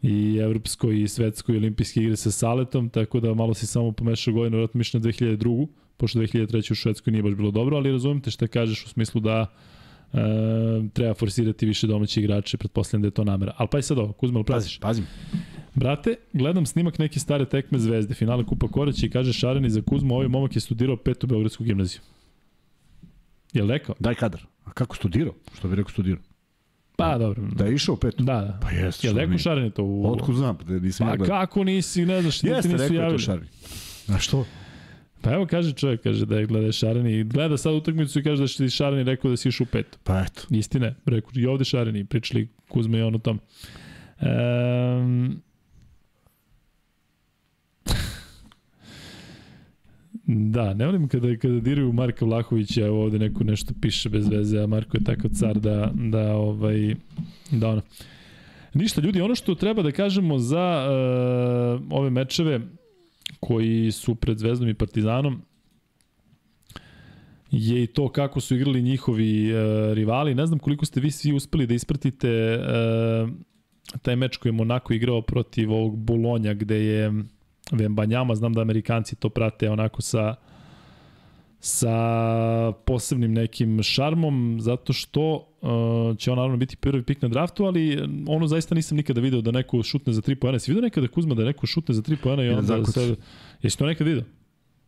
i evropsko i svetsko i olimpijske igre sa Saletom, tako da malo si samo pomešao godinu, vjerojatno mišljeno 2002. Pošto 2003. u Švedskoj nije baš bilo dobro, ali razumijem te šta kažeš u smislu da e, treba forsirati više domaće igrače, pretpostavljam da je to namera. Ali pa i sad ovo, Kuzma, praziš? Pazim. Brate, gledam snimak neke stare tekme Zvezde, finale Kupa Koraća i kaže Šareni za Kuzmu, ovaj momak je studirao petu Beogradsku gimnaziju. Je li rekao? Daj kadar. A kako studirao? Što bi rekao studirao? Pa dobro. Da je išao petu? Da, da. Pa jeste. Je li rekao. Šareni to u... Otkud znam, da nisam ja Pa gledao. kako nisi, ne znaš, ti Jeste, nisu rekao je to javili. Šarni. A što? Pa evo kaže čovjek, kaže da je gleda Šareni, gleda sad utakmicu i kaže da je Šareni rekao da si išao u petu. Pa eto. Istine, rekao i ovde Šareni, pričali Kuzma i on o tom. Um, Da, ne volim kada, kada diraju Marka Vlahovića, evo ovde neko nešto piše bez veze, a Marko je takav car da, da, ovaj, da ono. Ništa, ljudi, ono što treba da kažemo za uh, ove mečeve koji su pred Zvezdom i Partizanom, je i to kako su igrali njihovi uh, rivali. Ne znam koliko ste vi svi uspeli da ispratite uh, taj meč koji je Monako igrao protiv ovog Bolonja gde je Vembanjama, znam da Amerikanci to prate onako sa sa posebnim nekim šarmom, zato što uh, će on naravno biti prvi pik na draftu, ali ono zaista nisam nikada video da neko šutne za 3 poena. Si vidio nekada Kuzma da neko šutne za 3 poena i onda zakuc. sad... Jesi to nekad video?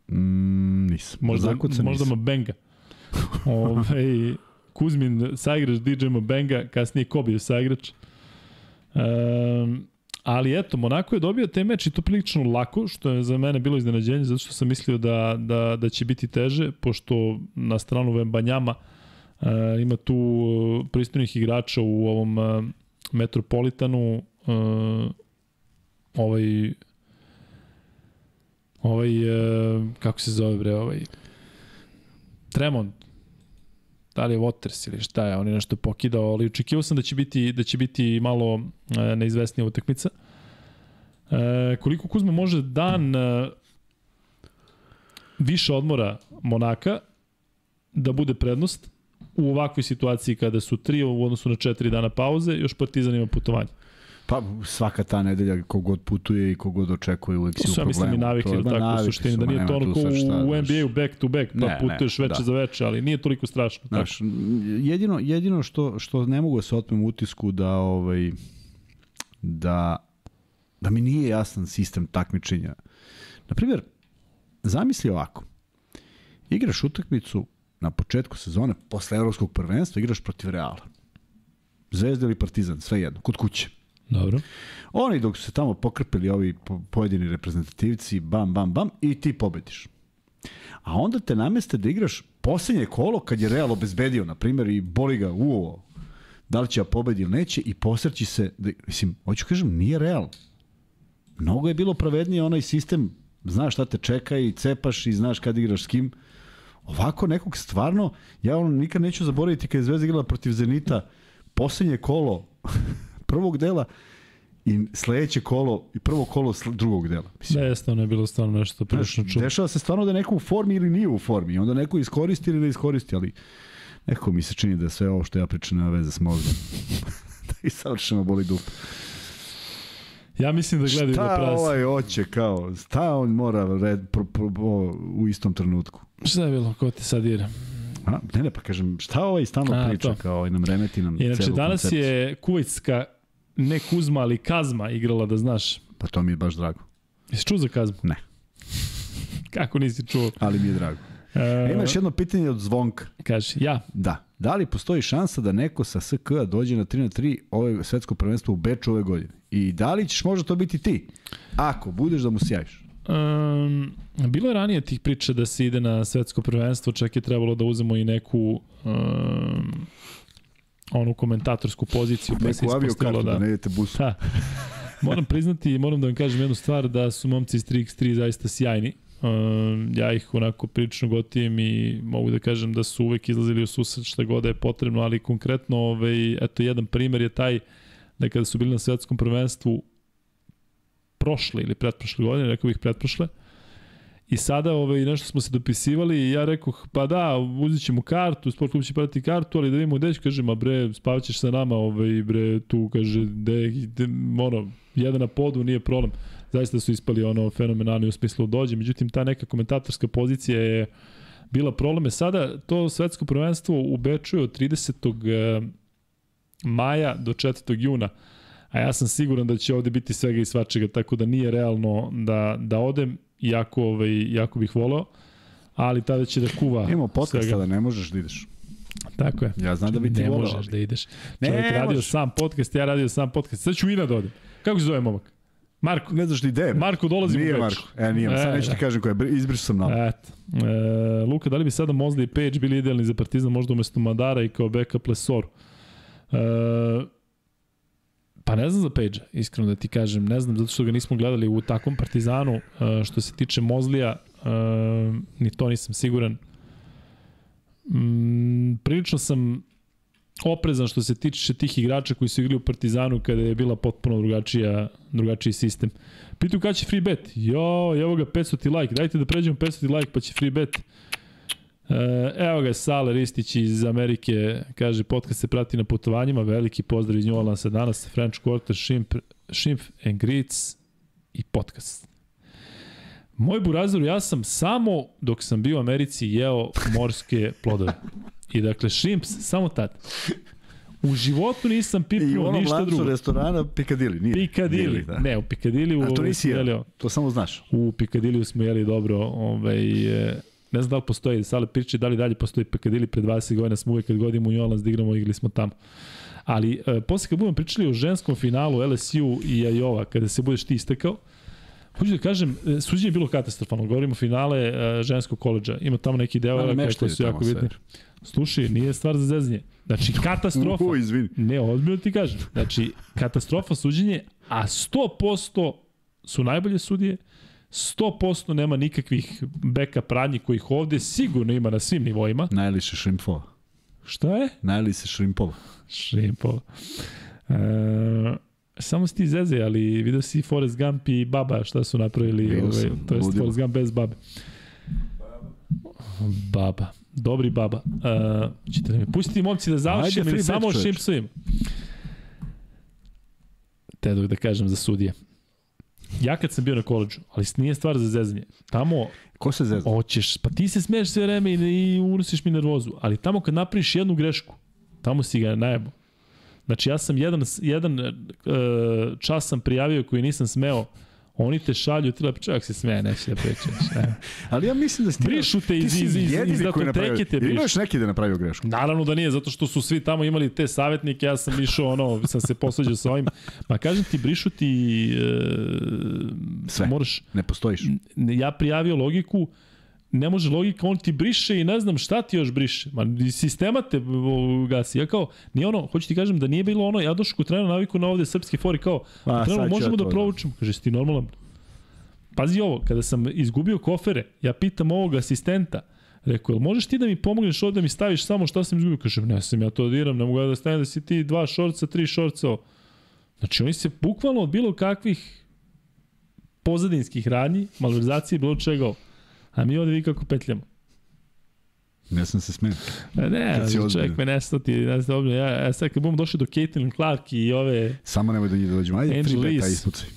Mm, nisam. Možda, Zakucan možda nisam. Mabenga. Ove, Kuzmin saigrač DJ Mabenga, kasnije Kobe saigrač. Um, ali eto, Monako je dobio te meč i to prilično lako, što je za mene bilo iznenađenje, zato što sam mislio da, da, da će biti teže, pošto na stranu Vembanjama uh, ima tu uh, pristojnih igrača u ovom uh, Metropolitanu, uh, ovaj ovaj, uh, kako se zove bre, ovaj, Tremont, da li je Waters ili šta je, on je nešto pokidao, ali očekivao sam da će biti, da će biti malo e, neizvesnija utakmica. E, koliko Kuzma može dan e, više odmora Monaka da bude prednost u ovakvoj situaciji kada su tri u odnosu na četiri dana pauze, još Partizan ima putovanje. Pa svaka ta nedelja kogod putuje i kogod očekuje uvek si To u problemu. mislim i ili ma, tako u suštini, su, da nije to ono šta, u. NBA-u back to back, pa Ne, ne, putuješ veče da. za veče, ali nije toliko strašno. Tako. Znaš, jedino, jedino što, što ne mogu da se otmem utisku da, ovaj, da, da mi nije jasan sistem takmičenja. Naprimjer, zamisli ovako. Igraš utakmicu na početku sezone, posle evropskog prvenstva, igraš protiv Reala. Zvezda ili Partizan, sve jedno, kod kuće. Dobro. Oni dok su se tamo pokrpili ovi po- pojedini reprezentativci, bam, bam, bam, i ti pobediš. A onda te nameste da igraš poslednje kolo kad je Real obezbedio, na primjer, i boli ga uo, da li će ja pobedi ili neće, i posreći se, da, mislim, hoću kažem, nije Real. Mnogo je bilo pravednije onaj sistem, znaš šta te čeka i cepaš i znaš kad igraš s kim. Ovako nekog stvarno, ja ono nikad neću zaboraviti kad je Zvezda igrala protiv Zenita, poslednje kolo prvog dela i sledeće kolo i prvo kolo drugog dela. Mislim, Da, jeste, ono je bilo stvarno nešto prilično čudno. dešava se stvarno da je neko u formi ili nije u formi. Onda neko iskoristi ili ne iskoristi, ali nekako mi se čini da sve ovo što ja pričam nema veze s mozgom. da i savršeno boli dupe. Ja mislim da gledaju da Šta prase. ovaj hoće kao? Šta on mora red, pro, pro, pro, u istom trenutku? Šta je bilo? Ko te sad ira? A, ne, ne, pa kažem, šta ovaj stalno priča, to. kao ovaj nam remeti nam Inače, celu danas koncepciju. je kuvajtska, ne Kuzma, ali Kazma igrala, da znaš. Pa to mi je baš drago. Jesi čuo za Kazmu? Ne. Kako nisi čuo? Ali mi je drago. E, E, imaš jedno pitanje od Zvonka. Kaže, ja. Da. Da li postoji šansa da neko sa SK dođe na 3 na 3 ove svetsko prvenstvo u Beču ove godine? I da li ćeš možda to biti ti? Ako budeš da mu se javiš. Um, bilo je ranije tih priča da se ide na svetsko prvenstvo, čak je trebalo da uzemo i neku um, onu komentatorsku poziciju. Pa se ispostavilo da, da, ne idete busom. Da. Moram priznati, moram da vam kažem jednu stvar, da su momci iz 3x3 zaista sjajni. Um, ja ih onako prilično gotivim i mogu da kažem da su uvek izlazili u susret šta god je potrebno, ali konkretno, ovaj, eto, jedan primer je taj da kada su bili na svetskom prvenstvu prošle ili pretprošle godine, rekao bih pretprošle, I sada ovaj, nešto smo se dopisivali i ja rekoh, pa da, uzit ćemo kartu, sport klub će pratiti kartu, ali da vidimo gde će, kaže, ma bre, spavaćeš sa nama, ovaj, bre, tu, kaže, de, de, ono, jedan na podu, nije problem. Zaista su ispali ono fenomenalni u smislu dođe, međutim, ta neka komentatorska pozicija je bila probleme. Sada to svetsko prvenstvo u Beču je od 30. maja do 4. juna a ja sam siguran da će ovde biti svega i svačega, tako da nije realno da, da odem jako, ovaj, jako bih voleo, ali tada će da kuva Imamo podcast svega. sada, ne možeš da ideš. Tako je. Ja znam da bi ti ne voleo, možeš ali- da ideš. Ne, Čovjek radio možeš. sam podcast, ja radio sam podcast. Sad ću i da odem. Kako se zove momak? Marko. Ne znaš ni gde. Marko dolazi Nije u Beč. Marko. E, nije. Sad E, neću ti da. kažem ko je. Izbrišu sam nam. Eto. E, Luka, da li bi sada Mozli i Page bili idealni za Partizan možda umesto Madara i kao backup Lesor? E, pa ne znam za Page, iskreno da ti kažem. Ne znam, zato što ga nismo gledali u takvom Partizanu. E, što se tiče Mozlija, e, ni to nisam siguran. Mm, prilično sam oprezan što se tiče tih igrača koji su igrali u Partizanu kada je bila potpuno drugačija, drugačiji sistem. Pitu kada će free bet? Jo, evo ga 500 ti like. Dajte da pređemo 500 ti like pa će free bet. Evo ga Sale Ristić iz Amerike, kaže podcast se prati na putovanjima, veliki pozdrav iz New Orleansa danas, French Quarter, Shimp, Shimp and Grits i podcast. Moj burazor, ja sam samo dok sam bio u Americi jeo morske plodove. I dakle, šimps, samo tad. U životu nisam I pipnuo ništa drugo. restorana Piccadilly. Nije. Pikadili. Nije, da. Ne, u Pikadili u A to nisi jeo. To samo znaš. U Pikadiliju smo jeli dobro, ovaj, e, ne znam da li postoji, Sale priče da li dalje postoji Pikadili, pre 20 godina smo uvek kad godimo u New Orleans da igramo, igrali smo tamo. Ali e, posle kad budemo pričali o ženskom finalu LSU i Ajova, kada se budeš ti istakao, Hoću da kažem, e, suđenje je bilo katastrofalno. Govorimo finale e, ženskog koleđa. Ima tamo neki deo koji meštaju su jako bitni. Slušaj, nije stvar za zezanje. Znači, katastrofa. U, izvini. Ne, ozbiljno ti kažem. Znači, katastrofa suđenje, a 100% su najbolje sudije, 100% nema nikakvih backup radnji kojih ovde sigurno ima na svim nivoima. Najeli se šrimpova. Šta je? Najeli se šrimpova. Šrimpo. E, samo si ti zeze, ali vidio si Forrest Gump i Baba šta su napravili, Vidio ovaj, sam, to je. Forrest Gump bez Babe. Baba. Dobri Baba. E, ćete mi pustiti momci da završim Ajde, ili samo čoveče. Simpsovima? Te dok da kažem za sudije. Ja kad sam bio na koleđu, ali nije stvar za zezanje, tamo Ko se zezna? Hoćeš, pa ti se smeješ sve vreme i, i unosiš mi nervozu, ali tamo kad napraviš jednu grešku, tamo si ga najebo. Znači ja sam jedan, jedan uh, čas sam prijavio koji nisam smeo, oni te šalju, ti lepo čovjek se smeje, neće da pričaš. Ne. Ali ja mislim da si ti... Brišu te iz- iz- iz- iz datoteke te brišu. imaš neki da napravio grešku? Naravno da nije, zato što su svi tamo imali te savjetnike, ja sam išao, ono, sam se posvađao sa ovim. Ma kažem ti, brišu ti... E, Sve. Moraš, Ne postojiš. ja prijavio logiku, ne može logika, on ti briše i ne znam šta ti još briše. Ma, sistema te gasi. Ja kao, nije ono, hoću ti kažem da nije bilo ono, ja došao kod trenera naviku na ovde srpski fori kao, Pa, trener, možemo da da. provučemo. Kaže, si ti normalan? Pazi ovo, kada sam izgubio kofere, ja pitam ovog asistenta, Rekao, jel možeš ti da mi pomogneš ovde da mi staviš samo šta sam izgubio? Kažem, ne sam ja to diram, ne mogu ja da stavim da si ti dva šorca, tri šorca. Znači, oni se bukvalno od bilo kakvih pozadinskih radnji, malverzacije, bilo čega. ovo. A mi ovde vi kako petljamo. Ne sam se smenio. E, Ne, čovjek me nestati, ne znam, ja, ja sad kad budemo došli do Caitlin Clark i ove... Samo nemoj do njih da dođemo. Ajde, Angel free beta ispucaj.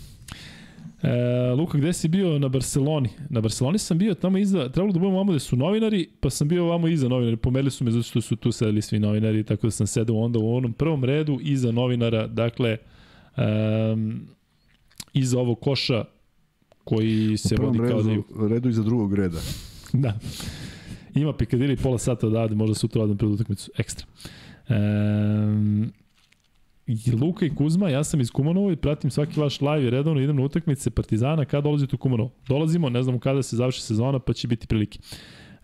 E, Luka, gde si bio na Barceloni? Na Barceloni sam bio tamo iza, trebalo da budemo vamo gde su novinari, pa sam bio vamo iza novinari. Pomerili su me zato što su tu sedeli svi novinari, tako da sam sedao onda u onom prvom redu iza novinara, dakle, um, iza ovog koša koji se U vodi kao da je... redu, iza drugog reda. Da. Ima Pikadili pola sata odavde, možda sutra odem pred utakmicu. Ekstra. Um, i Luka i Kuzma, ja sam iz Kumanova i pratim svaki vaš live i redovno idem na utakmice Partizana kada dolazite u Kumanovo. Dolazimo, ne znamo kada se završi sezona, pa će biti prilike.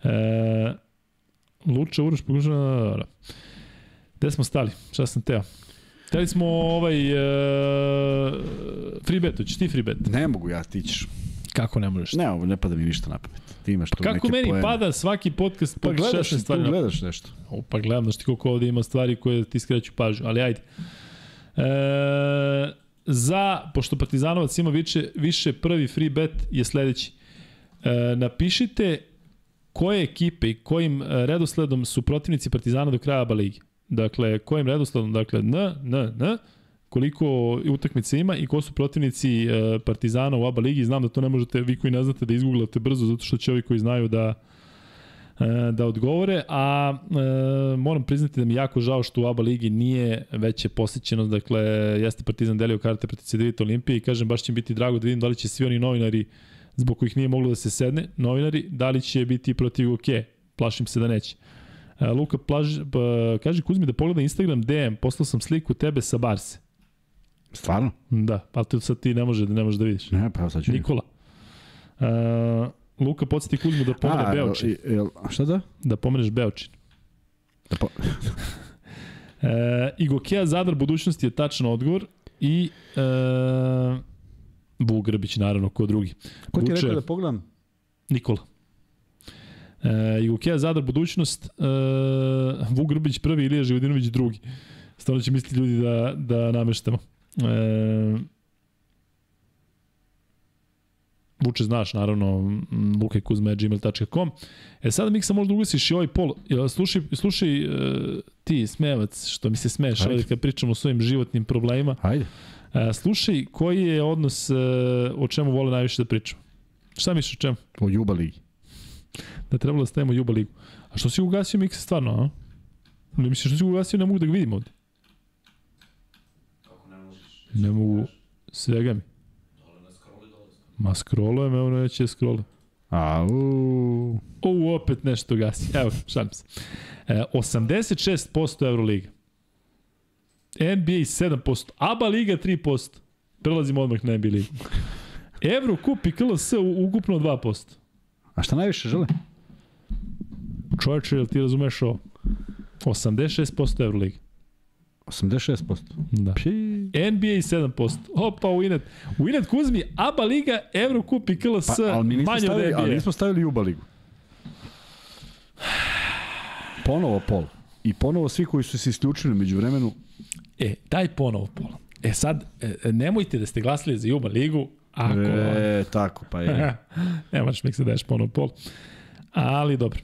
E, Luča, Uroš, pokušana... Gde smo stali? Šta sam teo? Hteli smo ovaj e, free bet, hoćeš ti free bet? Ne mogu ja, ti ćeš. Kako ne možeš? Ne, ovo ne pada mi ništa na pamet. Ti imaš tu Kako neke meni poene. pada svaki podcast Pa gledaš, 16 stvari. gledaš nešto. O, pa gledam, znaš ti koliko ovde ima stvari koje ti skreću pažnju, ali ajde. E, za, pošto Partizanovac ima više, više prvi free bet je sledeći. E, napišite koje ekipe i kojim redosledom su protivnici Partizana do kraja ABA ligi. Dakle, kojim redosledom, dakle, N, N, N, koliko utakmice ima i ko su protivnici e, Partizana u ABA ligi. Znam da to ne možete, vi koji ne znate, da izgooglate brzo, zato što će ovi koji znaju da e, da odgovore, a e, moram priznati da mi jako žao što u ABA ligi nije veće posjećenost, dakle, jeste Partizan delio karte protiv Cedevita Olimpije i kažem, baš će biti drago da vidim da li će svi oni novinari zbog kojih nije moglo da se sedne, novinari, da li će biti protiv OK, plašim se da neće. E, Luka, plaž, pa, kaže Kuzmi da pogleda Instagram DM, poslao sam sliku tebe sa Barse. Stvarno? Da, ali to sad ti ne može da ne možeš da vidiš. Ne, pa sad ću. Nikola. Uh, Luka, podsjeti Kuzmu da pomene A, Beočin. jel, šta da? Da pomeneš Beočin. da po... E, Igokea Zadar budućnosti je tačan odgovor i e, Vuk Grbić naravno ko drugi. Ko ti je rekao da pogledam? Nikola. E, Igokea Zadar budućnost, e, Vuk Grbić prvi, Ilija Živodinović drugi. Stvarno će misliti ljudi da, da nameštamo. E, Vuče znaš, naravno, m, lukajkuzme.gmail.com. E sada Miksa možda ugasiš i ovaj pol. Slušaj, slušaj e, ti, smevac, što mi se smeš Ajde. ovdje kad pričamo o svojim životnim problemima. Ajde. E, slušaj, koji je odnos, e, o čemu vole najviše da pričamo? Šta misliš o čemu? O Juba ligi. Da je trebalo da stavimo Juba ligu. A što si ugasio Miksa stvarno, a? Ne misliš što si ugasio, ne mogu da ga vidim ovde. Kako ne možeš? Ne mogu, svega mi. Ma scrollujem, evo neće scrolle. Au. O, opet nešto gasi. Evo, šalim se. E, 86% Euroliga. NBA 7%. ABA Liga 3%. Prelazimo odmah na NBA ligu. Euro kup i KLS u- ukupno 2%. A šta najviše žele? Čovječe, jel ti razumeš ovo? 86% Euroliga. 86%. Da. Pi. NBA 7%. Opa, Winet. Winet Kuzmi, ABA Liga, Eurocup i KLS Pa, ali mi manje od stavili, ali NBA. nismo stavili Juba ligu. Ponovo pol. I ponovo svi koji su se isključili među vremenu, E, daj ponovo pola. E sad, e, nemojte da ste glasili za Juba Ligu, ako... e, tako, pa je. ne možeš mi se daješ ponovo pol. Ali dobro.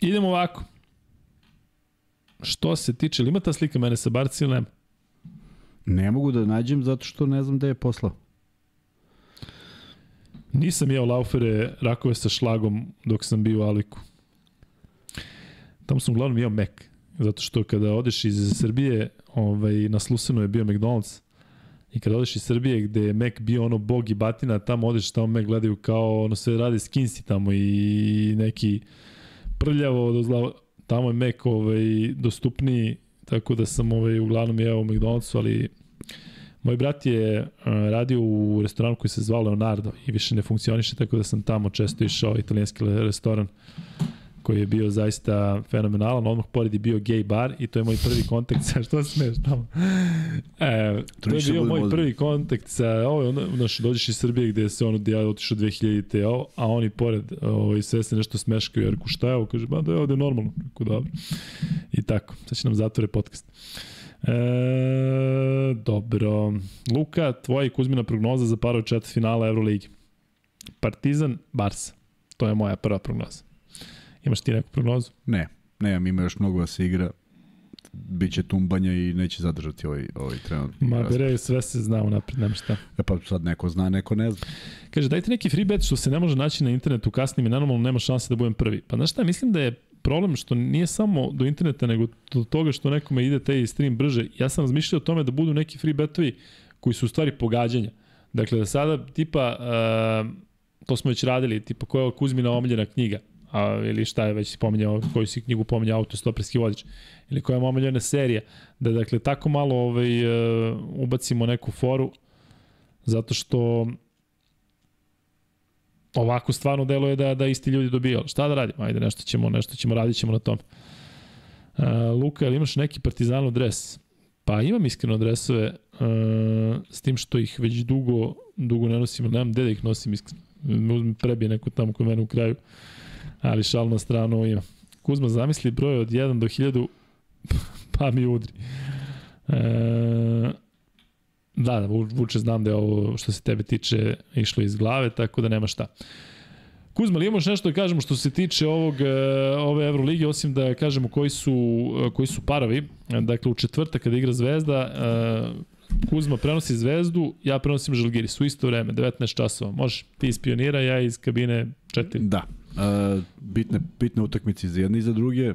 Idemo ovako. Što se tiče, ili ima ta slika mene sa Barci ili nema? Ne mogu da nađem zato što ne znam gde je poslao. Nisam jeo laufere rakove sa šlagom dok sam bio u Aliku. Tamo sam uglavnom jeo Mac. Zato što kada odeš iz Srbije, ovaj, na Slusenu je bio McDonald's. I kada odeš iz Srbije gde je Mac bio ono bog i batina, tamo odeš, tamo Mac gledaju kao ono sve rade skinsi tamo i neki prljavo do zla, tamo je Mac ovaj, dostupniji, tako da sam ovaj, uglavnom jeo u McDonald'su, ali Moj brat je uh, radio u restoranu koji se zvao Leonardo i više ne funkcioniše, tako da sam tamo često išao, italijanski restoran koji je bio zaista fenomenalan. Odmah pored je bio gay bar i to je moj prvi kontakt sa, što smeš tamo? E, to je bio moj prvi kontakt sa, ovo, ono, znaš, dođeš iz Srbije gde se ono, gde ja otišao 2000-te, ovo, a oni pored, ovo, sve se nešto smeškaju, jer ku šta je ovo, kaže, ba da je ovde normalno, kako dobro. I tako, sad će nam zatvore podcast. E, dobro. Luka, tvoja i Kuzmina prognoza za parove četvrt finala Euroligi. Partizan, Barsa. To je moja prva prognoza. Imaš ti neku prognozu? Ne, ne, ima još mnogo da se igra. Biće tumbanja i neće zadržati ovaj, ovaj trenutni Ma, bere, sve se zna unapred, nema šta. E pa sad neko zna, neko ne zna. Kaže, dajte neki free bet što se ne može naći na internetu kasnim i normalno nema šanse da budem prvi. Pa znaš šta, mislim da je problem što nije samo do interneta, nego do toga što nekome ide taj stream brže. Ja sam razmišljao o tome da budu neki free betovi koji su u stvari pogađanja. Dakle, da sada tipa, uh, to smo već radili, tipa koja je Kuzmina omiljena knjiga, a, ili šta je već spominjao, koju si knjigu pominjao, autostoperski vodič, ili koja je omiljena serija, da dakle tako malo ovaj, uh, ubacimo neku foru, zato što ovako stvarno deluje da da isti ljudi dobijaju. Šta da radimo? Ajde, nešto ćemo, nešto ćemo, radit ćemo na tom. Uh, Luka, ili imaš neki partizanov dres? Pa imam iskreno dresove, uh, s tim što ih već dugo, dugo ne nosim, nemam gde da ih nosim iskreno. Prebije neko tamo kod mene u kraju, ali šal na stranu ima. Kuzma, zamisli broj od 1 do 1000, pa mi udri. E, da, da, Vuče, znam da je ovo što se tebe tiče išlo iz glave, tako da nema šta. Kuzma, ali imaš nešto da kažemo što se tiče ovog, e, ove Evrolige, osim da kažemo koji su, e, koji su parovi. Dakle, u četvrtak kada igra Zvezda, e, Kuzma prenosi Zvezdu, ja prenosim Žalgiris u isto vreme, 19 časova. Može, ti iz pionira, ja iz kabine 4. Da. Uh, bitne, bitne utakmice za jedne i za druge.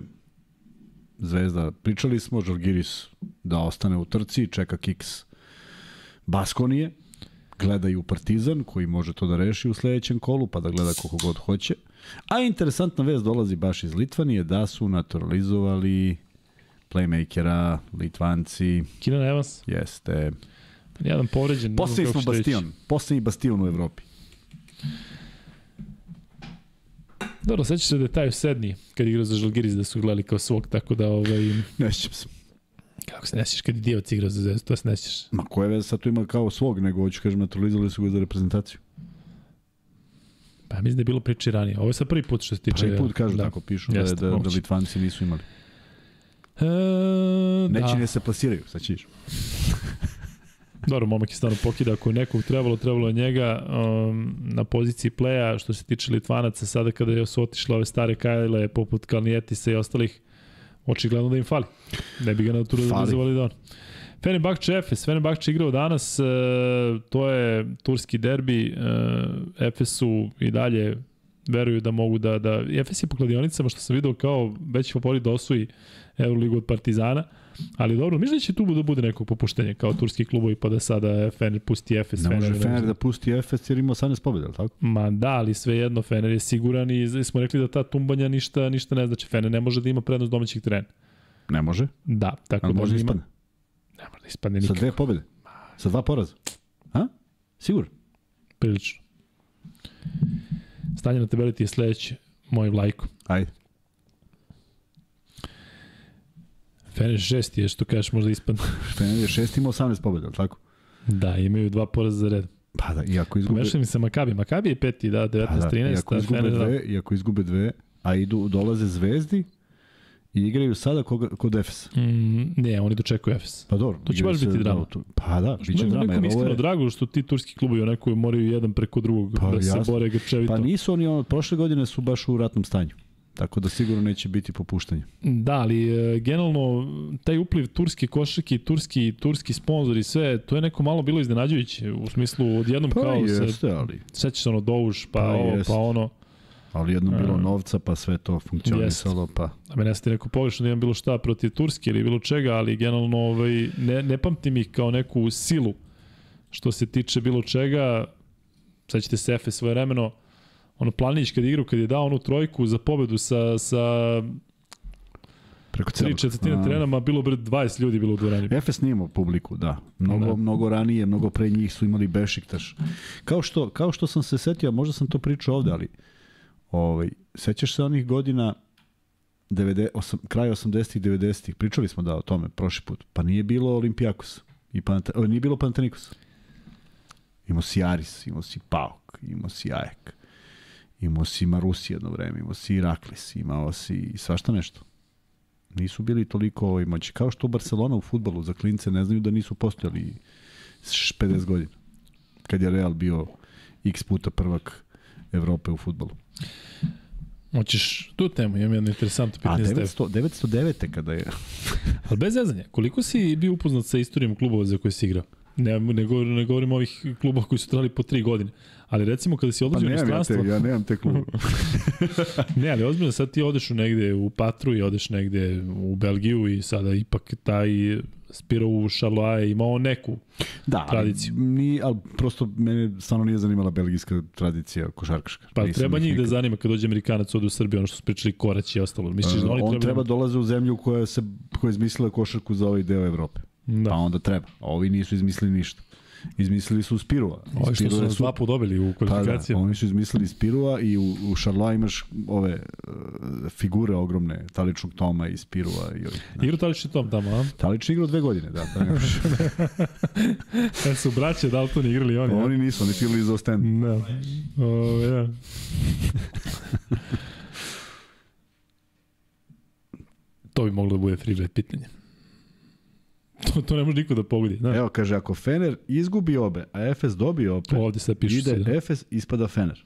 Zvezda, pričali smo, Žalgiris da ostane u trci, čeka kiks Baskonije, gleda i u Partizan, koji može to da reši u sledećem kolu, pa da gleda koliko god hoće. A interesantna vez dolazi baš iz Litvanije, da su naturalizovali playmakera, Litvanci. Keenan Evans, Jeste. jedan povređen. Poslednji smo bastion. Poslednji bastion u Evropi. Dobro, sećaš se da je taj sedni kad igrao za Žalgiris da su gledali kao svog, tako da ovaj, Ne sjećam se. kako se ne sjećaš kad je Divac igrao za Zvezdu, to se ne sjećaš. Ma koje veze sad tu ima kao svog, nego hoću kažem naturalizovali su ga za reprezentaciju. Pa mislim da je bilo priče ranije. Ovo je sad prvi put što se tiče... Prvi put kažu da. tako, pišu da, Jeste, da, da moguće. Litvanci nisu imali. E, Neće da. ne se plasiraju, sad ćeš. Dobro, momak je stvarno pokida. Ako je nekog trebalo, trebalo je njega um, na poziciji pleja, što se tiče Litvanaca, sada kada je su otišle ove stare kajle, poput Kalnijetisa i ostalih, očigledno da im fali. Ne bi ga naturalizovali da on. Fenerbahče Efes, Fenerbahče igrao danas, e, to je turski derbi, e, Efesu i dalje veruju da mogu da, da Efes je po kladionicama što sam video kao već favorit da osvoji Euroligu od Partizana, ali dobro, mislim da će tu da bude neko popuštenje kao turski klubovi pa da sada Fener pusti Efes. Ne može Fener, da pusti Efes jer ima 18 pobjeda, ali tako? Ma da, ali svejedno Fener je siguran i smo rekli da ta tumbanja ništa, ništa ne znači. Fener ne može da ima prednost domaćih terena. Ne može, Da, tako ali da može ima, ispadne. Ne može da ispadne Sa nikako. dve pobjede. Sa dva poraza. A? Sigur? Prilično. Stanje na tabeli ti je sledeće, moj vlajko. Ajde. Fener šesti je što kažeš možda ispadne. Fener je šest ima 18 pobjeda, ali tako? da, imaju dva poraza za red. Pa da, iako izgube... Pomešali mi se Makabi. Makabi je peti, da, 19-13, Pa da, iako a izgube Fener da. dve, iako izgube dve, a idu, dolaze zvezdi i igraju sada koga, kod Efesa. Mm, ne, oni dočekuju Efes. Pa dobro. To će baš se- biti drama. da, Pa da, bit će drama. nekom iskreno je- drago što ti turski klubovi onako moraju jedan preko drugog Pa, da se jasno. bore grčevito. Pa nisu oni, ono, prošle godine su baš u ratnom stanju. Tako da sigurno neće biti popuštanje. Da, ali e, generalno taj upliv turske košarke i turski, turski sponzor i sve, to je neko malo bilo iznenađujuće u smislu odjednom Pa kao se, jeste, ali, sećaš se ono Douš, pa, Pa ovo, pa ono, ali jedno bilo A. novca, pa sve to funkcionisalo, pa... da me ne ste neko pogrešno da imam bilo šta protiv Turske ili bilo čega, ali generalno ovaj, ne, ne pamtim ih kao neku silu što se tiče bilo čega, sećate se Efe svoje vremeno, ono Planić kad je igrao, kad je dao onu trojku za pobedu sa, sa Preko celog. četvrtine A. terena, ma bilo bre 20 ljudi bilo u dvorani. Efes nije imao publiku, da. Mnogo, Da. mnogo ranije, mnogo pre njih su imali Bešiktaš. Kao što, kao što sam se setio, možda sam to pričao ovde, ali ovaj, sećaš se onih godina 90, osam, kraj 80-ih, 90-ih, pričali smo da o tome prošli put. Pa nije bilo Olimpijakos. I Panta, o, nije bilo Pantanikos. Imao si Aris, imao si Pauk, imao si Ajek, imao si Marusi jedno vreme, imao si Iraklis, imao si svašta nešto nisu bili toliko ovaj moći. Kao što Barcelona u futbolu za klince ne znaju da nisu postojali š- 50 godina. Kad je Real bio x puta prvak Evrope u futbolu. Hoćeš tu temu, imam jedno interesantno A pitanje tebe. 900, 909. kada je... Ali bez zezanja, koliko si bio upoznat sa istorijom klubova za koje si igrao? Ne, ne, govorim, ne govorim ovih klubova koji su trali po tri godine. Ali recimo kada si Pa odlazio u nemam ja te, inostranstvo, ja nemam te klub. ne, ali ozbiljno sad ti odeš u negde u Patru i odeš negde u Belgiju i sada ipak taj Spiro u Charlois je imao neku Da, Tradiciju. Ni, ali prosto mene stvarno nije zanimala belgijska tradicija košarkaška. Pa Nisam treba ih njih da zanima kad dođe Amerikanac ovde u Srbiju, ono što su pričali Korać i ostalo. Misliš da Uh, oni on treba... treba dolaze u zemlju koja se koja je izmislila košarku za ovaj deo Evrope. Da. Pa onda treba. Ovi nisu izmislili ništa. Izmislili su Spirua. Ovi što su nas super. dva put dobili u Pa da, kvalifikacijama. oni su izmislili Spirua i u, u Charlois imaš ove uh, figure ogromne, Taličnog Toma i Spirua. I ovih, da. Igru Talični Tom tamo, a? Talični igrao dve godine, da. da nemaš. Kad su braće Dalton igrali oni. oni nisu, oni su igrali za Ostend. Da. O, ja. to bi moglo da bude free bet pitanje. To, to ne može niko da pogodi. Da. Evo, kaže, ako Fener izgubi obe, a Efes dobije opet, Ovde sad pišu ide se. Da. Efes, ispada Fener.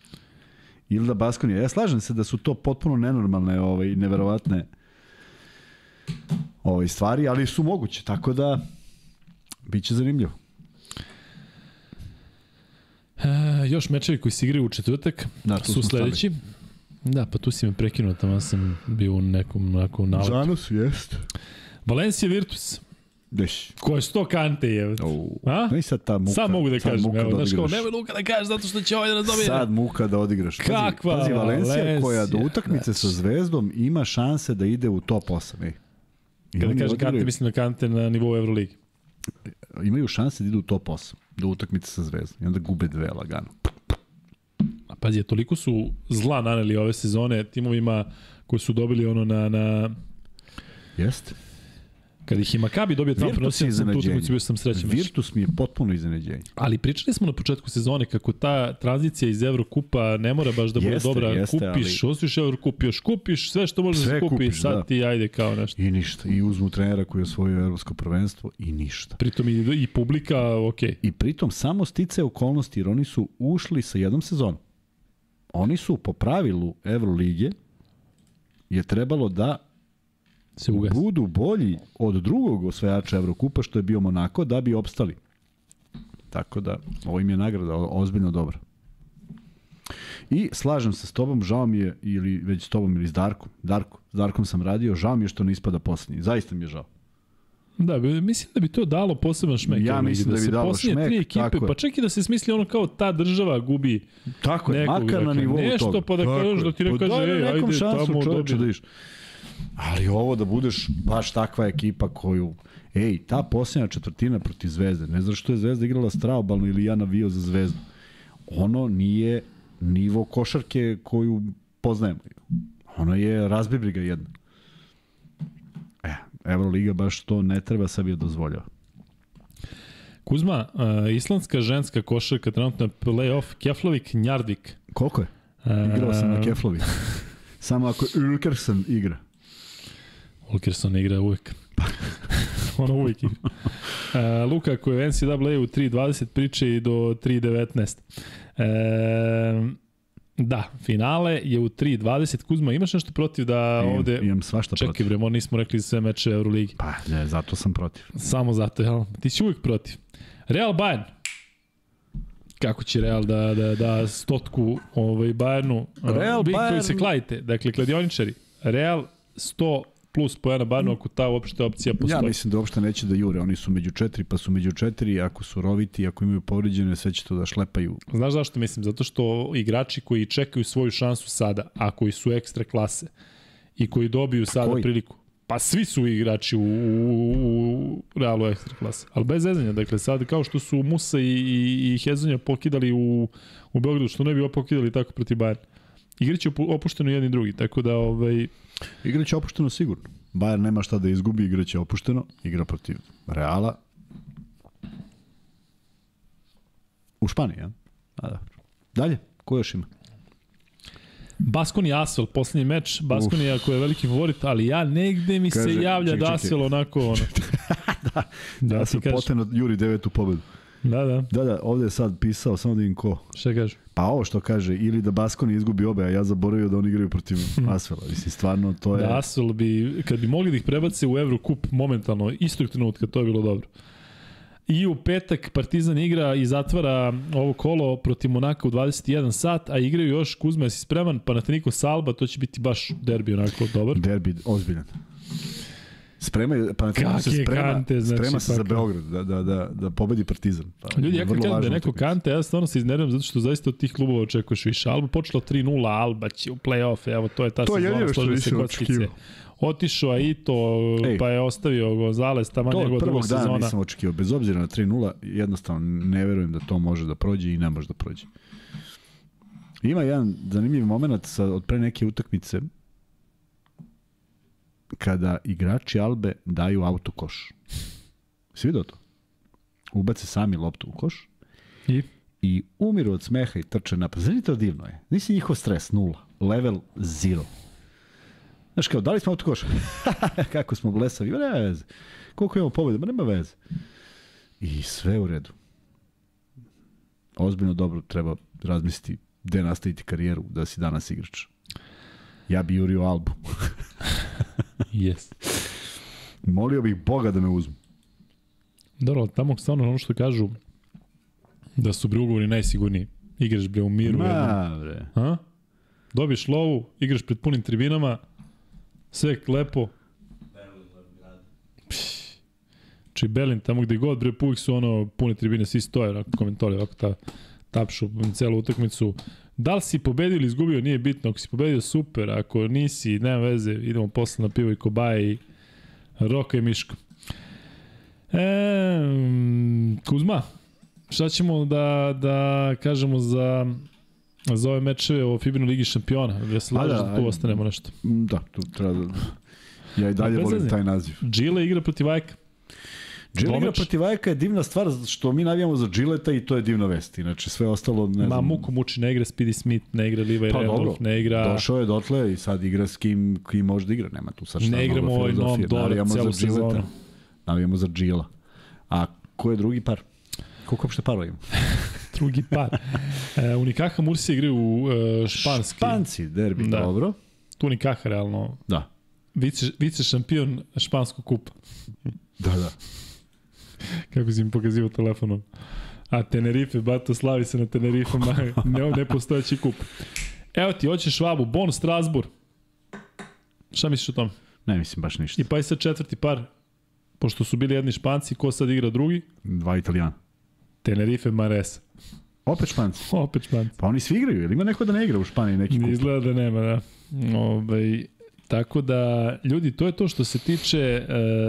Ili da Baskonija. Ja slažem se da su to potpuno nenormalne ovaj, neverovatne ovaj, stvari, ali su moguće, tako da biće zanimljivo. E, još mečevi koji se igraju u četvrtak Da, su sledeći. Da, pa tu si me prekinuo, tamo sam bio u nekom, nekom naletu. Zanos, jest. Valencija Virtus, Deš. ko je sto kante je. A? No i sad ta muka. Sad mogu da sad kažem, muka evo, da znaš kao, nemoj Luka da kažeš zato što će ovaj da nas dobije. Sad muka da odigraš. Pazi, Kakva pazi, Valencija, Valencija, koja do utakmice sa znači. Zvezdom ima šanse da ide u top 8. Ej. Kada kaže odigraju- kante, mislim na kante na nivou Euroligi. imaju šanse da idu u top 8 do utakmice sa Zvezdom i onda gube dve lagano. A pazi, toliko su zla naneli ove sezone timovima koji su dobili ono na, na Jeste. Kad ih i Makabi dobio tamo prenosio je sam tu utakmicu bio sam srećan. Virtus mi je potpuno iznenađenje. Ali pričali smo na početku sezone kako ta tranzicija iz Evrokupa ne mora baš da bude Jeste, dobra. jeste, kupiš, ali- osvojiš Evrokup, još kupiš sve što može da kupi, kupiš, sad da. ti ajde kao nešto. I ništa. I uzmu trenera koji je osvojio evropsko prvenstvo i ništa. Pritom i, i publika, ok. I pritom samo stice okolnosti jer oni su ušli sa jednom sezonom. Oni su po pravilu Evrolige je trebalo da Se ugasi. budu bolji od drugog osvajača Evrokupa što je bio Monako da bi opstali. Tako da ovo im je nagrada ozbiljno dobra. I slažem se s tobom, žao mi je, ili već s tobom ili s Darkom, Darko, s Darkom sam radio, žao mi je što ne ispada poslednji, zaista mi je žao. Da, bi- mislim da bi to dalo poseban šmek. Ja mislim da bi se dalo šmek, tri ekipe, tako je. pa čak i da se smisli ono kao ta država gubi Tako je, nekog, makar na nivou nešto, toga. pa da kažeš da ti ne Pa kaže, ej, ajde, šansu, tamo čoveče, dobi. da iš. Ali ovo da budeš baš takva ekipa koju Ej, ta posljednja četvrtina protiv Zvezde, ne znaš što je Zvezda igrala straobalno ili ja navio za Zvezdu. Ono nije nivo košarke koju poznajemo. Ono je razbibriga jedna. E, Euroliga baš to ne treba sebi da dozvoljava. Kuzma, uh, islandska ženska košarka, trenutno je play-off, Keflavik, Njarvik. Koliko je? Igrao sam na Keflovi. Samo ako Ulkersen igra. Ulkerson igra uvek. ono uvek igra. Uh, Luka koji je u NCAA u 3.20 priče i do 3.19. E, da, finale je u 3.20. Kuzma, imaš nešto protiv da Imam, ovde... imam svašta Čekaj protiv. bre, mo nismo rekli sve meče Euroligi. Pa, ne, zato sam protiv. Samo zato, jel? Ti si uvijek protiv. Real Bayern. Kako će Real da, da, da stotku ovaj, Bayernu? Real Vi koji Bayern- se kladite, dakle, kladioničari. Real 100 plus pojena Bayernu, ako ta uopšte opcija Ja postoji. mislim da uopšte neće da jure. Oni su među četiri, pa su među četiri. Ako su roviti, ako imaju povređene, sve će to da šlepaju. Znaš zašto mislim? Zato što igrači koji čekaju svoju šansu sada, a koji su ekstra klase i koji dobiju sada koji? priliku, pa svi su igrači u, u, u Realu ekstra klase. Ali bez zezanja, dakle sad kao što su Musa i, i, i Hezonja pokidali u, u Beogradu, što ne bi pokidali tako protiv Bayern. Igraće opu- opušteno jedni drugi, tako da ovaj, Igraće opušteno sigurno. Bayern nema šta da izgubi, igraće opušteno. Igra protiv Reala. U Španiji, ja? A, da. Dalje, ko još ima? Baskoni Asvel, poslednji meč, Baskonija koja je veliki favorit, ali ja negde mi Kaže, se javlja ček, da čekaj. Asvel onako ono. da, da, ti sam kažem. poteno Juri devetu pobedu. Da, da, Da, da, ovde je sad pisao, samo da vidim ko. šta kaže? Pa ovo što kaže, ili da Baskoni izgubi obe, a ja zaboravio da oni igraju protiv Asvela. Mislim, stvarno, to je... Da, Asvel bi, kad bi mogli da ih prebace u Eurocup momentalno, istog trenutka, to je bilo dobro. I u petak Partizan igra i zatvara ovo kolo protiv Monaka u 21 sat, a igraju još Kuzma, jesi spreman? Panathinaikos Salba, to će biti baš derbi onako dobar. Derbi, ozbiljan. Sprema, Panathinaikos se sprema, Kante, znači, sprema se za Beograd, da, da, da, da pobedi Partizan. Pa, Ljudi, ja kad kažem da neko kante, ja stvarno se iznerviram zato što zaista od tih klubova očekuješ više. Alba počela 3-0, Alba će u play-off, evo to je ta To sezona, složili se kockice. Otišao Aito, Ej. pa je ostavio Gonzales, tamo To njegova od druga prvog dana sezona. nisam očekivao. Bez obzira na 3-0, jednostavno ne verujem da to može da prođe i ne može da prođe. Ima jedan zanimljiv moment sa, od pre neke utakmice kada igrači Albe daju autokoš. Si vidio to? Ubace sami loptu u koš I i umiru od smeha i trče napad. Znaš to divno je? Nisi njihov stres, nula. Level zero. Znaš kao, da li smo autokoš? Kako smo blesavi, Ma nema veze. Koliko imamo pobjede, ma nema veze. I sve u redu. Ozbiljno dobro treba razmisliti gde nastaviti karijeru da si danas igrač. Ja bi jurio Albu. yes. Molio bih Boga da me uzmu. Dobro, tamo stvarno ono što kažu da su bre ugovori najsigurniji. Igraš bre u miru. Ma, bre. A? Dobiješ lovu, igraš pred punim tribinama, sve lepo. Či Berlin, tamo gde god, bre, uvijek su ono pune tribine, svi stoje, onako komentoli, ovako ta, tapšu celu utakmicu. Da li si pobedio ili izgubio, nije bitno. Ako si pobedio, super. Ako nisi, nema veze, idemo posle na pivo i kobaje i roka i miška. E, Kuzma, šta ćemo da, da kažemo za za ove mečeve o Fibinu Ligi šampiona. Ja se Pa lažem da, da, tu ostanemo nešto. Da, tu treba da... Ja i dalje volim taj naziv. Džile igra protiv Ajka. Džile igra protiv Ajka je divna stvar što mi navijamo za Džileta i to je divna vest. Inače sve ostalo, ne Ma znam... muku muči, ne igra Speedy Smith, ne igra Levi Pa Randolph, dobro, ne igra... Došao je dotle i sad igra s kim, kim može da igra. Nema tu sad šta Ne igramo ovaj Navijamo celu za sezonu. Navijamo za Džila. A ko je drugi par? Koliko uopšte parova ima? Drugi par. E, Unikaha Mursi igraju u e, španski. Španci, derbi, Da. dobro. Tu Unikaha realno Da. vice, vice šampion španskog kupa. Da, da. Kako si mi pokazivao telefonom. A Tenerife, bato, slavi se na Tenerife, ma, ne, ne postojeći kup. Evo ti, hoćeš Švabu, Bon Strasbourg. Šta misliš o tom? Ne mislim baš ništa. I pa i sad četvrti par, pošto su bili jedni Španci, ko sad igra drugi? Dva italijana. Tenerife Mares. Opet Španci. Opet Španci. Pa oni svi igraju, ili ima neko da ne igra u Španiji neki kup? Izgleda da nema, da. Ove, tako da, ljudi, to je to što se tiče e,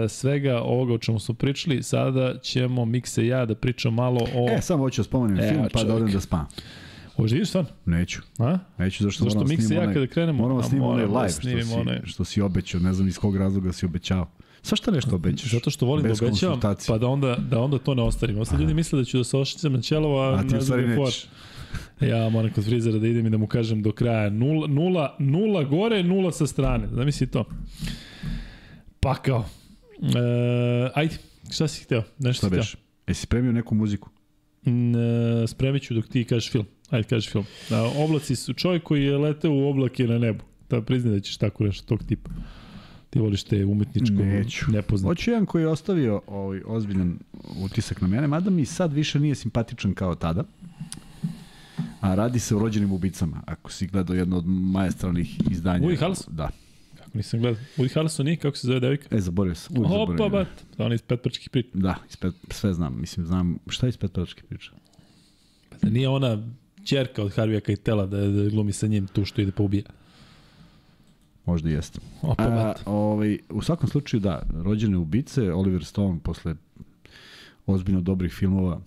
svega ovoga o čemu smo pričali. Sada ćemo, Mikse i ja, da pričam malo o... E, samo hoću da spomenem E, film, pa da odem da spavam. Hoćeš da ideš stvarno? Neću. A? Neću zašto, Zašto moram da Mikse i snimam ja onaj, kada krenemo? Moramo da snimamo onaj moramo live što si, onaj- što si obećao, ne znam iz kog razloga si obećao. Svašta nešto obećaš. Zato što volim da obećavam, pa da onda, da onda to ne ostavim. Ostali ljudi misle da ću da se ošicam na čelo, a, A ti ne znam da je. Ja moram kod frizera da idem i da mu kažem do kraja nula, nula, nula gore, nula sa strane. Zamisli to. Pa kao. E, ajde, šta si hteo? Nešto Šta si beš? Jesi spremio neku muziku? E, spremit ću dok ti kažeš film. Ajde, kažeš film. A, oblaci su čovjek koji je leteo u oblake na nebu. Da priznaj da ćeš tako nešto tog tipa. Ti voliš te umetničko Neću. nepoznate. Hoću jedan koji je ostavio ovaj ozbiljan utisak na mene, mada mi sad više nije simpatičan kao tada. A radi se o rođenim ubicama, ako si gledao jedno od majestralnih izdanja. Woody Harrelson? Da. Kako nisam gledao. Woody Harrelson nije, kako se zove devika? E, zaboravio sam. Uvijek Opa, zaboravim. bat. On iz petpačkih priča. Da, ispred, sve znam. Mislim, znam šta je iz petparačke priče. Pa da nije ona čerka od Harvija Keitela da, da glumi sa njim tu što ide pa ubija. Možda i jeste. Opa, A, ovaj, u svakom slučaju, da, rođene ubice, Oliver Stone posle ozbiljno dobrih filmova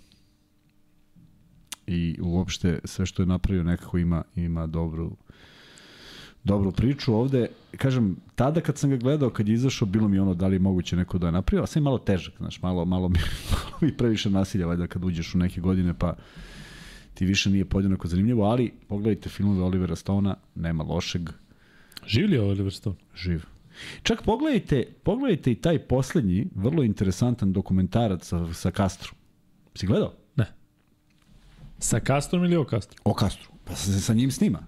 i uopšte sve što je napravio nekako ima, ima dobru dobru priču ovde. Kažem, tada kad sam ga gledao, kad je izašao, bilo mi ono da li je moguće neko da je napravio, a sve je malo težak, znaš, malo, malo, mi, malo mi previše nasilja, valjda kad uđeš u neke godine, pa ti više nije podjednako zanimljivo, ali pogledajte filmove Olivera Stona, nema lošeg, Življi je Oliver Stone. živ. Čak pogledajte, pogledajte i taj poslednji, vrlo interesantan dokumentarac sa, sa Castro. Si gledao? Sa Castrom ili o Castro? O Castro. Pa se sa njim snima.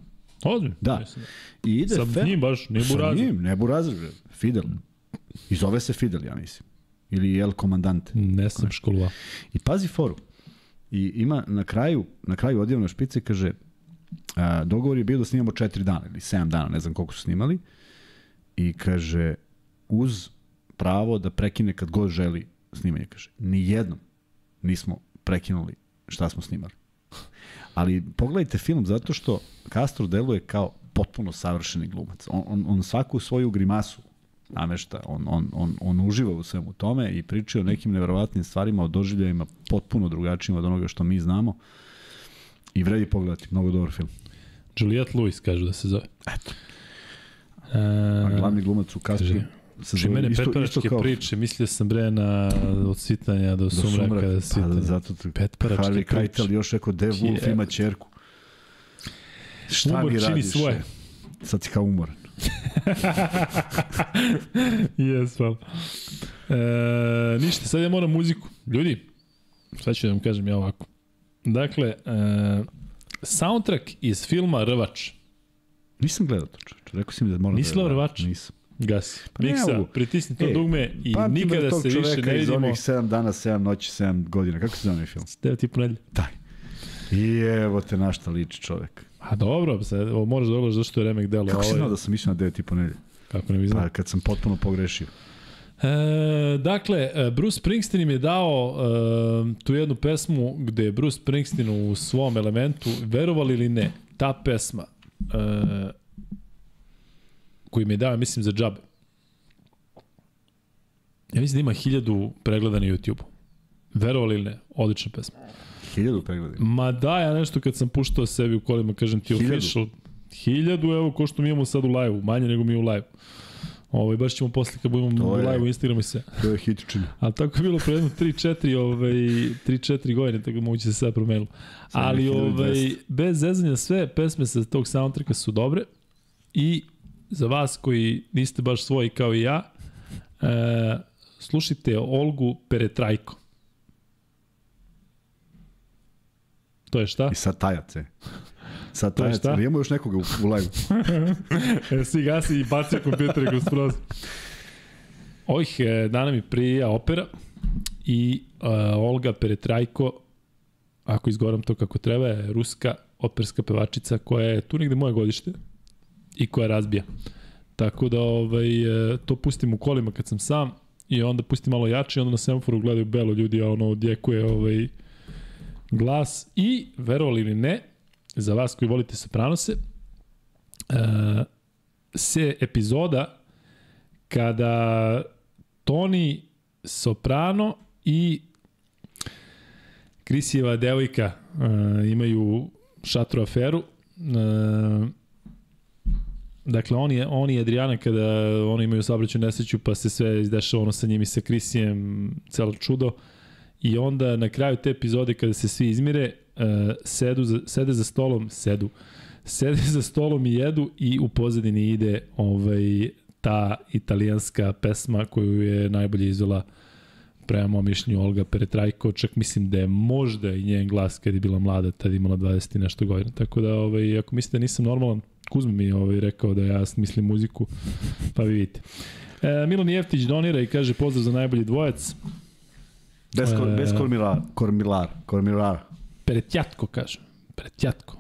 Ozbiljno? Da. Mislim I ide Sa fe- njim baš, ne Sa Burazer. njim, ne Burazer, bre. Fidel. I zove se Fidel, ja mislim. ili El Comandante. Ne sam školovao. I pazi foru. I ima na kraju, na kraju odjevna špice kaže a, dogovor je bio da snimamo 4 dana ili 7 dana, ne znam koliko su snimali. I kaže uz pravo da prekine kad god želi snimanje, kaže. Ni jednom nismo prekinuli šta smo snimali. Ali pogledajte film zato što Castro deluje kao potpuno savršeni glumac. On, on, on svaku svoju grimasu namešta, on, on, on, on uživa u svemu tome i priča o nekim neverovatnim stvarima, o doživljajima potpuno drugačijima od onoga što mi znamo. I vredi pogledati, mnogo dobar film. Juliette Lewis, kažu da se zove. Eto. E, A glavni glumac u Castro Što zove mene isto, isto kao priče, mislio sam bre na od sitanja do, do sumraka, sumraka. da Pa sitanja. da, zato te, Petparačke Harvey priče. Keitel još rekao, De Wolf Je. ima čerku. Šta Umor mi čini radiš? svoje. e? Sad si kao umoran. Jes, hvala. E, ništa, sad ja moram muziku. Ljudi, šta ću da vam kažem ja ovako. Dakle, e, soundtrack iz filma Rvač. Nisam gledao to, čoveče. Rekao si mi da moram Nisi da... gledao Rvač? Nisam. Gasi. Pa Miksa, pritisni to E, dugme i Pamtim nikada se više ne iz vidimo. onih 7 dana, 7 noći, 7 godina. Kako se zove onaj film? 9 i po nedelje. Daj. I evo te na šta liči čovek. A dobro, sad, ovo moraš da odlaš zašto je remek delo. Kako si Ovo je- znao da sam mislio na 9 i po nedelje? Kako ne bi znao. Pa kad sam potpuno pogrešio. E, dakle, e, Bruce Springsteen im je dao e, tu jednu pesmu gde je Bruce Springsteen u svom elementu, verovali ili ne, ta pesma e, koju mi je dao, mislim, za džabe. Ja mislim da ima hiljadu pregleda na YouTube. Verovali ili ne, odlična pesma. Hiljadu pregleda. Ma da, ja nešto kad sam puštao sebi u kolima, kažem ti Hiljadu? official. Hiljadu, evo, ko što mi imamo sad u live manje nego mi u live Ovaj, baš ćemo posle kad budemo u live u Instagramu i sve. To je hitičina. Ali tako je bilo pre jedno 3-4 ovaj, 3-4 godine, tako da moguće se sve promenilo. Ali 1200. ovaj, bez zezanja sve pesme sa tog soundtracka su dobre i za vas koji niste baš svoji kao i ja, e, slušajte Olgu Peretrajko. To je šta? I sad tajac, e. Sad To je šta? imamo još nekoga u, u live. E, si gasi i bacio kompjuter kroz prozor. Ovih e, dana mi prija opera i e, Olga Peretrajko, ako izgovaram to kako treba, je ruska operska pevačica koja je tu negde moje godište i koja razbija. Tako da ovaj, e, to pustim u kolima kad sam sam i onda pustim malo jače i onda na semaforu gledaju belo ljudi, a ono odjekuje ovaj, glas i, verovali ili ne, za vas koji volite Sopranose, e, se epizoda kada Toni Soprano i Krisijeva devojka uh, imaju šatru aferu. Uh, dakle, oni, oni i Adriana kada oni imaju saobraćaju nesreću pa se sve izdešava ono sa njim i sa Krisijem, celo čudo. I onda na kraju te epizode kada se svi izmire, uh, sedu za, sede za stolom, sedu, sede za stolom i jedu i u pozadini ide ovaj, ta italijanska pesma koju je najbolje izvela prema mom mišljenju Olga Peretrajko, čak mislim da je možda i njen glas kad je bila mlada, tad imala 20 i nešto godina. Tako da, ovaj, ako mislite da nisam normalan, Kuzma mi je ovaj, rekao da ja smislim muziku, pa vi vidite. E, Milan Jeftić donira i kaže pozdrav za najbolji dvojac. Bez, kor, E. bez kormilar, kormilar, kormilar. Pretjatko, kaže. Pretjatko.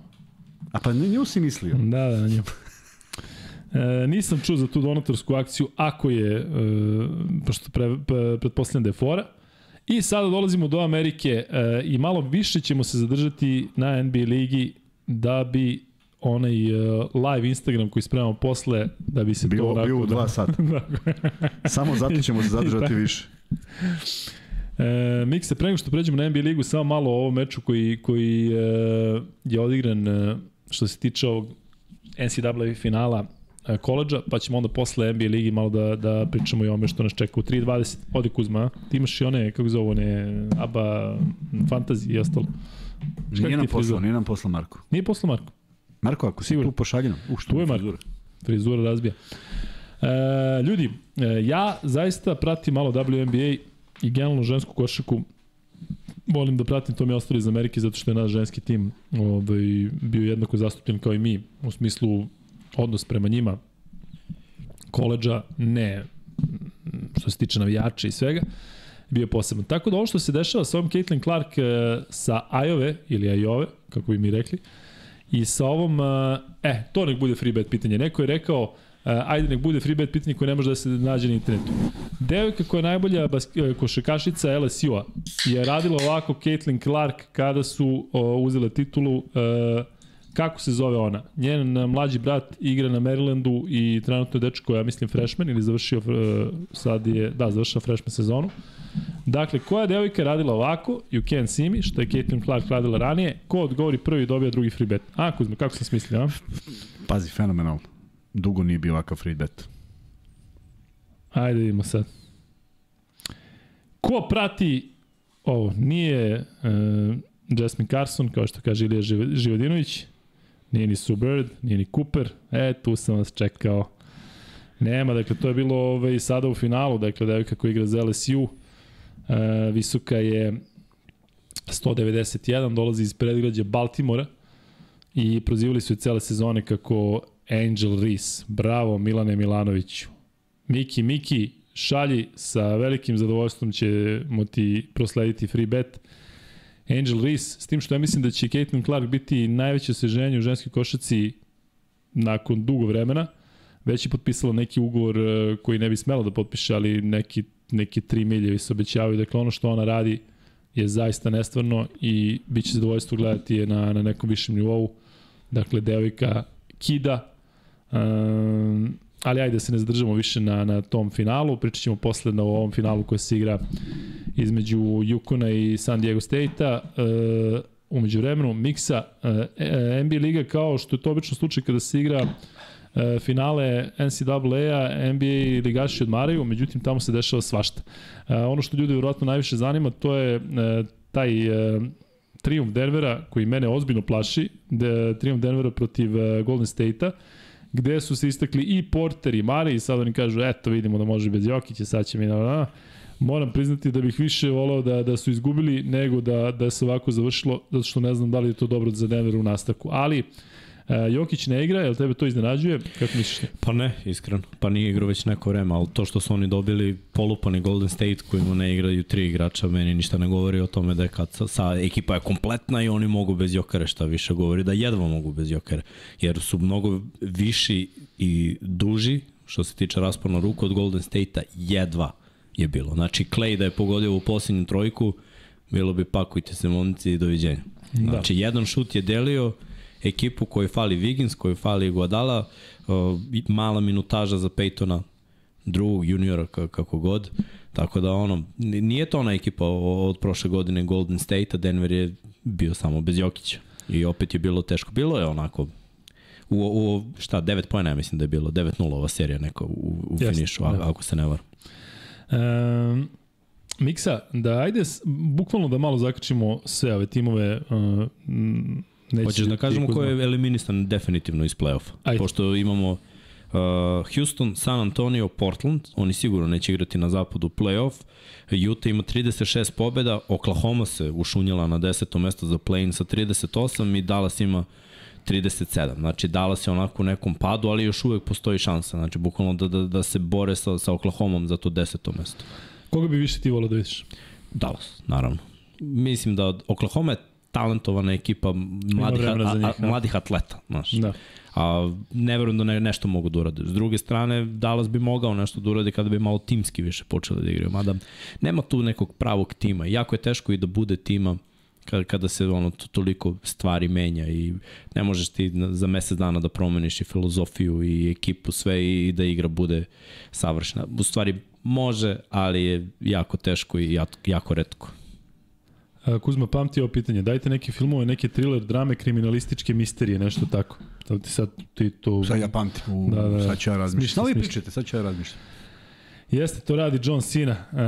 A pa na nju si mislio. Da, da, na nju. E, nisam čuo za tu donatorsku akciju, ako je, e, pošto pre, pre, pretpostavljam da je fora. I sada dolazimo do Amerike e, i malo više ćemo se zadržati na NBA ligi da bi onaj e, live Instagram koji spremamo posle, da bi se to Bio, onako... bio u dva da, sata. Samo zato ćemo se zadržati više. E, Mikse, pre nego što pređemo na NBA ligu, samo malo o ovom meču koji, koji e, je odigran e, što se tiče ovog NCAA finala e, koleđa, pa ćemo onda posle NBA ligi malo da, da pričamo i o ome što nas čeka u 3.20. Odi Kuzma, ti imaš i one, kako zove, one ABA fantasy i ostalo. Šta Nije nam poslao, nije nam poslao Marko. Nije poslao Marko, Marko, ako si Sigurno. tu pošalji nam. U, što je Marko. frizura? frizura razbija. E, ljudi, e, ja zaista pratim malo WNBA i generalno žensku košarku volim da pratim, to mi je ostalo iz Amerike zato što je naš ženski tim ovaj, bio jednako zastupljen kao i mi u smislu odnos prema njima koleđa, ne što se tiče navijača i svega. bio posebno. Tako da ovo što se dešava sa ovom Caitlin Clark e, sa Ajove, ili Ajove, kako bi mi rekli, i sa ovom, e, e, to nek bude free bet pitanje. Neko je rekao, e, ajde nek bude free bet pitanje koje ne može da se nađe na internetu. Devojka koja je najbolja bas, e, košakašica LSU-a je radila ovako Caitlin Clark kada su o, uzele titulu e, kako se zove ona? Njen e, mlađi brat igra na Marylandu i trenutno je dečko, ja mislim freshman ili završio, e, sad je, da, završio freshman sezonu. Dakle, koja devojka je radila ovako, you can see me, što je Caitlin Clark radila ranije, ko odgovori prvi dobija drugi free bet. A, Kuzma, kako sam smislio, a? Pazi, fenomenalno. Dugo nije bio ovakav free bet. Ajde vidimo sad. Ko prati ovo? Nije uh, Jasmine Carson, kao što kaže Ilija Živ Živodinović, nije ni Sue Bird, nije ni Cooper, e, tu sam vas čekao. Nema, dakle, to je bilo ovaj, sada u finalu, dakle, devojka koja igra za LSU, uh, visoka je 191, dolazi iz predgrađa Baltimora i prozivali su je cele sezone kako Angel Reese. Bravo Milane Milanoviću. Miki, Miki, šalji sa velikim zadovoljstvom ćemo ti proslediti free bet. Angel Reese, s tim što ja mislim da će Caitlin Clark biti najveće osveženje u ženskoj košaci nakon dugo vremena. Već je potpisala neki ugovor eh, koji ne bi smela da potpiše, ali neki, neki 3 miljevi se obećavaju. Dakle, ono što ona radi je zaista nestvarno i bit će zadovoljstvo gledati je na, na nekom višem nivou. Dakle, devojka kida, um, ali ajde da se ne zadržamo više na, na tom finalu, pričat ćemo posle na ovom finalu koji se igra između Yukona i San Diego State-a. Uh, umeđu vremenu, miksa uh, NBA liga kao što je to obično slučaj kada se igra uh, finale NCAA-a, NBA ligaši odmaraju, međutim tamo se dešava svašta. Uh, ono što ljudi vjerojatno najviše zanima, to je uh, taj triumf Denvera, koji mene ozbiljno plaši, de, triumf Denvera protiv Golden State-a, gde su se istakli i Porter i Mari i sad oni kažu, eto vidimo da može bez Jokića, sad će mi na... Moram priznati da bih više volao da, da su izgubili nego da, da se ovako završilo, zato što ne znam da li je to dobro za Denver u nastavku. Ali, uh, Jokić ne igra, jel tebe to iznenađuje? Kako misliš ti? Pa ne, iskreno. Pa nije igrao već neko vreme, ali to što su oni dobili polupani Golden State koji mu ne igraju tri igrača, meni ništa ne govori o tome da je kad sa, sa ekipa je kompletna i oni mogu bez Jokera, šta više govori da jedva mogu bez Jokera, jer su mnogo viši i duži što se tiče raspona ruku od Golden State-a, jedva je bilo. Znači, Clay da je pogodio u posljednju trojku, bilo bi pakujte se momci i doviđenja. Znači, da. jedan šut je delio ekipu koju fali Wiggins, koju fali Guadala, uh, mala minutaža za Peytona, drugog juniora kako god. Tako da ono, nije to ona ekipa od prošle godine Golden State, a Denver je bio samo bez Jokića. I opet je bilo teško. Bilo je onako u, u šta, 9 pojena ja mislim da je bilo, 9-0 ova serija neko u, u yes, finišu, ako, ako se ne varam. Um, Miksa, da ajde bukvalno da malo zakrčimo sve ove timove. Uh, neće Hoćeš da kažemo ko je eliminisan definitivno iz play-offa? Ajde. Pošto imamo uh, Houston, San Antonio, Portland, oni sigurno neće igrati na zapadu play-off. Utah ima 36 pobjeda, Oklahoma se ušunjala na 10. mesto za play-in sa 38 i Dallas ima 37. Znači Dallas je onako u nekom padu, ali još uvek postoji šansa. Znači bukvalno da, da, da se bore sa, sa Oklahomom za to 10. mesto. Koga bi više ti volao da vidiš? Dallas, naravno. Mislim da Oklahoma je talentovana ekipa mladih, a, a, da. mladih atleta. Znaš. Da. A ne verujem da ne, nešto mogu da urade. S druge strane, Dallas bi mogao nešto da urade kada bi malo timski više počeli da igraju. Mada nema tu nekog pravog tima. Jako je teško i da bude tima kada, kada se ono to, toliko stvari menja i ne možeš ti za mesec dana da promeniš i filozofiju i ekipu sve i, i da igra bude savršena. U stvari može, ali je jako teško i jako, jako redko. Kuzma, pamti ovo pitanje. Dajte neke filmove, neke thriller, drame, kriminalističke misterije, nešto tako. Da ti sad ti to... Sad ja pamtim, u, da, da, sad ću ja razmišljati. Šta vi pričate, sad ću ja razmišljati. Jeste, to radi John Cena. Uh,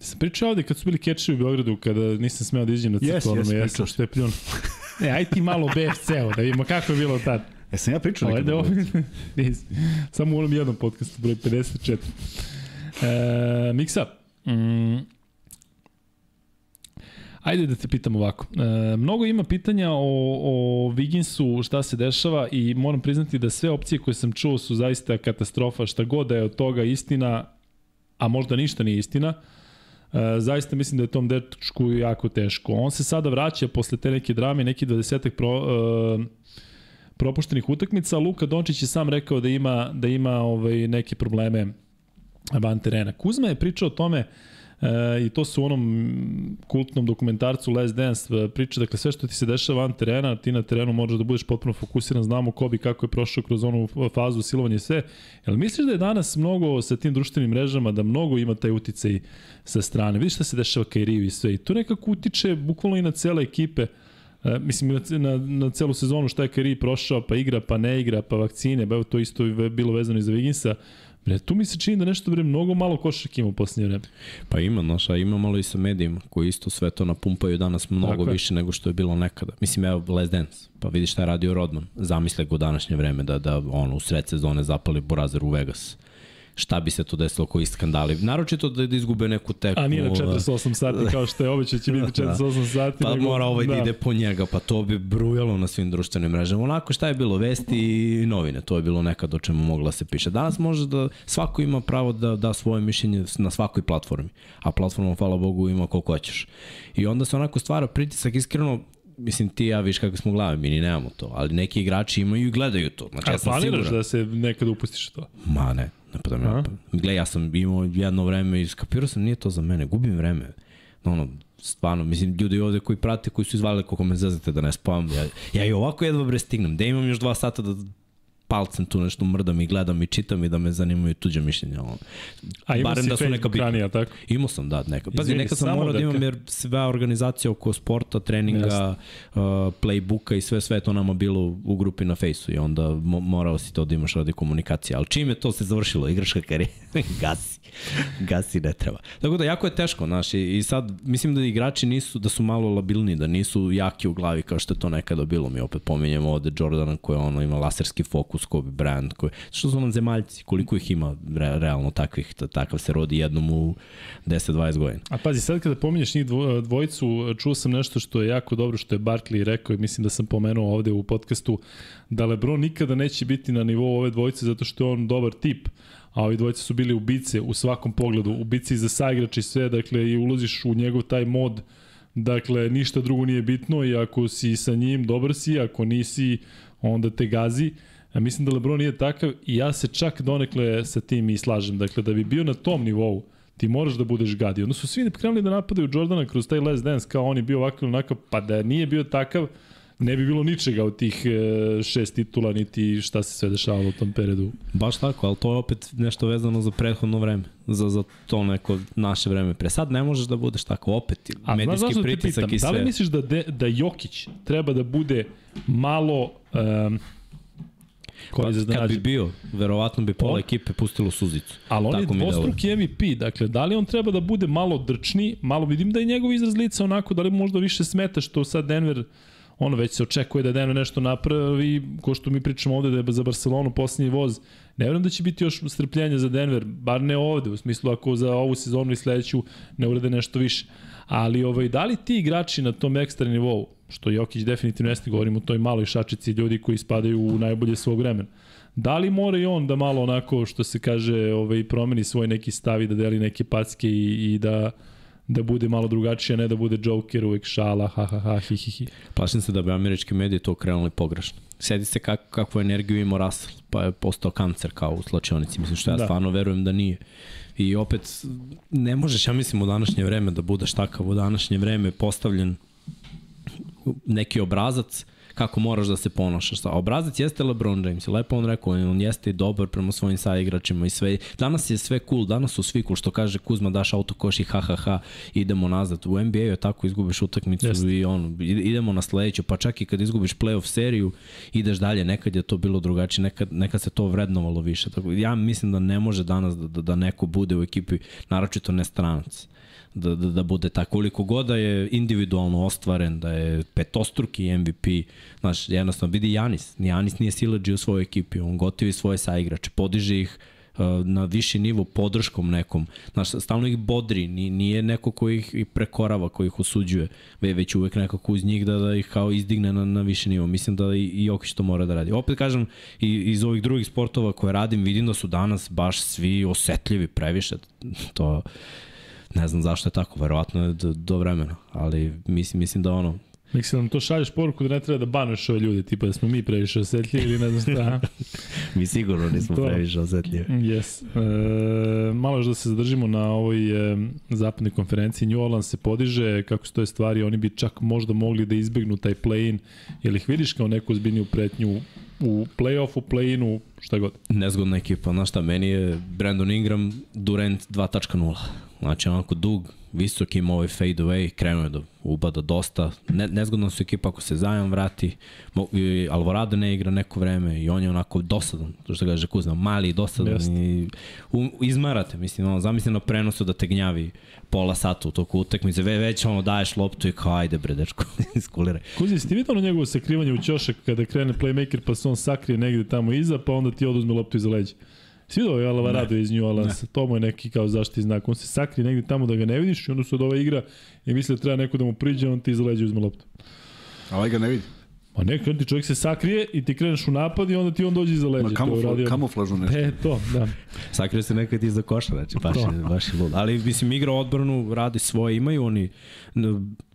sam pričao ovde kad su bili kečevi u Beogradu, kada nisam smeo da iđem na crkvu, yes, yes, jesam, što je pljun. E, aj ti malo BFC-o, da vidimo kako je bilo tad. E, sam ja pričao nekada. Ovde, Samo u onom jednom podcastu, broj 54. E, Miksa, mm, Ajde da te pitam ovako. E, mnogo ima pitanja o, o Viginsu, šta se dešava i moram priznati da sve opcije koje sam čuo su zaista katastrofa, šta god da je od toga istina, a možda ništa nije istina. E, zaista mislim da je tom dečku jako teško. On se sada vraća posle te neke drame, neki 20 pro, e, propuštenih utakmica. Luka Dončić je sam rekao da ima da ima ovaj neke probleme van terena. Kuzma je pričao o tome E, I to su u onom kultnom dokumentarcu Last Dance e, priča, dakle sve što ti se dešava van terena, ti na terenu možeš da budeš potpuno fokusiran, znamo ko bi kako je prošao kroz onu fazu silovanja i sve. Jel misliš da je danas mnogo sa tim društvenim mrežama, da mnogo ima taj uticaj sa strane? Vidiš šta se dešava Kairiju i sve i to nekako utiče bukvalno i na cele ekipe. E, mislim, na, na, celu sezonu šta je Kairi prošao, pa igra, pa ne igra, pa vakcine, ba evo to isto je bilo vezano i za Viginsa. Bre, tu mi se čini da nešto bre mnogo malo košark ima u poslednje vreme. Pa ima, znaš, a ima malo i sa medijima koji isto sve to napumpaju danas mnogo Tako više nego što je bilo nekada. Mislim, evo, Les Dance, pa vidi šta je radio Rodman. Zamisle go današnje vreme da, da ono, u sred sezone zapali Burazer u Vegas šta bi se to desilo, koji skandali. Naročito da, da izgube neku tekmu. A nije na 48 sati kao što je običaj će biti 48 sati. Pa nego, mora ovaj da. da ide po njega, pa to bi brujalo na svim društvenim mrežama. Onako šta je bilo, vesti i novine, to je bilo nekad o čemu mogla se piše. Danas može da svako ima pravo da da svoje mišljenje na svakoj platformi, a platforma, hvala Bogu, ima koliko hoćeš. I onda se onako stvara pritisak, iskreno, mislim ti ja viš kako smo glave, mi ni nemamo to, ali neki igrači imaju i gledaju to. Znači, A ja planiraš siguran. da se nekada upustiš to? Ma ne, ne pa da me Gle, ja sam imao jedno vreme i skapirao sam, nije to za mene, gubim vreme. No, ono, stvarno, mislim, ljudi ovde koji prate, koji su izvali koliko me zazate da ne spavam, ja, ja i ovako jedva bre stignem, da imam još dva sata da palcem tu nešto mrdam i gledam i čitam i da me zanimaju tuđe mišljenja. A imao Barem si da su neka ranija, tako? Imao sam, da, neka. Pazi, neka sam morao da imam jer sve organizacija oko sporta, treninga, uh, playbooka i sve, sve to nama bilo u grupi na fejsu i onda mo morao si to da imaš radi komunikacije. Ali čim je to se završilo, igračka karijera, gasi. Gasi ne treba. Tako da jako je teško, znaš, i, i sad mislim da igrači nisu, da su malo labilni, da nisu jaki u glavi kao što je to nekada bilo. Mi opet pominjemo ovde Jordana koji ono ima laserski fokus, Kobe Bryant, koji, što su nam zemaljci, koliko ih ima re, realno takvih, takav se rodi jednom u 10-20 godina. A pazi, sad kada pominješ njih dvo, dvojicu, čuo sam nešto što je jako dobro, što je Barkley rekao i mislim da sam pomenuo ovde u podcastu, da LeBron nikada neće biti na nivou ove dvojice zato što je on dobar tip, a ovi dvojice su bili ubice u svakom pogledu, ubice za saigrač i sve, dakle i ulaziš u njegov taj mod, dakle ništa drugo nije bitno i ako si sa njim dobar si, ako nisi onda te gazi. Ja mislim da LeBron nije takav i ja se čak donekle sa tim i slažem. Dakle, da bi bio na tom nivou, ti moraš da budeš gadi. Onda su svi krenuli da napadaju Jordana kroz taj last dance kao on je bio ovakav ili onakav, pa da nije bio takav, ne bi bilo ničega od tih e, šest titula, niti šta se sve dešavalo u tom periodu. Baš tako, ali to je opet nešto vezano za prethodno vreme, za, za to neko naše vreme. Pre sad ne možeš da budeš tako, opet, A, medijski pritisak pitam, i sve. Da li misliš da, de, da Jokić treba da bude malo... Um, Koji pa, kad bi bio, verovatno bi pola on, ekipe pustilo suzicu. Ali on Tako je dvostruki MVP, dakle, da li on treba da bude malo drčni, malo vidim da je njegov izraz lica onako, da li možda više smeta što sad Denver ono već se očekuje da Denver nešto napravi, ko što mi pričamo ovde da je za Barcelonu posljednji voz, ne vjerujem da će biti još strpljenja za Denver, bar ne ovde, u smislu ako za ovu sezonu i sledeću ne urede nešto više. Ali ovaj, da li ti igrači na tom ekstra nivou, što Jokić definitivno jeste, govorimo o toj maloj šačici ljudi koji spadaju u najbolje svog vremena, Da li mora i on da malo onako, što se kaže, ovaj, promeni svoj neki stav i da deli neke packe i, i da da bude malo drugačije, ne da bude Joker uvek šala, ha ha ha, hi hi hi. Plašim se da bi američki mediji to krenuli pogrešno. Sedi se kak, kakvu energiju ima Russell, pa je postao kancer kao u slačionici. Mislim što ja da. stvarno verujem da nije. I opet, ne možeš, ja mislim, u današnje vreme da budeš takav, u današnje vreme postavljen neki obrazac, kako moraš da se ponašaš. Obrazac jeste LeBron James, lepo on rekao, on jeste dobar prema svojim saigračima i sve. Danas je sve cool, danas su svi cool, što kaže Kuzma, daš autokoš i ha ha ha, idemo nazad. U NBA je tako izgubiš utakmicu jeste. i on, idemo na sledeću, pa čak i kad izgubiš playoff seriju, ideš dalje, nekad je to bilo drugačije, nekad, nekad se to vrednovalo više. Tako, ja mislim da ne može danas da, da, da neko bude u ekipi, naročito ne stranac da, da, da bude tako. Koliko god da je individualno ostvaren, da je petostruki MVP, znaš, jednostavno vidi Janis. Janis nije silađi u svojoj ekipi, on gotivi svoje saigrače, podiže ih uh, na viši nivo podrškom nekom. Znaš, stalno ih bodri, nije neko koji ih prekorava, koji ih osuđuje, već uvek nekako uz njih da, da ih kao izdigne na, na viši nivo. Mislim da i, Jokić to mora da radi. Opet kažem, i, iz ovih drugih sportova koje radim, vidim da su danas baš svi osetljivi previše. To Ne znam zašto je tako, verovatno je do, do vremena, ali mislim, mislim da ono, Mislim da nam to šalješ poruku da ne treba da banuješ ove ljude, tipa da smo mi previše osetljivi ili ne znam šta. mi sigurno nismo To. previše osetljivi. Yes. E, malo još da se zadržimo na ovoj e, zapadnoj konferenciji. New Orleans se podiže, kako stoje stvari, oni bi čak možda mogli da izbegnu taj play-in. Jel ih vidiš kao neku zbiljniju pretnju u play-offu, play-inu, šta god? Nezgodna ekipa, znaš šta, meni je Brandon Ingram Durant 2.0. Znači onako dug, visok ima ovaj fade away, krenuo je da ubada dosta. Ne, nezgodna su ekipa ako se Zion vrati, Mo, i Alvarado ne igra neko vreme i on je onako dosadan, to što kaže Kuzma, mali i dosadan Jeste. i um, izmarate, mislim, ono, zamisli na prenosu da te gnjavi pola sata u toku utakmice, ve, već ono daješ loptu i kao ajde bre dečko, iskuliraj. Kuzi, si ti vidio ono njegovo sakrivanje u ćošak kada krene playmaker pa se on sakrije negde tamo iza pa onda ti oduzme loptu iza leđa? Si vidio ovaj Alvarado iz New Orleans? To mu je neki kao zaštiti znak. On se sakrije negde tamo da ga ne vidiš i onda se od ova igra i misli da treba neko da mu priđe, on ti iza leđa uzme loptu. A ovaj ga ne vidi. Pa ne, ti čovjek se sakrije i ti kreneš u napad i onda ti on dođe iza leđa. Ma To je kamufla, uradio- kamuflažno nešto. E, to, da. Sakrio se nekad iza koša, znači baš je, To. baš je lud. Ali mislim igra odbranu, radi svoje, imaju oni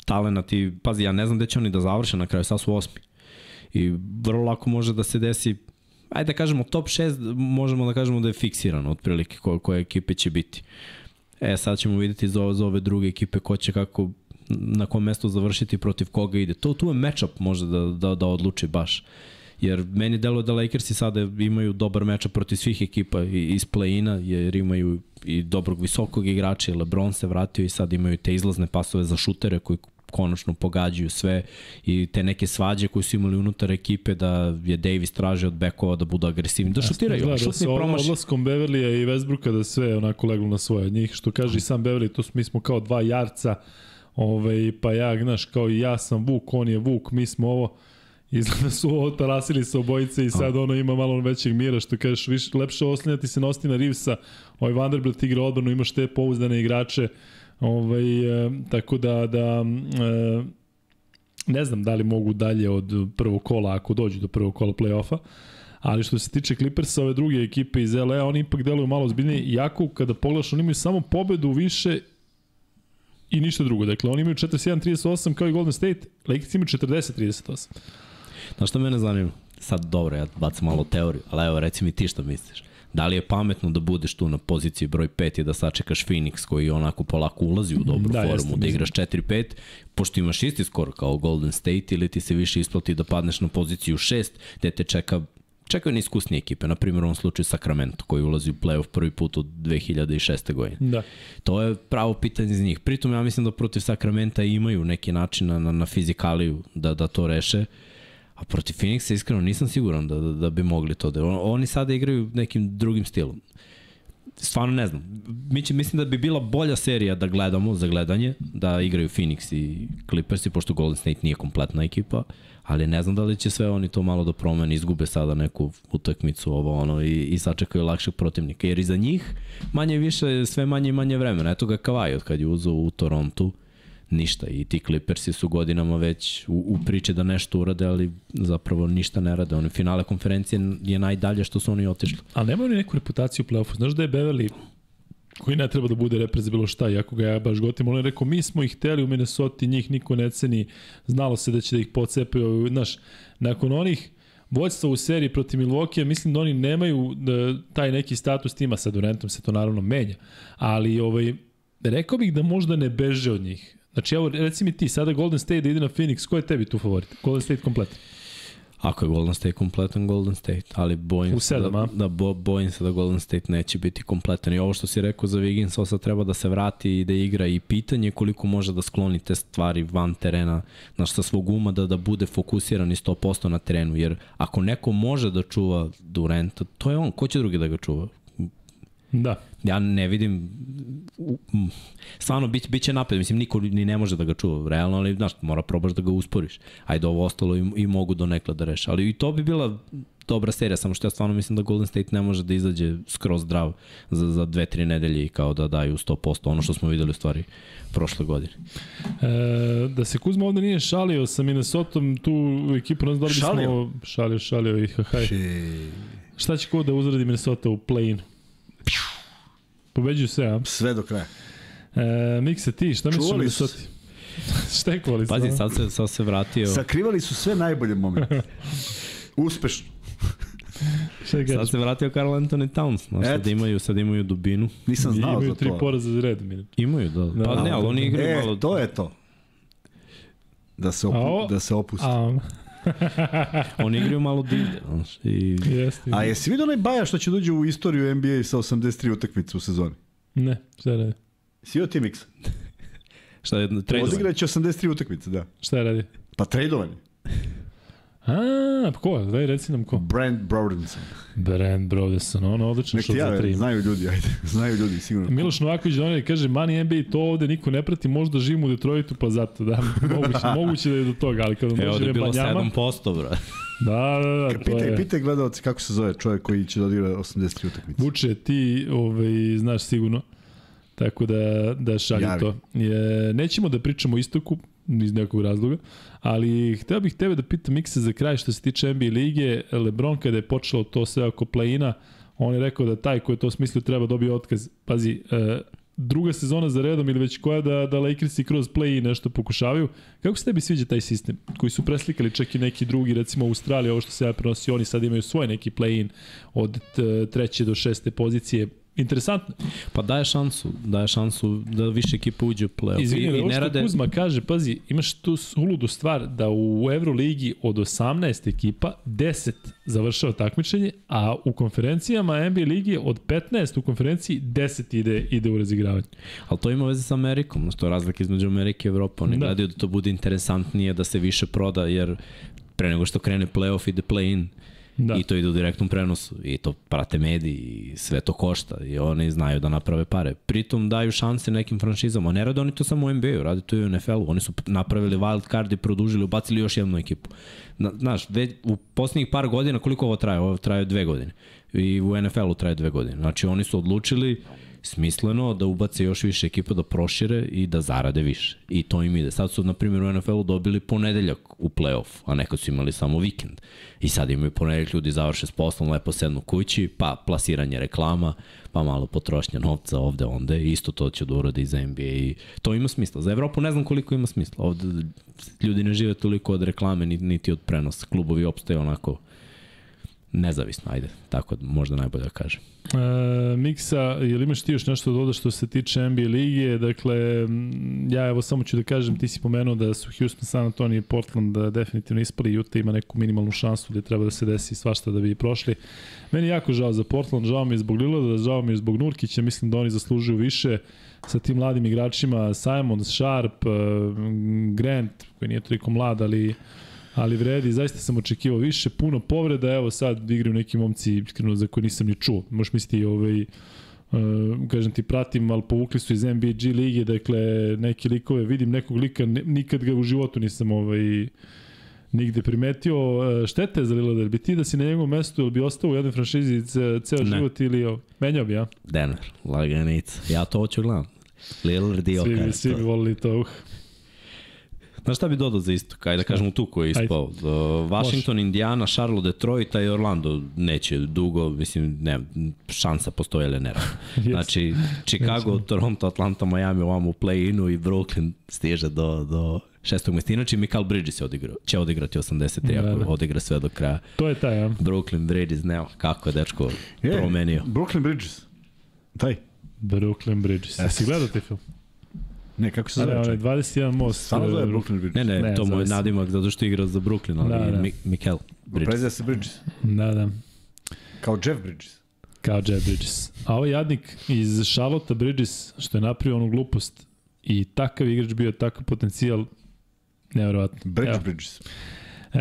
talenat i pazi, ja ne znam gde će oni da završe na kraju, sad su osmi. I vrlo lako može da se desi ajde da kažemo top 6 možemo da kažemo da je fiksirano otprilike koje, koje ekipe će biti. E, sad ćemo videti za, ove- za ove druge ekipe ko će kako na kom mestu završiti protiv koga ide. To tu je matchup može da, da, da odluči baš. Jer meni deluje da Lakersi sada imaju dobar meča protiv svih ekipa iz play-ina, jer imaju i dobrog visokog igrača, LeBron se vratio i sad imaju te izlazne pasove za šutere koji konačno pogađaju sve i te neke svađe koje su imali unutar ekipe da je Davis tražio od bekova da budu agresivni, da šutiraju, Izgleda da šutni se promaš. odlaskom Beverlija i Westbrooka da sve onako leglo na svoje njih. Što kaže i sam Beverly, to smo, mi smo kao dva jarca, ovaj, pa ja, znaš, kao i ja sam Vuk, on je Vuk, mi smo ovo. Izgleda su ovo tarasili se obojice i sad ono ima malo većeg mira, što kažeš, više, lepše oslanjati se na Ostina Rivesa, ovaj Vanderbilt igra odbranu, imaš te pouzdane igrače, ovaj, e, tako da, da e, ne znam da li mogu dalje od prvog kola, ako dođu do prvog kola play-offa, ali što se tiče Clippersa, ove druge ekipe iz LA, oni ipak deluju malo zbiljnije, iako kada pogledaš, oni imaju samo pobedu više i ništa drugo. Dakle, oni imaju 41-38 kao i Golden State, Lakers imaju 40-38. Znaš šta mene zanima? Sad dobro, ja bacam malo teoriju, ali evo reci mi ti šta misliš. Da li je pametno da budeš tu na poziciji broj 5 i da sačekaš Phoenix koji onako polako ulazi u dobru Da, da, jeste, formu, da igraš 4-5, pošto imaš isti skor kao Golden State ili ti se više isplati da padneš na poziciju 6 gde te čeka čekaju neiskusnije ekipe, na primjer u ovom slučaju Sacramento koji ulazi u playoff prvi put od 2006. godine. Da. To je pravo pitanje za njih. Pritom ja mislim da protiv Sakramenta imaju neki način na, na, na fizikaliju da, da to reše. A protiv Phoenixa iskreno nisam siguran da, da, da bi mogli to. Da, on, oni sada igraju nekim drugim stilom. Stvarno ne znam. Mi će, mislim da bi bila bolja serija da gledamo za gledanje, da igraju Phoenix i Clippersi, pošto Golden State nije kompletna ekipa, ali ne znam da li će sve oni to malo da promene, izgube sada neku utakmicu ovo ono i, i sačekaju lakšeg protivnika. Jer i za njih manje više, sve manje i manje vremena. Eto ga Kawhi od kad je uzao u Torontu, ništa. I ti Clippersi su godinama već u, u priče da nešto urade, ali zapravo ništa ne rade. Oni finale konferencije je najdalje što su oni otišli. Ali nemaju ni neku reputaciju u play-offu. Znaš da je Beverly koji ne treba da bude repre za bilo šta, iako ga ja baš gotim, on je rekao, mi smo ih hteli u Minnesota, njih niko ne ceni, znalo se da će da ih pocepaju, znaš, nakon onih vođstva u seriji protiv Milwaukee, mislim da oni nemaju da, taj neki status tima, sa Durantom se to naravno menja, ali ovaj, rekao bih da možda ne beže od njih. Znači, evo, reci mi ti, sada Golden State da ide na Phoenix, ko je tebi tu favorit? Golden State komplet. Ako je Golden State kompletan, Golden State, ali bojim U se sedam, da, a? da bo, bojim se da Golden State neće biti kompletan. I ovo što si rekao za Wiggins, sad treba da se vrati i da igra i pitanje je koliko može da skloni te stvari van terena, znaš, sa svog uma da, da bude fokusiran i 100% na terenu, jer ako neko može da čuva Durenta, to je on, ko će drugi da ga čuva? Da. Ja ne vidim stvarno bit, bit će napred, mislim niko ni ne može da ga čuva realno, ali znaš, mora probaš da ga usporiš. Ajde ovo ostalo i, i mogu do nekla da reše, ali i to bi bila dobra serija, samo što ja stvarno mislim da Golden State ne može da izađe skroz zdrav za, za dve, tri nedelje i kao da daju 100% ono što smo videli u stvari prošle godine. E, da se Kuzma ovde nije šalio sa Minnesotom, tu ekipu ne znam da li bismo... Šalio? Šalio, šalio i hahaj. Šta će ko da uzradi Minnesota u play-in? Pobeđuju sve, a? sve do kraja. E, Miksa, ti, šta misliš o Minnesota? Štekovali su. Pazi, sad se, sad se vratio, Sakrivali su sve najbolje momente. Uspešno. Šta sad se vratio Carl Anthony Towns. Znaš, sad imaju, sad imaju dubinu. Nisam znao Imaju za tri to. poraza za red. Imaju, da. Da, Pa ne, ali oni igraju E, malo... to je to. Da se, opu, da se opusti. A, Oni igraju malo divlje, znaš. I jeste. A jesi vidio onaj baja što će dođe u istoriju NBA sa 83 utakmice u sezoni? Ne, šta radi? Si vidio ti Miksa? šta je tradovanje? Odigraće 83 utakmice, da. Šta radi? Pa tradovanje. A, pa ko? Daj, reci nam ko. Brand Brodenson. Brand Broderson, ono odlično što ti za ja, tri. znaju ljudi, ajde. Znaju ljudi, sigurno. Miloš Novaković donije kaže Mani NBA to ovde niko ne prati, možda živim u Detroitu pa zato, da, moguće, moguće da je do toga, ali kad vam Evo da dođe je bilo Banjama, 7%, bro. da, da, da, to Pitaj, je, pitaj gledalci kako se zove čovjek koji će da odigra 83 utakmice. Vuče, ti ovaj, znaš sigurno, tako da, da šalju Javi. to. Je, nećemo da pričamo o istoku, iz nekog razloga, ali hteo bih tebe da pitam Mikse za kraj što se tiče NBA lige, Lebron kada je počelo to sve oko play-ina, on je rekao da taj ko je to smislio treba dobije otkaz. Pazi, e, druga sezona za redom ili već koja da, da Lakersi kroz play nešto pokušavaju. Kako se tebi sviđa taj sistem? Koji su preslikali čak i neki drugi, recimo u Australiji, ovo što se ja prenosi, oni sad imaju svoj neki play-in od treće do šeste pozicije. Interesantno. Pa daje šansu, daje šansu da više ekipa uđe u play-off. Izvini, I, i ne što rade, Kuzma kaže, pazi, imaš tu uludu stvar da u Euroligi od 18 ekipa 10 završava takmičenje, a u konferencijama NBA ligi od 15 u konferenciji 10 ide, ide u razigravanje. ali to ima veze sa Amerikom, znaš, to je razlika između Amerike i Evrope. Oni da. gledaju da to bude interesantnije, da se više proda, jer pre nego što krene play-off ide play-in. Da. I to ide u direktnom prenosu i to prate mediji i sve to košta i oni znaju da naprave pare. Pritom daju šanse nekim franšizama. Ne rade oni to samo u NBA-u, rade to i u NFL-u. Oni su napravili wild card i produžili, ubacili još jednu ekipu. Na, znaš, već u posljednjih par godina, koliko ovo traje? Ovo traje dve godine. I u NFL-u traje dve godine. Znači oni su odlučili smisleno da ubace još više ekipa da prošire i da zarade više. I to im ide. Sad su, na primjer, u NFL-u dobili ponedeljak u playoff, a nekad su imali samo vikend. I sad imaju ponedeljak, ljudi završe s poslom, lepo sednu kući, pa plasiranje reklama, pa malo potrošnja novca ovde, onde. I isto to će da uradi za NBA. I to ima smisla. Za Evropu ne znam koliko ima smisla. Ovde ljudi ne žive toliko od reklame, ni- niti od prenosa. Klubovi opstaje onako nezavisno, ajde, tako možda najbolje da kažem. E, Miksa, je li imaš ti još nešto da dodaš što se tiče NBA lige? Dakle, ja evo samo ću da kažem, ti si pomenuo da su Houston, San Antonio i Portland da definitivno ispali, Utah ima neku minimalnu šansu gde treba da se desi svašta da bi prošli. Meni jako žao za Portland, žao mi je zbog Lillada, žao mi je zbog Nurkića, mislim da oni zaslužuju više sa tim mladim igračima, Simons, Sharp, e, Grant, koji nije toliko mlad, ali ali vredi, zaista sam očekivao više, puno povreda, evo sad igraju neki momci, iskreno za koje nisam ni čuo, možeš misliti ovaj, uh, kažem ti pratim, ali povukli su iz NBG lige, dakle neke likove, vidim nekog lika, ne, nikad ga u životu nisam ovaj, nigde primetio. Uh, štete je za Lillard, bi ti da si na njegovom mestu, ili bi ostao u jednoj franšizi ce, ceo Ne. život ili o, menjao bi, ja? Denver, laganica. Ja to hoću gledam. Lillard i Svi, bi, svi bi volili to. Uh. Znaš šta bi dodao za isto? Kaj da kažemo tu koji je ispao. Uh, Washington, Indiana, Charlotte, Detroit, a i Orlando neće dugo, mislim, ne, šansa postoje, ali ne rade. Znači, Chicago, Toronto, Atlanta, Miami, ovamo u play-inu i Brooklyn stiže do, do šestog mesta. Inače, Mikael Bridges je odigrao, će odigrati 83, Da, ako da. odigra sve do kraja. To je taj, ja. Brooklyn Bridges, nema, kako je dečko Je, promenio. Brooklyn Bridges. Taj. Brooklyn Bridges. Jesi gledao taj film? Ne, kako se Ne, zove? čovjek? 21 most. Stvarno zove e, Brooklyn Bridges. Ne, ne, Ne, to mu je nadimak zato što je igrao za Brooklyn, ali Da, da, da. da. Mikael Bridges. Prezija se Bridges. Da, da. Kao Jeff Bridges. Kao Jeff Bridges. A ovaj jadnik iz Charlotte Bridges, što je napravio onu glupost i takav igrač bio, takav potencijal, nevjerovatno. Bridge Evo. Bridges. E,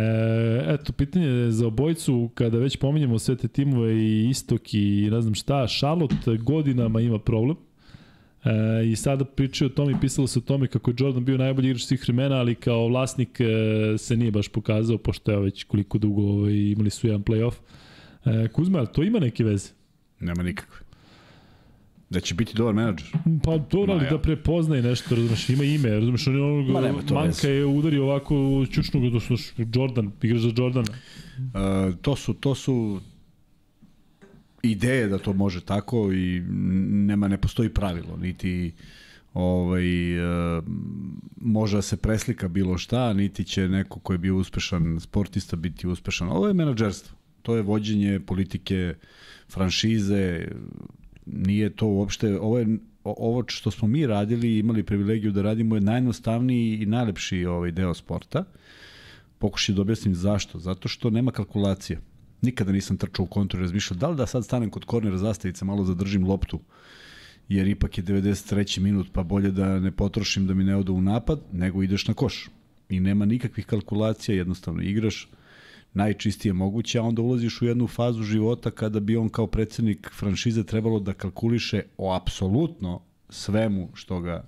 eto, pitanje za obojicu, kada već pominjemo sve te timove i istok i ne znam šta, Charlotte godinama ima problem. E, I sada pričaju o tome i pisalo se o tome kako je Jordan bio najbolji igrač svih vremena, ali kao vlasnik e, se nije baš pokazao, pošto je već koliko dugo ovaj, imali su jedan playoff. E, Kuzma, ali to ima neke veze? Nema nikakve. Da će biti dobar menadžer. Pa to Ma, ali ja. da prepoznaje nešto, razumeš, ima ime, razumeš, on je onog, Ma, Manka veze. je udario ovako čučnog, da su Jordan, igrač za Jordana. Uh, to su to su ideje da to može tako i nema ne postoji pravilo niti ovaj, e, može da se preslika bilo šta, niti će neko ko je bio uspešan sportista biti uspešan. Ovo je menadžerstvo. To je vođenje politike, franšize, nije to uopšte, ovo je ovo što smo mi radili i imali privilegiju da radimo je najjednostavniji i najlepši ovaj deo sporta. Pokušaj da objasnim zašto. Zato što nema kalkulacija. Nikada nisam trčao u kontru i razmišljao da li da sad stanem kod kornera zastavice, malo zadržim loptu, jer ipak je 93. minut, pa bolje da ne potrošim da mi ne ode u napad, nego ideš na koš. I nema nikakvih kalkulacija, jednostavno igraš najčistije moguće, a onda ulaziš u jednu fazu života kada bi on kao predsednik franšize trebalo da kalkuliše o apsolutno svemu što ga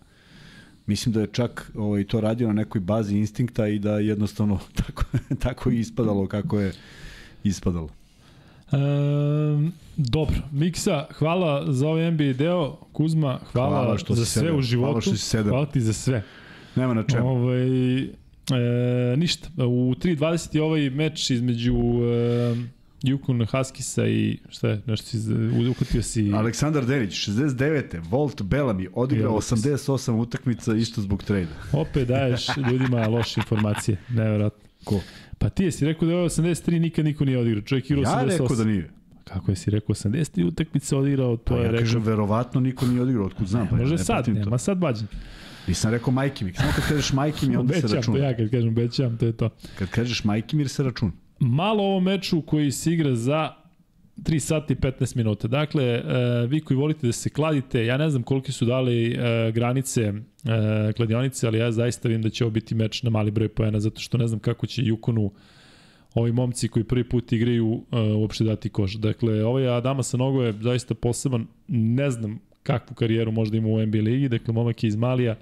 Mislim da je čak ovaj, to radio na nekoj bazi instinkta i da jednostavno tako, tako i ispadalo kako je ispadalo. E, dobro, Miksa, hvala za ovaj NBA deo. Kuzma, hvala, Hvala što za sve sedeo. u životu. Hvala što si sedeo. Hvala ti za sve. Nema na čemu. Ovaj, e, ništa. U 3.20 je ovaj meč između e, Yukon Huskisa i šta je, nešto si, uhvatio si... Aleksandar Denić, 69. Volt Bellamy, odigrao Evo, 88 utakmica isto zbog trejda. Opet daješ ljudima loše informacije, nevjerojatno. Ko? Pa ti jesi rekao da je ovo 83 nikad niko nije odigrao, čovjek igrao Ja 88. rekao da nije. Kako je si rekao 83 utakmice odigrao, to Pa je ja rekao. kažem, verovatno niko nije odigrao, otkud znam. Pa ja Može ne sad, pratim to. nema sad bađen. Nisam rekao Majkimir. Samo kad kažeš Majkimir, onda se Obećam, to računa. ja kad kažem obećam, to je to. Kad kažeš Majkimir, se računa. Malo o ovom meču koji se igra za 3 sata i 15 minuta. Dakle, e, vi koji volite da se kladite, ja ne znam koliki su dali e, granice e, kladionice, ali ja zaista vidim da će ovo biti meč na mali broj poena, zato što ne znam kako će Jukonu ovi momci koji prvi put igraju uopšte dati koš. Dakle, ovaj Adama sa nogo je zaista poseban, ne znam kakvu karijeru možda ima u NBA ligi, dakle momak je iz Malija,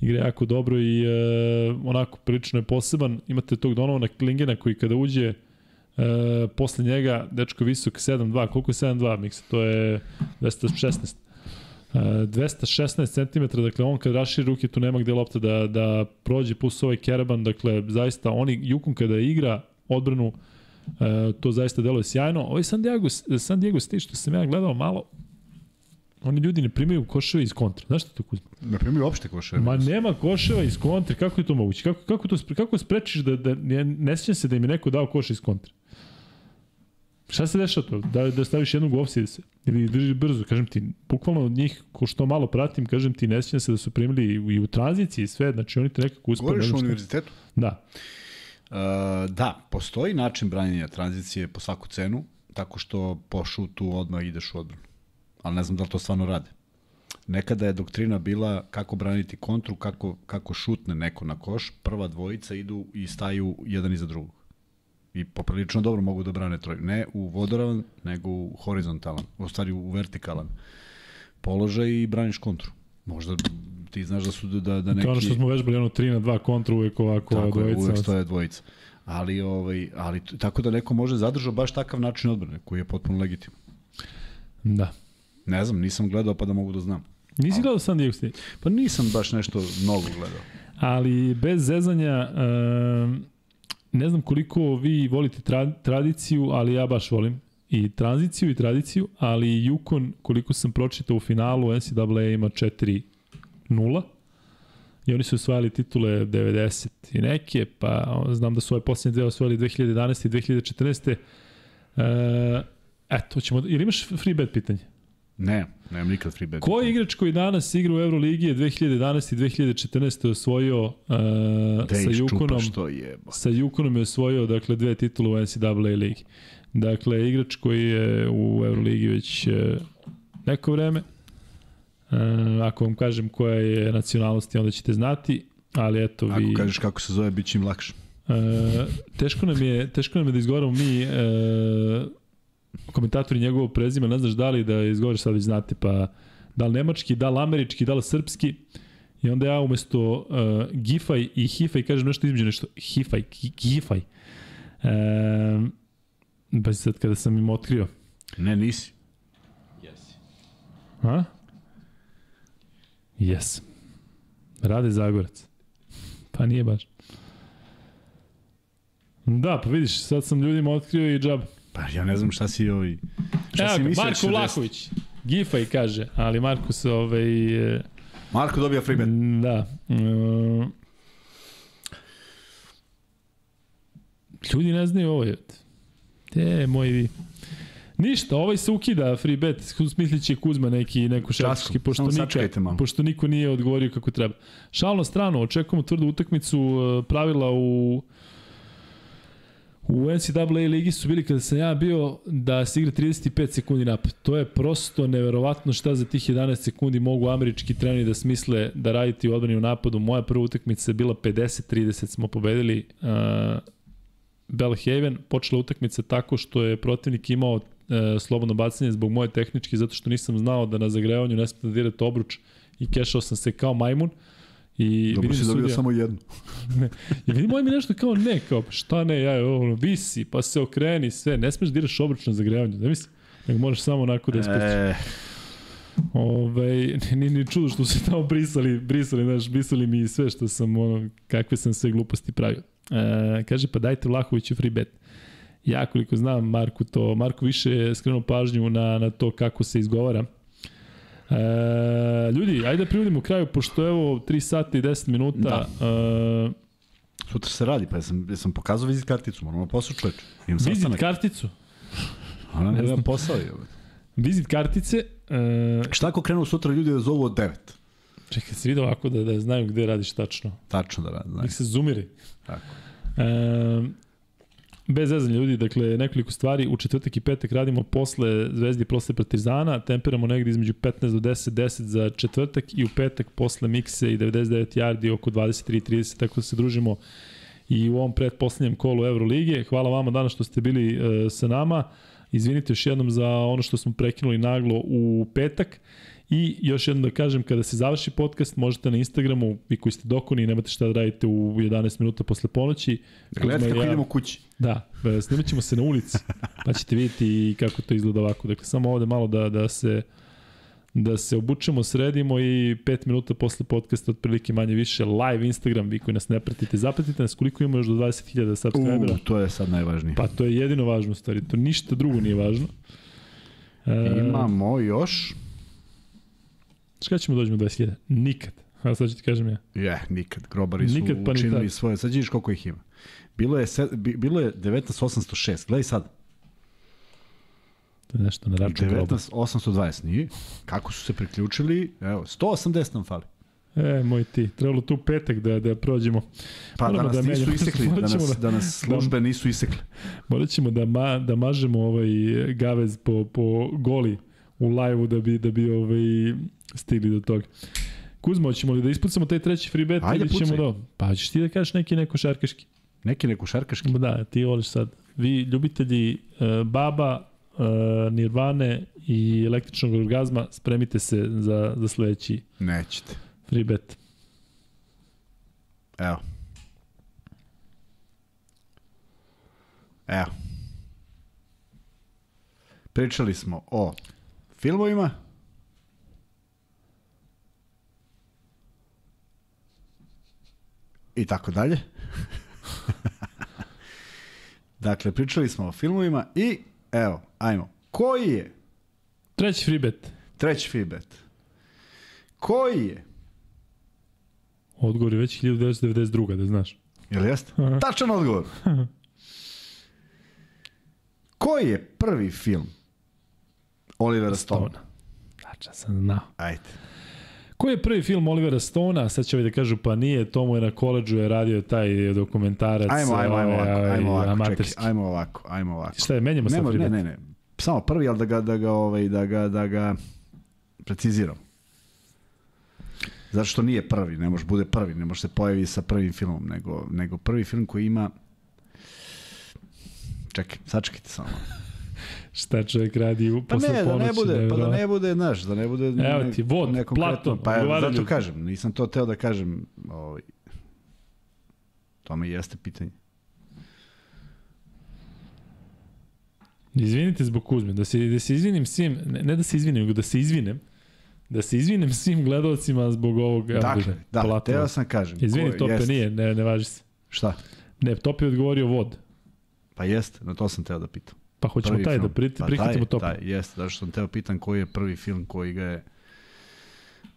igra jako dobro i uh, onako prilično je poseban. Imate tog Donovana Klingena koji kada uđe uh, posle njega, dečko visok 7-2, koliko je 7-2 miksa? To je 216. Uh, 216 cm, dakle on kad raširi ruke tu nema gde lopta da, da prođe plus ovaj Keraban, dakle zaista oni, Jukun kada igra odbranu, e, to zaista deluje sjajno. Ovaj San Diego, San Diego State što sam ja gledao malo, oni ljudi ne primaju koševe iz kontra. Znaš što to Kuzma? Ne primaju uopšte koševe. Ma nema koševa iz kontra, kako je to moguće? Kako, kako, to, kako sprečiš da, da ne, ne sjećam se da im je neko dao koš iz kontra? Šta se dešava to? Da, da staviš jednog u offside se? Ili drži brzo? Kažem ti, bukvalno od njih, ko što malo pratim, kažem ti, ne sjećam se da su primili i u, i u tranziciji i sve, znači oni te nekako uspaju. Govoriš o univerzitetu? Da. Uh, da, postoji način branjenja tranzicije po svaku cenu, tako što po šutu odmah ideš u odbranu. Ali ne znam da li to stvarno rade. Nekada je doktrina bila kako braniti kontru, kako, kako šutne neko na koš, prva dvojica idu i staju jedan iza drugog. I poprilično dobro mogu da brane troj. Ne u vodoravan, nego u horizontalan, u stvari u vertikalan položaj i braniš kontru. Možda ti znaš da su da, da neki... To je ono što smo vežbali, ono 3 na 2 kontra, uvek ovako Tako je, dvojica. uvek stoje dvojica. Ali, ovaj, ali tako da neko može zadržao baš takav način odbrane, koji je potpuno legitiman. Da. Ne znam, nisam gledao pa da mogu da znam. Nisi gledao San Diego State? Pa nisam baš nešto mnogo gledao. Ali bez zezanja, um, ne znam koliko vi volite tra tradiciju, ali ja baš volim i tranziciju i tradiciju, ali Yukon, koliko sam pročitao u finalu, NCAA ima 4-0 i oni su osvajali titule 90 i neke, pa znam da su ove posljednje dve osvojili 2011. i 2014. E, eto, ćemo, ili imaš free bet pitanje? Ne, nemam nikad free bet. Ko je igrač koji danas igra u Euroligi je 2011. i 2014. osvojio uh, sa Jukonom? što je. Sa Jukonom je osvojio dakle dve titule u NCAA ligi. Dakle, igrač koji je u Euroligi već uh, neko vreme. Uh, ako vam kažem koja je nacionalnosti, onda ćete znati, ali eto Ako vi... kažeš kako se zove, bit će im lakše. Uh, teško nam je teško nam je da izgovaramo mi uh, komentatori njegovog prezima, ne znaš da li da izgovoriš sad već znate, pa da li nemački, da li američki, da li srpski. I onda ja umesto uh, Gifaj i Hifaj kažem nešto između nešto Hifaj, Gi- Gifaj. Um, pa sad kada sam im otkrio. Ne, nisi. Jesi. A? Jes. Rade Zagorac. Pa nije baš. Da, pa vidiš, sad sam ljudima otkrio i džab. Pa ja ne znam šta si ovaj... Šta Evo si mislio Marko će desiti? Vlahović. Gifaj kaže, ali Marko se ovaj... e, Marko dobija free bet. Da. Uh, ljudi ne znaju ovo. je. Te, moji vi. Ništa, ovaj se ukida free bet, smislići Kuzma neki, neko šarkaški, pošto, nika, pošto niko nije odgovorio kako treba. Šalno strano, očekujemo tvrdu utakmicu, uh, pravila u U NCAA ligi su bili kada sam ja bio da se igra 35 sekundi napad. To je prosto neverovatno šta za tih 11 sekundi mogu američki treneri da smisle da raditi u odbrani u napadu. Moja prva utakmica je bila 50-30 smo pobedili uh, Belhaven. Počela utakmica tako što je protivnik imao uh, slobodno bacanje zbog moje tehničke, zato što nisam znao da na zagrevanju ne smete da dirate obruč i kešao sam se kao majmun. I Dobro si dobio sudija- samo jednu. I vidim ovaj mi nešto kao ne, kao šta ne, ja ono, visi, pa se okreni, sve, ne smeš da diraš obruč na zagrevanju, ne misli? Nego možeš samo onako da ispustiš. E, Ove, ni, ni čudo što su tamo brisali, brisali, znaš, brisali mi sve što sam, ono, kakve sam sve gluposti pravio. E, kaže, pa dajte Vlahoviću free bet. Ja koliko znam Marku to, Marko više je skrenuo pažnju na, na to kako se izgovara. E, ljudi, ajde da privodimo kraju, pošto evo 3 sata i 10 minuta. Da. E, sutra se radi, pa jesam, jesam pokazao vizit karticu, moramo posao čoveče. Imam vizit sastanak. karticu. Ona ne ne da znam. posao je. Vizit kartice. E, Šta ako krenu sutra ljudi da zovu od 9? čekaj, se vidi ovako da, da znaju gde radiš tačno. Tačno da radi, znaš. Nek se zoomiri. Tako. E, bez zezanja ljudi, dakle nekoliko stvari. U četvrtak i petak radimo posle Zvezdi posle Partizana, temperamo negde između 15 do 10, 10 za četvrtak i u petak posle Mikse i 99 yardi oko 23-30, tako da se družimo i u ovom predposlednjem kolu Euroligije. Hvala vama danas što ste bili e, sa nama. Izvinite još jednom za ono što smo prekinuli naglo u petak. I još jednom da kažem, kada se završi podcast, možete na Instagramu, vi koji ste dokoni i nemate šta da radite u 11 minuta posle ponoći. Gledajte Kuzma i kako ja- idemo kući. Da, e, snimat ćemo se na ulici, pa ćete vidjeti kako to izgleda ovako. Dakle, samo ovde malo da, da se da se obučemo, sredimo i 5 minuta posle podcasta otprilike manje više live Instagram, vi koji nas ne pratite, zapratite nas koliko imamo još do 20.000 subscribera. U, to je sad najvažnije. Pa to je jedino važno stvari, to ništa drugo nije važno. E, Imamo još... Šta kada ćemo dođemo do 20.000? Nikad. A sad ću ti kažem ja. Je, nikad. Grobari su Nikad pa ni učinili svoje. Sad vidiš koliko ih ima. Bilo je, se, bilo je 19806. Gledaj sad. To je nešto na račun groba. 19820. Nije. Kako su se priključili? Evo, 180 nam fali. E, moj ti, trebalo tu petak da, da prođemo. Pa Moramo da nas da nisu isekli, da nas, da- da nas službe nisu isekle. Morat ćemo da, ma, da mažemo ovaj gavez po, po goli u live-u da bi, da bi ovaj, stigli do toga. Kuzma, hoćemo li da ispucamo taj treći free bet Ajde, ili ćemo pucaj. da... Pa ćeš ti da kažeš neki neko šarkaški. Neki neko šarkaški. Da, ti voliš sad. Vi ljubitelji uh, baba, uh, nirvane i električnog orgazma, spremite se za, za sledeći Nećete. free bet. Evo. Evo. Pričali smo o filmovima. I tako dalje. dakle, pričali smo o filmovima i evo, ajmo. Koji je Treći free bet. treći feedback? Koji je Odgovor je već 1992. da znaš. Jel jeste? Tačan odgovor. Koji je prvi film Olivera Stone? Tačan sam znao. Ajde. Koji je prvi film Olivera Stona? Sad će ovi da kažu pa nije, to mu je na koleđu je radio taj dokumentarac. Ajmo, ajmo, ajmo ovaj, ovako, ovaj, ajmo ovako, čekaj, amaterski. ajmo ovako, ajmo ovako. Šta je, menjamo Ne, sad ne, ne, ne. Samo prvi, ali da ga, da ga, ovaj, da ga, da ga preciziram. Zato što nije prvi, ne može bude prvi, ne može se pojavi sa prvim filmom, nego, nego prvi film koji ima Čekaj, sačekajte samo. Šta čovjek radi u Pa posle ne, da ne ponoći, bude, pa da ne bude, znaš, da ne bude Evo ti, vod, nekonkretno. Platon, pa odgovaraju zato ljudi. kažem, nisam to teo da kažem, ovaj, to mi jeste pitanje. Izvinite zbog Kuzme, da se, da se izvinim svim, ne, ne da se izvinim, nego da se izvinem, da se izvinem svim gledalcima zbog ovog Dakle, vidi, da, Platona. teo sam kažem. Izvini, ko- Tope, jeste. nije, ne, ne važi se. Šta? Ne, Tope je odgovorio vod. Pa jeste, na to sam teo da pitam. Pa hoćemo Prvi taj film. da pri, Pa prihvatimo Tope. Taj, jeste, zato što sam teo pitan koji je prvi film koji ga je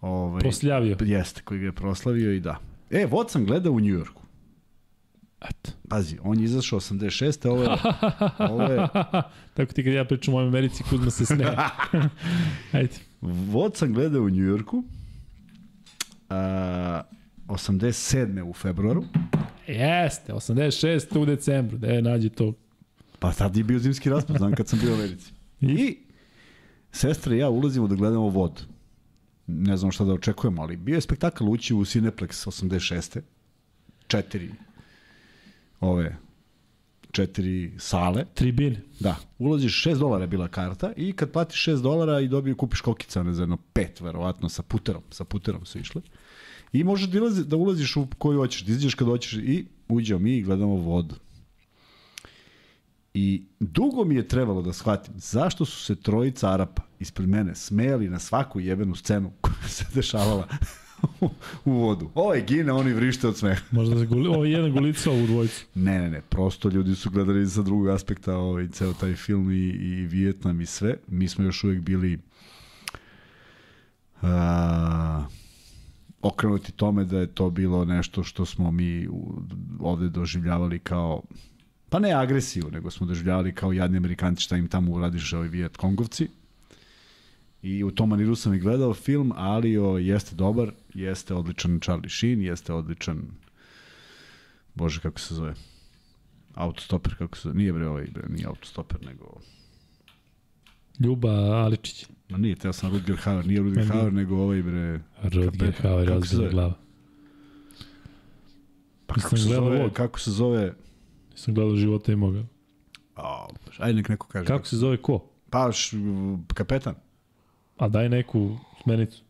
Ovaj, Prosljavio. Jeste, koji ga je proslavio i da. E, Vod sam gledao u Njujorku. Eto. Pazi, on je izašao 86. Ovo je, ovo je Tako ti kad ja pričam o Americi, Kuzma se smeje. Ajde. Vod sam gledao u Njujorku. A, 87. u februaru. Jeste, 86. u decembru. Da nađe to. Pa tad je bio zimski raspad, znam kad sam bio u Americi. I sestra i ja ulazimo da gledamo vod. Ne znam šta da očekujemo, ali bio je spektakl ući u Cineplex 86. Četiri ove četiri sale. Tribine. Da, ulaziš 6 dolara je bila karta i kad platiš 6 dolara i dobiju kupiš kokica ne za jedno 5 verovatno sa puterom, sa puterom su išli. I možeš da, ilazi, da ulaziš u koju hoćeš, da izađeš kad hoćeš i uđemo mi i gledamo vodu. I dugo mi je trebalo da shvatim zašto su se trojica Arapa ispred mene smejali na svaku jebenu scenu koja se dešavala u, vodu. Ovaj gine, oni vrište od smeha. Možda se guli, ovo je jedan gulica u dvojicu. Ne, ne, ne, prosto ljudi su gledali sa drugog aspekta ovaj, ceo taj film i, i Vijetnam i sve. Mi smo još uvek bili a, okrenuti tome da je to bilo nešto što smo mi ovde doživljavali kao pa ne agresiju, nego smo doživljavali kao jadni Amerikanci šta im tamo uradiš ovi Vijet Kongovci. I u tom maniru sam i gledao film, ali o, jeste dobar, jeste odličan Charlie Sheen, jeste odličan Bože, kako se zove? Autostoper, kako se zove? Nije bre ovaj, bre, nije autostoper, nego... Ljuba Aličić. Ma nije, teo sam Rutger Hauer, nije Rutger Meni- Hauer, nego ovaj bre... Kapetan. Hauer, Kako se zove? glava. Pa kako se zove, Vod. kako se zove... Nisam gledao života i moga. Bože, ajde nek neko kaže. Kako se zove ko? Pa, š, kapetan. A daj neku smenicu.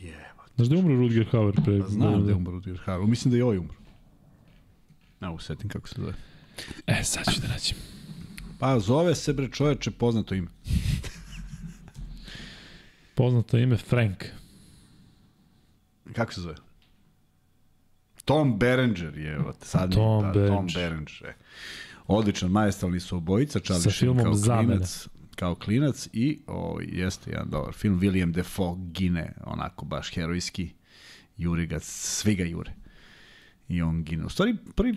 Jeba. Znaš da je umro Rutger Hauer pre... Pa znam da je umro Rutger Hauer, mislim da je ovaj umro. Ne, usetim kako se zove. E, sad ću da nađem. Pa, zove se bre čoveče poznato ime. Poznato ime Frank. Kako se zove? Tom Berenger je, sad Tom da, Tom Berenger. E. Odličan, majestralni su obojica, Charlie Sa Sheen kao Zamene. klinac, kao klinac i o, jeste jedan dobar film, William Defoe gine, onako baš herojski, juri ga, svi ga jure. I on gine. U stvari, prvi,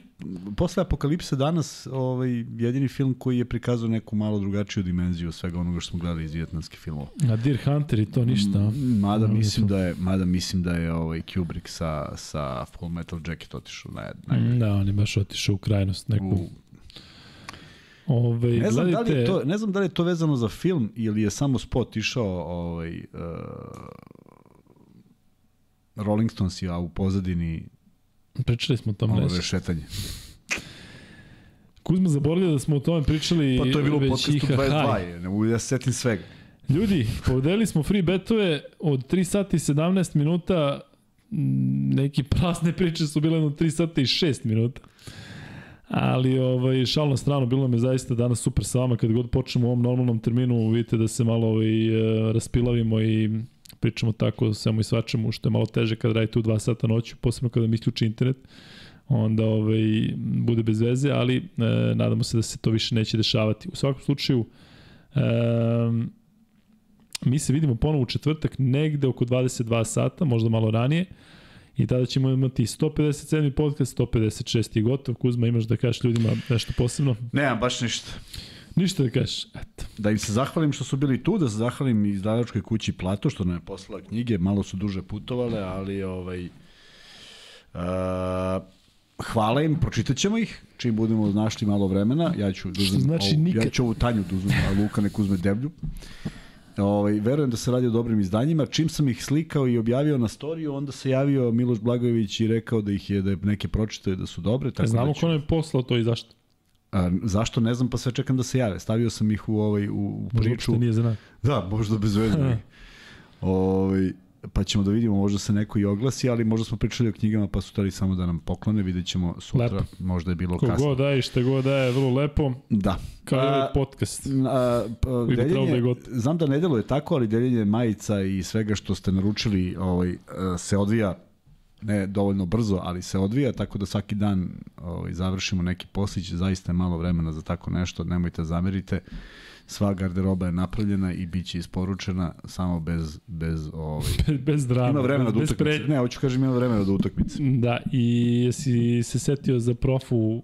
posle Apokalipse danas, ovaj, jedini film koji je prikazao neku malo drugačiju dimenziju svega onoga što smo gledali iz vijetnamskih filmova. A Deer Hunter i to ništa. Mada No, mislim da je, mada mislim da je ovaj Kubrick sa sa Full Metal Jacket otišao na na Da, on je baš otišao u krajnost neku. u, Ove, ne znam da li gledajte, je to ne znam da li je to vezano za film ili je samo spot išao ovaj uh, Rolling Stones a u pozadini pričali smo o tom ovo nešto. rešetanje. Kuzma zaboravio da smo o tome pričali Pa to je bilo u podcastu IHH. 22, je, ne mogu da se setim svega. Ljudi, podelili smo free betove od 3 sati i 17 minuta, m, neki prazne priče su bile na 3 sata i 6 minuta. Ali ovaj, šal na stranu, bilo nam je zaista danas super sa vama. Kad god počnemo u ovom normalnom terminu, vidite da se malo ovaj, eh, raspilavimo i pričamo tako o svemu i svačemu, što je malo teže kad radite u 2 sata noću, posebno kada mi isključi internet onda ovaj, bude bez veze, ali e, nadamo se da se to više neće dešavati. U svakom slučaju, e, mi se vidimo ponovo u četvrtak negde oko 22 sata, možda malo ranije, i tada ćemo imati 157. podcast, 156. i gotov. Kuzma, imaš da kažeš ljudima nešto posebno? Nemam baš ništa. Ništa da kažeš. Eto. Da im se zahvalim što su bili tu, da se zahvalim izdavačkoj kući Plato što nam je poslala knjige, malo su duže putovale, ali ovaj uh, hvala im, pročitat ćemo ih, čim budemo našli malo vremena, ja ću da uzmem, znači ovu, nikad? ja ću ovu Tanju da uzmem, a Luka nek uzme deblju. Ovaj, verujem da se radi o dobrim izdanjima. Čim sam ih slikao i objavio na storiju, onda se javio Miloš Blagojević i rekao da ih je da je neke pročitao i da su dobre. Tako Znamo da ću, ko nam je poslao to i zašto. A, zašto ne znam, pa sve čekam da se jave. Stavio sam ih u ovaj u, u Možda priču. uopšte nije za nas. Da, možda bez veze. ovaj, pa ćemo da vidimo, možda se neko i oglasi, ali možda smo pričali o knjigama pa su tali samo da nam poklone, vidjet ćemo sutra, Lepo. možda je bilo Ko kasno. god daje, šta god daje, vrlo lepo. Da. Kao i ovaj A, podcast. A, pa, da je deljenje, gotov. znam da ne deluje tako, ali deljenje majica i svega što ste naručili ovaj, a, se odvija ne dovoljno brzo, ali se odvija, tako da svaki dan ovaj, završimo neki poslić, zaista je malo vremena za tako nešto, nemojte zamerite. Sva garderoba je napravljena i bit će isporučena samo bez, bez ovaj, bez drama. ima vremena do utakmice. pre- Ne, hoću kažem ima vremena do utakmice. Da, i jesi se setio za profu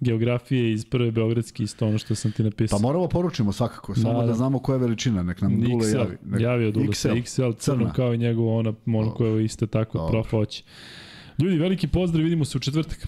geografije iz prve Beogradske isto ono što sam ti napisao. Pa moramo poručimo svakako, samo Da, da, znamo koja je veličina, nek nam Dule javi. Nek, javio Dule XL, XL, crno kao i njegovo ona, ono koje je isto tako profa hoće. Ljudi, veliki pozdrav, vidimo se u četvrtak.